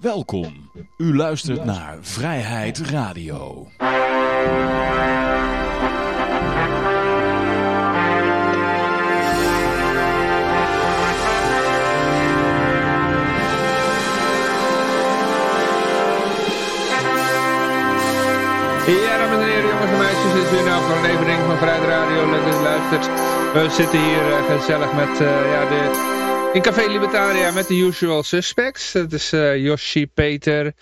Welkom. U luistert naar Vrijheid Radio. Ja, dames en heren, jongens en meisjes, dit is weer een aflevering van Vrijheid Radio. Leuk dat u luistert. We zitten hier uh, gezellig met, uh, ja, de, in Café Libertaria met de usual suspects. Dat is uh, Yoshi, Peter,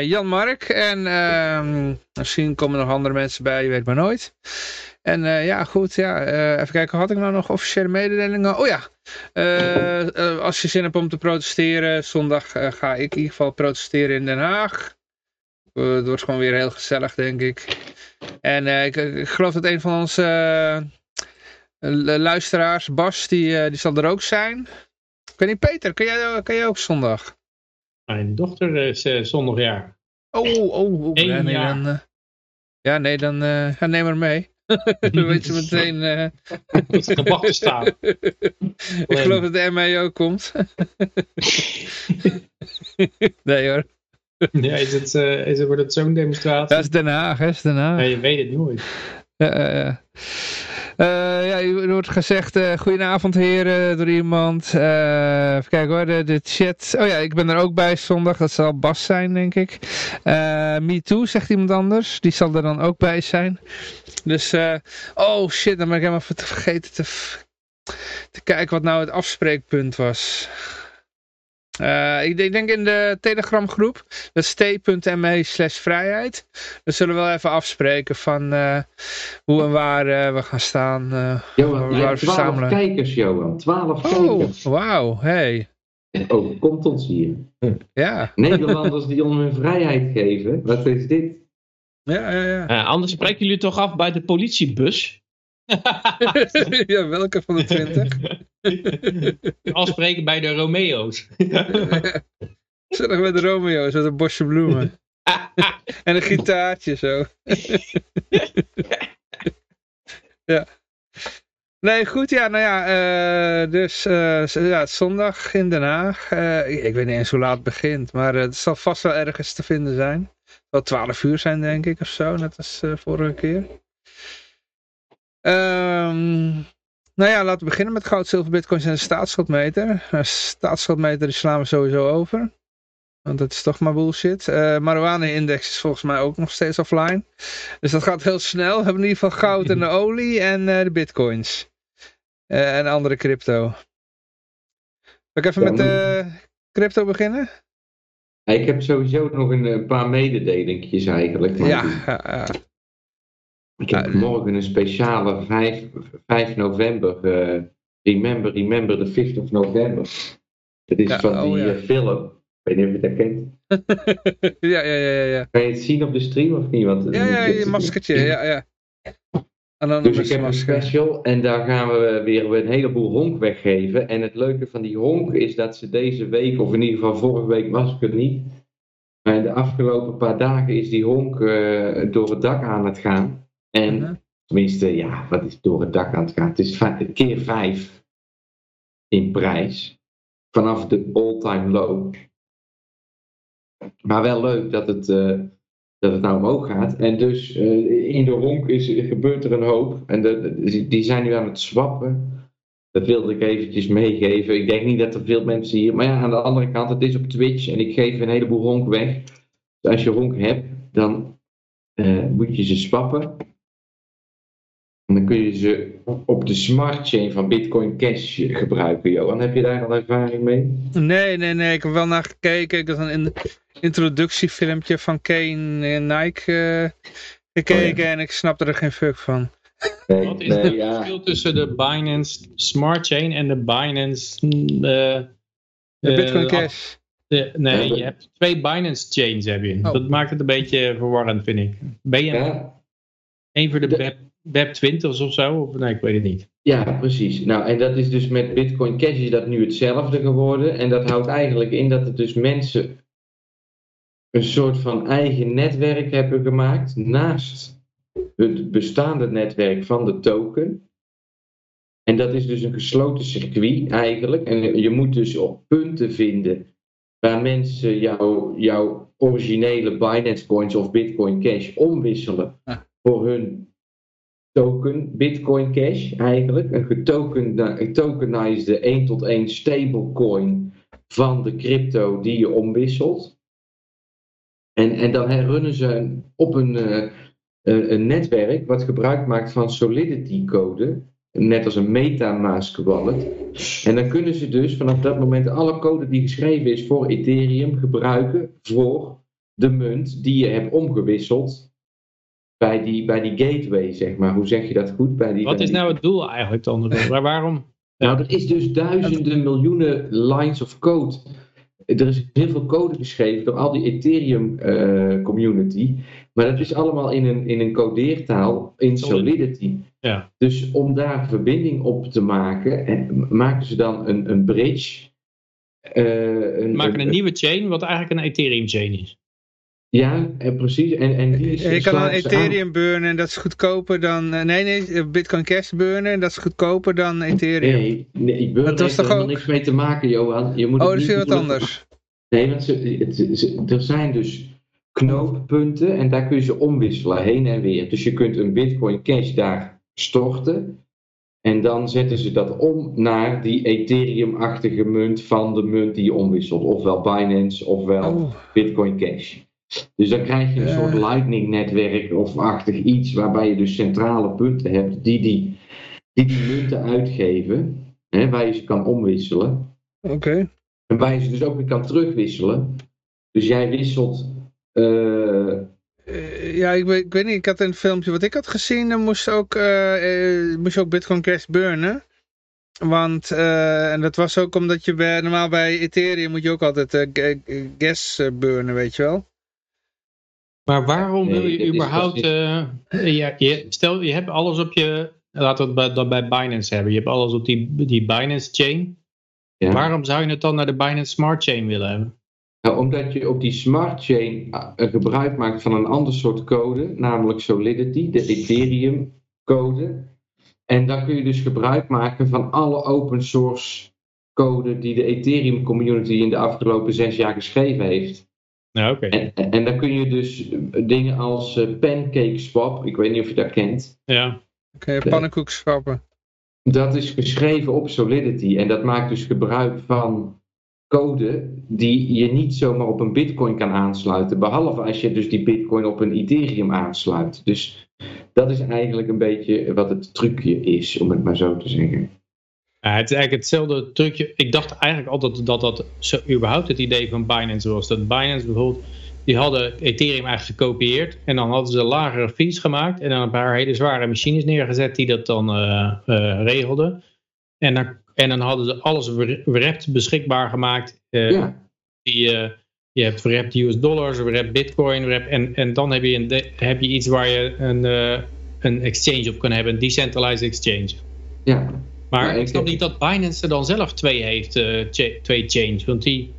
Jan-Mark en ehm, misschien komen er nog andere mensen bij, je weet maar nooit. En ja, goed, ja, even kijken, had ik nou nog officiële mededelingen? Oh ja, als je zin hebt om te protesteren, zondag ga ik in ieder geval protesteren in Den Haag. het wordt gewoon weer heel gezellig, denk ik. En ik, ik, geloof dat een van onze luisteraars, Bas, die, die zal er ook zijn. Ik weet niet, Peter, kan jij, kan jij ook zondag? Mijn dochter is uh, zondag jaar. Oh, oh, oh. Ja, nee, dan, uh, ja, nee, dan uh, neem maar mee. dan weet ze meteen... Uh... gebakken staan. Ik geloof dat de MI ook komt. nee hoor. Ja, is het, is het, wordt het zo'n demonstratie? Dat is Den Haag, hè? Is Den Haag. Ja, je weet het nooit. Ja, ja. Ja, er wordt gezegd, uh, goedenavond heren, door iemand. Uh, even kijken hoor, de, de, chat. Oh ja, ik ben er ook bij zondag, dat zal Bas zijn denk ik. Me too, zegt iemand anders, die zal er dan ook bij zijn. Dus, oh shit, dan ben ik helemaal vergeten te, te kijken wat nou het afspreekpunt was. Uh, ik denk in de Telegram groep, dat is t.me slash vrijheid. We zullen wel even afspreken van uh, hoe en waar uh, we gaan staan. Johan, je hebt twaalf kijkers, Johan. Twaalf oh, kijkers. wauw, hey. Oh, komt ons hier. Ja. Nederlanders die ons hun vrijheid geven. Wat is dit? Ja, ja, ja. anders spreken jullie toch af bij de politiebus? ja, welke van de twintig? Afspreken bij de Romeo's. Zullen met de Romeo's met een bosje bloemen. en een gitaartje zo. ja. Nee, goed, ja, nou ja, uh, dus uh, ja, zondag in Den Haag. Uh, ik weet niet eens hoe laat het begint, maar het zal vast wel ergens te vinden zijn. Het zal 12 uur zijn, denk ik, of zo, net als vorige keer. Um, nou ja, laten we beginnen met goud, zilver, bitcoins en de staatsschuldmeter. De staatsschuldmeter die slaan we sowieso over. Want dat is toch maar bullshit. Uh, marijuana-index is volgens mij ook nog steeds offline. Dus dat gaat heel snel. We hebben in ieder geval goud en de olie en uh, de bitcoins. Uh, en andere crypto. Zal ik even ja, met de crypto beginnen? Ik heb sowieso nog een paar mededelingjes eigenlijk. Ja, ja, ja. Ik heb morgen een speciale 5, 5 november, uh, Remember, Remember the 5th of November. Dat is ja, van die oh, ja. uh, film. Ik weet niet of je dat kent. ja, ja, ja, ja. Kan je het zien op de stream of niet? Want, ja, ja, je maskertje, ja, ja. En dan dus ik heb een special en daar gaan we weer een heleboel honk weggeven. En het leuke van die honk is dat ze deze week, of in ieder geval vorige week was ik het niet. Maar de afgelopen paar dagen is die honk uh, door het dak aan het gaan. En uh -huh. tenminste, ja, wat is door het dak aan het gaan? Het is keer vijf in prijs. Vanaf de all-time low. Maar wel leuk dat het, uh, dat het nou omhoog gaat. En dus uh, in de honk is, gebeurt er een hoop. En de, de, die zijn nu aan het swappen. Dat wilde ik eventjes meegeven. Ik denk niet dat er veel mensen hier... Maar ja, aan de andere kant, het is op Twitch. En ik geef een heleboel honk weg. Dus als je honk hebt, dan uh, moet je ze swappen. En dan kun je ze op de smart chain van Bitcoin Cash gebruiken, Johan. Heb je daar al ervaring mee? Nee, nee, nee. Ik heb wel naar gekeken. Ik had een introductiefilmpje van Kane en Nike uh, gekeken oh, ja. en ik snapte er geen fuck van. Nee, Wat is nee, het ja. verschil tussen de Binance Smart Chain en de Binance... Uh, de Bitcoin uh, Cash? De, nee, je hebt twee Binance chains heb je. Oh. Dat maakt het een beetje verwarrend, vind ik. Ben je ja. één voor de, de web 20 of zo? Of, nee, ik weet het niet. Ja, precies. Nou, en dat is dus met Bitcoin Cash is dat nu hetzelfde geworden. En dat houdt eigenlijk in dat het dus mensen een soort van eigen netwerk hebben gemaakt naast het bestaande netwerk van de token. En dat is dus een gesloten circuit eigenlijk. En je moet dus op punten vinden waar mensen jouw jouw originele Binance Coins of Bitcoin Cash omwisselen Ah. voor hun token Bitcoin Cash eigenlijk. Een getokenized 1 tot 1 stablecoin van de crypto die je omwisselt. En, en dan herrunnen ze op een, eh, een, een netwerk wat gebruik maakt van Solidity code. Net als een MetaMask wallet. En dan kunnen ze dus vanaf dat moment alle code die geschreven is voor Ethereum gebruiken voor de munt die je hebt omgewisseld bij die, bij die gateway, zeg maar. Hoe zeg je dat goed? Bij die, Wat bij is die- nou het doel eigenlijk dan? Maar waarom? nou, er is dus duizenden miljoenen lines of code. Er is heel veel code geschreven door al die Ethereum eh, community. Maar dat is allemaal in een, in een codeertaal in Solidity. Ja. Dus om daar verbinding op te maken, en maken ze dan een, een bridge. eh, We maken een nieuwe chain, wat eigenlijk een Ethereum chain is. Ja, en precies. En, en die is, Je kan dan aan. Ethereum burnen en dat is goedkoper dan... eh, Nee, nee, eh, Bitcoin Cash burnen en dat is goedkoper dan Ethereum. Nee, nee burn Dat was heeft er ook- niks mee te maken, Johan. Je moet oh, dat is weer wat doen- anders. Nee, want ze, het- ze- er zijn dus knooppunten en daar kun je ze omwisselen, heen en weer. Dus je kunt een Bitcoin Cash daar storten. En dan zetten ze dat om naar die Ethereum-achtige munt van de munt die je omwisselt. Ofwel Binance, ofwel Oh, Bitcoin Cash. Dus dan krijg je een Eh. soort lightning-netwerk of achtig iets, waarbij je dus centrale punten hebt die die, die, die munten uitgeven, hè, waar je ze kan omwisselen. oké. En waar je ze dus ook weer kan terugwisselen. Dus jij wisselt. eh, Eh, ja, ik weet, ik weet niet, ik had een filmpje wat ik had gezien, dan moest je ook, eh, eh, moest je ook Bitcoin Cash burnen. Want, eh, en dat was ook omdat je bij, normaal bij Ethereum moet je ook altijd eh, ga- eh, gas eh, burnen, weet je wel. Maar waarom Nee, wil je überhaupt... pas eh, ja, je, stel, je hebt alles op je... Laten we het bij, dat bij Binance hebben. Je hebt alles op die, die Binance chain. ja. Waarom zou je het dan naar de Binance Smart Chain willen hebben? Nou, omdat je op die smart chain eh, gebruik maakt van een ander soort code, namelijk Solidity, de Ethereum code. En dan kun je dus gebruik maken van alle open source code die de Ethereum community in de afgelopen zes jaar geschreven heeft. Nou, oké. En, en, en dan kun je dus eh, dingen als eh, Pancake Swap, ik weet niet of je dat kent. Ja. Oké, pannenkoek schrappen. Dat is geschreven op Solidity en dat maakt dus gebruik van code die je niet zomaar op een bitcoin kan aansluiten. Behalve als je dus die bitcoin op een Ethereum aansluit. Dus dat is eigenlijk een beetje wat het trucje is, om het maar zo te zeggen. Ja, het is eigenlijk hetzelfde trucje. Ik dacht eigenlijk altijd dat dat zo, überhaupt het idee van Binance was. Dat Binance bijvoorbeeld, die hadden Ethereum eigenlijk gekopieerd. En dan hadden ze lagere fees gemaakt. En dan een paar hele zware machines neergezet die dat dan eh, eh, regelden. En dan, en dan hadden ze alles wrapped beschikbaar gemaakt. Eh, Ja, die, je hebt wrapped US dollars, wrapped bitcoin. Wrapped, en, en dan heb je, een heb je iets waar je een, een exchange op kan hebben. Een decentralized exchange. ja. Maar ik ik- snap niet dat Binance er dan zelf twee heeft, eh, cha- twee chains. Want die,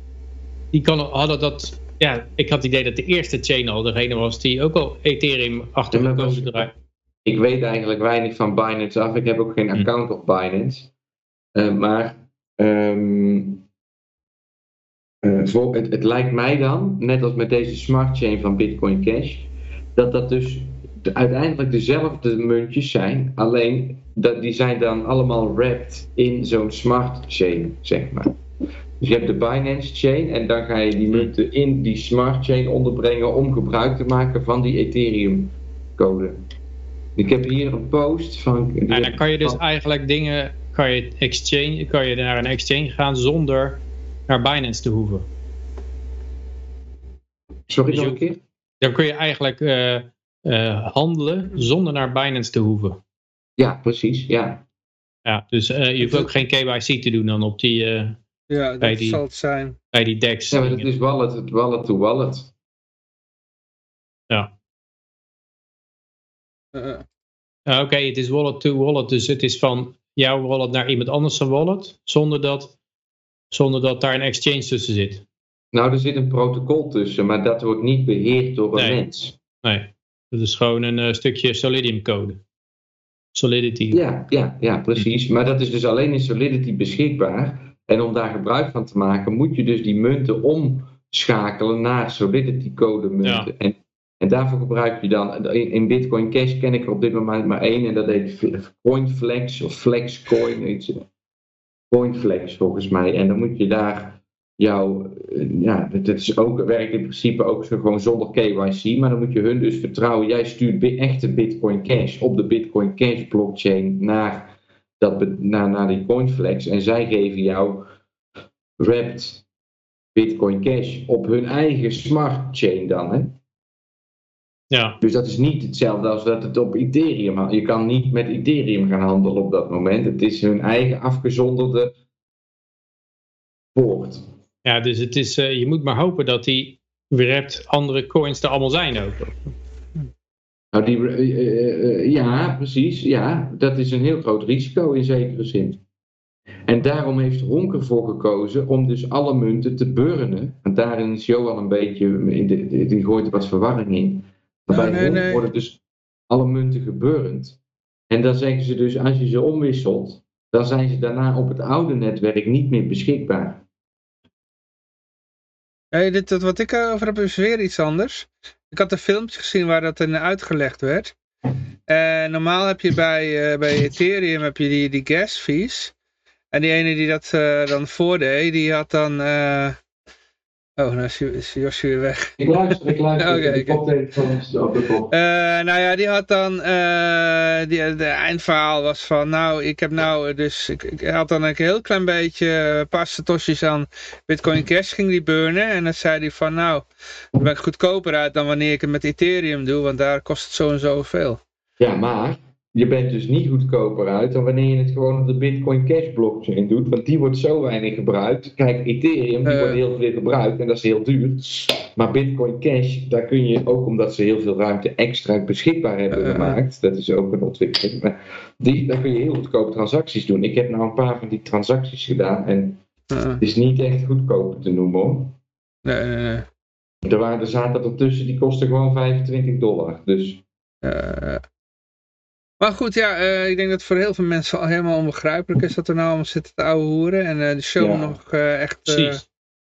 die kan, hadden dat... Ja, ik had het idee dat de eerste chain al degene was die ook al Ethereum achter Ja, de was- draait. Ik weet eigenlijk weinig van Binance af. Ik heb ook geen Hm. account op Binance. Eh, maar ehm, eh, voor, het, het lijkt mij dan, net als met deze smart chain van Bitcoin Cash, dat dat dus de- uiteindelijk dezelfde muntjes zijn. Alleen dat, die zijn dan allemaal wrapped in zo'n smart chain, zeg maar. Dus je hebt de Binance chain en dan ga je die munten in die smart chain onderbrengen om gebruik te maken van die Ethereum code. Ik heb hier een post van. En dan kan je dus eigenlijk dingen... Kan je, exchange, kan je naar een exchange gaan zonder naar Binance te hoeven. Sorry nog een keer? Dan kun je eigenlijk eh, handelen zonder naar Binance te hoeven. Ja, precies. Ja. Ja, dus eh, je hoeft ook geen KYC te doen dan op die, eh, Ja, Bij dat die- zal het zijn. bij die DEX. ja, maar het dingen. is wallet, het wallet to wallet. Ja. Eh, eh. Ja, Oké, het is wallet to wallet, dus het is van jouw wallet naar iemand anders zijn wallet, zonder dat, zonder dat daar een exchange tussen zit. Nou, er zit een protocol tussen, maar dat wordt niet beheerd door een Nee. mens. Nee, dat is gewoon een eh, stukje Solidium code. Solidity. Ja, ja, ja, precies. Maar dat is dus alleen in Solidity beschikbaar. En om daar gebruik van te maken, moet je dus die munten omschakelen naar Solidity code munten. Ja. En, en daarvoor gebruik je dan, in, in Bitcoin Cash ken ik er op dit moment maar één, en dat heet CoinFlex of FlexCoin. Iets, CoinFlex volgens mij. En dan moet je daar jouw, eh, ja, het is ook, werkt in principe ook zo gewoon zonder KYC, maar dan moet je hun dus vertrouwen. Jij stuurt echte Bitcoin Cash op de Bitcoin Cash blockchain naar, dat, naar, naar die CoinFlex en zij geven jou wrapped Bitcoin Cash op hun eigen smart chain dan. Hè? Ja, Dus dat is niet hetzelfde als dat het op Ethereum. Je kan niet met Ethereum gaan handelen op dat moment. Het is hun eigen afgezonderde poort. Ja dus het is, eh, je moet maar hopen dat die wrapped andere coins er allemaal zijn ook. Nou, die, eh, eh, ja, precies. Ja, dat is een heel groot risico in zekere zin. En daarom heeft Honk ervoor gekozen om dus alle munten te burnen. En daarin is Johan een beetje, in de, die- die gooit er wat verwarring in. Maar Oh, bij nee, worden dus alle munten geburnd. En dan zeggen ze dus, als je ze omwisselt, dan zijn ze daarna op het oude netwerk niet meer beschikbaar. Hey, dit, wat ik over heb is weer iets anders. Ik had een filmpje gezien waar dat in uitgelegd werd. En normaal heb je bij, eh, bij Ethereum heb je die, die gas fees. En die ene die dat eh, dan voordeed, die had dan... eh, Oh, nou is, Josje weer weg. Ik luister, ik luister. Oké, op de. Eh, nou ja, die had dan, eh, die, de eindverhaal was van, nou, ik heb nou, eh, dus, ik, ik had dan een heel klein beetje, eh, paar satoshis aan Bitcoin Cash ging die burnen. En dan zei hij van, nou, daar ben ik goedkoper uit dan wanneer ik het met Ethereum doe, want daar kost het zo en zo veel. Ja, maar je bent dus niet goedkoper uit dan wanneer je het gewoon op de Bitcoin Cash blockchain doet, want die wordt zo weinig gebruikt. Kijk, Ethereum, die Eh. wordt heel veel gebruikt en dat is heel duur. Maar Bitcoin Cash, daar kun je ook omdat ze heel veel ruimte extra beschikbaar hebben Eh. gemaakt, dat is ook een ontwikkeling, maar die, daar kun je heel goedkope transacties doen. Ik heb nou een paar van die transacties gedaan en Uh, het is niet echt goedkoper te noemen hoor. nee, nee, nee. Er, waren, er zaten ertussen, die kosten gewoon 25 dollar. Dus Eh, maar goed, ja, eh, ik denk dat het voor heel veel mensen al helemaal onbegrijpelijk is dat er nou allemaal zitten te ouwe hoeren. En eh, de show Ja. nog eh, echt... eh, Precies.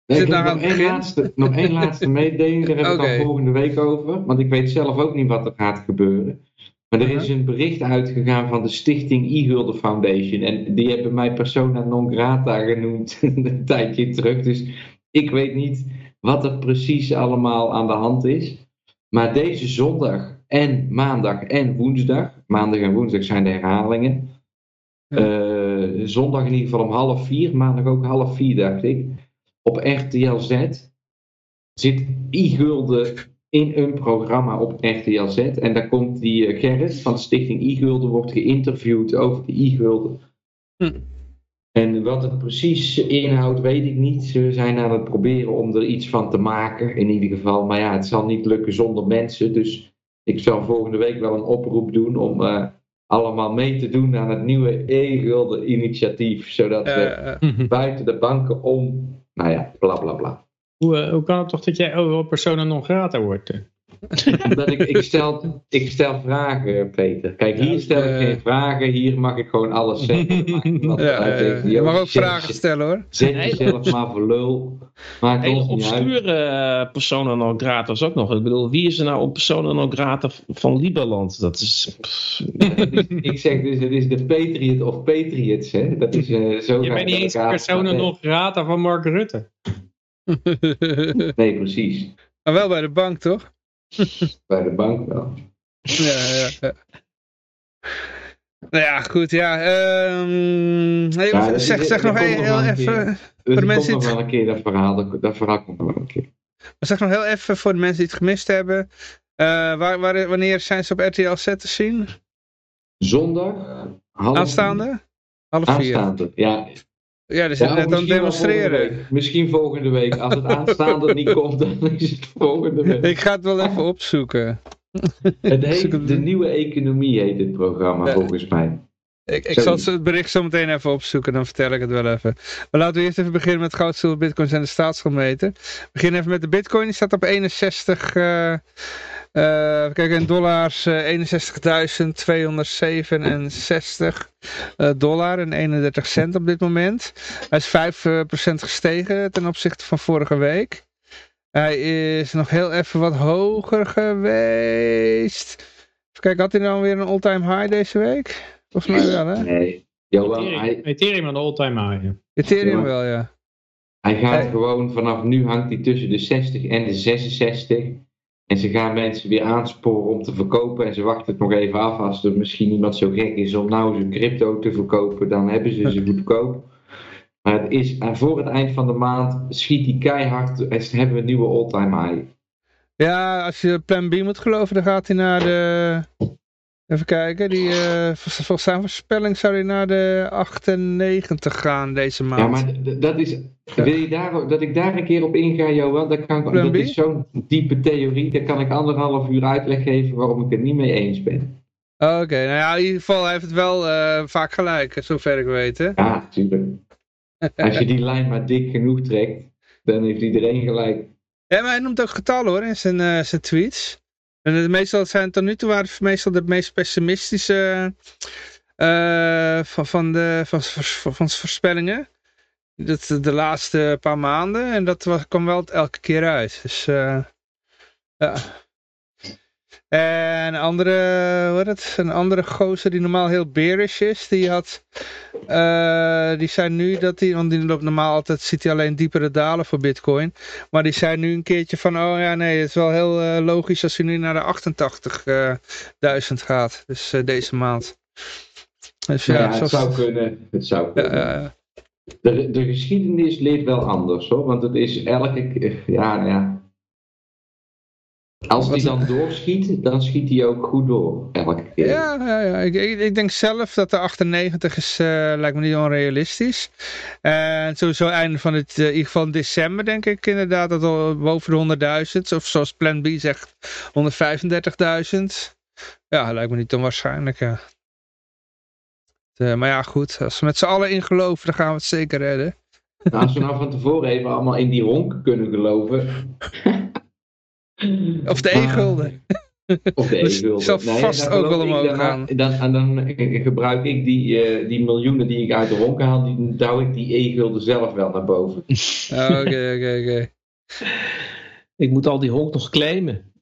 Nee, Zit ik heb aan nog het één laatste, nog één laatste mededeling, daar heb ik Oké. dan volgende week over. Want ik weet zelf ook niet wat er gaat gebeuren. Maar er is een bericht uitgegaan van de stichting e-Gulden Foundation. En die hebben mij persona non grata genoemd een tijdje terug. Dus ik weet niet wat er precies allemaal aan de hand is. Maar deze zondag en maandag en woensdag, maandag en woensdag zijn de herhalingen. Eh, zondag in ieder geval om half vier, maandag ook half vier dacht ik. Op RTL Z zit e-gulden in een programma op RTL Z. En daar komt die eh, Gerrit van de stichting e-gulden wordt geïnterviewd over de e-gulden. Hm. En wat het precies inhoudt, weet ik niet. Ze zijn aan het proberen om er iets van te maken, in ieder geval. Maar ja, het zal niet lukken zonder mensen. Dus ik zal volgende week wel een oproep doen om eh, allemaal mee te doen aan het nieuwe e-gulden initiatief. Zodat we eh, eh, buiten de banken om, nou ja, bla bla bla. Hoe, hoe kan het toch dat jij overal persona non grata wordt? Omdat ik, ik, stel, ik stel vragen, Peter. Kijk, hier stel ik eh. geen vragen, hier mag ik gewoon alles zeggen. Ja, je mag ook zet vragen stellen hoor. Zet jezelf maar voor lul. Maakt Hele ons niet uit. obscure eh, persona non grata is ook nog. Ik bedoel, wie is er nou op persona non grata van Liberland? Dat is... pff, Ik zeg dus, het is de Patriot of Patriots. Hè? Dat is eh, zo Je gaat bent niet het eens persona non grata van Mark Rutte. Nee, precies. maar wel bij de bank toch? Bij de bank wel. Ja, ja. Nou ja, goed, ja. ehm, hey, Ja, zeg, zeg nog heel, even... Er de mensen nog wel een keer dat verhaal. Dat, dat verhaal komt nog wel een keer. Zeg nog heel even voor de mensen die het gemist hebben. eh, waar, waar, wanneer zijn ze op RTL Z te zien? Zondag. Half Aanstaande? Half vier. Aanstaande, ja. Ja, die zijn net aan het demonstreren. Misschien volgende week. Als het aanstaande niet komt, dan is het volgende week. Ik ga het wel even opzoeken. Het heet De Nieuwe Economie heet dit programma, Ja. volgens mij. Ik, ik zal het bericht zo meteen even opzoeken, dan vertel ik het wel even. Maar laten we eerst even beginnen met goud, zilver, bitcoins en de staatsschuldmeter. We beginnen even met de bitcoin, die staat op 61... Uh, uh, kijk, in dollars uh, 61.267 uh, dollar en 31 cent op dit moment. Hij is 5% gestegen ten opzichte van vorige week. Hij is nog heel even wat hoger geweest. Even kijken, had hij nou weer een all-time high deze week? Volgens mij wel, hè? Nee. Ethereum, hij... Ethereum aan de all-time high. Ethereum wel, ja. Hij gaat gewoon, vanaf nu hangt hij tussen de 60 en de 66. En ze gaan mensen weer aansporen om te verkopen. En ze wachten het nog even af. Als er misschien iemand zo gek is om nou zijn crypto te verkopen, dan hebben ze ze goedkoop. Maar het is, en voor het eind van de maand schiet hij keihard. En hebben we een nieuwe all-time high. Ja, als je plan B moet geloven, dan gaat hij naar de Even kijken, die, uh, volgens zijn voorspelling zou hij naar de 98 gaan deze maand. Ja, maar dat is, wil je daar, dat ik daar een keer op inga, Johan? Dat, kan, dat is zo'n diepe theorie, daar kan ik anderhalf uur uitleg geven waarom ik het niet mee eens ben. Oké, nou ja, in ieder geval heeft het wel uh, vaak gelijk, zover ik weet. Hè? Ja, natuurlijk. Als je die lijn maar dik genoeg trekt, dan heeft iedereen gelijk. Ja, maar hij noemt ook getallen hoor, in zijn, uh, zijn tweets. En meestal zijn tot nu toe waren het meestal de meest pessimistische uh, van, van, de, van, van, voorspellingen. Dat, de laatste paar maanden. En dat was, kwam wel elke keer uit. Dus uh, ja. En een andere, wat het, een andere gozer die normaal heel bearish is, die had, uh, die zei nu dat hij, want die loopt normaal altijd, ziet hij alleen diepere dalen voor bitcoin. Maar die zei nu een keertje van, oh ja nee, het is wel heel uh, logisch als hij nu naar de 88.000 uh, gaat. Dus uh, deze maand. Dus, ja, ja het zou kunnen. Het zou kunnen. de, de geschiedenis leert wel anders hoor, want het is elke, ja, ja, als hij dan doorschiet, dan schiet hij ook goed door. Elke keer. Ja, ja, ja. Ik, ik, denk zelf dat de 98 is, uh, lijkt me niet onrealistisch. En sowieso einde van het, uh, in ieder geval december denk ik inderdaad, dat al boven de 100.000. Of zoals Plan B zegt, 135.000. Ja, lijkt me niet onwaarschijnlijk, ja. Uh, maar ja, goed. Als we met z'n allen in geloven, dan gaan we het zeker redden. Nou, als we nou van tevoren even allemaal in die honk kunnen geloven... Of de e-gulden. Of de e-gulden. Dat zal vast ook wel omhoog gaan. Dan, en dan gebruik ik die, uh, die miljoenen die ik uit de ronken haal, die douw ik die e-gulden zelf wel naar boven. Oké, oké, oké. Ik moet al die honk nog claimen.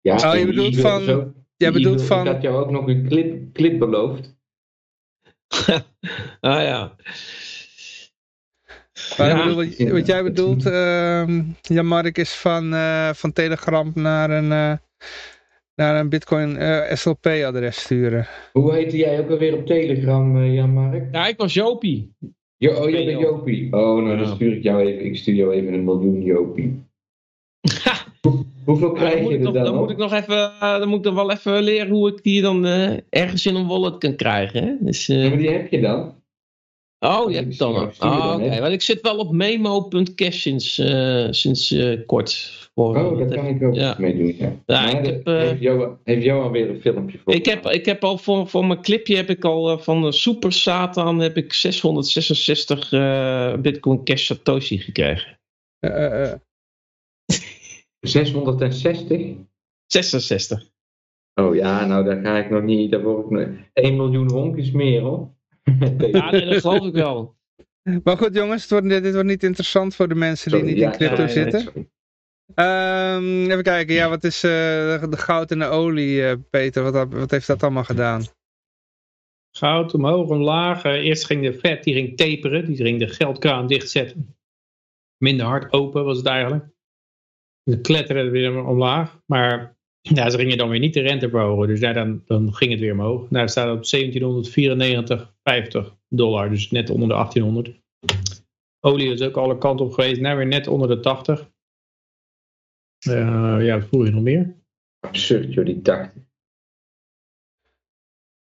Ja, oh, je bedoelt van... Zo, jij bedoelt van... Ik had jou ook nog een clip, clip beloofd. ah ja. Ja, wat, wat, jij bedoelt, uh, Jan-Mark, is van, uh, van Telegram naar een, uh, naar een Bitcoin uh, eh, SLP-adres sturen. Hoe heette jij ook alweer op Telegram, Jan-Mark? Ja, ik was Jopie. Jo oh, jij bent Jopie. Oh, nou dan stuur ik jou even, ik stuur jou even een miljoen Jopie. Hoeveel krijg je er dan? Dan moet ik nog even, dan moet ik dan wel even leren hoe ik die dan ergens in een wallet kan krijgen. Hè? Dus, ja, maar die heb je dan? Oh, je hebt dan. Oh, oké. Want ik zit wel op memo.cash sinds, uh, sinds uh, kort. Voor, oh, dat kan ik ook ja. mee doen. Ja. ja ik heb, uh, heeft, Johan, heeft Johan weer een filmpje voor? Ik heb, ik heb al voor, voor mijn clipje heb ik al van de Super Satan heb ik 666 Bitcoin Cash Satoshi gekregen. 660? 66. Oh ja, nou daar ga ik nog niet. Daar word ik nog... 1 miljoen honk is meer hoor. ja, nee, dat geloof ik wel. Maar goed jongens, wordt, dit wordt niet interessant voor de mensen die niet in crypto zitten. Um, even kijken, ja, wat is uh, de goud en de olie, uh, Peter? Wat, wat heeft dat allemaal gedaan? Goud omhoog, omlaag. Uh, eerst ging de vet, die ging taperen. Die ging de geldkraan dichtzetten. Minder hard open was het eigenlijk. Ze kletterden weer omlaag. Maar ja, ze gingen dan weer niet de rente verhogen. Dus ja, dan, dan ging het weer omhoog. Nou, staat op 1794,50 dollar. Dus net onder de 1800. Olie is ook alle kanten op geweest. Nou, weer net onder de 80. Uh, ja, wat voel je nog meer? Absurd, joh, die 80.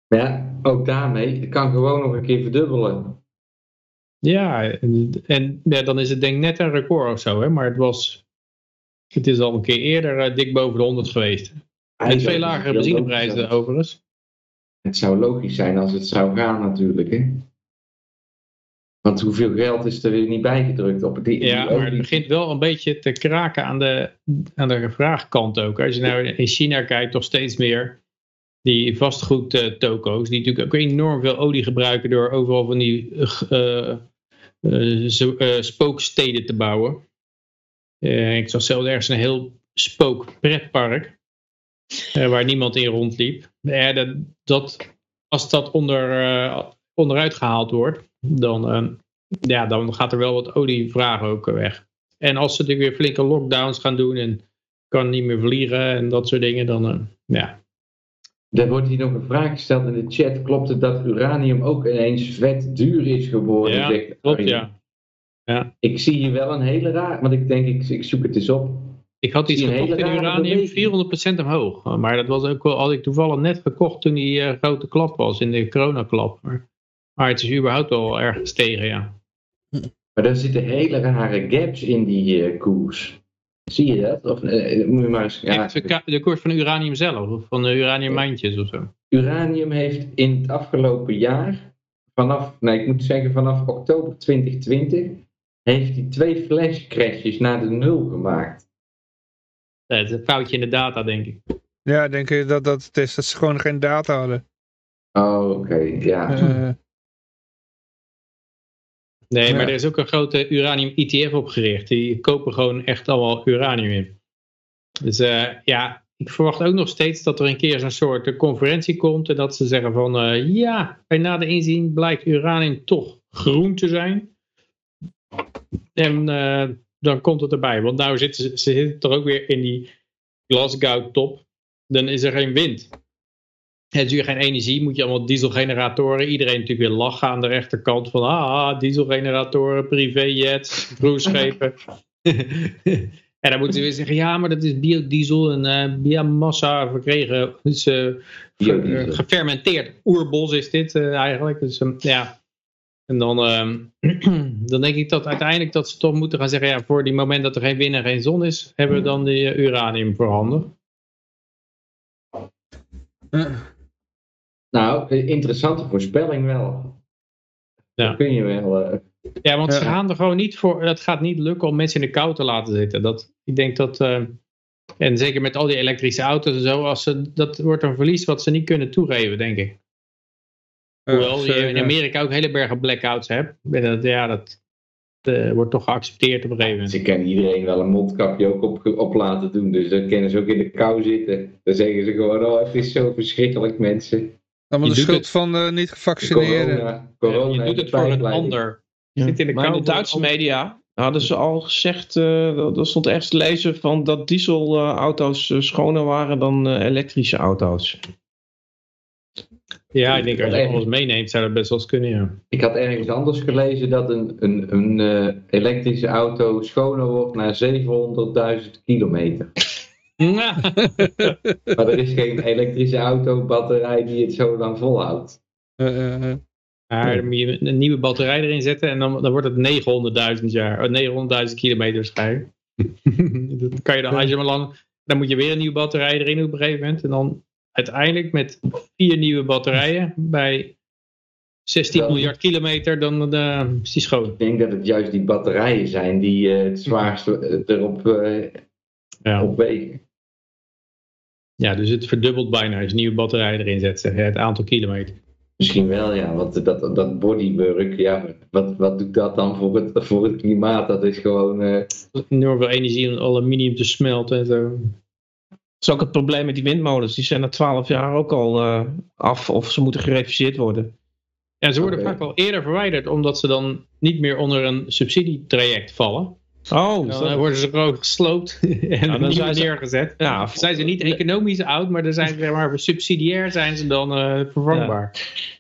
Maar ja, ook daarmee, het kan gewoon nog een keer verdubbelen. Ja, en, en ja, dan is het denk ik net een record of zo. Hè? Maar het was het is al een keer eerder uh, dik boven de 100 geweest. Met veel lagere benzineprijzen overigens. Het zou logisch zijn als het zou gaan natuurlijk. Hè? Want hoeveel geld is er weer niet bijgedrukt op die, Ja, die maar het begint wel een beetje te kraken aan de, aan de vraagkant ook. Als je nou in China kijkt, toch steeds meer die vastgoedtoko's, die natuurlijk ook enorm veel olie gebruiken door overal van die zo- eh, spooksteden te bouwen. Ik zag zelfs ergens een heel spook pretpark, eh, waar niemand in rondliep. Ja, dat, dat, als dat onder, eh, onderuit gehaald wordt, dan, eh, ja, dan gaat er wel wat olievraag ook weg. En als ze natuurlijk weer flinke lockdowns gaan doen en kan niet meer vliegen en dat soort dingen, dan eh, ja. Er wordt hier nog een vraag gesteld in de chat. Klopt het dat uranium ook ineens vet duur is geworden? Ja, Klopt, Arjen. ja. Ik zie hier wel een hele raar, want ik denk, ik, ik zoek het eens op. Ik had iets gekocht in uranium, beweging. 400% omhoog. Maar dat was ook wel, had ik toevallig net gekocht toen die eh, grote klap was, in de coronaklap. Maar, maar het is überhaupt wel erg gestegen, ja. Maar er zitten hele rare gaps in die eh, koers. Zie je dat? Of eh, moet je maar eens... Ja, de, koers van uranium zelf, of van de uraniummijntjes of zo. uranium heeft in het afgelopen jaar, vanaf, nee, ik moet zeggen vanaf oktober 2020, heeft hij twee flash crashes naar de nul gemaakt. Ja, het is een foutje in de data, denk ik. Ja, denk je dat dat het is? Dat ze gewoon geen data hadden. Oh, oké, ja. Eh, Nee, Ja. maar er is ook een grote uranium ETF opgericht. Die kopen gewoon echt allemaal uranium in. Dus eh, ja, ik verwacht ook nog steeds dat er een keer zo'n soort eh, conferentie komt. En dat ze zeggen van eh, ja, bij nader inzien blijkt uranium toch groen te zijn. En eh, dan komt het erbij. Want nou zitten ze, ze zitten er ook weer in die Glasgow top. Dan is er geen wind. En is hier geen energie, moet je allemaal dieselgeneratoren. Iedereen natuurlijk weer lachen aan de rechterkant van ah, dieselgeneratoren, privéjets, cruiseschepen. en dan moeten ze weer zeggen, ja, maar dat is biodiesel en eh, biomassa verkregen. Dus gefermenteerd oerbos is dit eh, eigenlijk. Dus ehm, ja. En dan, ehm, dan denk ik dat uiteindelijk dat ze toch moeten gaan zeggen, ja, voor die moment dat er geen wind en geen zon is, hebben we dan die eh, uranium voorhanden. Nou, eh, interessante voorspelling wel. Ja. Dat kun je wel... eh, Ja, want ze gaan er gewoon niet voor. Het gaat niet lukken om mensen in de kou te laten zitten. Dat, ik denk dat. en zeker met al die elektrische auto's en zo. Als ze, dat wordt een verlies wat ze niet kunnen toegeven, denk ik. Hoewel je in Amerika ook hele bergen blackouts hebt. Dat, ja, dat eh, wordt toch geaccepteerd op een gegeven moment. Ze kunnen iedereen wel een mondkapje ook op, op laten doen. Dus dan kunnen ze ook in de kou zitten. Dan zeggen ze gewoon, oh het is zo verschrikkelijk mensen. Allemaal Je de doet schuld het- van de niet gevaccineerden. Corona, corona je doet het voor een ander. Je zit in de maar in de Duitse media hadden ze al gezegd, eh dat dat stond ergens te lezen van dat dieselauto's eh, schoner waren dan eh, elektrische auto's. Ja, ik denk als je alles meeneemt, zou dat best wel eens kunnen, ja. Ik had ergens anders gelezen dat een, een, een eh, elektrische auto schoner wordt na 700.000 kilometer. Ja. Maar er is geen elektrische autobatterij die het zo lang volhoudt. Eh, eh, eh. Maar dan moet je een nieuwe batterij erin zetten en dan, dan wordt het 900.000 jaar, oh, 900.000 kilometer waarschijnlijk. dat kan je dan, als je maar lang, dan moet je weer een nieuwe batterij erin op een gegeven moment. En dan uiteindelijk met vier nieuwe batterijen bij 16 Dan- miljard kilometer, dan eh, is die schoon. Ik denk dat het juist die batterijen zijn die eh, het zwaarste eh, erop eh, Ja. op wegen. ja, dus het verdubbelt bijna als je nieuwe batterij erin zet, zeg, het aantal kilometer. Misschien wel, ja. Want dat, dat bodywork, ja, wat, wat doet dat dan voor het, voor het klimaat? Dat is gewoon... Enorm veel energie om aluminium te smelten en zo. Dat is ook het probleem met die windmolens. Die zijn na 12 jaar ook al eh, af of ze moeten gereviseerd worden. Ja, ze worden vaak wel eerder verwijderd omdat ze dan niet meer onder een subsidietraject vallen. Oh, Dan zo. eh, worden ze gewoon gesloopt en dan dan zijn ze- neergezet. ja, Zijn ze niet economisch oud, maar, dan zijn ze, zeg maar subsidiair zijn ze dan eh, vervangbaar.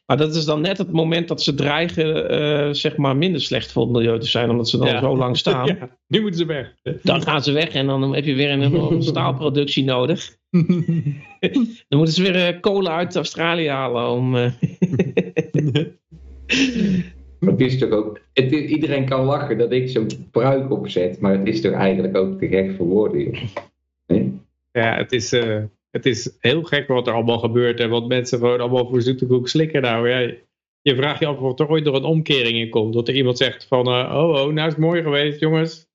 Maar dat is dan net het moment dat ze dreigen eh, zeg maar minder slecht voor het milieu te zijn. Omdat ze dan Ja. zo lang staan. Ja, nu moeten ze weg. Dan gaan ze weg en dan heb je weer een, staalproductie nodig. Dan moeten ze weer kolen uit Australië halen. Om, eh, Het is toch ook, het iedereen kan lachen dat ik zo'n pruik opzet, maar het is toch eigenlijk ook te gek voor woorden? Ja, het is, eh, het is heel gek wat er allemaal gebeurt en wat mensen gewoon allemaal voor zoete koek slikken. Nou, ja, je vraagt je af of er ooit nog een omkering in komt. Dat er iemand zegt van, eh, oh, oh, nou is het mooi geweest, jongens.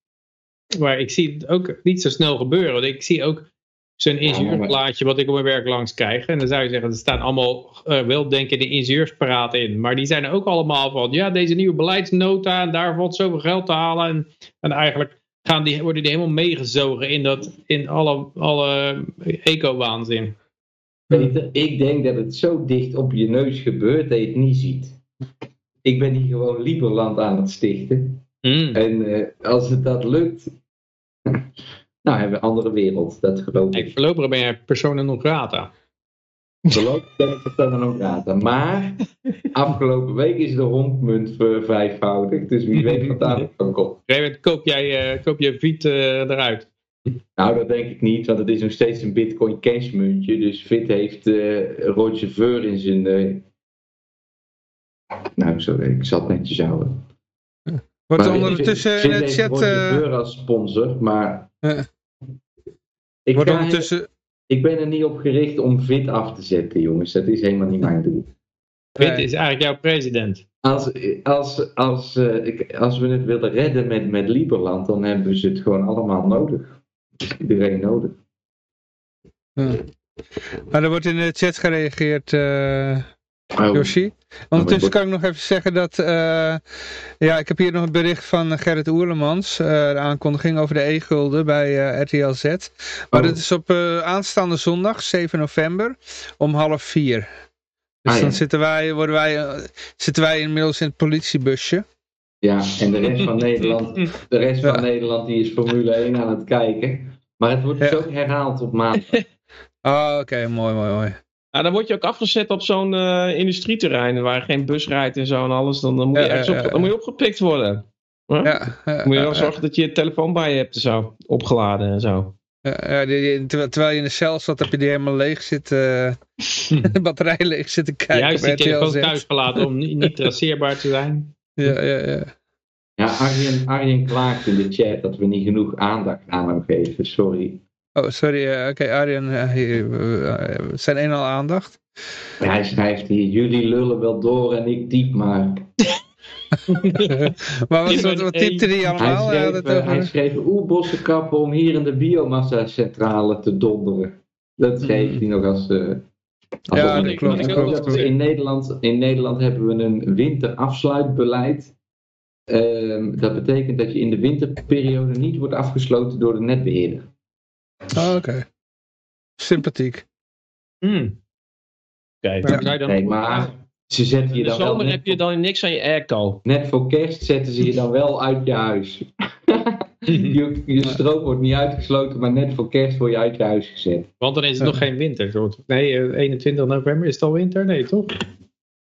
Maar ik zie het ook niet zo snel gebeuren. Want ik zie ook zo'n ingenieursplaatje wat ik op mijn werk langs krijg. En dan zou je zeggen, er staan allemaal uh, weldenkende ingenieurspraten in. Maar die zijn er ook allemaal van, ja, deze nieuwe beleidsnota en daar valt zoveel geld te halen. En, en eigenlijk gaan die, worden die helemaal meegezogen in, dat, in alle, alle eco-waanzin. Ik denk dat het zo dicht op je neus gebeurt dat je het niet ziet. Ik ben hier gewoon Lieberland aan het stichten. Mm. En uh, als het dat lukt, nou hebben we een andere wereld, dat geloof ik. Ik voorlopig ben jij persona non grata. Voorlopig ben ik persona non grata. Maar afgelopen week is de rondmunt vervijfvoudigd, dus wie weet wat daar van komt. Koop jij, uh, koop jij Viet uh, eruit? Nou, dat denk ik niet, want het is nog steeds een Bitcoin Cash muntje. Dus Fit heeft uh, Roger Ver in zijn. Uh... Nou, sorry, ik zal het netjes houden. Wordt ondertussen in de chat. Roger Ver als sponsor, maar. Ik, Wordt ondertussen... ik ben er niet op gericht om Fit af te zetten, jongens. Dat is helemaal niet mijn doel. Fit is eigenlijk jouw president. Als, als, als, uh, als we het willen redden met, met Lieberland, dan hebben ze het gewoon allemaal nodig is iedereen nodig. Hm. Maar er wordt in de chat gereageerd, uh, oh. Yoshi. Ondertussen kan ik nog even zeggen dat, uh, ja, ik heb hier nog een bericht van Gerrit Oerlemans, uh, de aankondiging over de e-gulden bij RTL Z. Maar oh. dat is op aanstaande zondag, 7 november, om half vier. Dus ah, dan zitten, wij, worden wij, zitten wij inmiddels in het politiebusje. Ja, en de rest van Nederland, de rest van ja. Nederland die is Formule 1 aan het kijken. Maar het wordt dus ook herhaald op maandag. oh, oké, okay. mooi, mooi, mooi. Nou, dan word je ook afgezet op zo'n uh, industrieterrein waar geen bus rijdt en zo en alles. Dan, dan, moet, je ja, op, dan moet je opgepikt worden. Huh? Ja, dan moet je wel zorgen dat je je telefoon bij je hebt en zo, opgeladen en zo. Ja, terwijl je in de cel zat, heb je die helemaal leeg zitten, de batterij leeg zitten kijken. Juist die telefoon thuis gelaten om niet, niet traceerbaar te zijn. Ja, ja, ja. Ja, Arjen, Arjen klaagt in de chat dat we niet genoeg aandacht aan hem geven. Sorry. Oh, sorry. Uh, Oké, okay, Arjen, uh, uh, zijn een al aandacht? Ja, hij schrijft hier, jullie lullen wel door en ik diep maar. maar wat, wat, wat typte hij allemaal? Hij schreef, uh, hij schreef oerbossen kappen om hier in de biomassa-centrale te donderen. Dat schreef mm. hij nog als... Uh, als ja, dat klopt. klopt. In, Nederland, in Nederland hebben we een winterafsluitbeleid. Uh, dat betekent dat je in de winterperiode niet wordt afgesloten door de netbeheerder. Oh, oké. Okay. Sympathiek. Hmm. Kijk, ja. dan nee, maar ze zetten je in de dan zomer wel heb je dan niks aan je airco. Net voor kerst zetten ze je dan wel uit je huis. je, je stroom wordt niet uitgesloten, maar net voor kerst word je uit je huis gezet. Want dan is het nog geen winter. Nee, 21 november is het al winter? Nee, toch?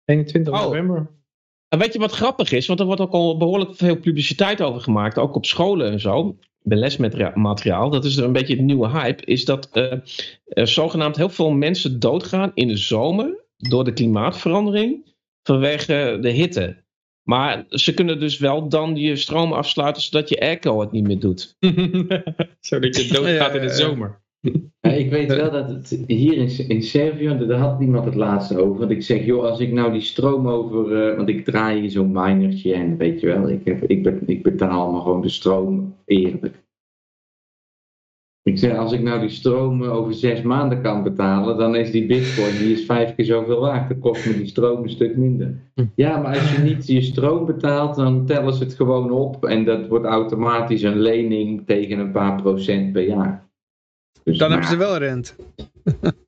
21 oh. november. En weet je wat grappig is? Want er wordt ook al behoorlijk veel publiciteit over gemaakt. Ook op scholen en zo. Bij lesmateriaal. Dat is een beetje de nieuwe hype. Is dat uh, er zogenaamd heel veel mensen doodgaan in de zomer. Door de klimaatverandering. Vanwege de hitte. Maar ze kunnen dus wel dan je stroom afsluiten. Zodat je airco het niet meer doet. zodat je doodgaat in de zomer. Ik weet wel dat het hier in, in Servië, daar had niemand het laatste over. Want ik zeg, joh, als ik nou die stroom over, uh, want ik draai hier zo'n minertje en weet je wel, ik, heb, ik, ben, ik betaal allemaal gewoon de stroom eerlijk. Ik zeg, als ik nou die stroom over zes maanden kan betalen, dan is die bitcoin, die is vijf keer zoveel waard. Dan kost me die stroom een stuk minder. Ja, maar als je niet je stroom betaalt, dan tellen ze het gewoon op. En dat wordt automatisch een lening tegen een paar procent per jaar. Dus dan hebben ze wel rent.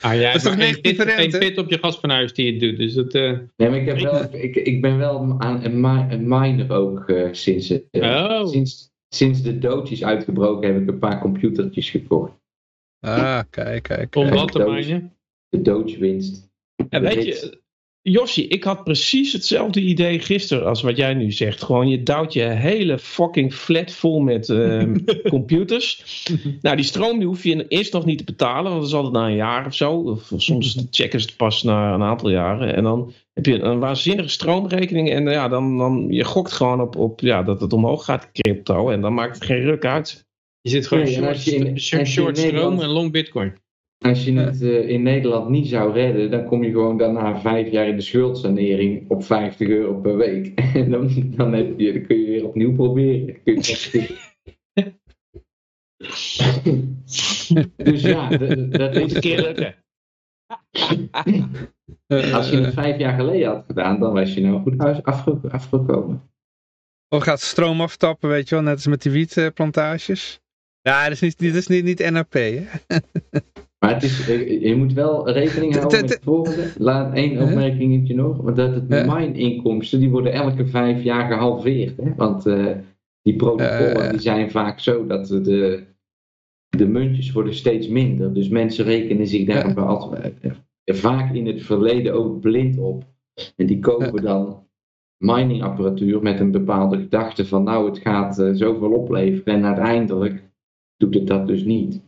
Ah, jij dat is toch negatieve rente? Geen pit op je gasfornuis die je doet. Dus dat, uh... Nee, maar ik, heb wel, ik, ik ben wel aan een, een miner ook uh, sinds, uh, oh. sinds, sinds de dood is uitgebroken heb ik een paar computertjes gekocht. Ah, kijk, kijk. Om wat te minen? De doodwinst. En weet je, Josje, ik had precies hetzelfde idee gisteren als wat jij nu zegt. Gewoon, je duwt je hele fucking flat vol met uh, computers. nou, die stroom die hoef je eerst nog niet te betalen, want dat is altijd na een jaar of zo. Of soms checken ze het pas na een aantal jaren. En dan heb je een waanzinnige stroomrekening. En ja, dan, dan je gokt gewoon op, op ja, dat het omhoog gaat, crypto. En dan maakt het geen ruk uit. Je zit gewoon nee, short, je in, short, short stroom en long bitcoin. Als je het eh, in Nederland niet zou redden, dan kom je gewoon daarna vijf jaar in de schuldsanering op 50 euro per week. En dan, dan, heb je, dan kun je weer opnieuw proberen. Kun je dus ja, dat is een keer lukken. Als je het vijf jaar geleden had gedaan, dan was je nou goed huis afge- afgekomen. Of gaat stroom aftappen, weet je wel, net als met die wietplantages. Ja, dat is niet, dit is niet, niet NAP, hè? Maar het is, eh, je moet wel rekening houden met het volgende. Laat één opmerkingetje nog. Want dat het Ja. mine-inkomsten, die worden elke vijf jaar gehalveerd. Hè? Want eh, die protocollen Eh. die zijn vaak zo dat de, de muntjes worden steeds minder. Dus mensen rekenen zich daar wel altijd, vaak in het verleden ook blind op. En die kopen dan miningapparatuur met een bepaalde gedachte van nou het gaat zoveel opleveren. En uiteindelijk doet het dat dus niet.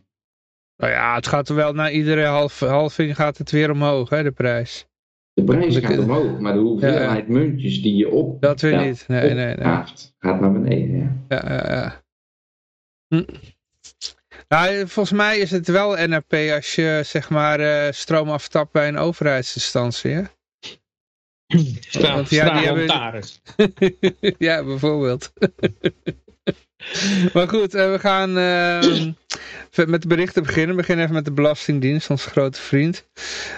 Nou ja, het gaat er wel na iedere half, halving gaat het weer omhoog, hè, de prijs. De prijs gaat omhoog, maar de hoeveelheid muntjes die je op Dat weer ja, niet. Nee, nee, nee. gaat naar beneden. Ja. Ja, ja, ja. Hm. Nou, volgens mij is het wel NRP als je zeg maar eh, stroom aftapt bij een overheidsinstantie. Hè? Ja, die hebben- ja, bijvoorbeeld. maar goed, eh, we gaan ehm, met de berichten beginnen. We beginnen even met de Belastingdienst, onze grote vriend.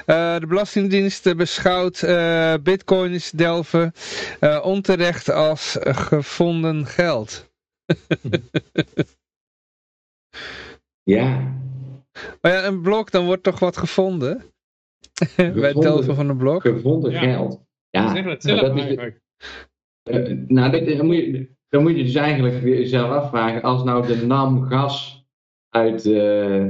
Eh, de Belastingdienst beschouwt eh, bitcoins delven eh, onterecht als gevonden geld. ja, Maar ja, een blok, dan wordt toch wat gevonden? Bij het Gevonden. delven van een blok. gevonden Ja. geld. Ja, Zeg het nou, zelf dat is nou, dat, dan, moet je, dan moet je dus eigenlijk weer jezelf afvragen. Als nou de NAM gas uit... eh,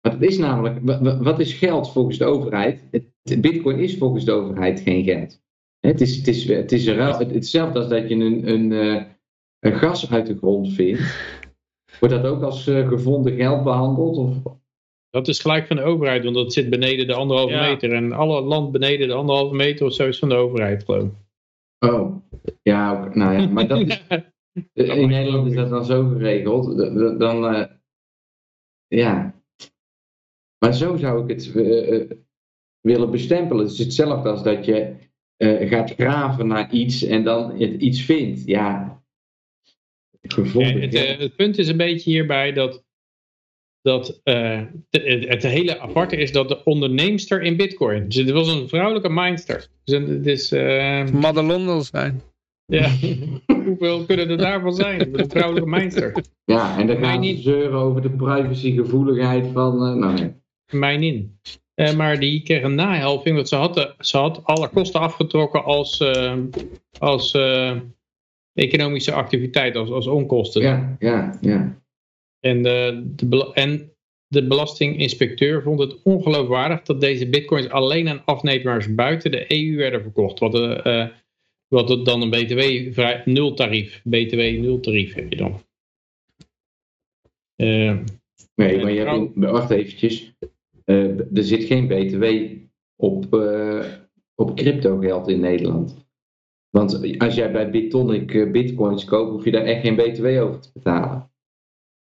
wat het is namelijk, wa- wa- wat is geld volgens de overheid? Het, bitcoin is volgens de overheid geen geld. Hè, Het is, het is, het is, een ruil- het, hetzelfde als dat je een, een, eh, een gas uit de grond vindt. Wordt dat ook als eh, gevonden geld behandeld? Of, Dat is gelijk van de overheid, want dat zit beneden de anderhalve Ja. meter. En alle land beneden de anderhalve meter of zo is van de overheid, geloof ik. Oh, ja, nou ja, maar dat is, in Nederland is dat dan zo geregeld. Dan, eh, ja. Maar zo zou ik het eh, eh, willen bestempelen. Het is hetzelfde als dat je eh, gaat graven naar iets en dan het iets vindt. Ja, gevonden. En het, het punt is een beetje hierbij dat, dat eh, het, het hele aparte is dat de onderneemster in bitcoin, dus het was een vrouwelijke mindster. Dus een- het is, eh, Madelondel zijn. Ja, hoeveel kunnen er daarvan zijn? Een vrouwelijke mindster. ja, en dan gaan ze niet. zeuren over de privacygevoeligheid van... eh, nou nee. Mijn in. Eh, maar die kreeg een nahelving, want ze had, de- ze had alle kosten afgetrokken als, eh, als eh, economische activiteit, als, als onkosten. Ja, ja, ja. En, de, de, en de belastinginspecteur vond het ongeloofwaardig dat deze bitcoins alleen aan afnemers buiten de EU werden verkocht. Wat, eh, eh, wat dan een btw vrij nul tarief, btw nul tarief heb je dan. Eh, Nee, maar je hebt, wacht eventjes. Eh, er zit geen btw op, eh, op crypto geld in Nederland. Want als jij bij Bitonic bitcoins koopt, hoef je daar echt geen btw over te betalen.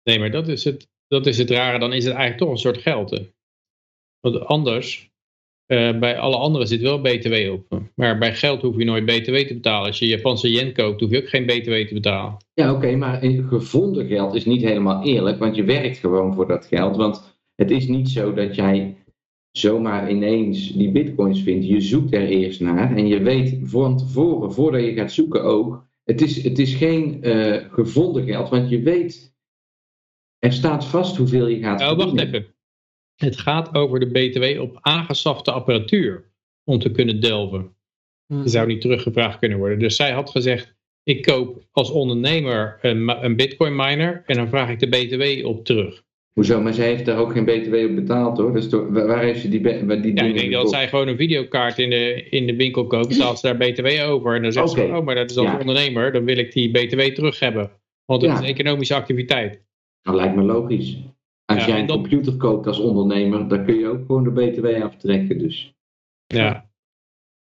nee, maar dat is, het, dat is het rare. Dan is het eigenlijk toch een soort geld. Hè? Want anders, eh, bij alle anderen zit wel btw op. Maar bij geld hoef je nooit btw te betalen. Als je Japanse yen koopt, hoef je ook geen btw te betalen. Ja, oké, maar gevonden geld is niet helemaal eerlijk, want je werkt gewoon voor dat geld. Want het is niet zo dat jij zomaar ineens die bitcoins vindt. Je zoekt er eerst naar en je weet van tevoren, voordat je gaat zoeken ook, het is, het is geen eh, gevonden geld, want je weet, er staat vast hoeveel je gaat Oh, wacht even. Het gaat over de BTW op aangeschafte apparatuur om te kunnen delven. Die zou niet teruggevraagd kunnen worden. Dus zij had gezegd, ik koop als ondernemer een, een bitcoin miner en dan vraag ik de BTW op terug. Hoezo? Maar zij heeft daar ook geen btw op betaald hoor. Dus door- waar heeft ze die, be- waar die Ja, ik denk dat zij gewoon een videokaart in de, in de winkel koopt, staat ze daar BTW over. En dan zegt ze, oh, maar dat is als Ja. ondernemer, dan wil ik die BTW terug hebben. Want het Ja. is economische activiteit. Dat lijkt me logisch. Als Ja, jij en een dat- computer koopt als ondernemer, dan kun je ook gewoon de btw aftrekken. Dus. Ja.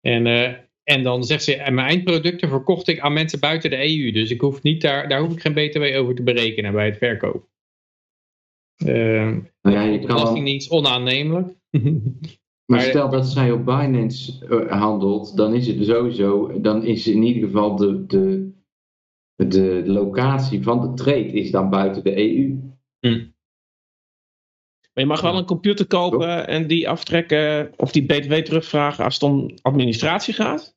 En, eh, en dan zegt ze, en mijn eindproducten verkocht ik aan mensen buiten de EU. Dus ik hoef niet daar, daar hoef ik geen BTW over te berekenen bij het verkoop. Uh, Nou ja, je kan dan, Belastingdienst onaannemelijk. maar stel dat zij op Binance eh, handelt, dan is het sowieso, dan is in ieder geval de, de, de locatie van de trade is dan buiten de EU. Maar je mag wel een computer kopen en die aftrekken of die BTW terugvragen als het om administratie gaat.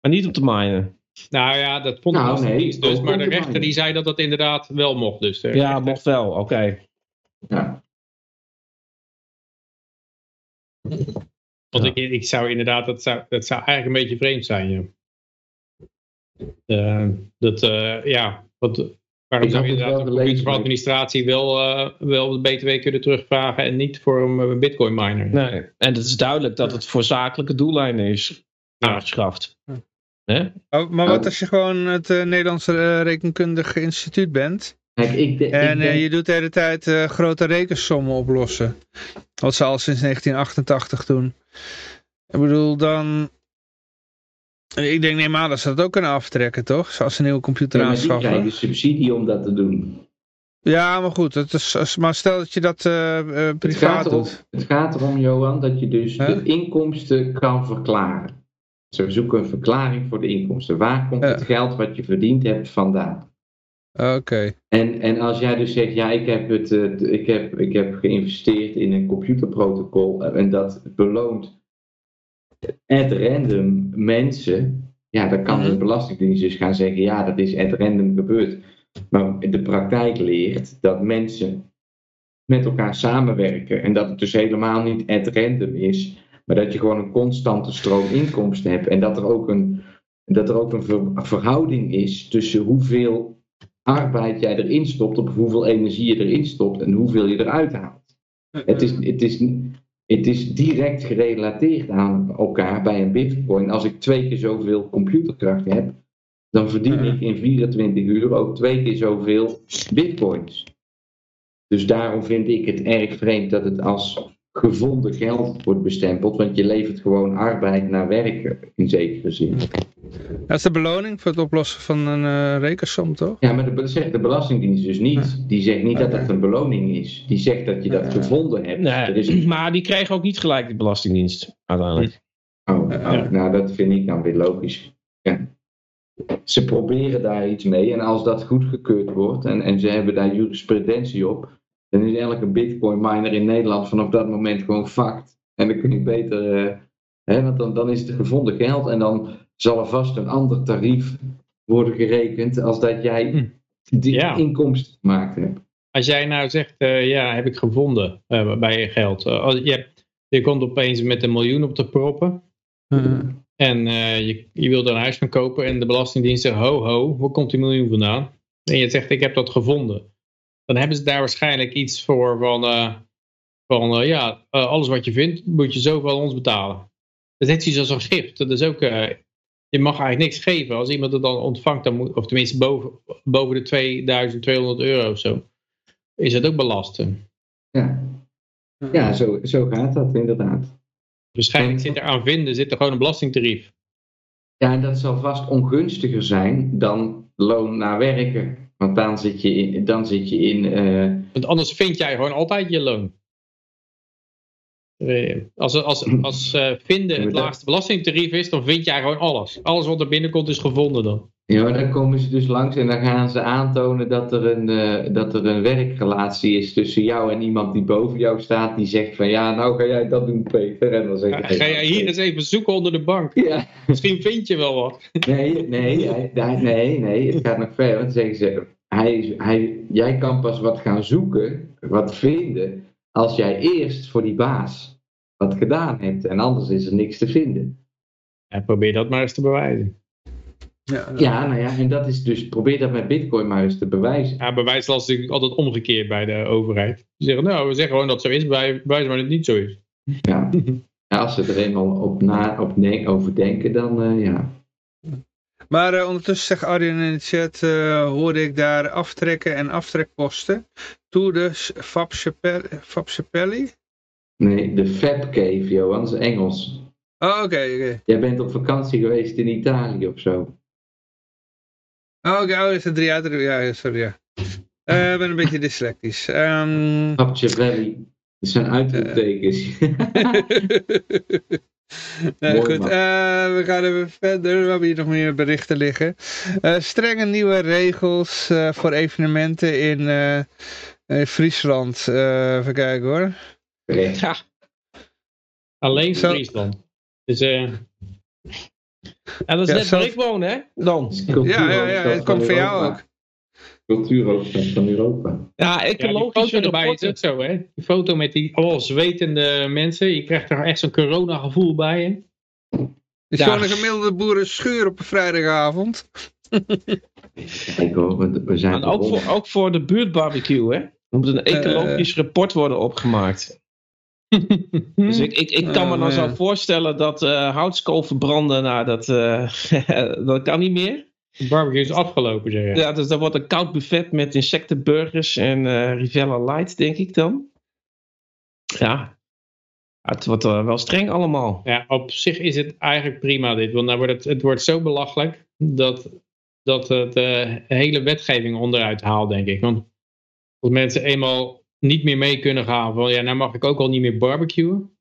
Maar niet om te minen. nou ja, dat vond de Nou, nee, dus. ook Maar de te rechter die zei dat dat inderdaad wel mocht. Dus de Ja, rechter- mocht wel. Oké. Ja. Want Ja. ik, ik zou inderdaad, dat zou, dat zou eigenlijk een beetje vreemd zijn. Ja. Eh, dat, eh, ja, wat, waarom zou je inderdaad gelezen, computer voor administratie wel, eh, wel de BTW kunnen terugvragen en niet voor een eh, bitcoin miner? Nee. En het is duidelijk dat het voor zakelijke doeleinden is aangeschaft. Hè? Oh, maar wat Oh. als je gewoon het eh, Nederlandse rekenkundige instituut bent Kijk, ik, de- ik en denk- je doet de hele tijd eh, grote rekensommen oplossen. Wat ze al sinds 1988 doen. Ik bedoel, dan... Ik denk, neem aan dat ze dat ook kunnen aftrekken, toch? Zoals ze een nieuwe computer ja, maar die aanschaffen. krijgen subsidie om dat te doen. Ja, maar goed. Het is, maar stel dat je dat eh, eh, Het privaat gaat, erom, doet. het gaat erom, Johan, dat je dus Huh? de inkomsten kan verklaren. Ze zoeken een verklaring voor de inkomsten. Waar komt het geld wat je verdiend hebt vandaan? Oké. En, en als jij dus zegt, ja, ik heb, het, eh, ik, heb, ik heb geïnvesteerd in een computerprotocol en dat beloont at random mensen, ja, dan kan de Mhm. Belastingdienst dus gaan zeggen, ja, dat is at random gebeurd. Maar de praktijk leert dat mensen met elkaar samenwerken en dat het dus helemaal niet at random is, maar dat je gewoon een constante stroom inkomsten hebt en dat er ook een, dat er ook een ver- verhouding is tussen hoeveel arbeid jij erin stopt, op hoeveel energie je erin stopt en hoeveel je eruit haalt. Het is, het is, het is direct gerelateerd aan elkaar bij een bitcoin. Als ik twee keer zoveel computerkracht heb, dan verdien ik in 24 uur ook twee keer zoveel bitcoins. Dus daarom vind ik het erg vreemd dat het als gevonden geld wordt bestempeld, want je levert gewoon arbeid naar werken in zekere zin. Dat is de beloning voor het oplossen van een eh, rekensom, toch? Ja, maar dat zegt de Belastingdienst dus niet. Die zegt niet dat dat een beloning is. Die zegt dat je dat gevonden hebt. Er is Nee, maar die kregen ook niet gelijk de Belastingdienst uiteindelijk. Oh, oh, nou dat vind ik dan weer logisch. Ja. Ze proberen daar iets mee en als dat goedgekeurd wordt en, en ze hebben daar jurisprudentie op, dan is elke bitcoin miner in Nederland vanaf dat moment gewoon fucked. En dan kun je beter, eh, hè, want dan, dan is het gevonden geld en dan zal er vast een ander tarief worden gerekend als dat jij Hm. die Ja. inkomsten gemaakt hebt. Als jij nou zegt, eh, ja, heb ik gevonden eh, bij je geld. Als je, hebt- je komt opeens met een miljoen op te proppen. En eh, je, je wilt er een huis van kopen en de Belastingdienst zegt, ho ho, waar komt die miljoen vandaan? En je zegt, ik heb dat gevonden. Dan hebben ze daar waarschijnlijk iets voor van, eh, van eh, ja, eh, alles wat je vindt, moet je zoveel aan ons betalen. Dat is net zoiets als een gift. Dat is ook, eh, je mag eigenlijk niks geven. Als iemand het dan ontvangt, dan moet, of tenminste boven, boven de 2200 euro of zo, is dat ook belasten. Ja, ja zo, zo gaat dat inderdaad. Waarschijnlijk zit er aan vinden, zit er gewoon een belastingtarief. Ja, en dat zal vast ongunstiger zijn dan loon naar werken. Want dan zit je in. Dan zit je in eh, Want anders vind jij gewoon altijd je loon. Als, als, als eh, vinden het laagste belastingtarief is, dan vind jij gewoon alles. Alles wat er binnenkomt is gevonden dan. ja, maar dan komen ze dus langs en dan gaan ze aantonen dat er, een, eh, dat er een werkrelatie is tussen jou en iemand die boven jou staat. Die zegt van ja, nou ga jij dat doen, Peter. En dan zeg Ga, ik, ga jij hier eens even zoeken onder de bank? Ja, Misschien vind je wel wat. nee, nee, hij- nee, nee, het gaat nog verder. Want dan zeggen ze, hij, hij, jij kan pas wat gaan zoeken, wat vinden, als jij eerst voor die baas wat gedaan hebt. En anders is er niks te vinden. Ja, probeer dat maar eens te bewijzen. Ja, Ja, nou ja, en dat is dus, probeer dat met Bitcoin maar eens te bewijzen. Ja, bewijslast is natuurlijk altijd omgekeerd bij de overheid. Die zeggen, nou, we zeggen gewoon dat het zo is, bij- bewijs maar dat het niet zo is. Ja. Ja, als ze er eenmaal op, na, op denk, over denken, dan eh, ja. Maar eh, ondertussen zegt Arjen in de chat, eh, hoorde ik daar aftrekken en aftrekposten. Toe de S- Fab Chapelle- Fab Chapelli. Nee, de Fab Cave, Johan, dat is Engels. Oh, oké, oké. Jij bent op vakantie geweest in Italië of zo. Oh, oké, oh, is het drie uit? Ja, sorry, ja. Eh, Ik ben een beetje dyslectisch. Ehm, Capture Valley. Dat zijn uitroeptekens. nee, Mooi, goed, eh, we gaan even verder. We hebben hier nog meer berichten liggen. Eh, strenge nieuwe regels eh, voor evenementen in, eh, in Friesland. Eh, even kijken hoor. Ja. Alleen Zo. Friesland. Dus eh, En dat is Ja, net zelf- waar ik woon, hè? Dan. Ja, ja, ja, het komt voor jou ook. Cultuurhoofdstad van Europa. Ja, ja, die ecologische foto erbij is ook zo, hè? Die foto met die allemaal zwetende mensen. Je krijgt er echt zo'n corona gevoel bij. Hè? is Ja. gewoon een gemiddelde boerenschuur op een vrijdagavond. Kijk hoor, we, we zijn En ook voor, ook voor de buurtbarbecue, hè? Er moet een ecologisch rapport worden opgemaakt. Dus ik, ik, ik kan me Oh, dan zo voorstellen dat eh houtskool verbranden, nou, dat, eh, dat kan niet meer. De barbecue is afgelopen, zeg je. Ja, dus dat wordt een koud buffet met insectenburgers en eh Rivella Light, denk ik dan. Ja, het wordt eh, wel streng allemaal. Ja, op zich is het eigenlijk prima dit. Want dan wordt het, het wordt zo belachelijk dat, dat het de hele wetgeving onderuit haalt, denk ik. Want als mensen eenmaal niet meer mee kunnen gaan van ja, nou mag ik ook al niet meer barbecuen.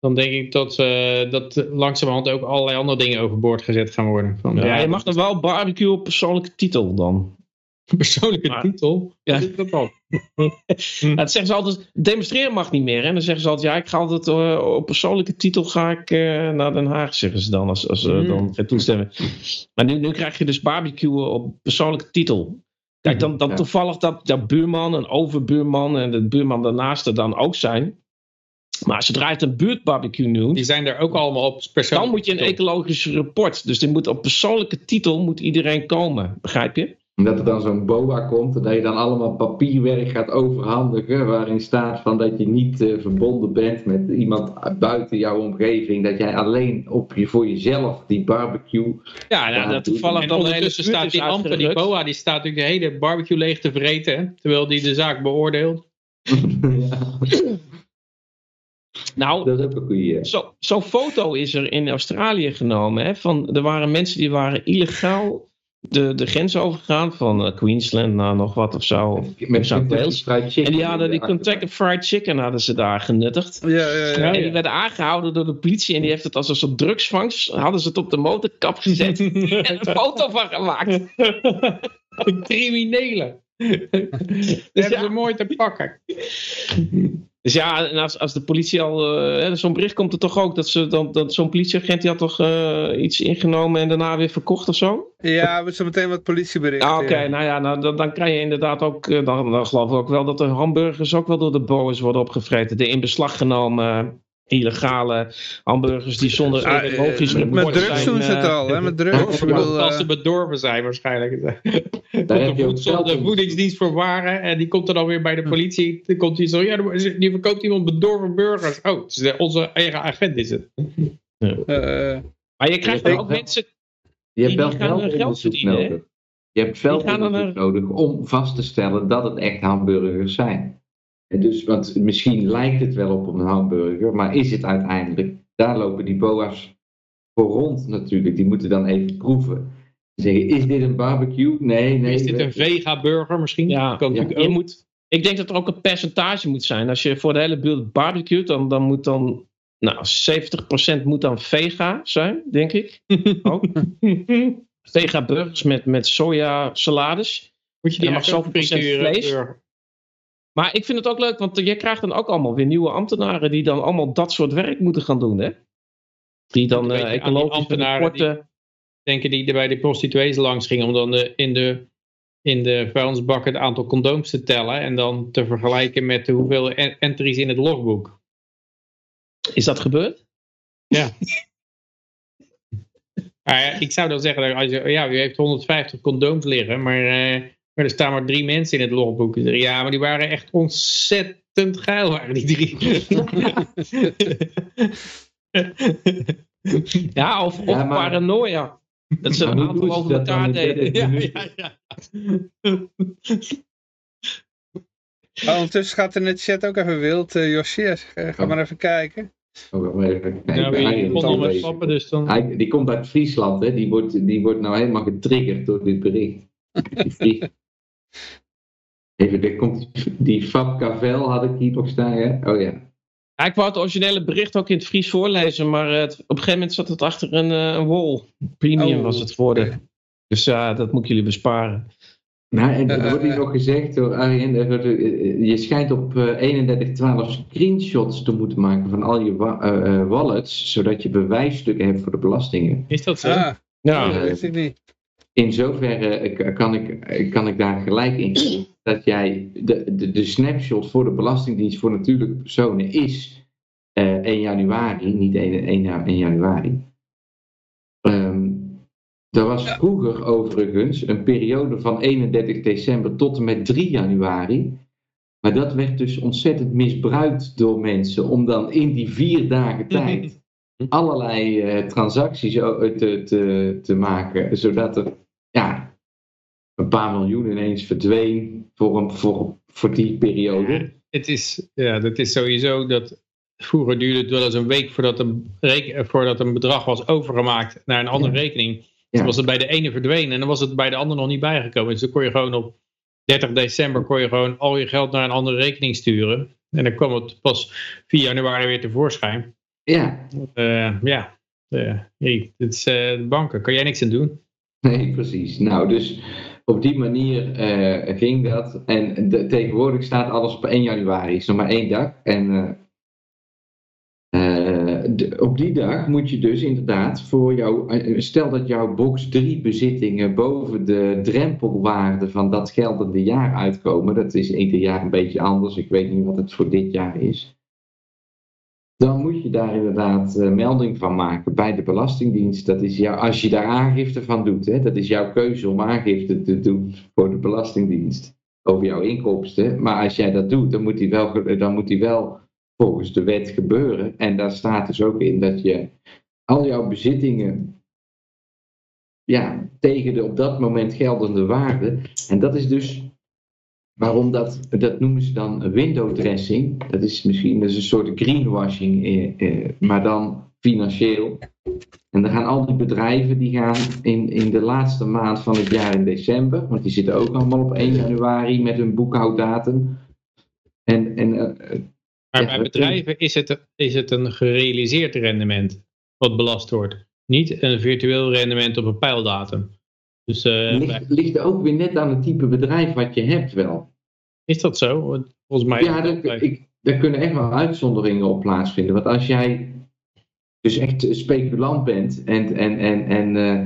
Dan denk ik dat, eh dat langzamerhand ook allerlei andere dingen overboord gezet gaan worden. Van, Ja, je mag dan wel barbecue op persoonlijke titel dan. persoonlijke Maar- titel. Ja. Wat is dat dan? Ja, dat zeggen ze altijd, demonstreren mag niet meer. En dan zeggen ze altijd, ja, ik ga altijd eh, op persoonlijke titel ga ik eh, naar Den Haag, zeggen ze dan, als, als ze Mm. dan gaan toestemmen. Maar nu, nu krijg je dus barbecuen op persoonlijke titel. Kijk, dan, dan Ja. toevallig dat, dat buurman, een overbuurman en de buurman daarnaast er dan ook zijn. Maar zodra je het een buurtbarbecue noemt, Die zijn er ook allemaal op dan moet je een ecologisch rapport. Dus die moet op persoonlijke titel moet iedereen komen. Begrijp je? Dat er dan zo'n boa komt en dat je dan allemaal papierwerk gaat overhandigen waarin staat van dat je niet eh, verbonden bent met iemand buiten jouw omgeving. Dat jij alleen op je, voor jezelf die barbecue... Ja, Ja, nou, dat toevallig En dan de hele ondertussen staat die Amper, die boa, die staat natuurlijk de hele barbecue leeg te vreten. Terwijl die de zaak beoordeelt. ja, Nou, dat ook een goeie. Zo- Zo'n foto is er in Australië genomen. Hè, van, er waren mensen die waren illegaal de, de grens overgegaan. Van eh, Queensland naar nog wat of zo. Met South Wales. Fried Chicken. En die hadden die Kentucky Fried Chicken hadden ze daar genuttigd. Ja, ja, ja. En die werden aangehouden door de politie. En die heeft het als een soort drugsvangst. Hadden ze het op de motorkap gezet. en een foto van gemaakt. Criminelen. Dus Dat hebben ze mooi te pakken. Dus ja, en als, als de politie al... eh, zo'n bericht komt er toch ook. Dat, ze, dan, dat zo'n politieagent die had toch eh, iets ingenomen. En daarna weer verkocht of zo? Ja, we zo meteen wat politieberichten. Ah, Oké, ja. nou ja, nou, dan, dan kan je inderdaad ook, eh, dan, dan geloof ik ook wel dat de hamburgers ook wel door de boa's worden opgevreten. De in beslag genomen eh, illegale hamburgers die zonder Ah, eh, met, drugs zijn, doen ze het eh, al, hè? Met drugs. Als eh, ze bedorven zijn waarschijnlijk. Daar de, heb je de geld in. voedingsdienst voor waren. En die komt er dan weer bij de politie. Dan komt hij zo. Ja, die verkoopt iemand bedorven burgers. Oh, het is de- onze eigen agent is het. eh, Maar je krijgt ook mensen, Je hebt Die wel geld nodig. Je hebt veldonderzoek naar- nodig om vast te stellen dat het echt hamburgers zijn. En dus, want misschien lijkt het wel op een hamburger, maar is het uiteindelijk? Daar lopen die boa's voor rond natuurlijk. Die moeten dan even proeven. Zeggen, is dit een barbecue? Nee, nee. is dit een vega-burger misschien? ja, kan ja, natuurlijk je moet, ik denk dat er ook een percentage moet zijn. Als je voor de hele buurt barbecuet, dan, dan moet dan, nou 70% moet dan vega zijn, denk ik. Ook. Vega burgers met, met soja salades. Moet je En die er mag zoveel procent vlees. burger? Maar ik vind het ook leuk, want je krijgt dan ook allemaal weer nieuwe ambtenaren die dan allemaal dat soort werk moeten gaan doen, hè? Die dan eh die ecologische ambtenaren rapporten... denken die er bij de prostituees langs gingen om dan de, in, de, in de vuilnisbak het aantal condooms te tellen en dan te vergelijken met de hoeveel en- entries in het logboek. Is dat gebeurd? Ja, ik zou dan zeggen, dat als je, ja, u heeft 150 condooms liggen, maar, eh, maar er staan maar drie mensen in het logboek. Ja, maar die waren echt ontzettend geil, waren die drie. Ja, of, of Ja, maar- paranoia. Dat ze een aantal over elkaar deden. ja, ja, ja. ondertussen gaat er in de chat ook even wild. eh Josje, eh, ga maar even kijken. Oh, maar even kijken. Kon stappen, dus dan... Hij- die komt uit Friesland, hè? Die, wordt, die wordt nou helemaal getriggerd door dit bericht. Die Even, er komt die Fab Cavel had ik hier nog staan, hè? Oh ja. Ja, ik wou het originele bericht ook in het Fries voorlezen, maar eh, het- op een gegeven moment zat het achter een, eh, een wall. Premium Oh, was het voor de. oké. Dus ja, dat moet ik jullie besparen. Nou, en er Eh, wordt eh, hier nog gezegd door Arjen, eh, je schijnt op eh 3112 screenshots te moeten maken van al je wa- eh, eh, wallets, zodat je bewijsstukken hebt voor de belastingen. Is dat zo? Ah, Ja, dat wist ik niet. In zoverre eh, kan ik, eh, kan ik daar gelijk in geven dat jij de, de, de snapshot voor de Belastingdienst voor natuurlijke personen is eh 1 januari, niet 1, 1, ja- 1 januari. Ehm er was vroeger overigens een periode van 31 december tot en met 3 januari. Maar dat werd dus ontzettend misbruikt door mensen om dan in die vier dagen tijd allerlei eh, transacties eh, te, te, te maken, zodat er ja, een paar miljoen ineens verdween voor, een, voor, voor die periode. Ja, het is, ja, dat is sowieso dat vroeger duurde het wel eens een week voordat een, reken- voordat een bedrag was overgemaakt naar een andere Ja. rekening. Ja. Dan was het bij de ene verdwenen en dan was het bij de ander nog niet bijgekomen. Dus dan kon je gewoon op 30 december kon je gewoon al je geld naar een andere rekening sturen. En dan kwam het pas 4 januari weer tevoorschijn. Ja, Eh, ja, Eh, hey, het is eh, de banken. Kan jij niks aan doen? Nee, precies. Nou, dus op die manier eh, ging dat. En de- tegenwoordig staat alles op 1 januari. Is nog maar één dag. En eh, eh, op die dag moet je dus inderdaad voor jou, eh, stel dat jouw box 3 bezittingen boven de drempelwaarde van dat geldende jaar uitkomen. Dat is ieder jaar een beetje anders. Ik weet niet wat het voor dit jaar is. Dan moet je daar inderdaad eh, melding van maken bij de Belastingdienst. Dat is jou, als je daar aangifte van doet, hè, dat is jouw keuze om aangifte te doen voor de Belastingdienst over jouw inkomsten. Maar als jij dat doet, dan moet die wel, ge- dan moet die wel volgens de wet gebeuren. En daar staat dus ook in dat je al jouw bezittingen ja, tegen de op dat moment geldende waarde. En dat is dus waarom dat, dat noemen ze dan window dressing. Dat is misschien dat is een soort greenwashing, eh, eh, maar dan financieel. En dan gaan al die bedrijven die gaan in, in de laatste maand van het jaar in december, want die zitten ook allemaal op 1 januari met hun boekhouddatum. En, en eh, Maar Ja, bij bedrijven is het, is het een gerealiseerd rendement wat belast wordt. Niet een virtueel rendement op een pijldatum. Dus eh, ligt, ligt ook weer net aan het type bedrijf wat je hebt wel. is dat zo? Volgens mij. Ja, daar, ik, daar kunnen echt wel uitzonderingen op plaatsvinden. Want als jij dus echt speculant bent en, en, en, en, eh,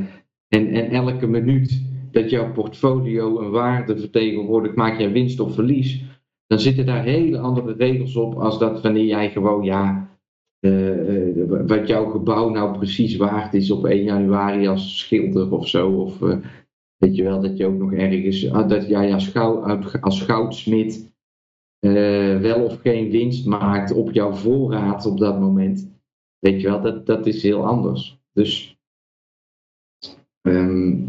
en, en elke minuut dat jouw portfolio een waarde vertegenwoordigt, maak jij winst of verlies, dan zitten daar hele andere regels op als dat wanneer jij gewoon, ja, eh, wat jouw gebouw nou precies waard is op 1 januari als schilder of zo. Of eh, weet je wel, dat je ook nog ergens, ah, dat jij als, gou- als goudsmid eh, wel of geen winst maakt op jouw voorraad op dat moment. Weet je wel, dat, dat is heel anders. Dus ehm,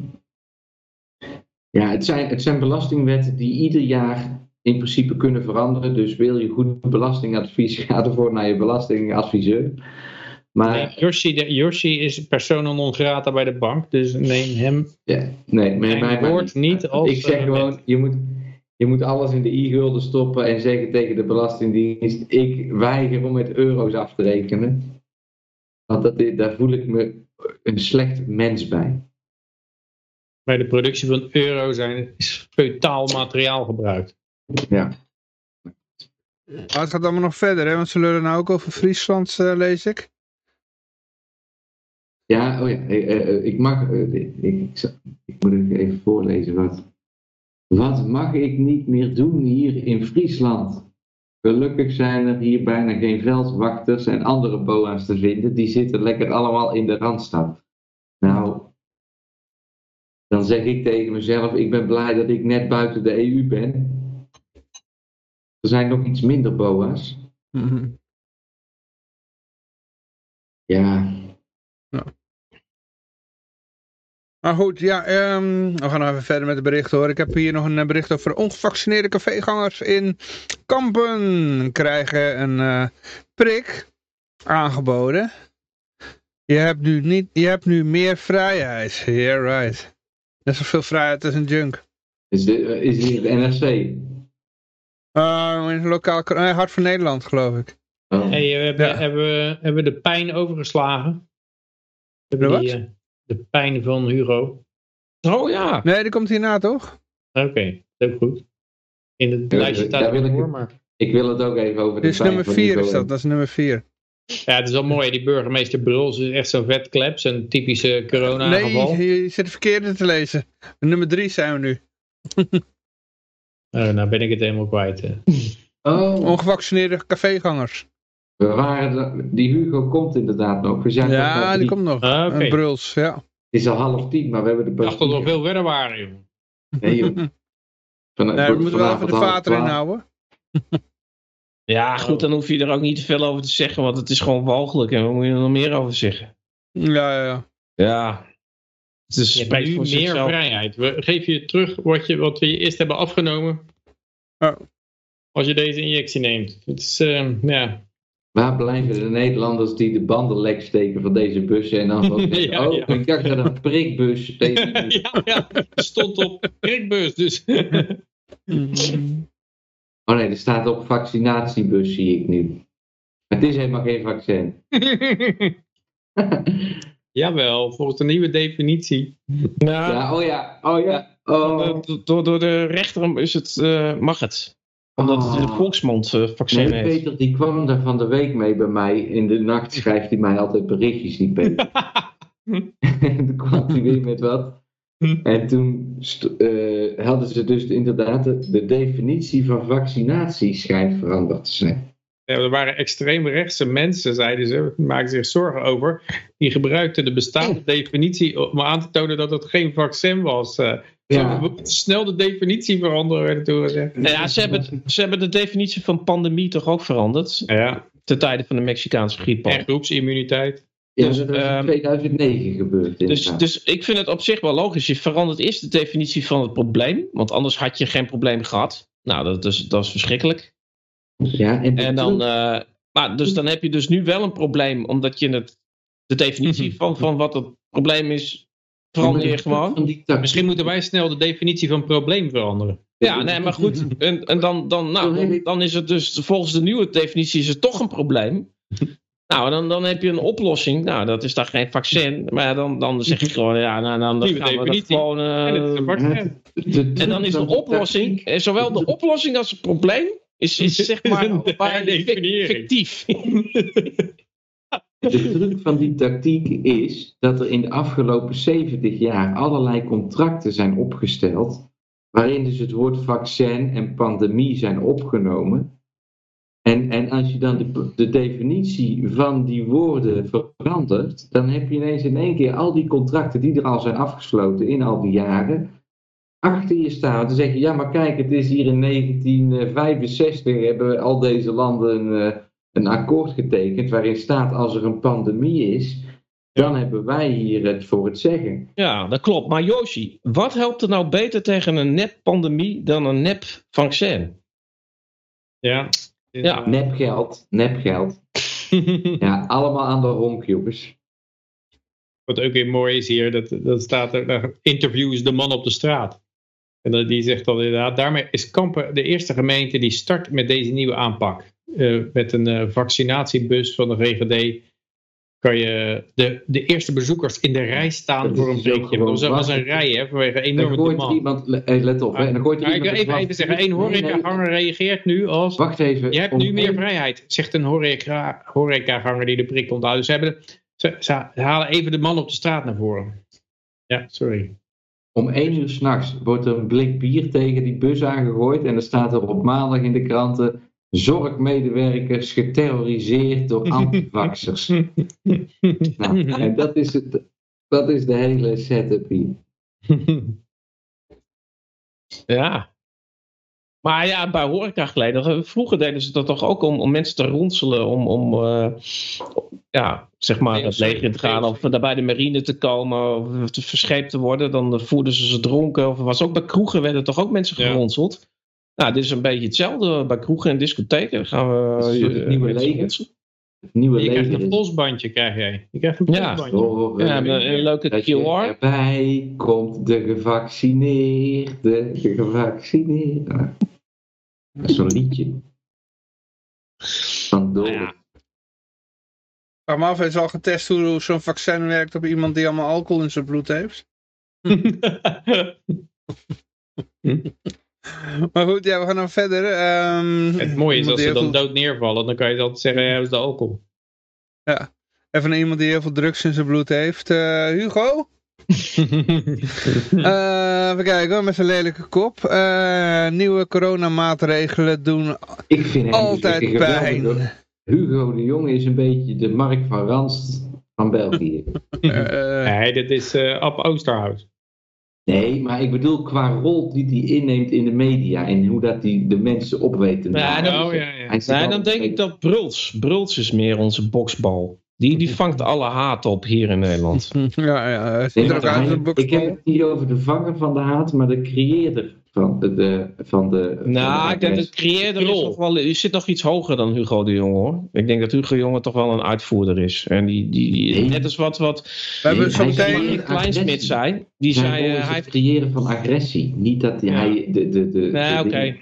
ja, het zijn, het zijn belastingwetten die ieder jaar in principe kunnen veranderen. Dus wil je goed belastingadvies, ga ervoor naar je belastingadviseur. Maar is persona non grata bij de bank. Dus neem hem ja, nee, mij, mij woord niet als. ik zeg eh, gewoon, je moet, je moet alles in de i-gulden stoppen en zeggen tegen de Belastingdienst, ik weiger om met euro's af te rekenen. Want dat, daar voel ik me een slecht mens bij. bij de productie van euro zijn is feutaal materiaal gebruikt. Ja. Maar het gaat allemaal nog verder, hè? want ze lullen nou ook over Friesland, eh, lees ik. Ja, oh ja, eh, eh, ik mag, ik, ik, moet even voorlezen. Wat, wat mag ik niet meer doen hier in Friesland? Gelukkig zijn er hier bijna geen veldwachters en andere boa's te vinden. Die zitten lekker allemaal in de Randstad. Nou, dan zeg ik tegen mezelf, ik ben blij dat ik net buiten de EU ben. Er zijn nog iets minder boa's. Ja, Maar goed, ja, ehm, we gaan nog even verder met de berichten hoor. Ik heb hier nog een eh, bericht over ongevaccineerde cafégangers in Kampen krijgen een eh, prik aangeboden. Je hebt nu, niet, je hebt nu meer vrijheid. Yeah, right. Net zoveel vrijheid als een junk. is, dit, is hier het NRC? Uh, in lokaal, uh, Hart van Nederland, geloof ik. Oh. Hey, we hebben, Ja. hebben, we- hebben we de pijn overgeslagen? We hebben De die, eh, de pijn van Hugo. Oh ja. Nee, die komt hierna, toch? Oké, ook goed. In het Ja, lijstje staat wil het ik- voor, maar... Ik wil het ook even over de pijn nummer van 4 Hugo is dat, dat is nummer 4. Ja, het is wel mooi. Die burgemeester Bruls is echt zo'n vet klep. Zo'n typische corona-geval. Nee, je zit de verkeerde te lezen. Nummer 3 zijn we nu. Oh, nou ben ik het helemaal kwijt. eh. Oh, Ongevaccineerde cafégangers. we waren die Hugo komt inderdaad nog. We zijn Ja, die komt nog. Ah. Een bruls, ja. Het is al half tien, maar we hebben de Ik dacht dat er nog veel verder waren, joh. Nee, joh. Van, Nee, we moeten wel even de vater inhouden. Ja, goed, dan hoef je er ook niet te veel over te zeggen, want het is gewoon walgelijk. En waar moet je er nog meer over zeggen? Ja, ja, ja. Ja. Is Je hebt nu meer zichzelf. vrijheid. We geven je terug wat, je, wat we je eerst hebben afgenomen. Ja. Als je deze injectie neemt. Het is, eh, ja. Waar blijven de Nederlanders die de banden lek steken van deze bussen en dan van, Ja, oh, ja. ik dacht dat een prikbus. Ja, ja, het stond op prikbus, dus. Oh nee, er staat op vaccinatiebus, zie ik nu. Het is helemaal geen vaccin. Jawel, volgens de nieuwe definitie. Ja, Ja, oh ja, oh ja. Oh. door, door, door de rechter is het, eh, mag het. Omdat het in de Oh. volksmond eh, vaccin Nee, heet. Peter die kwam daar van de week mee bij mij. In de nacht schrijft hij mij altijd berichtjes, die Peter. en toen kwam hij weer met wat. En toen eh, hadden ze dus inderdaad de, de definitie van vaccinatie schijnt veranderd te zijn. Ja, er waren extreemrechtse mensen, zeiden ze, maakten zich zorgen over. Die gebruikten de bestaande definitie om aan te tonen dat het geen vaccin was. Eh, Ja. We moeten snel de definitie veranderen, werd er toen gezegd. Ja, ze hebben, ze hebben de definitie van pandemie toch ook veranderd. Ja, Ten tijde van de Mexicaanse griepbal. en groepsimmuniteit. Ja, Dus, dat is in ehm, 2009 gebeurd. Dus, dus ik vind het op zich wel logisch. Je verandert eerst de definitie van het probleem. Want anders had je geen probleem gehad. Nou, dat is, dat is verschrikkelijk. Ja, en, En dan, eh, maar dus dan heb je dus nu wel een probleem. Omdat je het, de definitie van, van wat het probleem is, verander je gewoon. Misschien moeten wij snel de definitie van probleem veranderen. Ja, nee, maar goed. En, en dan, dan, nou, dan, dan is het dus volgens de nieuwe definitie is het toch een probleem. Nou, dan, dan heb je een oplossing. Nou, dat is dan geen vaccin. Maar ja, dan, dan zeg je gewoon, ja, nou, dan, dan Nieuwe gaan we dat gewoon... eh, en dan is de oplossing, eh, zowel de oplossing als het probleem, is, is zeg maar fictief. De truc van die tactiek is dat er in de afgelopen 70 jaar allerlei contracten zijn opgesteld. Waarin dus het woord vaccin en pandemie zijn opgenomen. En, en als je dan de, de definitie van die woorden verandert, dan heb je ineens in één keer al die contracten die er al zijn afgesloten in al die jaren, achter je staan. Dan zeg je, ja maar kijk, het is hier in 1965 hebben al deze landen eh, een akkoord getekend waarin staat als er een pandemie is, dan hebben wij hier het voor het zeggen. Ja, dat klopt. Maar Yoshi, wat helpt er nou beter tegen een nep-pandemie dan een nep-vaccin? Ja. Ja. Nepgeld, nepgeld. Ja, allemaal aan de honk, jongens. Wat ook weer mooi is hier, dat, dat staat er, interviews de man op de straat. En die zegt dan inderdaad, daarmee is Kampen de eerste gemeente die start met deze nieuwe aanpak. Eh, met een eh, vaccinatiebus van de GGD kan je de, de eerste bezoekers in de rij staan Dat voor een dus prikje. Want dat was een rij hè, vanwege Dan enorme gooit er demand. iemand, hey, let op, hè, en dan gooit er Maar ik iemand wil even, een even zeggen, één horecaganger reageert nu als... Wacht even. Je hebt nu meer vrijheid, zegt een horeca, horecaganger die de prik komt houden. Dus ze, hebben, ze, ze halen even de man op de straat naar voren. Ja, sorry. Om één uur s'nachts wordt er een blik bier tegen die bus aangegooid. En dan staat er op maandag in de kranten. Zorgmedewerkers geterroriseerd door antivaxers. nou, en dat is, het, dat is de hele setup hier. Ja. Maar ja, bij horecageleider, vroeger deden ze dat toch ook om, om mensen te ronselen, om, om eh, ja, zeg maar het leger in te gaan of daar bij de marine te komen of te verscheept te worden. Dan voerden ze ze dronken. Of was ook bij kroegen werden toch ook mensen Ja. geronseld. Nou, dit is een beetje hetzelfde bij kroegen en discotheken. Gaan we Het eh, nieuwe leger. Het nieuwe Je krijgt leger een polsbandje, krijg jij. Je krijgt een Ja. polsbandje. Ja, een, een leuke QR. erbij komt de gevaccineerde, de gevaccineerde. Dat is zo'n liedje. Van Doris. Ja. Maar me af, heeft al getest hoe zo'n vaccin werkt op iemand die allemaal alcohol in zijn bloed heeft? Maar goed, ja, we gaan dan verder. Ehm, Het mooie is als ze dan veel- dood neervallen, dan kan je altijd zeggen, ja, dat is de alcohol. Even iemand die heel veel drugs in zijn bloed heeft. Eh, Hugo? Eh, even kijken hoor, met zijn lelijke kop. Eh, nieuwe coronamaatregelen doen Ik vind altijd geweldig, pijn. Hugo de Jonge is een beetje de Mark van Ranst van België. Eh, nee, dit is eh Ab Oosterhout. Nee, maar ik bedoel qua rol die hij inneemt in de media en hoe dat hij de mensen op weet te Ja, dan- Oh, ja, dan denk ik dat Bruls. Bruls is meer onze boksbal. Die, die vangt alle haat op hier in Nederland. ja, ja, hij Nee, hij- ik heb het niet over de vanger van de haat, maar de creëerder van de, de, van de van Nou, de ik denk dat creëerder is Rol. nog wel, die zit nog iets hoger dan Hugo de Jonge hoor. Ik denk dat Hugo de Jonge toch wel een uitvoerder is. En die, die, die- Nee. net als wat, wat We hebben zo meteen... creëert Kleinsmit zei. Die zei, eh, hij het creëren van agressie. Niet dat hij, hij de, de, de, Nee, de oké.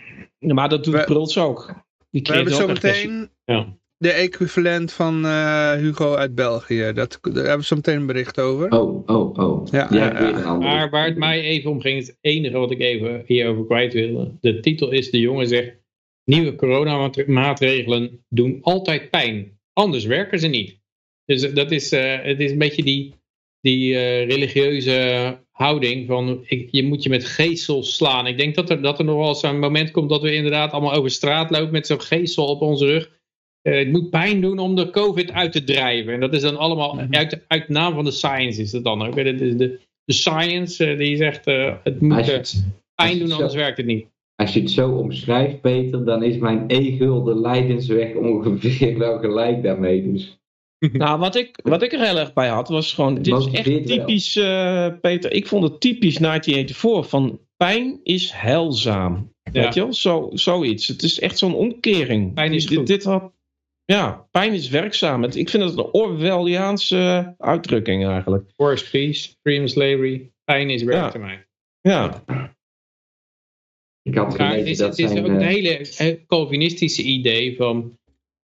Maar dat doet We- ook. Die We hebben creëert zo meteen Ja. De equivalent van eh, Hugo uit België. Dat, daar hebben we zo meteen een bericht over. Oh, oh, oh. Ja, andere. Maar waar het mij even om ging, is het enige wat ik even hierover kwijt wilde. De titel is, de jongen zegt, nieuwe coronamaatregelen doen altijd pijn. Anders werken ze niet. Dus eh, dat is, eh, het is een beetje die, die eh, religieuze houding van, ik, je moet je met geesels slaan. Ik denk dat er, dat er nog wel eens zo'n moment komt dat we inderdaad allemaal over straat lopen met zo'n geesel op onze rug. Eh, het moet pijn doen om de COVID uit te drijven. En dat is dan allemaal uit, uit naam van de science is het dan ook. De, de, de, de science eh, die zegt het Als moet je eh, het- pijn je doen, anders werkt het niet. Als je het zo omschrijft, Peter, dan is mijn e-gulden lijdensweg ongeveer wel gelijk daarmee. Dus. Nou, wat ik, wat ik er heel erg bij had, was gewoon... Dit is echt typisch, eh, Peter. Ik vond het typisch 1984 van pijn is heilzaam. Ja. Weet je wel? Zo, zoiets. Het is echt zo'n omkering. Pijn is dit, goed. Dit had, ja, pijn is werkzaam. Ik vind het een Orwelliaanse uitdrukking eigenlijk. Force peace, freedom slavery, pijn is werkzaamheid. Ja, Ik had het gelezen is, dat het is zijn... ook een hele eh, Calvinistische idee van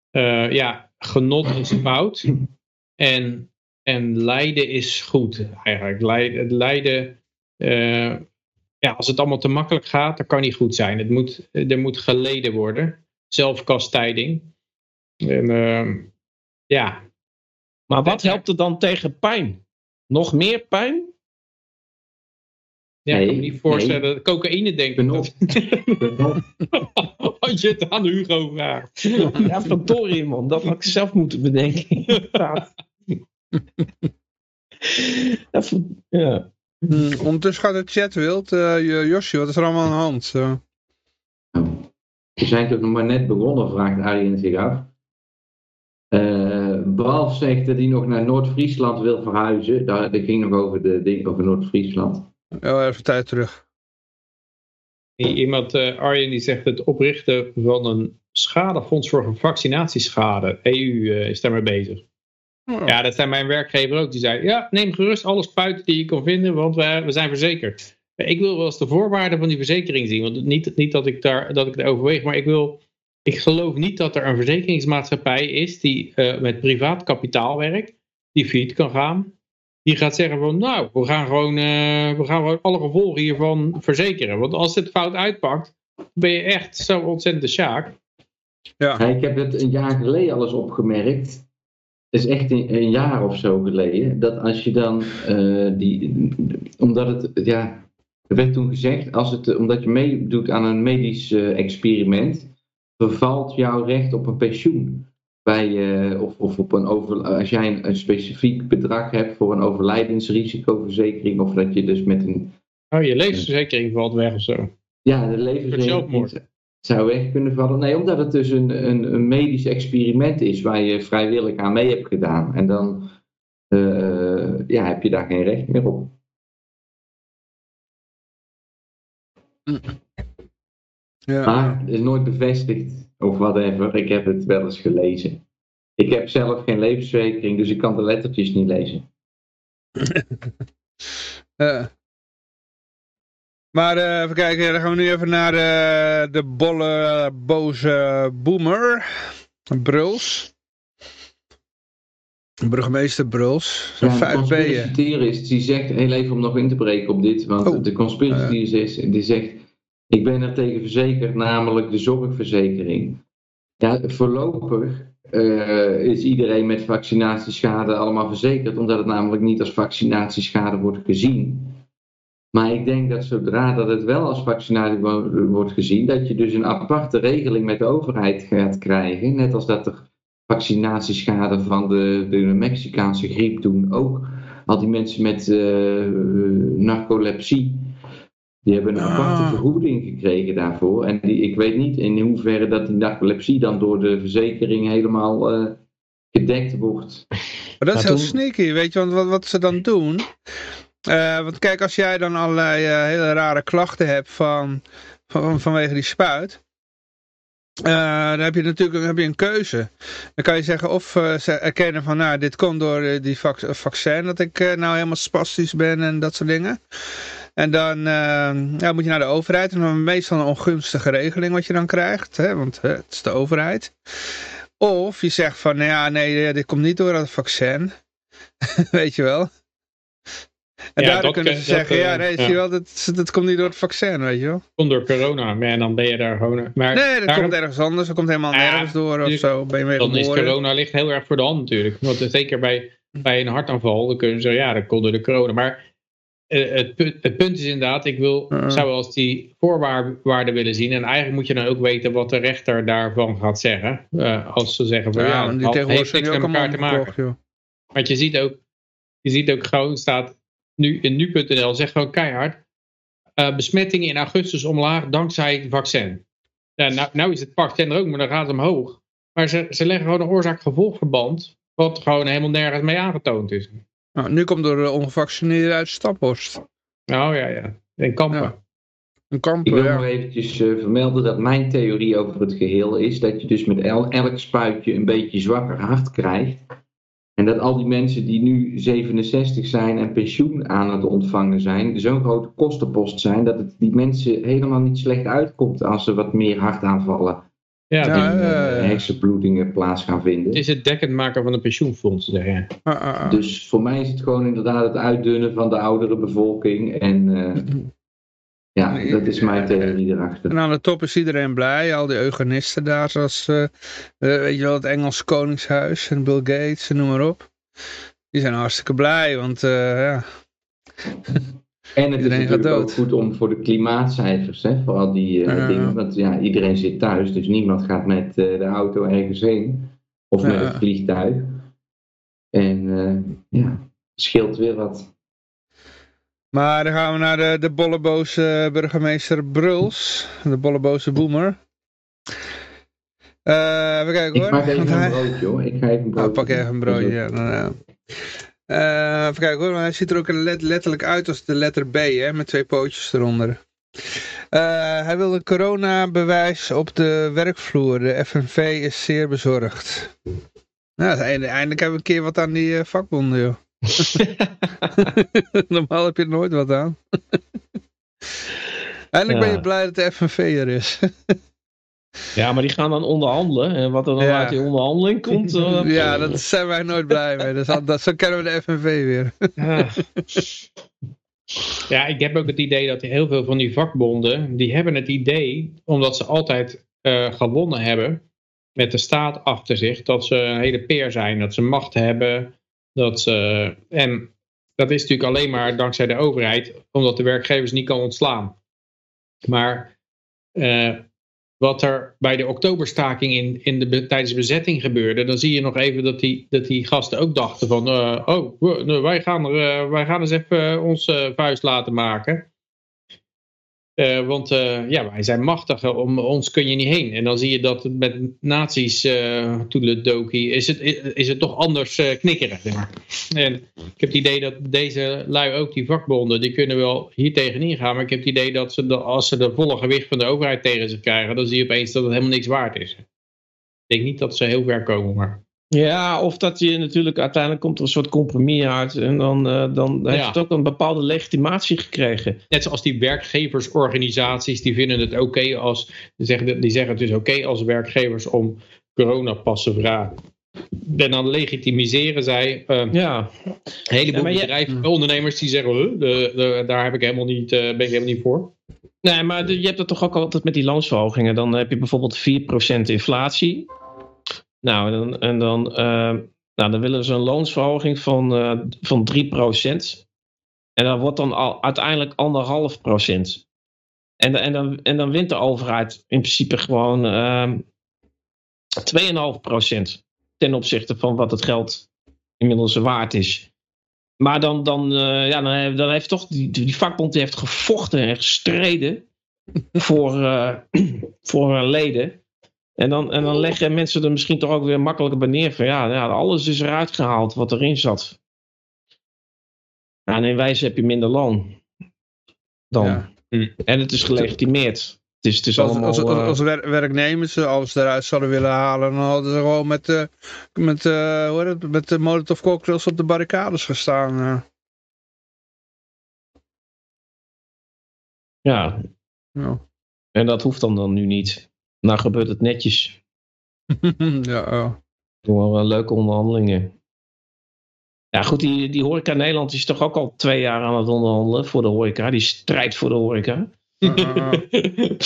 eh, ja, genot is fout en, en lijden is goed eigenlijk. Lijden, het lijden, eh, ja, als het allemaal te makkelijk gaat, dan kan niet goed zijn. Het moet, er moet geleden worden, zelfkastijding. En, ehm, ja, maar wat helpt er dan tegen pijn? Nog meer pijn? ja ik kan Nee, me niet voorstellen, dat cocaïne denk ik. Genot. Als je het aan Hugo vraagt. Ja, verdorie man. Dat had ik zelf moeten bedenken. Ja. Hmm, ondertussen gaat de chat wild. Eh Josje, wat is er allemaal aan de hand? We zijn toch nog maar net begonnen, vraagt Arjen zich af. Eh Balf zegt dat hij nog naar Noord-Friesland wil verhuizen. Dat, dat ging nog over de ding over Noord-Friesland. oh, even tijd terug. Iemand, eh, Arjen, die zegt het oprichten van een schadefonds voor vaccinatieschade. EU eh, is daarmee bezig. Oh. Ja, dat zei mijn werkgever ook. Die zei, ja, neem gerust alle spuiten die je kan vinden, want we, we zijn verzekerd. Ik wil wel eens de voorwaarden van die verzekering zien. Want niet, niet dat, ik daar, dat ik het overweeg, maar ik wil... Ik geloof niet dat er een verzekeringsmaatschappij is die eh, met privaat kapitaal werkt, die failliet kan gaan. Die gaat zeggen van, nou, we gaan gewoon, eh, we gaan gewoon alle gevolgen hiervan verzekeren. Want als dit fout uitpakt, ben je echt zo ontzettend de sjaak. Ja. Ja, ik heb het een jaar geleden al eens opgemerkt. Het is echt een, een jaar of zo geleden. Dat als je dan eh, die. Omdat het. Ja. Er werd toen gezegd. Als het, omdat je meedoet aan een medisch experiment. Vervalt jouw recht op een pensioen. Bij, eh, of, of op een over, als jij een, een specifiek bedrag hebt voor een overlijdensrisicoverzekering. Of dat je dus met een. Oh, je levensverzekering valt weg of zo. Ja, de levensverzekering zou weg kunnen vallen. Nee, omdat het dus een, een, een medisch experiment is waar je vrijwillig aan mee hebt gedaan. En dan eh, ja, heb je daar geen recht meer op. Ja. Maar het is nooit bevestigd of whatever. Ik heb het wel eens gelezen. Ik heb zelf geen levensverzekering, dus ik kan de lettertjes niet lezen. Eh. Maar uh, even kijken, dan gaan we nu even naar uh, de bolle, boze boomer. Bruls. Burgemeester Bruls. Ja, de conspiracy theorist die zegt, heel even om nog in te breken op dit, want oh, de conspiracy uh, die zegt, ik ben er tegen verzekerd, namelijk de zorgverzekering. Ja, voorlopig uh, is iedereen met vaccinatieschade allemaal verzekerd, omdat het namelijk niet als vaccinatieschade wordt gezien. Maar ik denk dat zodra dat het wel als vaccinatie wordt gezien, dat je dus een aparte regeling met de overheid gaat krijgen. Net als dat er vaccinatieschade van de, de Mexicaanse griep toen ook. Al die mensen met uh, narcolepsie, die hebben een aparte ah. vergoeding gekregen daarvoor. En die, ik weet niet in hoeverre dat die narcolepsie dan door de verzekering helemaal uh, gedekt wordt. Maar dat is heel sneaky, weet je, want wat, wat ze dan doen... Uh, want kijk, als jij dan allerlei uh, hele rare klachten hebt van, van, vanwege die spuit, uh, dan heb je natuurlijk heb je een keuze. Dan kan je zeggen of ze erkennen van, nou, dit komt door die vac vaccin, dat ik nou helemaal spastisch ben en dat soort dingen. En dan ja, moet je naar de overheid. En dan meestal een ongunstige regeling wat je dan krijgt. Hè, want het is de overheid. Of je zegt van, nou ja, nee, dit komt niet door dat vaccin. Weet je wel. En ja, daardoor kunnen ze zeggen, ja, nee, zie je wel, dat, dat komt niet door het vaccin, weet je wel. komt door corona, maar dan ben je daar gewoon... Maar nee, dat komt ergens anders, dat komt helemaal nergens door of zo. Ben je dan is corona ligt heel erg voor de hand natuurlijk. Want zeker bij, bij een hartaanval, dan kunnen ze zeggen, ja, dat komt door de corona. Maar het, punt, het, punt is inderdaad, ik wil, uh -huh. zou als die voorwaarden willen zien. En eigenlijk moet je dan ook weten wat de rechter daarvan gaat zeggen. Uh, als ze zeggen van ja, ja die heeft niks met elkaar te maken. Want je ziet ook, je ziet ook gewoon staat nu, in nu.nl zegt gewoon keihard, uh, besmettingen in augustus omlaag dankzij het vaccin. Ja, nou, nou is het vaccin er ook, maar dan gaat het omhoog. Maar ze, ze leggen gewoon een oorzaak-gevolgverband, wat gewoon helemaal nergens mee aangetoond is. Nou, nu komt door de ongevaccineerden uit Staphorst. Oh ja, ja. In Kampen. Ja. In Kampen, Ik wil ja. nog eventjes uh, vermelden dat mijn theorie over het geheel is dat je dus met el elk spuitje een beetje zwakker hart krijgt. En dat al die mensen die nu 67 zijn en pensioen aan het ontvangen zijn, zo'n grote kostenpost zijn, dat het die mensen helemaal niet slecht uitkomt als ze wat meer hartaanvallen. Ja, die uh, hersenbloedingen plaats gaan vinden. Het is het dekkend maken van een pensioenfonds. Zeg ah, ah, ah. Dus voor mij is het gewoon inderdaad het uitdunnen van de oudere bevolking. En uh, ja, dat is mijn theorie erachter. En aan de top is iedereen blij. Al die eugenisten daar, zoals uh, weet je wel, het Engels Koningshuis en Bill Gates en noem maar op. Die zijn hartstikke blij, want uh, ja... En het iedereen is natuurlijk ook goed om voor de klimaatcijfers, hè, voor al die uh, ja, dingen. Want ja, iedereen zit thuis, dus niemand gaat met de auto ergens heen. Of met het vliegtuig. En ja, het scheelt weer wat. Maar dan gaan we naar de, de bolleboze burgemeester Bruls. De bolleboze boomer. Uh, even kijken hoor. Ik maak even een broodje hoor. Ik ga even een broodje. Oh, pak even een broodje, ja. Nou, ja. Uh, even kijken hoor, hij ziet er ook letterlijk uit als de letter B, hè, met twee pootjes eronder. Uh, hij wil een coronabewijs op de werkvloer. De FNV is zeer bezorgd. Nou, eindelijk hebben we een keer wat aan die vakbonden, joh. Normaal heb je er nooit wat aan. Eindelijk ben je blij dat de FNV er is. ja, maar die gaan dan onderhandelen. En wat er dan ja. uit die onderhandeling komt... Uh, ja, dat zijn wij nooit blij mee. Dat, dat, zo kennen we de FNV weer. ja. ja, ik heb ook het idee dat heel veel van die vakbonden... die hebben het idee, omdat ze altijd uh, gewonnen hebben... met de staat achter zich, dat ze een hele peer zijn. Dat ze macht hebben dat, uh, en dat is natuurlijk alleen maar dankzij de overheid, omdat de werkgevers niet kan ontslaan. Maar uh, wat er bij de oktoberstaking in, in de, tijdens de bezetting gebeurde, dan zie je nog even dat die, dat die gasten ook dachten van, uh, oh, wij gaan, er, wij gaan eens even onze vuist laten maken. Uh, want uh, ja, wij zijn machtig, om ons kun je niet heen. En dan zie je dat met nazi's uh, toedeledokie is het, is het toch anders uh, knikkeren. Zeg maar. En ik heb het idee dat deze lui ook, die vakbonden, die kunnen wel hier tegenin gaan. Maar ik heb het idee dat ze als ze de volle gewicht van de overheid tegen zich krijgen, dan zie je opeens dat het helemaal niks waard is. Ik denk niet dat ze heel ver komen, maar Ja, of dat je natuurlijk uiteindelijk komt er een soort compromis uit. En dan, eh, dan heeft het ook een bepaalde legitimatie gekregen. Net zoals die werkgeversorganisaties, die vinden het oké als, die zeggen, die zeggen het is oké als werkgevers om coronapassen vragen. En dan legitimiseren zij eh, Ja, een heleboel Ja, maar je- bedrijven, ondernemers die zeggen, huh, de, de, daar heb ik helemaal niet, eh, ben ik helemaal niet voor. nee, maar je hebt het toch ook altijd met die loonsverhogingen. Dan heb je bijvoorbeeld 4% inflatie. Nou, en dan, en dan, eh, nou, dan willen ze een loonsverhoging van, eh van 3%. En dat wordt dan al, uiteindelijk anderhalf procent. En, en, dan, en dan wint de overheid in principe gewoon ehm 2,5 procent ten opzichte van wat het geld inmiddels waard is. Maar dan, dan, eh, ja, dan, dan heeft toch die, die vakbond die heeft gevochten en gestreden voor, eh, voor leden. En dan, en dan leggen mensen er misschien toch ook weer makkelijker bij neer van ja, ja alles is eruit gehaald wat erin zat. Ja, en in wijze heb je minder loon. Dan. Ja. En het is gelegitimeerd. Het is, het is Als, allemaal... als, als, eh, als wer- werknemers eh, alles eruit zouden willen halen, dan hadden ze gewoon met, eh, met, eh, hoe heet het, met de molotov cocktails op de barricades gestaan. eh. ja, Ja. en dat hoeft dan, dan nu niet. Nou gebeurt het netjes. ja, oh. Door eh, leuke onderhandelingen. Ja goed, die, die horeca Nederland is toch ook al twee jaar aan het onderhandelen voor de horeca. Die strijd voor de horeca.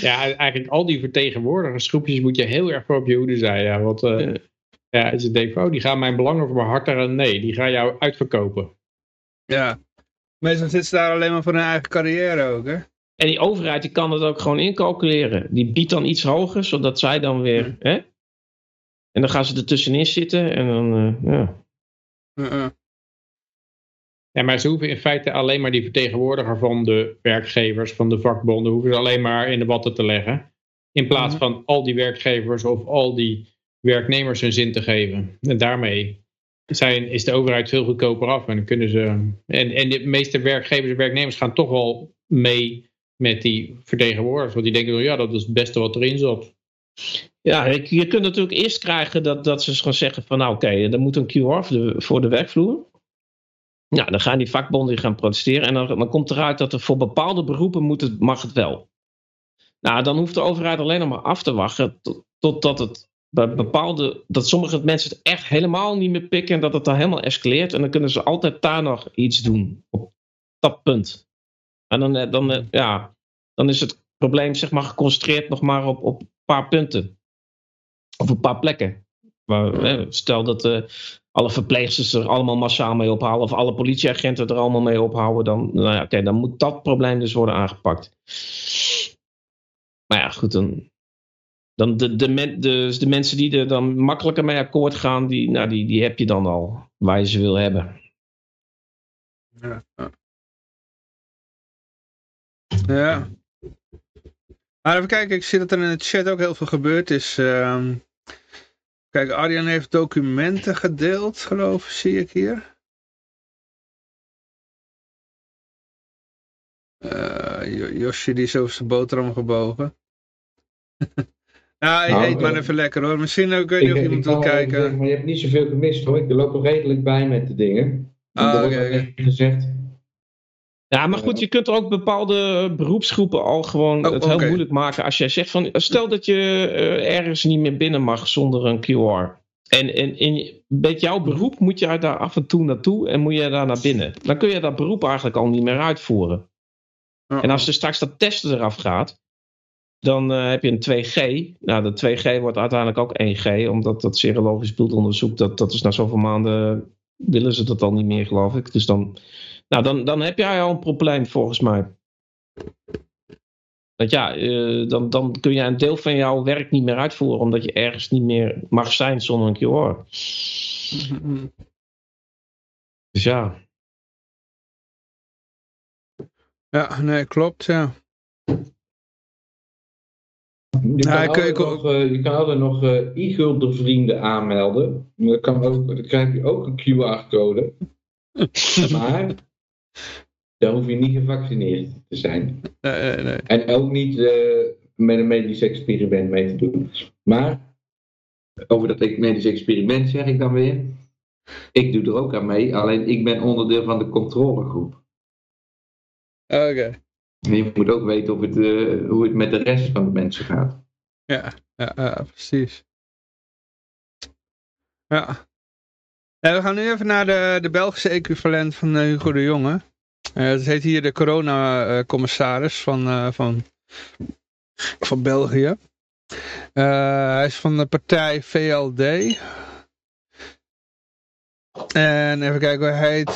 Ja, eigenlijk al die vertegenwoordigersgroepjes moet je heel erg voor op je hoede zijn. Ja, want eh, ja, ze denken, oh, die gaan mijn belangen voor mijn hart en nee, die gaan jou uitverkopen. ja. Meestal zitten ze daar alleen maar voor hun eigen carrière ook, hè? En die overheid die kan het ook gewoon incalculeren. Die biedt dan iets hoger, zodat zij dan weer... Hè? En dan gaan ze er tussenin zitten en dan... eh, ja. Ja, maar ze hoeven in feite alleen maar die vertegenwoordiger van de werkgevers, van de vakbonden, hoeven ze alleen maar in de watten te leggen. In plaats van al die werkgevers of al die werknemers hun zin te geven. En daarmee zijn, is de overheid veel goedkoper af. En dan kunnen ze. En, en de meeste werkgevers en werknemers gaan toch wel mee met die vertegenwoordigers. Want die denken, ja, dat is het beste wat erin zat. Ja, je, kunt natuurlijk eerst krijgen dat, dat ze gaan zeggen van nou oké, er moet een QR voor de, werkvloer. Nou, dan gaan die vakbonden gaan protesteren en dan, dan komt eruit dat er voor bepaalde beroepen moet het, mag het wel. Nou, dan hoeft de overheid alleen nog maar af te wachten tot- totdat het bij bepaalde, dat sommige mensen het echt helemaal niet meer pikken en dat het dan helemaal escaleert en dan kunnen ze altijd daar nog iets doen op dat punt. En dan, eh, dan, eh, ja, dan is het probleem zeg maar geconcentreerd nog maar op, op een paar punten. Of een paar plekken. Waar, stel dat eh, alle verpleegsters er allemaal massaal mee ophouden. Of alle politieagenten er allemaal mee ophouden. Dan, nou ja, oké, dan moet dat probleem dus worden aangepakt. Maar ja, goed. Dan, dan de, de, men, de, de mensen die er dan makkelijker mee akkoord gaan. Die, nou, die, die heb je dan al. Waar je ze wil hebben. Ja. Ja. Maar even kijken, ik zie dat er in de chat ook heel veel gebeurd is. Ehm, kijk, Arjan heeft documenten gedeeld, geloof ik, zie ik hier. Eh, Jo- Josje die is over zijn boterham gebogen. ja, hij Nou, eet maar eh, even lekker hoor. Misschien ook, ik weet niet of Ik- iemand ik wil kijken. zeggen, maar je hebt niet zoveel gemist hoor. Ik loop er redelijk bij met de dingen. Ah, oké, even gezegd. Ja, maar goed, je kunt er ook bepaalde beroepsgroepen al gewoon Oh, het heel moeilijk maken. Als jij zegt van, stel dat je eh, ergens niet meer binnen mag zonder een QR. En, en, en met jouw beroep moet je daar af en toe naartoe en moet je daar naar binnen. Dan kun je dat beroep eigenlijk al niet meer uitvoeren. En als er straks dat testen eraf gaat, dan eh, heb je een 2G. Nou, de 2G wordt uiteindelijk ook 1G, omdat dat serologisch bloedonderzoek, dat, dat is na zoveel maanden, willen ze dat al niet meer, geloof ik. Dus dan, nou, dan, dan heb jij al een probleem, volgens mij. Want ja, eh, dan, dan kun je een deel van jouw werk niet meer uitvoeren, omdat je ergens niet meer mag zijn zonder een QR. Dus ja. Ja, nee, klopt, ja. Je, Ja, kan ik- ik- altijd nog, eh, je kan altijd nog eh e-gulden vrienden aanmelden. Dat kan ook, dan krijg je ook een QR-code. maar dan hoef je niet gevaccineerd te zijn. Nee, nee, nee. En ook niet eh, met een medisch experiment mee te doen. Maar, over dat medisch experiment zeg ik dan weer. Ik doe er ook aan mee, alleen ik ben onderdeel van de controlegroep. Oké. Je moet ook weten of het, eh, hoe het met de rest van de mensen gaat. Ja, ja, ja, precies. Ja. En we gaan nu even naar de, de Belgische equivalent van uh, Hugo de Jonge. Uh, dat heet hier de corona-commissaris van, van, van België. hij is van de partij VLD. En even kijken, hij heet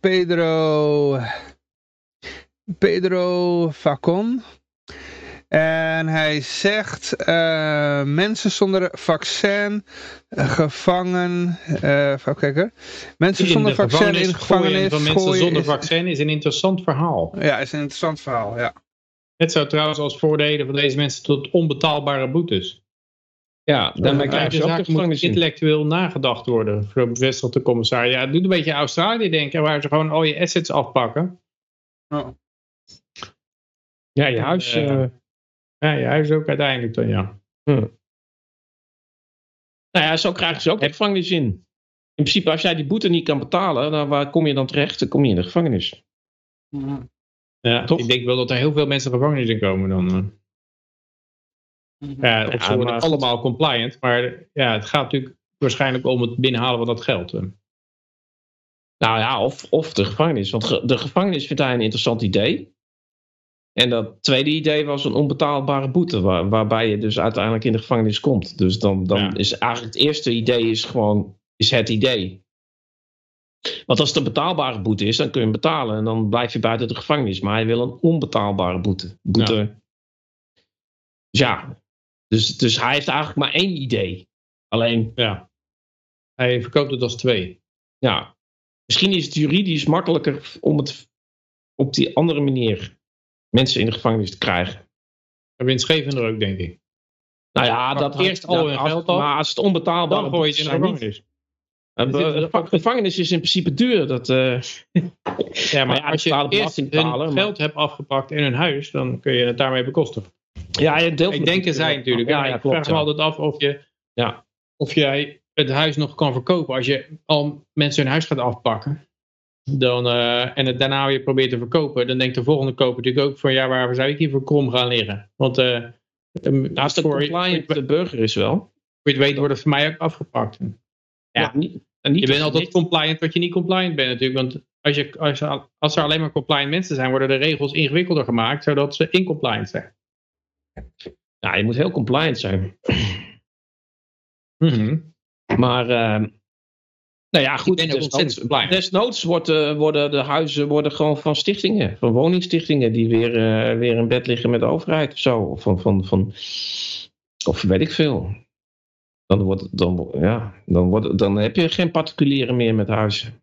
Pedro... Pedro Facon. En hij zegt, uh, mensen zonder vaccin, uh, gevangen, uh, even kijken. Mensen in zonder vaccin in gevangenis van mensen zonder vaccin is een interessant verhaal. Ja, is een interessant verhaal, ja. Het zou trouwens als voordelen van deze mensen tot onbetaalbare boetes. Ja, daarmee krijg je ook moet intellectueel nagedacht worden, bevestigt de commissaris. Ja, het doet een beetje Australië denken, waar ze gewoon al je assets afpakken. Oh. Ja, je huis... Uh, ja, je huis ook uiteindelijk dan, ja. Hm. Nou ja, zo krijgen ze ook de gevangenis in. In principe, als jij die boete niet kan betalen, dan waar kom je dan terecht? Dan kom je in de gevangenis. Ja, Toch? ik denk wel dat er heel veel mensen de gevangenis in komen dan. Uh. Ja, of ze worden allemaal compliant, maar ja, het gaat natuurlijk waarschijnlijk om het binnenhalen van dat geld. Nou ja, of, of de gevangenis. Want de gevangenis vindt hij een interessant idee. En dat tweede idee was een onbetaalbare boete, waar, waarbij je dus uiteindelijk in de gevangenis komt. Dus dan, dan is eigenlijk het eerste idee is gewoon is het idee. Want als het een betaalbare boete is, dan kun je hem betalen en dan blijf je buiten de gevangenis. Maar hij wil een onbetaalbare boete. boete. Ja. Dus ja, dus, dus hij heeft eigenlijk maar één idee. Alleen. Ja. Hij verkoopt het als twee. Ja. Misschien is het juridisch makkelijker om het op die andere manier mensen in de gevangenis te krijgen. En winstgevender ook, denk ik. Nou ja, dat eerst al hun geld Maar als het onbetaalbaar dan gooi je het in de gevangenis. De gevangenis is in principe duur. Dat, uh... ja, maar als je eerst hun geld hebt afgepakt in hun huis, dan kun je het daarmee bekostigen. Ja, je deelt ik denken zij natuurlijk. Ja, ja, ik vraag me altijd af of, je, ja. of jij het huis nog kan verkopen. Als je al mensen hun huis gaat afpakken dan, uh, en het daarna weer probeert te verkopen, dan denkt de volgende koper natuurlijk ook van ja, waar zou ik hier voor krom gaan liggen? Want uh, naast de compliant de burger is wel. Voor je het weet wordt het voor mij ook afgepakt. Ja, niet, niet je bent altijd niet. compliant wat je niet compliant bent natuurlijk. Want als, je, als, als er alleen maar compliant mensen zijn, worden de regels ingewikkelder gemaakt, zodat ze incompliant zijn. Ja, je moet heel compliant zijn. Mm -hmm. Maar uh, nou ja, goed. Desnoods, desnoods wordt, uh, worden de huizen worden gewoon van stichtingen, van woningstichtingen, die weer, uh, weer in bed liggen met de overheid of zo. Of, van, van, van, of weet ik veel. Dan, wordt, dan, ja, dan, wordt, dan heb je geen particulieren meer met huizen.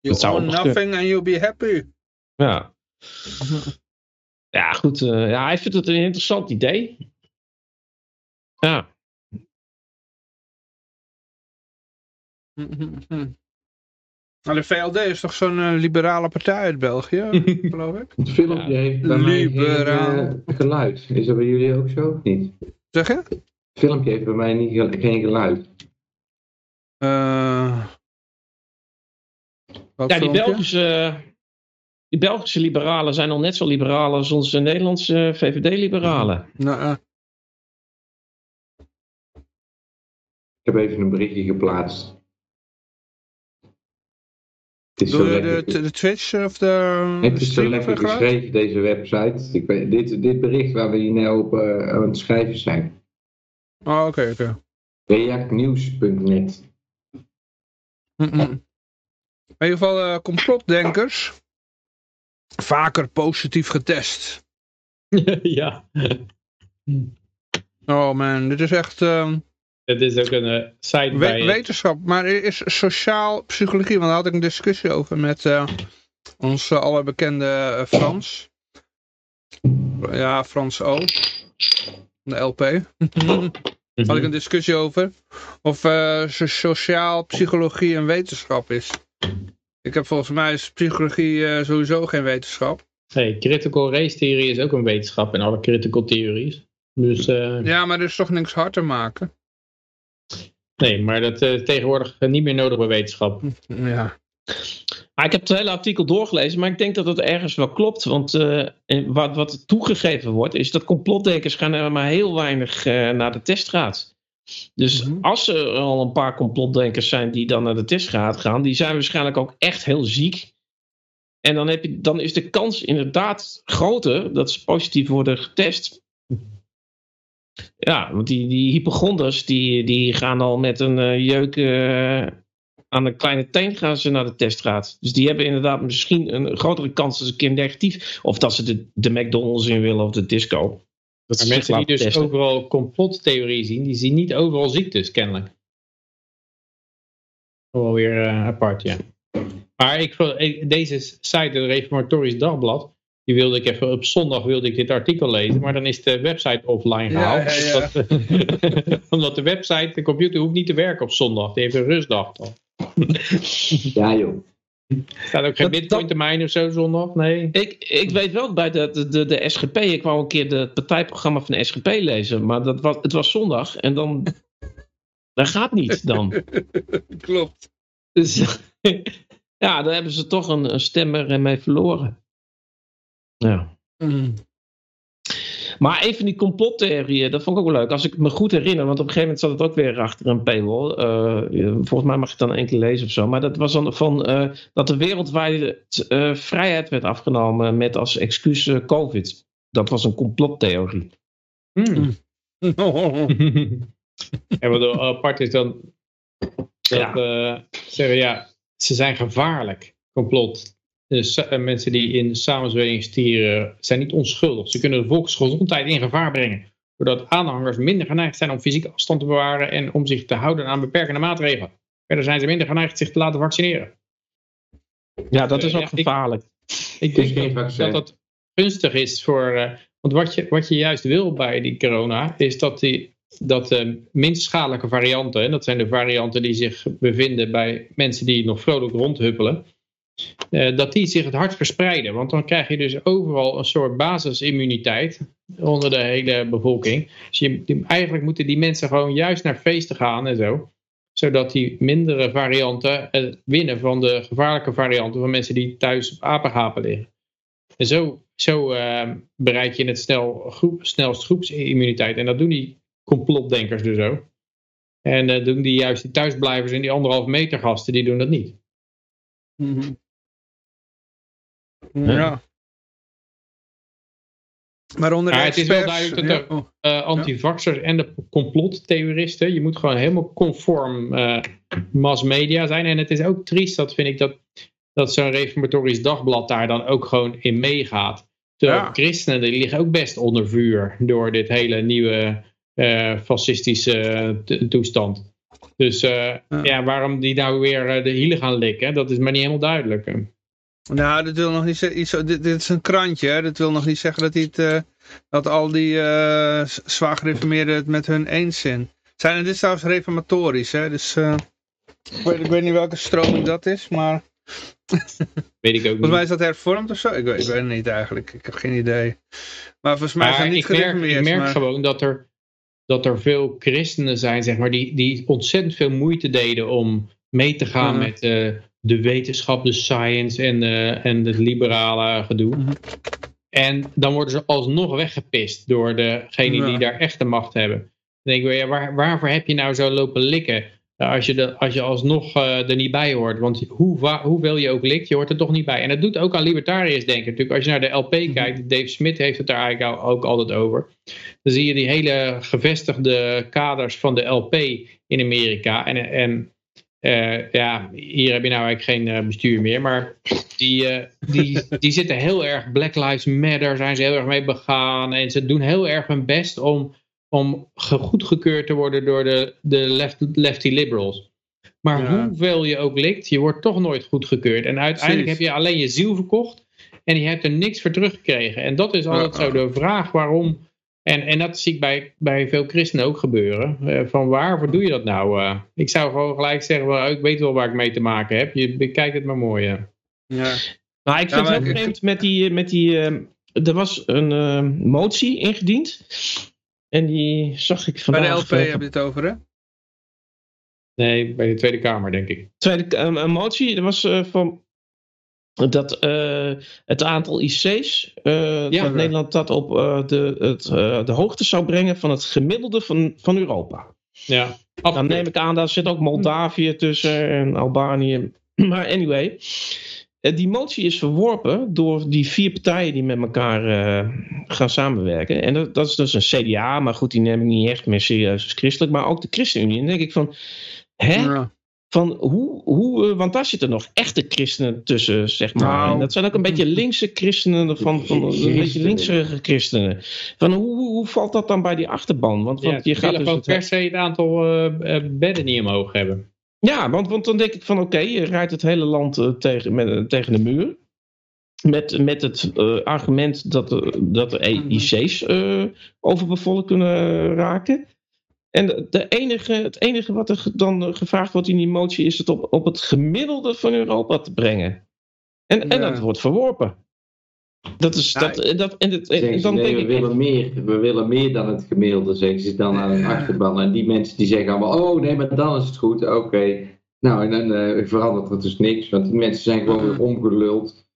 You own nothing and you'll be happy. Ja. Ja, goed. Uh, ja, hij vindt het een interessant idee. Ja. Maar de VLD is toch zo'n uh, liberale partij uit België, geloof ik? Het filmpje ja. heeft bij Liberaal. mij geen uh, geluid. Is dat bij jullie ook zo of niet? Zeg je? Het filmpje heeft bij mij niet, geen geluid. Uh, ja, die Belgische, die Belgische liberalen zijn al net zo liberaal als onze Nederlandse VVD-liberalen. Nou, Ik heb even een berichtje geplaatst. Het is de, de, de, Twitch of de... Het is zo lekker geschreven, deze website. Ik weet, dit, dit bericht waar we hier nou op uh, aan het schrijven zijn. Oh, oké, oké. Okay. Reactnieuws.net mm -mm. In ieder geval uh, complotdenkers. Vaker positief getest. ja. Oh man, dit is echt... Uh, het is ook een uh, site bij... Wetenschap, maar is sociaal psychologie, want daar had ik een discussie over met uh, ons uh, allerbekende Frans. Ja, Frans O. De LP. had ik een discussie over. Of sociaal psychologie een wetenschap is. Ik heb volgens mij is psychologie sowieso geen wetenschap. Hey, critical race theorie is ook een wetenschap en alle critical theories. Dus uh, Ja, maar er is toch niks hard te maken. Nee, maar dat is tegenwoordig niet meer nodig bij wetenschap. Ja. Maar ik heb het hele artikel doorgelezen, maar ik denk dat het ergens wel klopt. Want eh, wat, wat toegegeven wordt, is dat complotdenkers gaan er maar heel weinig eh, naar de teststraat. Dus Mhm. als er al een paar complotdenkers zijn die dan naar de teststraat gaan, die zijn waarschijnlijk ook echt heel ziek. En dan, heb je, dan is de kans inderdaad groter dat ze positief worden getest. Ja, want die, die hypochonders die, die gaan al met een eh, jeuk eh, aan een kleine teen gaan ze naar de teststraat. Dus die hebben inderdaad misschien een grotere kans dat ze een keer negatief. Of dat ze de, de McDonald's in willen of de disco. Dat Maar mensen die dus testen. overal complottheorie zien, die zien niet overal ziektes kennelijk. Wel weer eh, apart, ja. Maar ik- deze site, het Reformatorisch Dagblad, die wilde ik even op zondag wilde ik dit artikel lezen, maar dan is de website offline gehaald. ja, ja. Omdat, omdat de website, de computer hoeft niet te werken op zondag. Die heeft een rustdag. Dan. Ja joh. Staat ook geen Dat- bitcoin te mijnen of zo zondag? Nee. Ik, ik weet wel bij de, de, de, de SGP, ik wou een keer de- het partijprogramma van de SGP lezen, maar dat was, het was zondag en dan. Dat gaat niet dan. Klopt. Dus ja, daar hebben ze toch een, een stemmer mee verloren. Ja. Mm. Maar even die complottheorieën, dat vond ik ook wel leuk. Als ik me goed herinner, want op een gegeven moment zat het ook weer achter een paywall. Eh, volgens mij mag je het dan één keer lezen of zo. Maar dat was dan van eh, dat de wereldwijde eh, vrijheid werd afgenomen met als excuus eh, COVID. Dat was een complottheorie. Hmm. En wat apart is dan dat Ja. eh, zeggen ja, ze zijn gevaarlijk, complot. Dus eh, mensen die in samenzwering stieren zijn niet onschuldig. Ze kunnen de volksgezondheid in gevaar brengen. Doordat aanhangers minder geneigd zijn om fysieke afstand te bewaren en om zich te houden aan beperkende maatregelen. Verder zijn ze minder geneigd zich te laten vaccineren. Ja, dat is Ja, ook gevaarlijk. Ik denk geen dat vaccin. dat dat gunstig is voor. eh, want wat je, wat je juist wil bij die corona, is dat, die, dat de minst schadelijke varianten, en dat zijn de varianten die zich bevinden bij mensen die nog vrolijk rondhuppelen, eh, dat die zich het hardst verspreiden. Want dan krijg je dus overal een soort basisimmuniteit onder de hele bevolking. Dus je, eigenlijk moeten die mensen gewoon juist naar feesten gaan en zo zodat die mindere varianten eh, winnen van de gevaarlijke varianten van mensen die thuis op apengapen liggen. En zo, zo eh, bereik je het snel groep, snelst groepsimmuniteit. En dat doen die complotdenkers dus ook. En eh, doen die juist die thuisblijvers en die anderhalf meter gasten, die doen dat niet. Mhm. Ja. Waaronder de Maar het is wel experts- duidelijk dat ja, oh. eh antivaxers en de complottheoristen. Je moet gewoon helemaal conform eh mass media zijn. En het is ook triest, dat vind ik, dat, dat zo'n reformatorisch dagblad daar dan ook gewoon in meegaat. Terwijl Ja. christenen die liggen ook best onder vuur door dit hele nieuwe eh, fascistische toestand. Dus eh, ja. waarom die nou weer de hielen gaan likken, dat is maar niet helemaal duidelijk. Nou, dit wil nog niet zeggen, dit, dit is een krantje, hè. dit wil nog niet zeggen dat, het, eh, dat al die z- zwaar gereformeerden het met hun eens zijn. zijn dit is trouwens reformatorisch, hè, dus eh, ik, weet, ik weet niet welke stroming dat is, maar Weet ik ook volgens niet. mij is dat hervormd of zo, ik weet, ik weet het niet eigenlijk, ik heb geen idee. Maar volgens mij Maar zijn het niet ik merk, gereformeerd. ik merk maar... gewoon dat er, dat er veel christenen zijn, zeg maar, die, die ontzettend veel moeite deden om mee te gaan met de wetenschap, de science en, eh, en het liberale gedoe. Mhm. En dan worden ze alsnog weggepist door degenen Ja. die daar echt de macht hebben. Dan denk ik, ja, waar, waarvoor heb je nou zo lopen likken? eh, Als je, de, als je alsnog eh, er niet bij hoort. Want hoe, hoeveel je ook likt, je hoort er toch niet bij. En dat doet ook aan libertariërs denken. Natuurlijk, als je naar de LP Mhm. kijkt, Dave Smith heeft het daar eigenlijk ook altijd over. Dan zie je die hele gevestigde kaders van de LP in Amerika. En, en eh, ja, hier heb je nou eigenlijk geen eh, bestuur meer. Maar die, eh, die, die zitten heel erg, Black Lives Matter zijn ze heel erg mee begaan. En ze doen heel erg hun best om, om ge- goedgekeurd te worden door de, de left, lefty liberals. Maar Ja. hoeveel je ook likt, je wordt toch nooit goedgekeurd. En uiteindelijk Precies. heb je alleen je ziel verkocht. En je hebt er niks voor teruggekregen. En dat is altijd Ja. zo de vraag waarom. En, en dat zie ik bij, bij veel christenen ook gebeuren. Eh, van waarvoor doe je dat nou? eh? ik zou gewoon gelijk zeggen, ik weet wel waar ik mee te maken heb. Je bekijkt het maar mooi. Ja. Maar ik Ja, vind maar het heel ik- vreemd met die... Met die eh, er was een eh, motie ingediend. En die zag ik Bij vandaag... de LP heb je het over, hè? Nee, bij de Tweede Kamer, denk ik. Tweede, een, een motie, er was eh, van dat eh, het aantal IC's eh, Ja. dat Nederland dat op eh, de, het, eh, de hoogte zou brengen van het gemiddelde van, van Europa. Ja, Dan neem ik aan, daar zit ook Moldavië tussen en Albanië. Maar anyway, eh, die motie is verworpen door die vier partijen die met elkaar eh, gaan samenwerken. En dat, dat is dus een CDA, maar goed, die neem ik niet echt meer serieus als christelijk. Maar ook de ChristenUnie. En dan denk ik van, hè? Ja. Van hoe, hoe, eh, want daar zitten nog echte christenen tussen, zeg maar. Nou. En dat zijn ook een beetje linkse christenen, van, van, een beetje linkse christenen. Van hoe, hoe, valt dat dan bij die achterban? Want, want je je gaat dus het- per se het aantal eh, eh, bedden niet omhoog hebben. Ja, want, want dan denk ik van oké, je rijdt het hele land tegen, met, tegen de muur. Met, met het argument dat, dat de Mhm. IC's overbevolkt kunnen raken. En de, enige, het enige wat er dan eh, gevraagd wordt in die motie is het op, op het gemiddelde van Europa te brengen. En, en dat wordt verworpen. Dat is, dat, en dat, en het- en Zeggen ze, dan nee, denk we ik, willen meer. We willen meer dan het gemiddelde, zeggen ze dan aan de achterban. En die mensen die zeggen allemaal, oh nee, maar dan is het goed. Oké. Nou, en dan eh, verandert er dus niks. Want die mensen zijn gewoon weer omgeluld.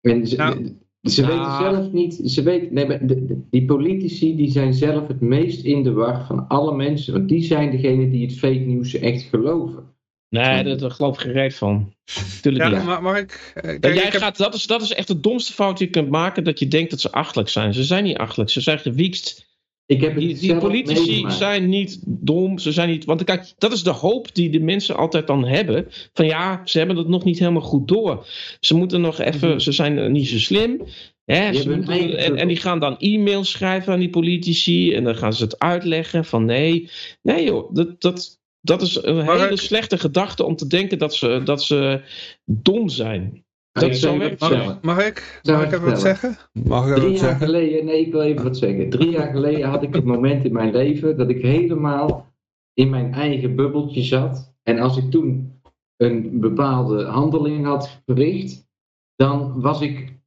En ze, Nou. Ze Nou. weten zelf niet, ze weten, nee, maar de- de- die politici die zijn zelf het meest in de war van alle mensen. Want die zijn degene die het fake nieuws echt geloven. nee, daar daar geloof ik geen reet van. Tuurlijk Ja, niet. maar mag ik... eh, Kijk, Dat, jij ik heb- gaat, dat, is, dat is echt de domste fout die je kunt maken. Dat je denkt dat ze achterlijk zijn. Ze zijn niet achterlijk. Ze zijn gewiekst. Ik heb het Die, politici meegemaakt. zijn niet dom. Ze zijn niet. Want kijk, dat is de hoop die de mensen altijd dan hebben. Van ja, ze hebben het nog niet helemaal goed door. Ze moeten nog even. Ze zijn niet zo slim. Hè, ze moeten- eigen en, en die gaan dan e-mails schrijven aan die politici. En dan gaan ze het uitleggen van nee. Nee joh, dat, dat, dat is een Maar hele ik- slechte gedachte om te denken dat ze, dat ze dom zijn. Dat zo werkt vertellen. Mag ik? Zou Mag ik even wat zeggen? Mag ik even Drie wat jaar zeggen? geleden, nee, ik wil even wat zeggen. Drie jaar geleden had ik het moment in mijn leven dat ik helemaal in mijn eigen bubbeltje zat. En als ik toen een bepaalde handeling had verricht, dan was ik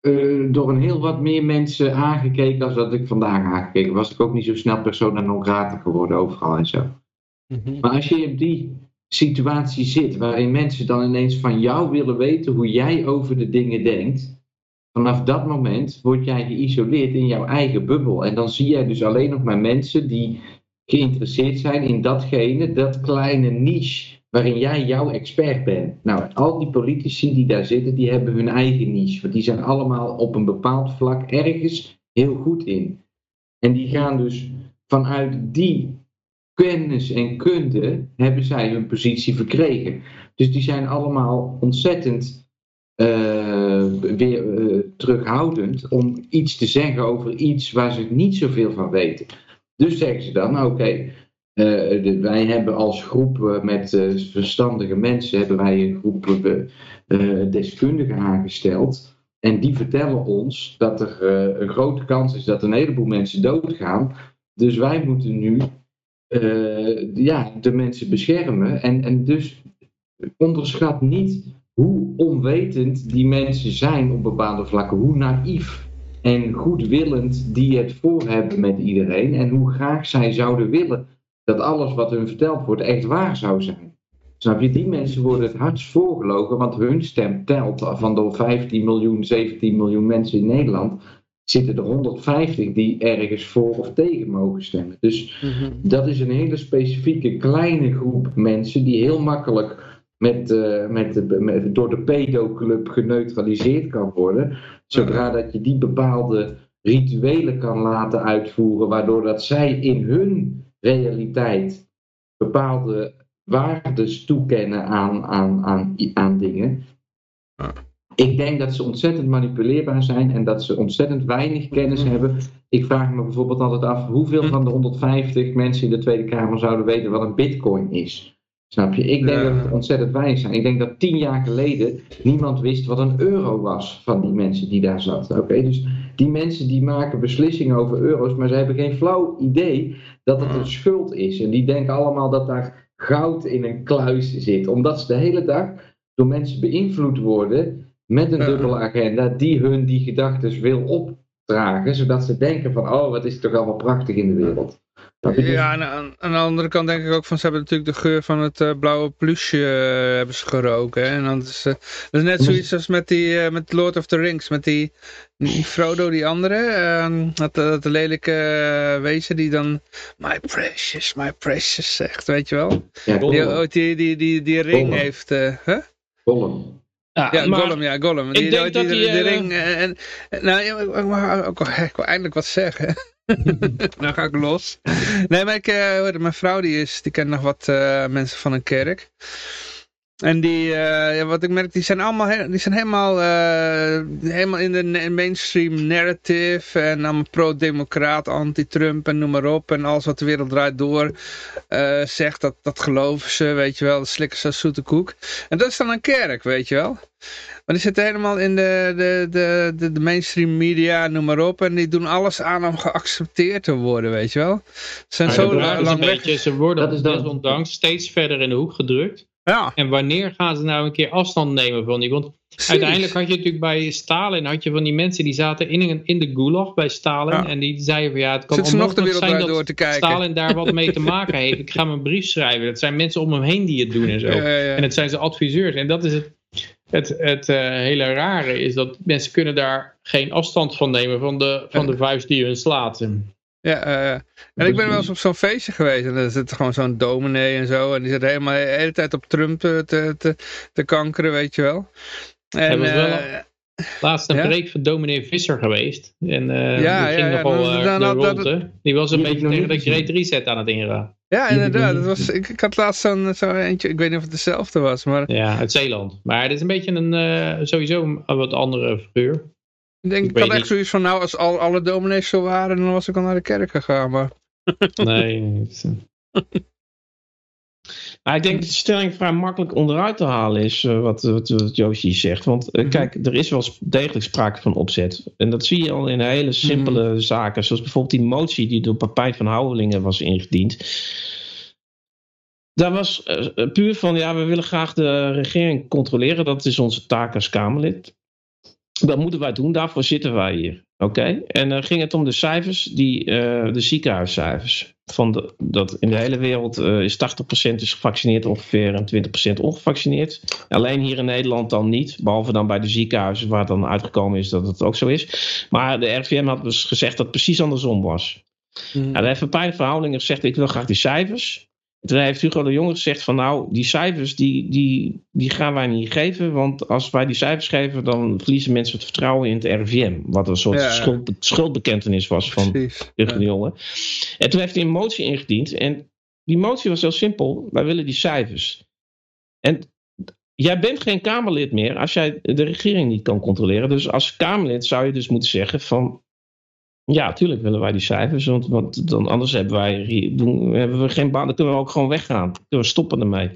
eh, door een heel wat meer mensen aangekeken als dat ik vandaag aangekeken was. ik ook niet zo snel persona non grata geworden overal en zo. Mhm. Maar als je op die situatie zit, waarin mensen dan ineens van jou willen weten hoe jij over de dingen denkt, vanaf dat moment word jij geïsoleerd in jouw eigen bubbel. En dan zie jij dus alleen nog maar mensen die geïnteresseerd zijn in datgene, dat kleine niche waarin jij jouw expert bent. Nou, al die politici die daar zitten, die hebben hun eigen niche. Want die zijn allemaal op een bepaald vlak ergens heel goed in. En die gaan dus vanuit die kennis en kunde hebben zij hun positie verkregen. Dus die zijn allemaal ontzettend eh, weer eh, terughoudend om iets te zeggen over iets waar ze niet zoveel van weten. Dus zeggen ze dan, oké, eh, wij hebben als groep met verstandige mensen hebben wij een groep deskundigen aangesteld. En die vertellen ons dat er een grote kans is dat een heleboel mensen doodgaan. Dus wij moeten nu ja, de mensen beschermen. En, en dus onderschat niet hoe onwetend die mensen zijn op bepaalde vlakken. Hoe naïef en goedwillend die het voor hebben met iedereen. En hoe graag zij zouden willen dat alles wat hun verteld wordt echt waar zou zijn. Snap je? Die mensen worden het hardst voorgelogen, want hun stem telt. Van de 15 miljoen, 17 miljoen mensen in Nederland zitten er 150 die ergens voor of tegen mogen stemmen. Dus Mhm. dat is een hele specifieke kleine groep mensen die heel makkelijk met, eh, met de, met- door de pedoclub geneutraliseerd kan worden. Zodra dat je die bepaalde rituelen kan laten uitvoeren, waardoor dat zij in hun realiteit bepaalde waardes toekennen aan, aan, aan, aan dingen. Ik denk dat ze ontzettend manipuleerbaar zijn en dat ze ontzettend weinig kennis Mhm. hebben. Ik vraag me bijvoorbeeld altijd af hoeveel Mhm. van de 150 mensen in de Tweede Kamer zouden weten wat een bitcoin is. Snap je? Ik denk Ja. dat het ontzettend weinig zijn. Ik denk dat tien jaar geleden niemand wist wat een euro was van die mensen die daar zaten. Oké, dus die mensen die maken beslissingen over euro's, maar ze hebben geen flauw idee dat het een schuld is. En die denken allemaal dat daar goud in een kluis zit. Omdat ze de hele dag door mensen beïnvloed worden met een dubbele agenda die hun die gedachten wil opdragen, zodat ze denken van, oh, wat is het toch allemaal prachtig in de wereld. Ja, en aan, aan de andere kant denk ik ook van, ze hebben natuurlijk de geur van het eh, blauwe plusje eh, hebben ze geroken. Hè? En dan is, eh, dat is net zoiets als met die, met Lord of the Rings, met die, die Frodo, die andere, eh, dat, dat lelijke wezen die dan, my precious, my precious zegt, weet je wel. ja, Die ooit die, die, die, die ring Gollum. heeft? Gollum. Ja, maar- Gollum, ja, Gollum. Die, ik denk die, dat die, die, eh, ring, eh, en, nou, ja, ik, ik, ik, ik wil eindelijk wat zeggen. nou ga ik los. Nee, maar ik, hoorde, mijn vrouw die is, die kent nog wat eh, mensen van een kerk. En die, eh, ja, wat ik merk, die zijn allemaal, he- die zijn helemaal, eh, helemaal in de mainstream narrative en allemaal pro-democraat, anti-Trump en noem maar op. En alles wat de wereld draait door eh, zegt, dat, dat geloven ze, weet je wel. Dat slikken ze als zoete koek. En dat is dan een kerk, weet je wel. Maar die zitten helemaal in de, de, de, de, de mainstream media, noem maar op. En die doen alles aan om geaccepteerd te worden, weet je wel. Ze zijn Maar zo lang weg. beetje, ze worden Dat is dan- desondanks steeds verder in de hoek gedrukt. Ja, En wanneer gaan ze nou een keer afstand nemen van die? Want precies. uiteindelijk had je natuurlijk bij Stalin had je van die mensen die zaten in, een- in de gulag bij Stalin. Ja. En die zeiden van ja, het kan ze nog de onmogelijk wereld zijn dat door te kijken. Stalin daar wat mee te maken heeft. Ik ga hem een brief schrijven. Dat zijn mensen om hem heen die het doen en zo. Ja. En het zijn zijn adviseurs. En dat is het, het, het eh, hele rare, is dat mensen kunnen daar geen afstand van nemen van de, van de vuist die hun slaat. Ja, eh, en ik ben wel eens op zo'n feestje geweest en er zit gewoon zo'n dominee en zo. En die zit helemaal de hele tijd op Trump te, te, te, te kankeren, weet je wel. En, Hij was wel- eh, Laatst een Ja? preek van dominee Visser geweest. En eh Ja, die ging ja, ja, nogal dan- eh, dan- de dan- rond. Die was een Die beetje tegen de. Great Reset aan het ingaan. ja, inderdaad. Dat was, ik, ik had laatst zo'n zo eentje, ik weet niet of het dezelfde was, maar Ja, uit Zeeland. Maar het is een beetje een, eh, sowieso een wat andere figuur. Ik denk, Ik ik, had echt niet. zoiets van, nou, als al, alle dominees zo waren, dan was ik al naar de kerk gegaan. Maar Nee, het, eh, Maar ik denk dat de stelling vrij makkelijk onderuit te halen is, eh, wat, wat, wat Yoshi zegt. Want eh, Mhm. kijk, er is wel degelijk sprake van opzet. En dat zie je al in hele simpele zaken. Zoals bijvoorbeeld die motie die door Papijn van Houwelingen was ingediend. Daar was puur van, ja, we willen graag de regering controleren. Dat is onze taak als Kamerlid. Dat moeten wij doen, daarvoor zitten wij hier. Oké? En dan ging het om de cijfers, die, eh, de ziekenhuiscijfers. Van de, dat in de hele wereld eh, is 80% is gevaccineerd ongeveer en 20% ongevaccineerd. Alleen hier in Nederland dan niet. Behalve dan bij de ziekenhuizen waar dan uitgekomen is dat het ook zo is. Maar de RVM had dus gezegd dat het precies andersom was. Nou, daar heeft Pijn Verhoudingen gezegd, ik wil graag die cijfers. Toen heeft Hugo de Jonge gezegd van nou, die cijfers die, die, die gaan wij niet geven. Want als wij die cijfers geven, dan verliezen mensen het vertrouwen in het RIVM. Wat een soort Ja, schuld, schuldbekentenis was van precies. Hugo Ja. de Jonge. En toen heeft hij een motie ingediend. En die motie was heel simpel. Wij willen die cijfers. En jij bent geen Kamerlid meer als jij de regering niet kan controleren. Dus als Kamerlid zou je dus moeten zeggen van... Ja, tuurlijk willen wij die cijfers. Want, want dan, anders hebben wij hier- doen, hebben we geen baan. Dan kunnen we ook gewoon weggaan. Dan kunnen we stoppen ermee.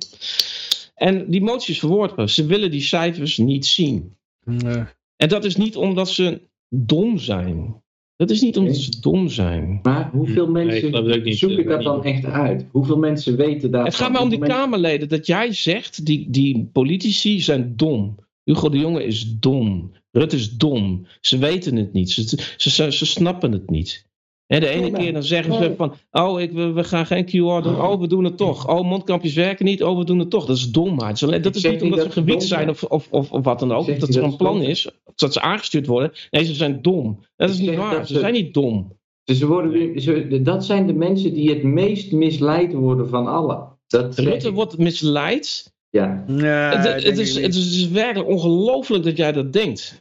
En die motie is verwoord. Ze willen die cijfers niet zien. En dat is niet omdat ze dom zijn. Dat is niet omdat ze dom zijn. Maar hoeveel Nee, ik mensen niet, zoeken eh, dat niet. dan echt uit? Hoeveel mensen weten dat? Het gaat maar om die Kamerleden. Dat jij zegt, die, die politici zijn dom. Hugo de Jonge is dom. Rutte is dom. Ze weten het niet. Ze, ze, ze, ze snappen het niet. Hè, de ene Nee, keer dan zeggen ze nee. van... Oh, ik, we, we gaan geen QR doen. Oh, we doen het toch. Oh, mondkapjes werken niet. Oh, we doen het toch. Dat is domheid. Dat is alleen- Dat is zeg niet omdat dat ze gewiet dom zijn of, of, of, of wat dan ook. Dat er een dom plan is. Dat ze aangestuurd worden. Nee, ze zijn dom. Dat is niet waar. Ze zijn niet dom. Dus ze worden ze- dat zijn de mensen die het meest misleid worden van allen. Dat Rutte wordt misleid. Ja, Ja, het, ik het is, het is werkelijk ongelooflijk dat jij dat denkt.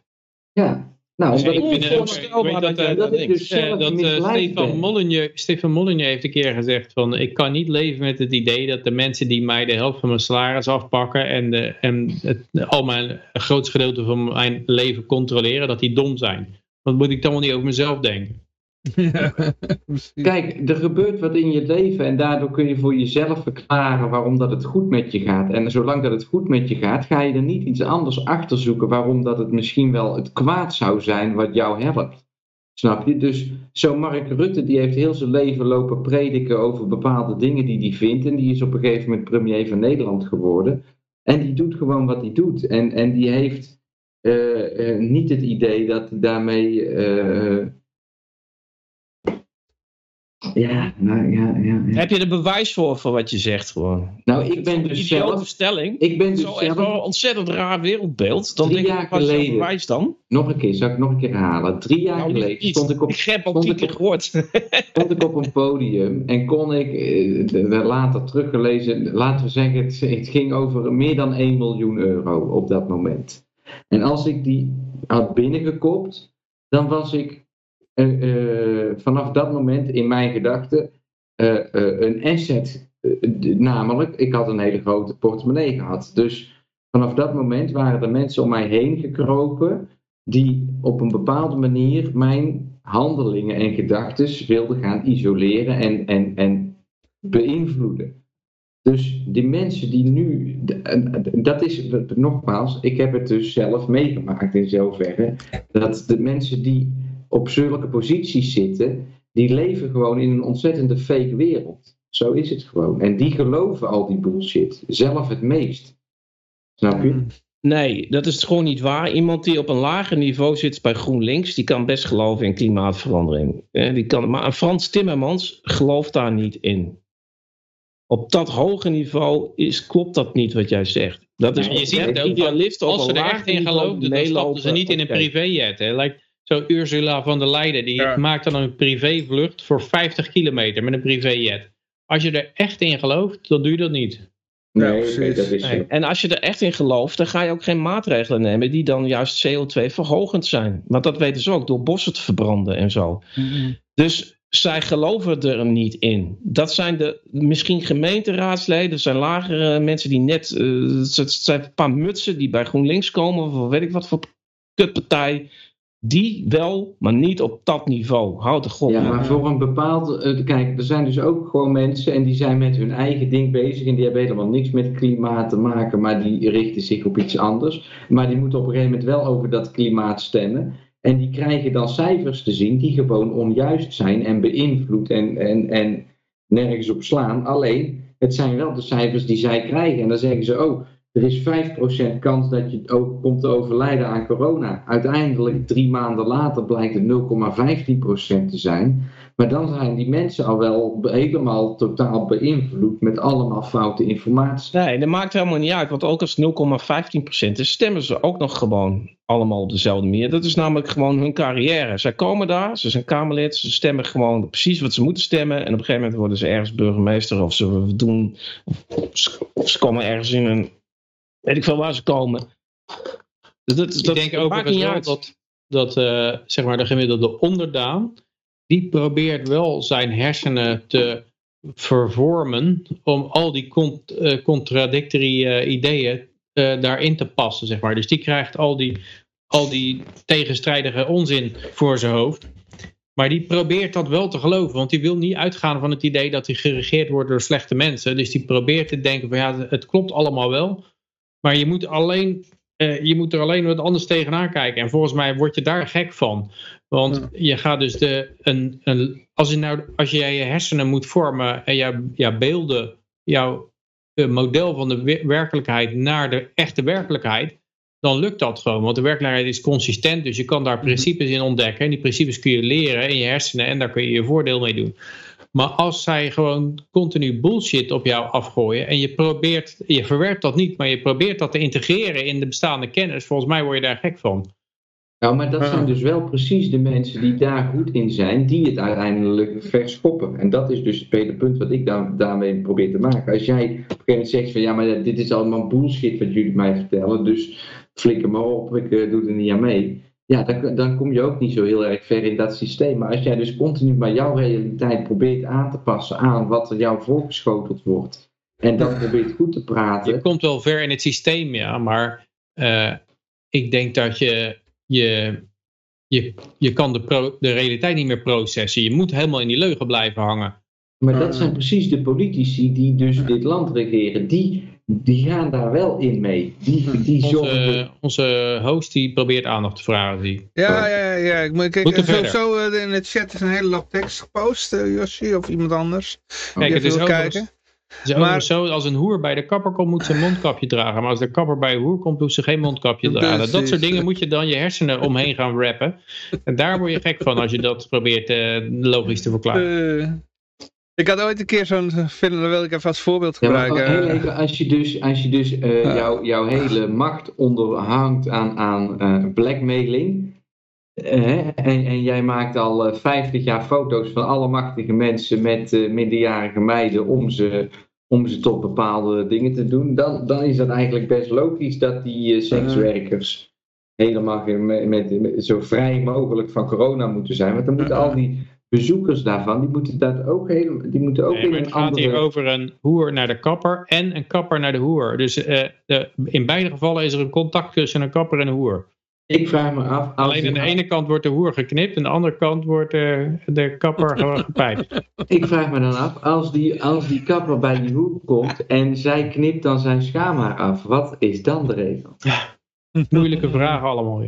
Ja. Nou, omdat ik vind het ook- onvoorstelbaar ik weet dat dat, dus Stefan. Molyneux, Stefan Molyneux heeft een keer gezegd van ik kan niet leven met het idee dat de mensen die mij de helft van mijn salaris afpakken en, de, en het, al mijn een groot gedeelte van mijn leven controleren, dat die dom zijn. Want moet ik dan wel niet over mezelf denken? Kijk, er gebeurt wat in je leven en daardoor kun je voor jezelf verklaren waarom dat het goed met je gaat. En zolang dat het goed met je gaat, ga je er niet iets anders achter zoeken waarom dat het misschien wel het kwaad zou zijn wat jou helpt. Snap je? Dus zo'n Mark Rutte die heeft heel zijn leven lopen prediken over bepaalde dingen die hij vindt. En die is op een gegeven moment premier van Nederland geworden. En die doet gewoon wat hij doet. En, en die heeft eh, eh, niet het idee dat hij daarmee. eh, ja, nou ja, ja, ja. Heb je er bewijs voor, voor wat je zegt gewoon? Nou, ik ben dus zelf. stelling. Ik ben dus Zo zelf. wel een ontzettend raar wereldbeeld. Dan Drie denk ik, jaar wat is jouw geleden. bewijs dan? Nog een keer, zal ik nog een keer herhalen. Drie jaar Nou, geleden stond ik op Ik heb al stond ik keer op- gehoord. stond ik op een podium en kon ik, eh, later teruggelezen, laten we zeggen, het, het ging over meer dan 1 miljoen euro op dat moment. En als ik die had binnengekopt, dan was ik vanaf dat moment in mijn gedachten eh, eh, een asset. Eh, namelijk, ik had een hele grote portemonnee gehad. Dus vanaf dat moment waren er mensen om mij heen gekropen die op een bepaalde manier mijn handelingen en gedachten wilden gaan isoleren en, en, en beïnvloeden. Dus die mensen die nu, dat is nogmaals, ik heb het dus zelf meegemaakt in zoverre, dat de mensen die op zulke posities zitten, die leven gewoon in een ontzettende fake wereld. Zo is het gewoon. En die geloven al die bullshit, zelf het meest. Snap je? Nee, dat is gewoon niet waar. Iemand die op een lager niveau zit bij GroenLinks, die kan best geloven in klimaatverandering. Eh, Die kan, maar een Frans Timmermans gelooft daar niet in. Op dat hoge niveau is, klopt dat niet wat jij zegt. Dat is je ziet ook, op Als ze er echt in geloofden, dan stapten ze niet in een privéjet. hè. Lijkt zo Ursula van der Leyen, die Ja. maakt dan een privévlucht voor 50 kilometer met een privéjet. Als je er echt in gelooft, dan doe je dat niet. Nee, precies. nee, dat is Nee. En als je er echt in gelooft, dan ga je ook geen maatregelen nemen die dan juist CO2 verhogend zijn. Want dat weten ze ook door bossen te verbranden en zo. Dus zij geloven er niet in. Dat zijn de misschien gemeenteraadsleden, dat zijn lagere mensen die net. eh, het zijn een paar mutsen die bij GroenLinks komen, of weet ik wat voor kutpartij. Die wel, maar niet op dat niveau. Houd de god. Ja, maar voor een bepaald. eh, kijk, er zijn dus ook gewoon mensen en die zijn met hun eigen ding bezig en die hebben helemaal niks met klimaat te maken, maar die richten zich op iets anders. Maar die moeten op een gegeven moment wel over dat klimaat stemmen. En die krijgen dan cijfers te zien die gewoon onjuist zijn en beïnvloed en, en, en nergens op slaan. Alleen, het zijn wel de cijfers die zij krijgen. En dan zeggen ze, oh, er is 5% kans dat je ook komt te overlijden aan corona. Uiteindelijk, drie maanden later, blijkt het 0,15% te zijn. Maar dan zijn die mensen al wel helemaal totaal beïnvloed met allemaal foute informatie. Nee, dat maakt helemaal niet uit. Want ook als het 0,15% is, stemmen ze ook nog gewoon allemaal op dezelfde manier. Dat is namelijk gewoon hun carrière. Zij komen daar, ze zijn Kamerlid, ze stemmen gewoon precies wat ze moeten stemmen. En op een gegeven moment worden ze ergens burgemeester of ze doen. Of ze komen ergens in een. Weet ik veel waar ze komen. Dus dat, Ik dat denk maakt overigens niet uit. dat, dat eh, zeg maar de gemiddelde onderdaan, die probeert wel zijn hersenen te vervormen om al die cont eh, contradictory eh, ideeën daarin te passen, zeg maar. Dus die krijgt al die, al die tegenstrijdige onzin voor zijn hoofd. Maar die probeert dat wel te geloven, want die wil niet uitgaan van het idee dat hij geregeerd wordt door slechte mensen. Dus die probeert te denken van ja, het klopt allemaal wel. Maar je moet, alleen, eh, je moet er alleen wat anders tegenaan kijken. En volgens mij word je daar gek van. Want je gaat dus de, een, een, als, je nou, als jij je hersenen moet vormen en jouw, jouw beelden, jouw eh, model van de we- werkelijkheid naar de echte werkelijkheid, dan lukt dat gewoon. Want de werkelijkheid is consistent, dus je kan daar principes in ontdekken. En die principes kun je leren in je hersenen en daar kun je je voordeel mee doen. Maar als zij gewoon continu bullshit op jou afgooien en je probeert, je verwerpt dat niet, maar je probeert dat te integreren in de bestaande kennis, volgens mij word je daar gek van. Nou, maar dat zijn dus wel precies de mensen die daar goed in zijn, die het uiteindelijk verschoppen. En dat is dus het tweede punt wat ik daar, daarmee probeer te maken. Als jij op een gegeven moment zegt van ja, maar dit is allemaal bullshit wat jullie mij vertellen, dus flikker maar op, ik eh, doe er niet aan mee. Ja, dan, dan kom je ook niet zo heel erg ver in dat systeem. Maar als jij dus continu maar jouw realiteit probeert aan te passen aan wat er jou voorgeschoteld wordt, en dat probeert goed te praten. Je komt wel ver in het systeem, ja, maar eh, ik denk dat je, je, je, je kan de, pro, de realiteit niet meer processen. Je moet helemaal in die leugen blijven hangen. Maar dat zijn precies de politici die dus dit land regeren. Die, die gaan daar wel in mee. Die, die zorgen. Onze, onze host die probeert aandacht te vragen. Die. Ja, ja, ja. Ik, moet- kijk, sowieso eh, in de chat is een hele lap tekst gepost, eh, Yoshi of iemand anders. Kijk, die het even is overigens, kijken. Het is Maar- zo, als een hoer bij de kapper komt, moet ze een mondkapje dragen. Maar als de kapper bij een hoer komt, hoeft ze geen mondkapje dragen. Dat soort dingen moet je dan je hersenen omheen gaan wrappen. En daar word je gek van als je dat probeert eh, logisch te verklaren. Ik had ooit een keer zo'n film, dat wil ik even als voorbeeld Ja, maar gebruiken. heel even, als je dus, als je dus Ja. jouw, jouw hele macht onderhangt aan, aan eh, blackmailing. eh, en, en jij maakt al eh, 50 jaar foto's van alle machtige mensen met minderjarige meiden om ze, om ze tot bepaalde dingen te doen. Dan, dan is dat eigenlijk best logisch dat die sekswerkers helemaal ge- met, met, met- zo vrij mogelijk van corona moeten zijn. Want dan moeten al die bezoekers daarvan, die moeten dat ook helemaal, die moeten ook Nee, in een het gaat andere... hier over een hoer naar de kapper en een kapper naar de hoer. Dus eh, de, in beide gevallen is er een contact tussen een kapper en een hoer. Ik vraag me af. Alleen aan de ene kant wordt de hoer geknipt en aan de andere kant wordt eh, de kapper gewoon gepijpt. Ik vraag me dan af, als die, als die kapper bij die hoek komt en zij knipt dan zijn schaamhaar af, wat is dan de regel? Moeilijke vragen allemaal.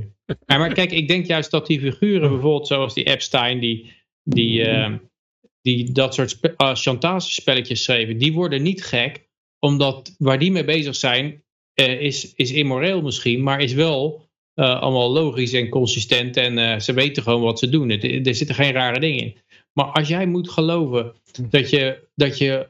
Ja, maar kijk, ik denk juist dat die figuren bijvoorbeeld zoals die Epstein, die, die, eh, die dat soort spe- uh, chantagespelletjes schreven, die worden niet gek, omdat waar die mee bezig zijn, eh, is, is immoreel misschien, maar is wel eh, allemaal logisch en consistent en ze weten gewoon wat ze doen. Er zitten geen rare dingen in. Maar als jij moet geloven dat je, dat je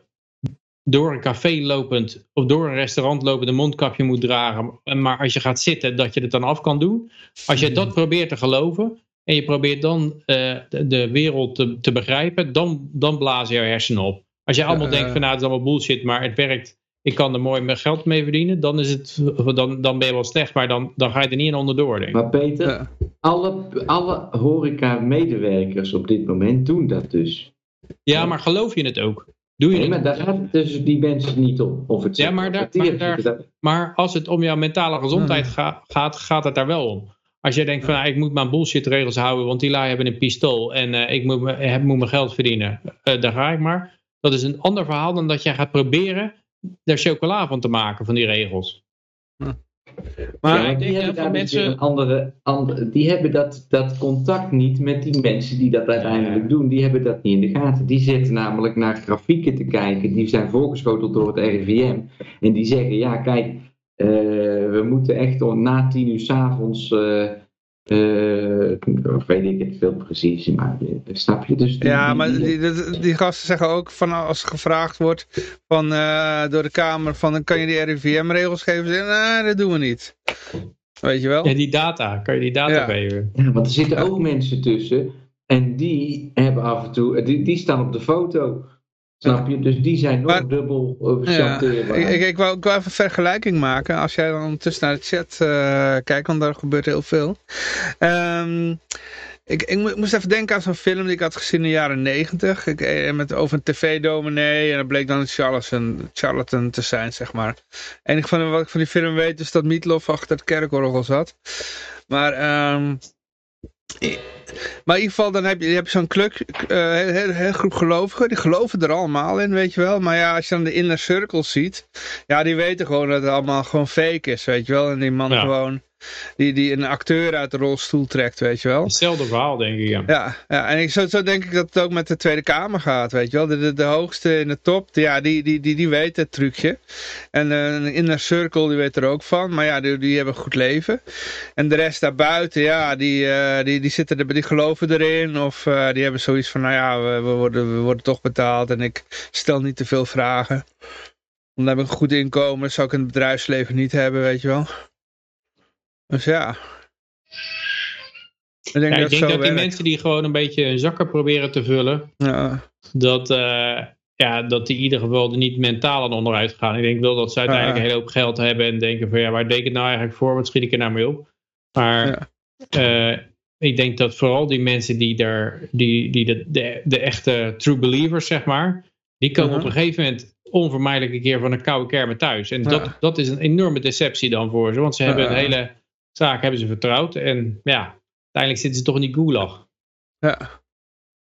door een café lopend of door een restaurant lopend een mondkapje moet dragen, maar als je gaat zitten dat je het dan af kan doen. Als je dat probeert te geloven en je probeert dan eh, de, de wereld te, te begrijpen, dan, dan blazen jouw hersenen op. Als je allemaal Ja, denkt ja. van nou het is allemaal bullshit, maar het werkt, ik kan er mooi mijn geld mee verdienen, dan, is het, dan, dan ben je wel slecht, maar dan, dan ga je er niet in onderdoor. Denk ik. Maar Peter, Ja. alle, alle horeca-medewerkers op dit moment doen dat dus. Ja, maar geloof je het ook? Doe je Nee, maar daar gaat het dus die mensen niet om. Of het Ja, maar daar- maar daar- Maar als het om jouw mentale gezondheid ga- gaat, gaat het daar wel om. Als je denkt van nou, ik moet mijn bullshit regels houden, want die lui hebben een pistool en eh, ik moet, me- heb, moet mijn geld verdienen, eh, daar ga ik maar. Dat is een ander verhaal dan dat jij gaat proberen er chocola van te maken van die regels. Maar Ja, ik die denk hebben dat daar veel dus mensen- een andere, andere, die hebben dat, dat contact niet met die mensen die dat uiteindelijk doen. Die hebben dat niet in de gaten. Die zitten namelijk naar grafieken te kijken. Die zijn voorgeschoteld door het RIVM. En die zeggen, ja kijk, eh, we moeten echt om- na tien uur s'avonds, eh eh, of weet ik het veel precies, maar eh, snap je? Dus die- Ja, die- maar die- die, die, die gasten zeggen ook van als er gevraagd wordt van, eh, door de Kamer van dan kan je die RIVM-regels geven. Ze zeggen, nee, dat doen we niet. Weet je wel? Ja, die data, kan je die data Ja. geven? Ja, want er zitten ook mensen tussen. En die hebben af en toe, die, die staan op de foto. Snap je? Dus die zijn nog Maar- dubbel uh, Ja, ik, ik, ik, wou, ik wou even een vergelijking maken. Als jij dan ondertussen naar de chat eh, kijkt, want daar gebeurt heel veel. Ehm, ik, ik mo- moest even denken aan zo'n film die ik had gezien in de jaren negentig. Ik, eh, met over een tv-dominee en dat bleek dan een charlatan, charlatan te zijn, zeg maar. En ik van, wat ik van die film weet is dat Meatloaf achter het kerkorgel zat. Maar... ehm, maar in ieder geval, dan heb je, je zo'n kluk, eh, heel, heel, heel groep gelovigen. Die geloven er allemaal in, weet je wel. Maar ja, als je dan de inner circle ziet. Ja, die weten gewoon dat het allemaal gewoon fake is, weet je wel. En die man Ja. gewoon, die, die een acteur uit de rolstoel trekt, weet je wel. Hetzelfde verhaal, denk ik. Ja. Ja, ja en ik, zo, zo denk ik dat het ook met de Tweede Kamer gaat, weet je wel. De, de, de hoogste in de top, die- ja, die, die, die, die weet het trucje. En eh, een inner circle, die weet er ook van. Maar ja, die, die hebben een goed leven. En de rest daarbuiten, ja, die, eh, die, die, zitten er, die geloven erin. Of eh, die hebben zoiets van, nou ja, we, we, worden, we worden toch betaald. En ik stel niet te veel vragen. Dan heb ik een goed inkomen, zou ik in het bedrijfsleven niet hebben, weet je wel. Dus ja. Ik denk Ja, dat ik denk zo dat die werkt. mensen die gewoon een beetje hun zakken proberen te vullen, Ja. dat, eh, ja, dat die in ieder geval er niet mentaal aan onderuit gaan. Ik denk wel dat ze uiteindelijk Ja. een hele hoop geld hebben en denken van ja, waar deed ik het nou eigenlijk voor? Wat schiet ik er nou mee op? Maar Ja. Ik denk dat vooral die mensen die daar, die, die de, de, de echte true believers, zeg maar, die komen Mhm. op een gegeven moment onvermijdelijk een keer van een koude kermen thuis. En dat, dat is een enorme deceptie dan voor ze, want ze hebben een hele zaak hebben ze vertrouwd en ja, uiteindelijk zitten ze toch in die gulag. Ja.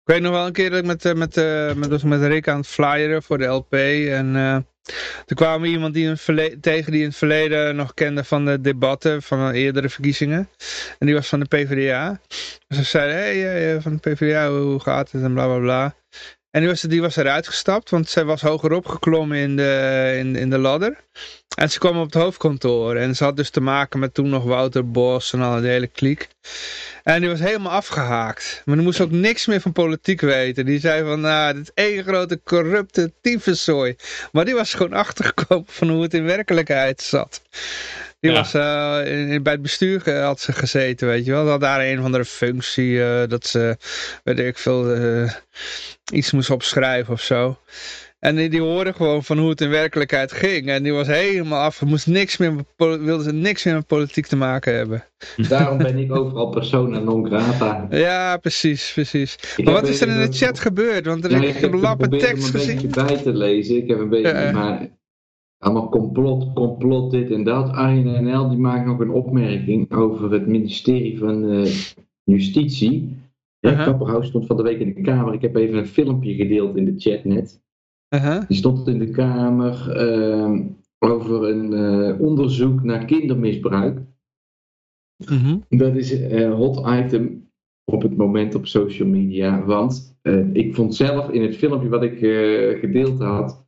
Ik weet nog wel een keer dat ik met, eh, met, eh, met, was met Rick aan het flyeren voor de LP. En eh, toen kwam er iemand die verle- tegen die in het verleden nog kende van de debatten van de eerdere verkiezingen. En die was van de PvdA. Dus ze zeiden, hé, hey, eh, van de PvdA, hoe gaat het? En bla bla bla. En die was, die was eruit gestapt, want zij was hogerop geklommen in de, in, in de ladder. En ze kwam op het hoofdkantoor. En ze had dus te maken met toen nog Wouter Bos en al de hele kliek. En die was helemaal afgehaakt. Maar die moest ook niks meer van politiek weten. Die zei van, nou, dit is één grote corrupte tyfuszooi. Maar die was gewoon achtergekomen van hoe het in werkelijkheid zat. Die Ja. was eh, in, in- bij het bestuur ge- had ze gezeten, weet je wel. Ze had daar een of andere functie, eh, dat ze, weet ik veel, eh, iets moest opschrijven of zo. En die, die hoorde gewoon van hoe het in werkelijkheid ging. En die was helemaal af, moest niks meer, wilde ze niks meer met politiek te maken hebben. Daarom ben ik overal persona non grata. Ja, precies, precies. Ik Maar wat is er in de chat gebeurd? Want er Ja, ik ik heb een tekst gezien. beetje bij te lezen. Ik heb een beetje, Ja. maar allemaal complot, complot, dit en dat. Arjen NL die maakt nog een opmerking over het ministerie van eh, Justitie. Uh-huh. Kapperhaus stond van de week in de Kamer. Ik heb even een filmpje gedeeld in de chat net. Uh-huh. Die stond in de Kamer ehm, over een eh, onderzoek naar kindermisbruik. Mhm. Dat is een hot item op het moment op social media. Want eh, ik vond zelf in het filmpje wat ik eh, gedeeld had,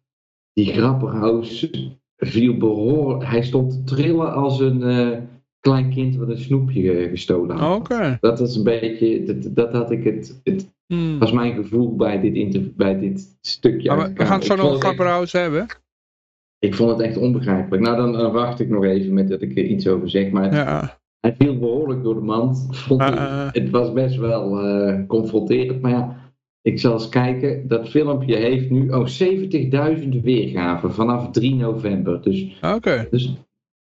die Grapperhaus viel behoorlijk. Hij stond te trillen als een eh, klein kind wat een snoepje eh, gestolen had. Oké. Dat was een beetje, dat, dat had ik het, het Hmm. was mijn gevoel bij dit, interview, bij dit stukje. Maar we, gaan het zo nog echt- grapperhaus hebben. Ik vond het echt onbegrijpelijk. Nou, dan, dan wacht ik nog even met dat ik er iets over zeg. Maar Ja. hij viel behoorlijk door de mand. Vond ik- ah, ah. het was best wel eh, confronterend. Maar ja, ik zal eens kijken. Dat filmpje heeft nu oh, 70.000 weergaven vanaf 3 november. Dus, Oké. dus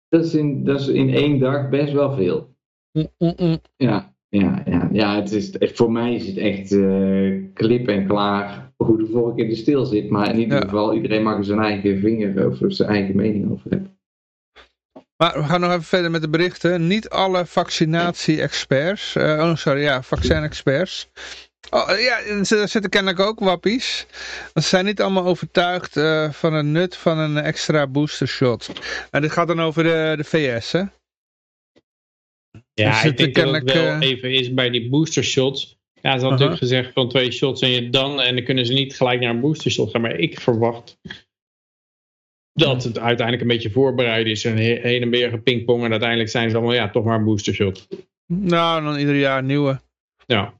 dat, is in, dat is in één dag best wel veel. Mm, mm, mm. Ja, ja, ja, ja het is, voor mij is het echt eh, klip en klaar hoe de vork in de stil zit. Maar in ieder Ja. geval, iedereen mag er zijn eigen vinger of zijn eigen mening over hebben. Maar we gaan nog even verder met de berichten. Niet alle vaccinatie-experts, eh, oh sorry, ja, vaccin-experts. Oh, eh, ja, er zitten kennelijk ook wappies. Want ze zijn niet allemaal overtuigd eh, van het nut van een extra boostershot. En dit gaat dan over de, de VS, hè? Ja, Er ik denk dat het wel eh, even is bij die booster shots. Ja, ze hadden Aha. natuurlijk gezegd van twee shots en je dan. En dan kunnen ze niet gelijk naar een booster shot gaan. Maar ik verwacht dat het uiteindelijk een beetje voorbereid is. En he- heen en weer gepingpong. En uiteindelijk zijn ze allemaal, ja, toch maar een booster shot. Nou, dan ieder jaar een nieuwe. Ja.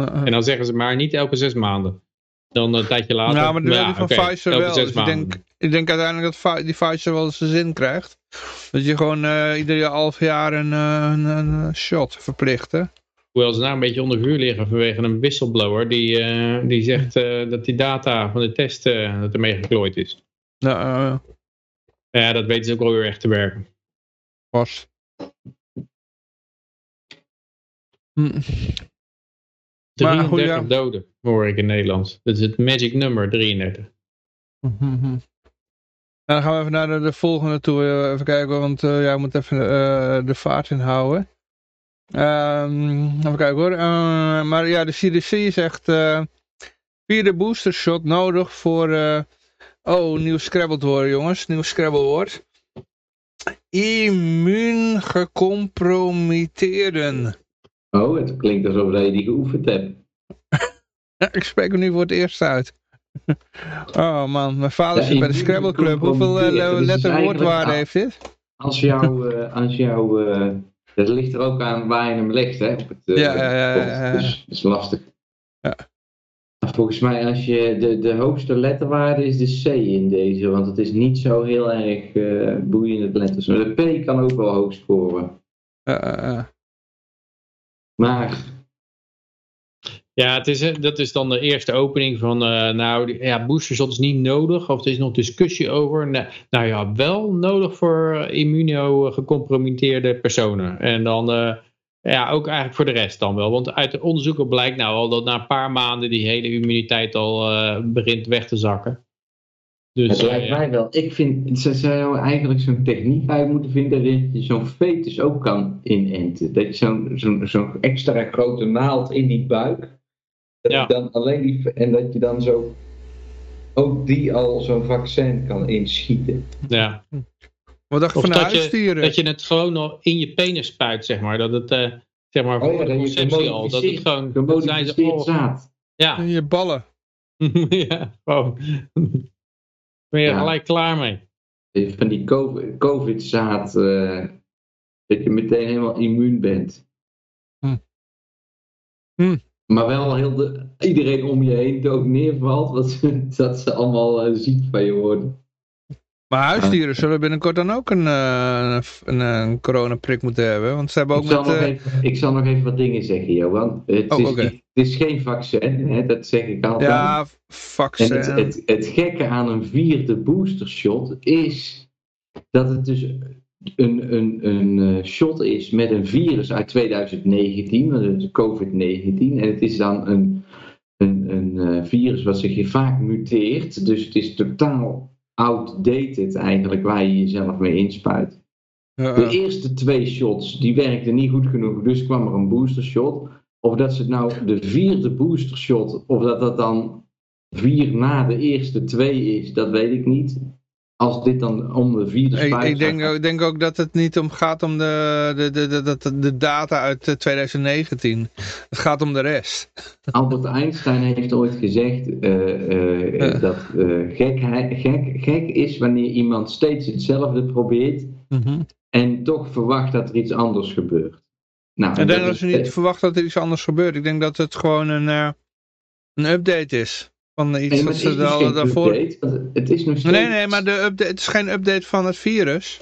Uh, uh. En dan zeggen ze maar niet elke zes maanden. Dan een tijdje later. Nou, maar de ja, van Pfizer wel. Dus ik denk, ik denk uiteindelijk dat die Pfizer wel zijn zin krijgt. Dat je gewoon eh ieder half jaar een, eh, een, een eh, shot verplicht, hè? Hoewel ze nou een beetje onder vuur liggen vanwege een whistleblower. Die, eh, die zegt eh, dat die data van de test eh, dat ermee geklooid is. Nou, eh, Ja, dat weten ze ook wel weer echt te werken. Hm. 33 goed, ja. doden, hoor ik in Nederlands. Dat is het magic number, 33. Mhm. Nou, dan gaan we even naar de, de volgende toe. eh, Even kijken, want eh ja, we moeten even eh, de vaart inhouden. Ehm even kijken hoor. Eh, maar ja, de CDC zegt eh vierde booster shot nodig voor... eh, oh, nieuw Scrabble-woord jongens. Nieuw Scrabble-woord. Immuun gecompromitteren. Oh, het klinkt alsof je die geoefend hebt. Ja, ik spreek hem nu voor het eerst uit. Oh man, mijn vader Ja, zit bij de Scrabble Club. Hoeveel eh, gecompromitteerd. Dat is letter eigenlijk- woordwaarde ah. heeft dit? Als jou, eh, als jou eh, dat ligt er ook aan waar je hem legt, hè? Op het, eh, Ja, ja, ja, ja, ja. Dus dat is lastig. Ja. Volgens mij, als je de, de hoogste letterwaarde is de C in deze, want het is niet zo heel erg eh boeiend letters. Maar de P kan ook wel hoog scoren. Eh, eh, eh. Maar Ja, het is, eh, dat is dan de eerste opening van, eh, nou, ja, booster shot is niet nodig. Of er is nog discussie over. Nou, ja, wel nodig voor eh, immunogecompromitteerde personen. En dan, ja, ook eigenlijk voor de rest dan wel. Want uit de onderzoeken blijkt nou al dat na een paar maanden die hele immuniteit al begint weg te zakken. Dus, het eh, lijkt ja. mij wel. Ik vind, ze zou eigenlijk zo'n techniek uit moeten vinden dat je zo'n fetus ook kan inenten. Dat je zo'n zo'n zo'n extra grote naald in die buik. Dat Ja. dan alleen die, en dat je dan zo ook die al zo'n vaccin kan inschieten. ja. Wat dacht je van de dat je, dat je het gewoon al in je penis spuit, zeg maar. Dat het, eh, zeg maar, Oh ja, voor de conceptie al. Dat het gewoon, dat zijn ze, oh, zaad. ja, Je ballen. ja, gewoon. Ben je Ja. gelijk klaar mee. Van die COVID- COVID-zaad, eh, dat je meteen helemaal immuun bent. Hm. Hm. Maar wel heel de, iedereen om je heen dood neervalt, dat ze, dat ze allemaal eh, ziek van je worden. Maar huisdieren zullen binnenkort dan ook een, eh, een, een coronaprik moeten hebben. Want ze hebben ook Ik zal, met... nog eh, even, ik zal nog even wat dingen zeggen, Johan. Het, Oh, is, het is geen vaccin, hè, dat zeg ik altijd. ja, vaccin. het, het, het gekke aan een vierde boostershot is dat het dus een, een, een eh, shot is met een virus uit 2019, want het is COVID-19. En het is dan een, een, een eh, virus wat zich vaak muteert. Dus het is totaal outdated eigenlijk waar je jezelf mee inspuit. Ja, De eerste twee shots die werkten niet goed genoeg, dus kwam er een booster shot. Of dat ze het nou de vierde booster shot, of dat dat dan vier na de eerste twee is, dat weet ik niet. Als dit dan om de vierde ik, spuit ik, denk, ook- ik denk ook dat het niet om gaat om de, de, de, de, data uit eh, 2019. Het gaat om de rest. Albert Einstein heeft ooit gezegd eh, eh, dat eh, gekheid- gek, gek is wanneer iemand steeds hetzelfde probeert Mhm. en toch verwacht dat er iets anders gebeurt. Nou, Ik dat dat is- ze niet verwachten dat er iets anders gebeurt. Ik denk dat het gewoon een, eh, een update is. Van iets Nee, is ze al geen daarvoor... update, Het is nog steeds... Nee, nee, maar de update, het is geen update van het virus.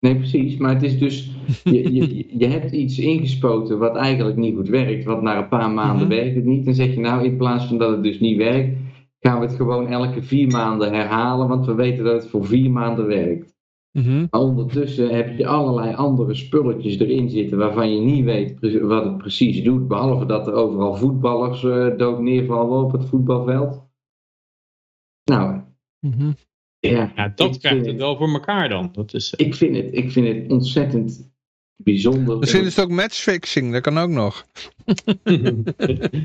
Nee, precies. Maar het is dus, je, je, je hebt iets ingespoten wat eigenlijk niet goed werkt. Want na een paar maanden Mhm. werkt het niet. Dan zeg je nou, in plaats van dat het dus niet werkt, gaan we het gewoon elke vier maanden herhalen. Want we weten dat het voor vier maanden werkt. Mhm. Maar ondertussen heb je allerlei andere spulletjes erin zitten waarvan je niet weet wat het precies doet. Behalve dat er overal voetballers eh, dood neervallen op het voetbalveld. Nou, Mhm. ja. Ja, dat krijgt het wel voor elkaar dan. Dat is, Ik vind het, ik vind het ontzettend bijzonder. Misschien is het ook matchfixing, dat kan ook nog.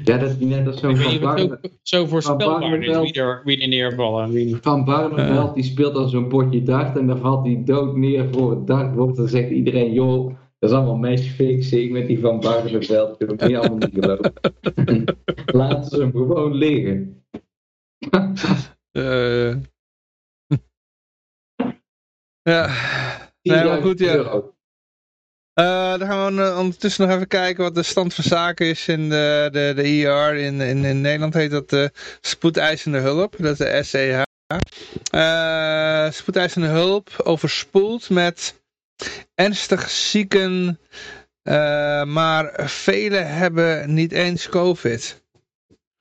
Ja, dat is net als zo'n Van niet wat Barne- ook zo voorspelbaar is Barneveld. wie er, wie er neervallen wie niet. Van Barneveld, die speelt al zo'n potje dart en dan valt hij dood neer voor het dartbord. Dan zegt iedereen, joh, dat is allemaal matchfixing met die Van Barneveld. Dat heb ik allemaal niet geloven. Laten ze hem gewoon liggen. Eh. ja. Nee, maar goed, ja. 10.000 euro. Eh, dan gaan we eh, ondertussen nog even kijken wat de stand van zaken is in de, de, de IR. In, in, in Nederland heet dat de spoedeisende hulp, dat is de SEH. Eh spoedeisende hulp overspoeld met ernstig zieken, eh, maar velen hebben niet eens COVID.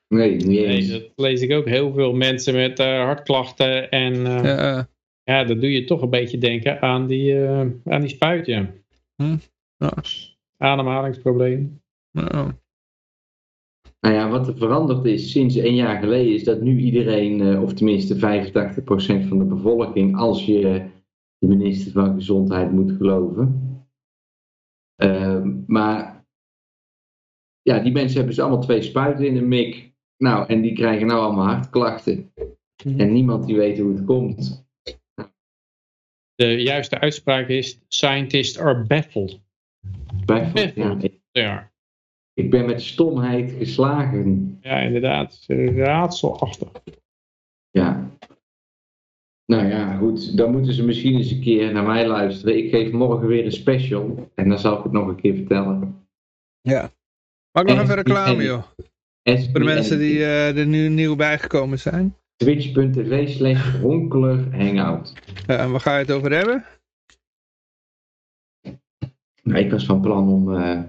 Nee, niet Nee, eens. dat lees ik ook. Heel veel mensen met eh, hartklachten. En eh, Ja, ja, dat doe je toch een beetje denken aan die, eh, aan die spuit, ja. Hm, ja. Ademhalingsprobleem. nou, Nou ja, wat er veranderd is sinds een jaar geleden is dat nu iedereen, eh, of tenminste 85% van de bevolking, als je de minister van Gezondheid moet geloven. Ehm, maar ja, die mensen hebben dus allemaal twee spuiten in de mik. Nou, en die krijgen nou allemaal hartklachten. Mhm. En niemand die weet hoe het komt. De juiste uitspraak is: Scientists are baffled. Baffled. ik, Ja, ik ben met stomheid geslagen. ja inderdaad. Raadselachtig. Ja. Nou ja, goed. Dan moeten ze misschien eens een keer naar mij luisteren. Ik geef morgen weer een special. En dan zal ik het nog een keer vertellen. ja. Mag ik nog En- even reclame, en- joh? Voor de mensen die eh, er nu nieuw bijgekomen zijn. Twitch.tv slash ronkeler hangout. Ja, en waar ga je het over hebben? Nou, ik was van plan om eh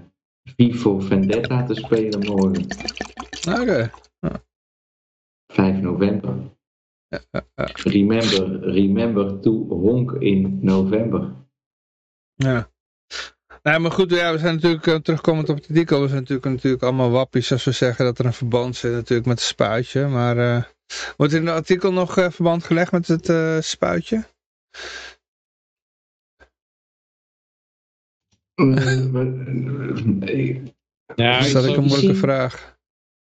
Vivo Vendetta te spelen morgen. Oké. 5 november. Remember, remember to honk in november. Ja. Nee, maar goed, ja, we zijn natuurlijk eh, terugkomend op het artikel. We zijn natuurlijk, natuurlijk allemaal wappies als we zeggen dat er een verband zit natuurlijk met het spuitje. Maar eh, wordt in het artikel nog eh, verband gelegd met het spuitje? Ja, dat is dat ik een moeilijke vraag.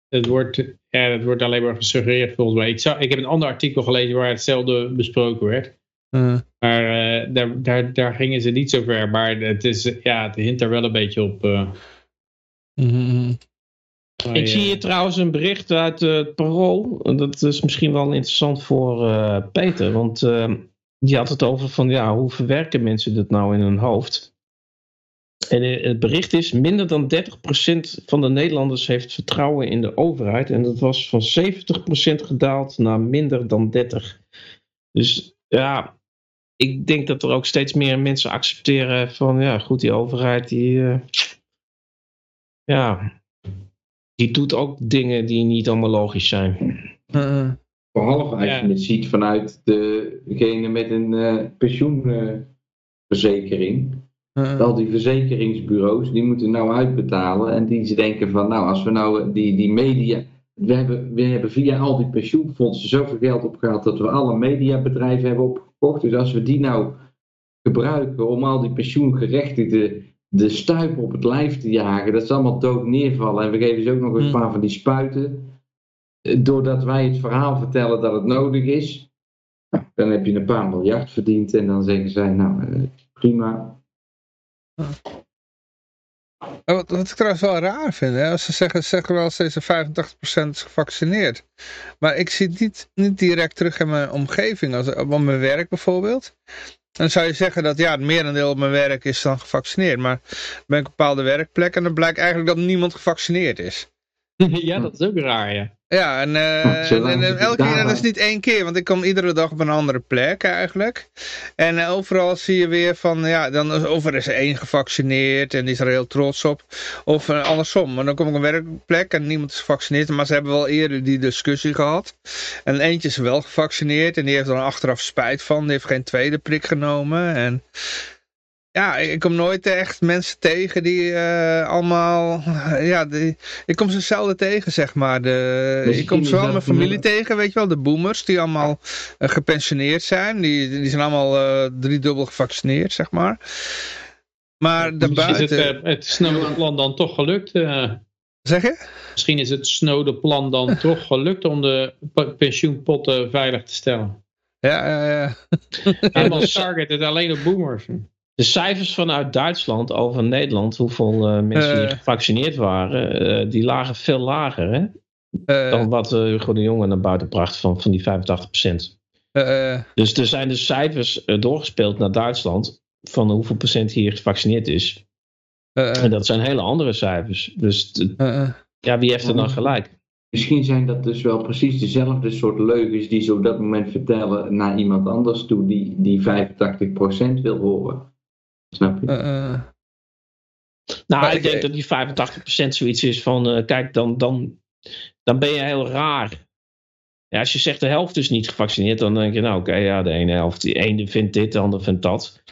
het, wordt, ja, het wordt alleen maar gesuggereerd volgens mij. Ik, zou, ik heb een ander artikel gelezen waar hetzelfde besproken werd. Eh, Maar eh, daar, daar, daar gingen ze niet zo ver. Maar het, is, ja, het hint er wel een beetje op. eh. mhm. Maar, Ik zie eh, hier trouwens een bericht uit het Parool. Dat is misschien wel interessant voor eh, Peter. Want eh, die had het over van ja, hoe verwerken mensen dit nou in hun hoofd? En het bericht is, minder dan 30% van de Nederlanders heeft vertrouwen in de overheid. En dat was van 70% gedaald naar minder dan 30%. Dus ja, ik denk dat er ook steeds meer mensen accepteren van ja, goed, die overheid die... eh, ja, die doet ook dingen die niet allemaal logisch zijn. Uh, Behalve als Ja. je het ziet vanuit degene met een eh, pensioenverzekering. uh, Al die verzekeringsbureaus, die moeten nou uitbetalen. En die ze denken van, nou, als we nou die, die media... We hebben, we hebben via al die pensioenfondsen zoveel geld opgehaald dat we alle mediabedrijven hebben opgekocht. Dus als we die nou gebruiken om al die pensioengerechtigden de stuip op het lijf te jagen, dat ze allemaal dood neervallen. En we geven ze ook nog een Hmm. paar van die spuiten. Eh, Doordat wij het verhaal vertellen dat het nodig is, dan heb je een paar miljard verdiend. En dan zeggen zij, nou, eh, prima. Oh, Wat, wat ik trouwens wel raar vind, hè? Als ze zeggen, ze zeggen wel steeds dat 85% is gevaccineerd. Maar ik zie het niet, niet direct terug in mijn omgeving, als, op mijn werk bijvoorbeeld. Dan zou je zeggen dat ja, het merendeel op mijn werk is dan gevaccineerd. Maar bij een bepaalde werkplek en dan blijkt eigenlijk dat niemand gevaccineerd is. ja, dat is ook raar, ja. Ja, en, eh, Zolang en, elke keer, dat is niet één keer, want ik kom iedere dag op een andere plek eigenlijk. En eh, overal zie je weer van, ja, dan is, of er is er één gevaccineerd en die is er heel trots op. Of eh, andersom, maar dan kom ik op een werkplek en niemand is gevaccineerd, maar ze hebben wel eerder die discussie gehad. En eentje is wel gevaccineerd en die heeft dan achteraf spijt van, die heeft geen tweede prik genomen. En ja, ik kom nooit echt mensen tegen die eh, allemaal, ja, die, ik kom ze zelden tegen, zeg maar. De, ik kom is zowel mijn familie tegen, weet je wel, de boomers die allemaal eh, gepensioneerd zijn. Die, die zijn allemaal eh, driedubbel gevaccineerd, zeg maar. Maar Misschien is het, daarbuiten, eh, het Snowden-plan dan toch gelukt. zeg je? misschien is het Snowden-plan dan toch gelukt om de pe- pensioenpotten veilig te stellen. Ja, ja, ja. Helemaal targeted alleen op boomers. De cijfers vanuit Duitsland over Nederland, hoeveel eh, mensen die Eh. gevaccineerd waren, eh, die lagen veel lager hè, Eh, dan wat eh, Hugo de Jonge naar buiten bracht van, van die 85%. eh, eh, Dus er zijn dus cijfers doorgespeeld naar Duitsland van hoeveel procent hier gevaccineerd is. eh, En dat zijn hele andere cijfers. Dus ja, wie heeft er dan gelijk? Misschien zijn dat dus wel precies dezelfde soort leugens die ze op dat moment vertellen naar iemand anders toe die, die 85% wil horen. Snap je? eh, eh. Nou, Maar ik ik- denk dat die 85% zoiets is van, eh, kijk, dan, dan, dan ben je heel raar. Ja, als je zegt de helft is niet gevaccineerd, dan denk je, nou oké, ja, de ene helft, de ene vindt dit, de ander vindt dat.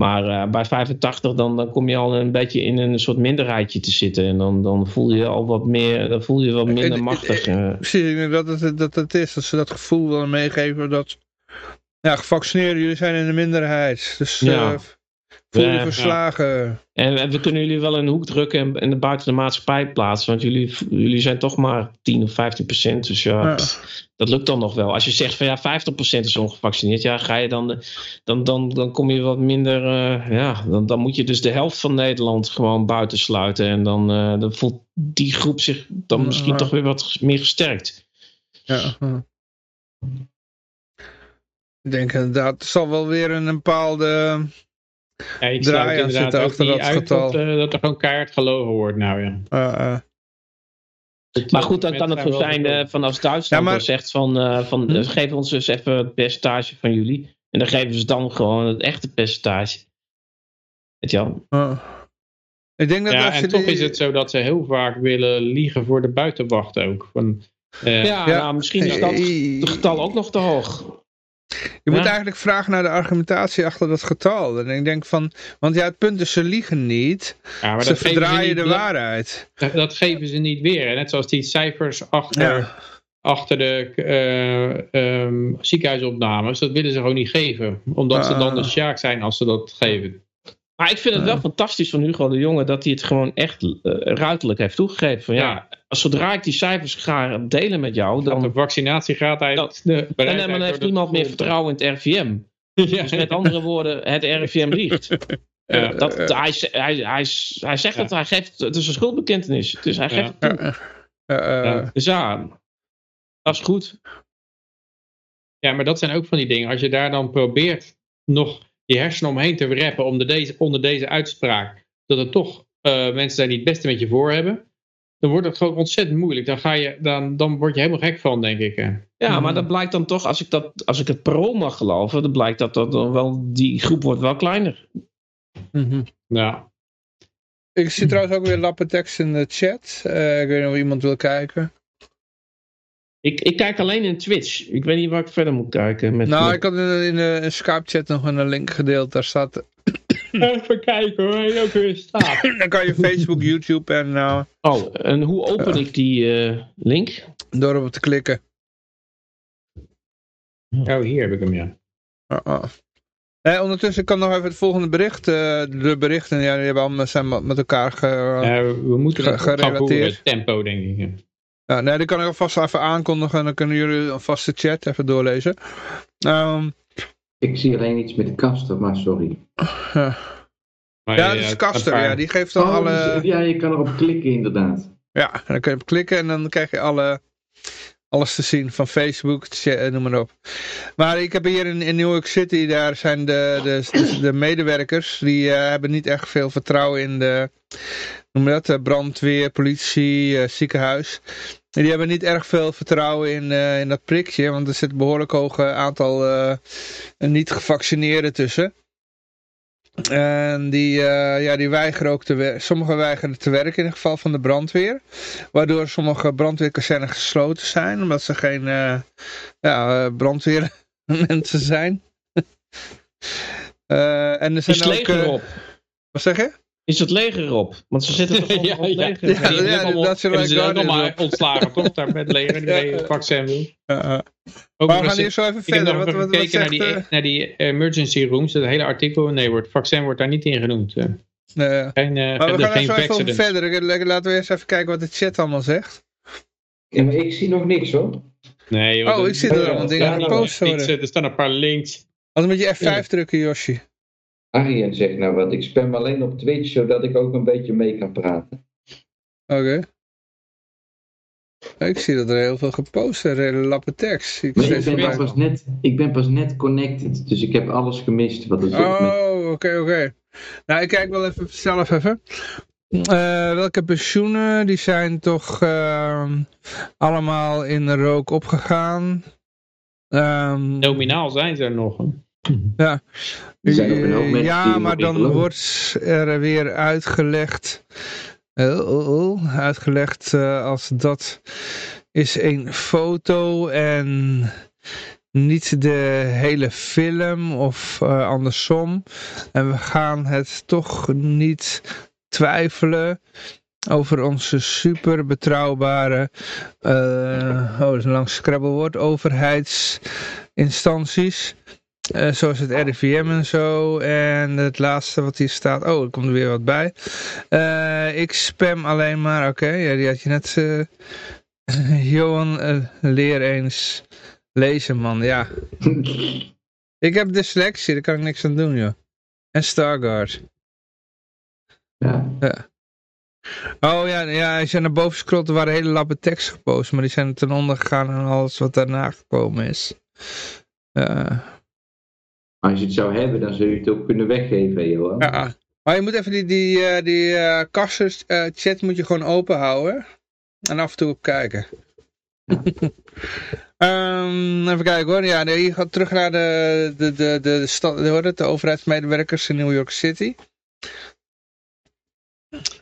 Maar eh, bij 85 dan, dan kom je al een beetje in een soort minderheidje te zitten. En dan, dan voel je al wat meer, dan voel je wat minder machtig. Precies, ik denk dat het, dat het is. Dat ze dat gevoel willen meegeven dat ja, gevaccineerden, jullie zijn in de minderheid. Dus Ja. eh, voel je Ja, verslagen. En, en we kunnen jullie wel in een hoek drukken en, en buiten de maatschappij plaatsen. Want jullie, jullie zijn toch maar 10 of 15 procent. Dus ja, pff, dat lukt dan nog wel. Als je zegt van ja, 50 procent is ongevaccineerd. Ja, ga je dan, dan, dan, dan kom je wat minder... eh, ja, dan, dan moet je dus de helft van Nederland gewoon buitensluiten. En dan, eh, dan voelt die groep zich dan Ja. misschien toch weer wat meer gesterkt. Ja. Ik denk inderdaad, er zal wel weer een bepaalde... Ja, ik Draai sluit aan inderdaad zitten ook achter niet dat uit getal. dat, eh, dat er gewoon keihard gelogen wordt nou ja. eh, eh, Maar goed, dan kan het zo zijn eh, van als Duitsland Ja, maar- dan zegt van, eh, van Hm? geef ons dus even het percentage van jullie. En dan geven ze dan gewoon het echte percentage. Weet je wel? eh. Ik denk dat Ja, en toch die- is het zo dat ze heel vaak willen liegen voor de buitenwacht ook. Van, eh, Ja, Ja. Nou, misschien is dat het getal ook nog te hoog. Je moet Ja. eigenlijk vragen naar de argumentatie achter dat getal. En ik denk van, want ja, het punt is, ze liegen niet. ja, maar ze verdraaien niet- de waarheid. Dat, dat geven ze niet weer. Net zoals die cijfers achter, Ja. achter de ehm, ziekenhuisopnames. Dat willen ze gewoon niet geven. Omdat ze dan Ah. de sjaak zijn als ze dat geven. Maar ik vind het wel Ja. fantastisch van Hugo de Jonge dat hij het gewoon echt eh, ruiterlijk heeft toegegeven. Van ja, zodra ik die cijfers ga delen met jou, Dan de uit. Dat- de En dan heeft niemand meer vertrouwen in het RVM. Ja. Dus met andere woorden, het RIVM liegt. Ja. Dat, hij, hij, hij, hij zegt het, hij geeft, het is een schuldbekentenis. Dus hij geeft het toe. Eh, eh. Dus ja, dat is goed. Ja, maar dat zijn ook van die dingen. Als je daar dan probeert nog je hersenen omheen te reppen onder deze, onder deze uitspraak, dat er toch eh, mensen zijn die het beste met je voor hebben, dan wordt het gewoon ontzettend moeilijk. Dan, ga je, dan, dan word je helemaal gek van, denk ik. Ja, Mhm. maar dat blijkt dan toch, als ik, dat, als ik het parool mag geloven, dan blijkt dat, dat dan wel, die groep wordt wel kleiner. mhm. Ja. Ik zie trouwens ook weer lappentekst in de chat. Eh, ik weet niet of iemand wil kijken. Ik, ik kijk alleen in Twitch. Ik weet niet waar ik verder moet kijken. Met Nou, ik had in de, de Skype-chat nog een link gedeeld. Daar staat... Even kijken hoor, je ook weer staat. Dan kan je Facebook, YouTube en eh, Oh, en hoe open ik die eh, link? door op te klikken. Oh, hier heb ik hem, ja. Uh -uh. Ondertussen kan nog even het volgende bericht. eh, de berichten ja, die hebben allemaal, zijn met elkaar ge, Eh, we moeten gerelateerd. tempo denk ik. ja. Ja, nee, die kan ik alvast even aankondigen en dan kunnen jullie alvast de chat even doorlezen. Ehm, Ik zie alleen iets met Kaster, maar sorry. ja, Maar, ja, dat is Kaster, paar- ja, die geeft dan Oh, alle... dus- ja, je kan erop klikken inderdaad. Ja, dan kun je op klikken en dan krijg je alle, alles te zien van Facebook, eh, noem maar op. Maar ik heb hier in, New York City, daar zijn de, de, de medewerkers, die eh, hebben niet echt veel vertrouwen in de, noem dat, eh, brandweer, politie, ziekenhuis. En die hebben niet erg veel vertrouwen in, in dat prikje, want er zit een behoorlijk hoog aantal niet-gevaccineerden tussen. En die, eh, ja, die weigeren ook te werken. Sommigen weigeren te werken in het geval van de brandweer. Waardoor sommige brandweerkazernen gesloten zijn. Omdat ze geen eh, ja, eh, brandweermensen zijn. Eh, en er zijn ook... leger op? wat zeg je? Is het leger op? Want ze zitten toch ja, allemaal op ja. leger? Die hebben ja, ook allemaal- dat hebben ze ook allemaal ontslagen, toch? Daar met het leger, die Ja. mee het vaccin doen. Uh, uh. Ook Maar we gaan hier zo even ik heb verder. nog Wat, even wat, wat gekeken naar zegt... die, eh, naar die emergency rooms, het hele artikel. Nee, wordt, vaccin wordt daar niet in genoemd. eh. nee. Geen, eh, Maar we gaan er geen zo even verder. Laten we eerst even kijken wat de chat allemaal zegt. Ja, maar ik zie nog niks hoor. Nee, joh, Oh, dat- ik zie er dat- allemaal dingen dat- dat- worden. iets, eh, Er staan een paar links. Als moet je F5 drukken, Yoshi. Arjen zegt nou wat. Ik spam alleen op Twitch, zodat ik ook een beetje mee kan praten. Oké. Ik zie dat er heel veel gepost is, hele lappe tekst. Ik Maar zie ik ben, pas net, ik ben pas net connected, dus ik heb alles gemist wat er met- Oh, oké, oké. Nou, ik kijk wel even zelf even. Eh, welke pensioenen, die zijn toch ehm, allemaal in de rook opgegaan. Ehm, Nominaal zijn ze er nog. hè. Ja, hoop mensen die ja maar dan wordt er weer uitgelegd, eh, oh, oh, uitgelegd eh, als dat is een foto en niet de hele film of eh, andersom. En we gaan het toch niet twijfelen over onze super betrouwbare, eh, oh dat is een lang scrabblewoord, overheidsinstanties. Eh, zoals het RIVM en zo. En het laatste wat hier staat. Oh, er komt er weer wat bij. Eh, ik spam alleen maar. Oké, ja, die had je net. eh, Johan, eh, leer eens lezen, man. Ja. Ik heb dyslexie, daar kan ik niks aan doen, joh. En Stargard. Ja. Oh ja, ja, als je naar boven scrolt, er waren hele lappe tekst gepost. Maar die zijn ten onder gegaan aan alles wat daarna gekomen is. Ja. Maar als je het zou hebben, dan zou je het ook kunnen weggeven, Johan. Ja. Maar je moet even die, die, eh, die eh kasters, eh, chat moet je gewoon open houden. En af en toe op kijken. Ehm, even kijken hoor. Ja, nee, je gaat terug naar de, de, de, de, de, stad, hoor het, de overheidsmedewerkers in New York City.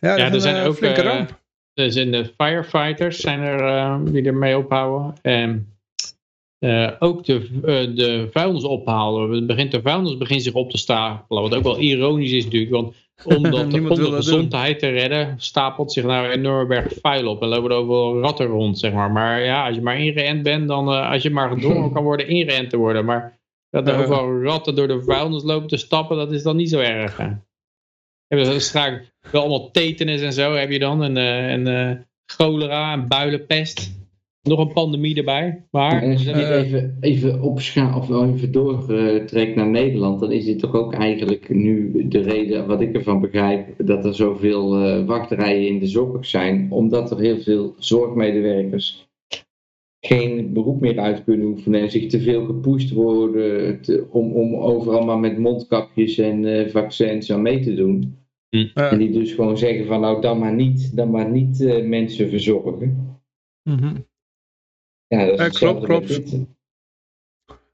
Ja, Ja, er een zijn ook flinke ramp. er zijn de firefighters zijn er, eh, die ermee ophouden. En eh, ook de, eh, de vuilnisophalen. Het begint, de vuilnis begint zich op te stapelen. Wat ook wel ironisch is natuurlijk. Want omdat om de gezondheid te redden, stapelt zich nou een enorme berg vuil op. En lopen er ook wel ratten rond, zeg maar. Maar ja, als je maar ingeënt bent, dan eh, als je maar gedwongen kan worden ingeënt te worden. Maar dat er wel ratten door de vuilnis lopen te stappen, dat is dan niet zo erg. Hè. Hebben ze straks wel allemaal tetanus en zo heb je dan. En, en cholera en builenpest. Nog een pandemie erbij. Maar En als je Eh. even, even opschaalt of even doortrekt naar Nederland, dan is dit toch ook eigenlijk nu de reden, wat ik ervan begrijp, dat er zoveel eh, wachtrijen in de zorg zijn, omdat er heel veel zorgmedewerkers geen beroep meer uit kunnen oefenen en zich te veel gepusht worden te- om, om overal maar met mondkapjes en eh, vaccins aan mee te doen. Ja. En die dus gewoon zeggen van nou dan maar niet, dan maar niet eh, mensen verzorgen. Mhm. Ja, dat is klopt, klopt.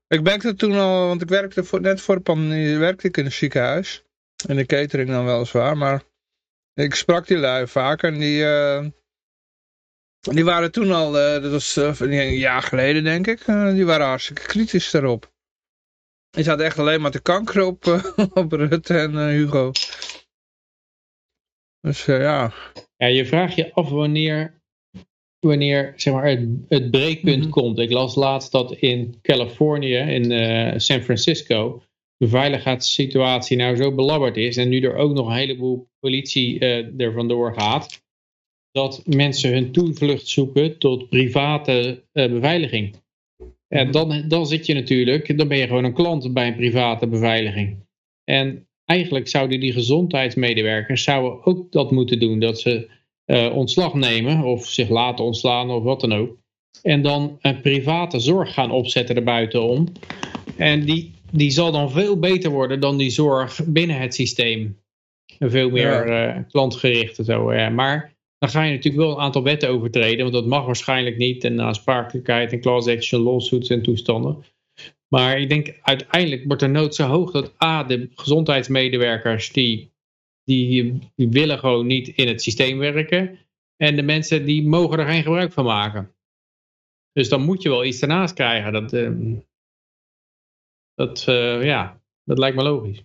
Ik merkte toen al, want ik werkte voor, net voor de pandemie werkte ik in een ziekenhuis. In de catering dan weliswaar, maar ik sprak die lui vaak en die, eh, die waren toen al, eh, dat was eh, een jaar geleden denk ik, die waren hartstikke kritisch daarop. Die zaten echt alleen maar te kanker op, op Rutte en Hugo. Dus ja, ja, je vraagt je af wanneer, wanneer zeg maar, het, het breekpunt Mhm. komt. Ik las laatst dat in Californië, in eh, San Francisco, de veiligheidssituatie nou zo belabberd is. En nu er ook nog een heleboel politie eh, er vandoor gaat. Dat mensen hun toevlucht zoeken tot private eh, beveiliging. En dan, dan zit je natuurlijk, dan ben je gewoon een klant bij een private beveiliging. En eigenlijk zouden die gezondheidsmedewerkers zouden ook dat moeten doen. Dat ze eh, ontslag nemen of zich laten ontslaan of wat dan ook. En dan een private zorg gaan opzetten erbuitenom. En die, die zal dan veel beter worden dan die zorg binnen het systeem. En Veel meer eh, klantgericht en zo. ja. Maar dan ga je natuurlijk wel een aantal wetten overtreden. Want dat mag waarschijnlijk niet. En aansprakelijkheid en class action lawsuits en toestanden. Maar ik denk uiteindelijk wordt de nood zo hoog dat A, de gezondheidsmedewerkers die, die, die willen gewoon niet in het systeem werken. En de mensen die mogen er geen gebruik van maken. Dus dan moet je wel iets ernaast krijgen. Dat, eh, dat, eh, ja, dat lijkt me logisch.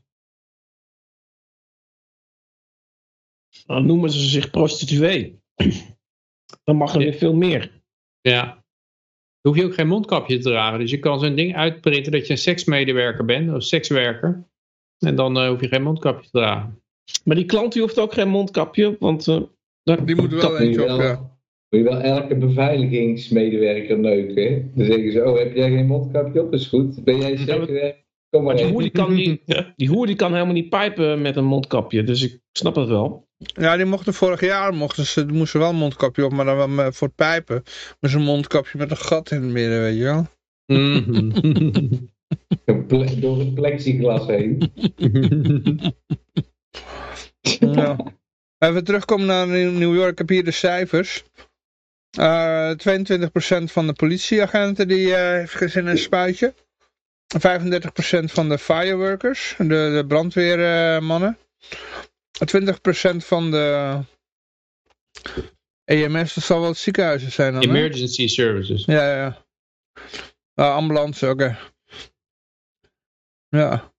Dan noemen ze zich prostituee. Dan mag er Ja. weer veel meer. Ja. Dan hoef je ook geen mondkapje te dragen. Dus je kan zo'n ding uitprinten dat je een seksmedewerker bent, of sekswerker. En dan eh, hoef je geen mondkapje te dragen. Maar die klant die hoeft ook geen mondkapje, want eh, dat, die wel Moet je eentje op, wel, ja. moet je wel elke beveiligingsmedewerker neuken. hè? Dan zeggen ze, oh heb jij geen mondkapje op? Dat is goed. Ben jij Ja, zeker? Kom maar Maar die hoer, die, kan niet, die hoer die kan helemaal niet pijpen met een mondkapje, dus ik snap het wel. Ja, die mochten vorig jaar, mochten ze, moesten wel een mondkapje op, maar dan wel voor het pijpen. Maar zo'n mondkapje met een gat in het midden, weet je wel. Ple- Door het plexiglas heen. Ja. Even terugkomen naar New York, ik heb hier de cijfers. Eh 22% van de politieagenten die eh, heeft geen zin in een spuitje. 35% van de fireworkers, de, de brandweermannen. 20% van de EMS, dat zal wel het ziekenhuizen zijn dan, hè? Emergency services. Ja, ja. Ah, ambulance, oké. Ja.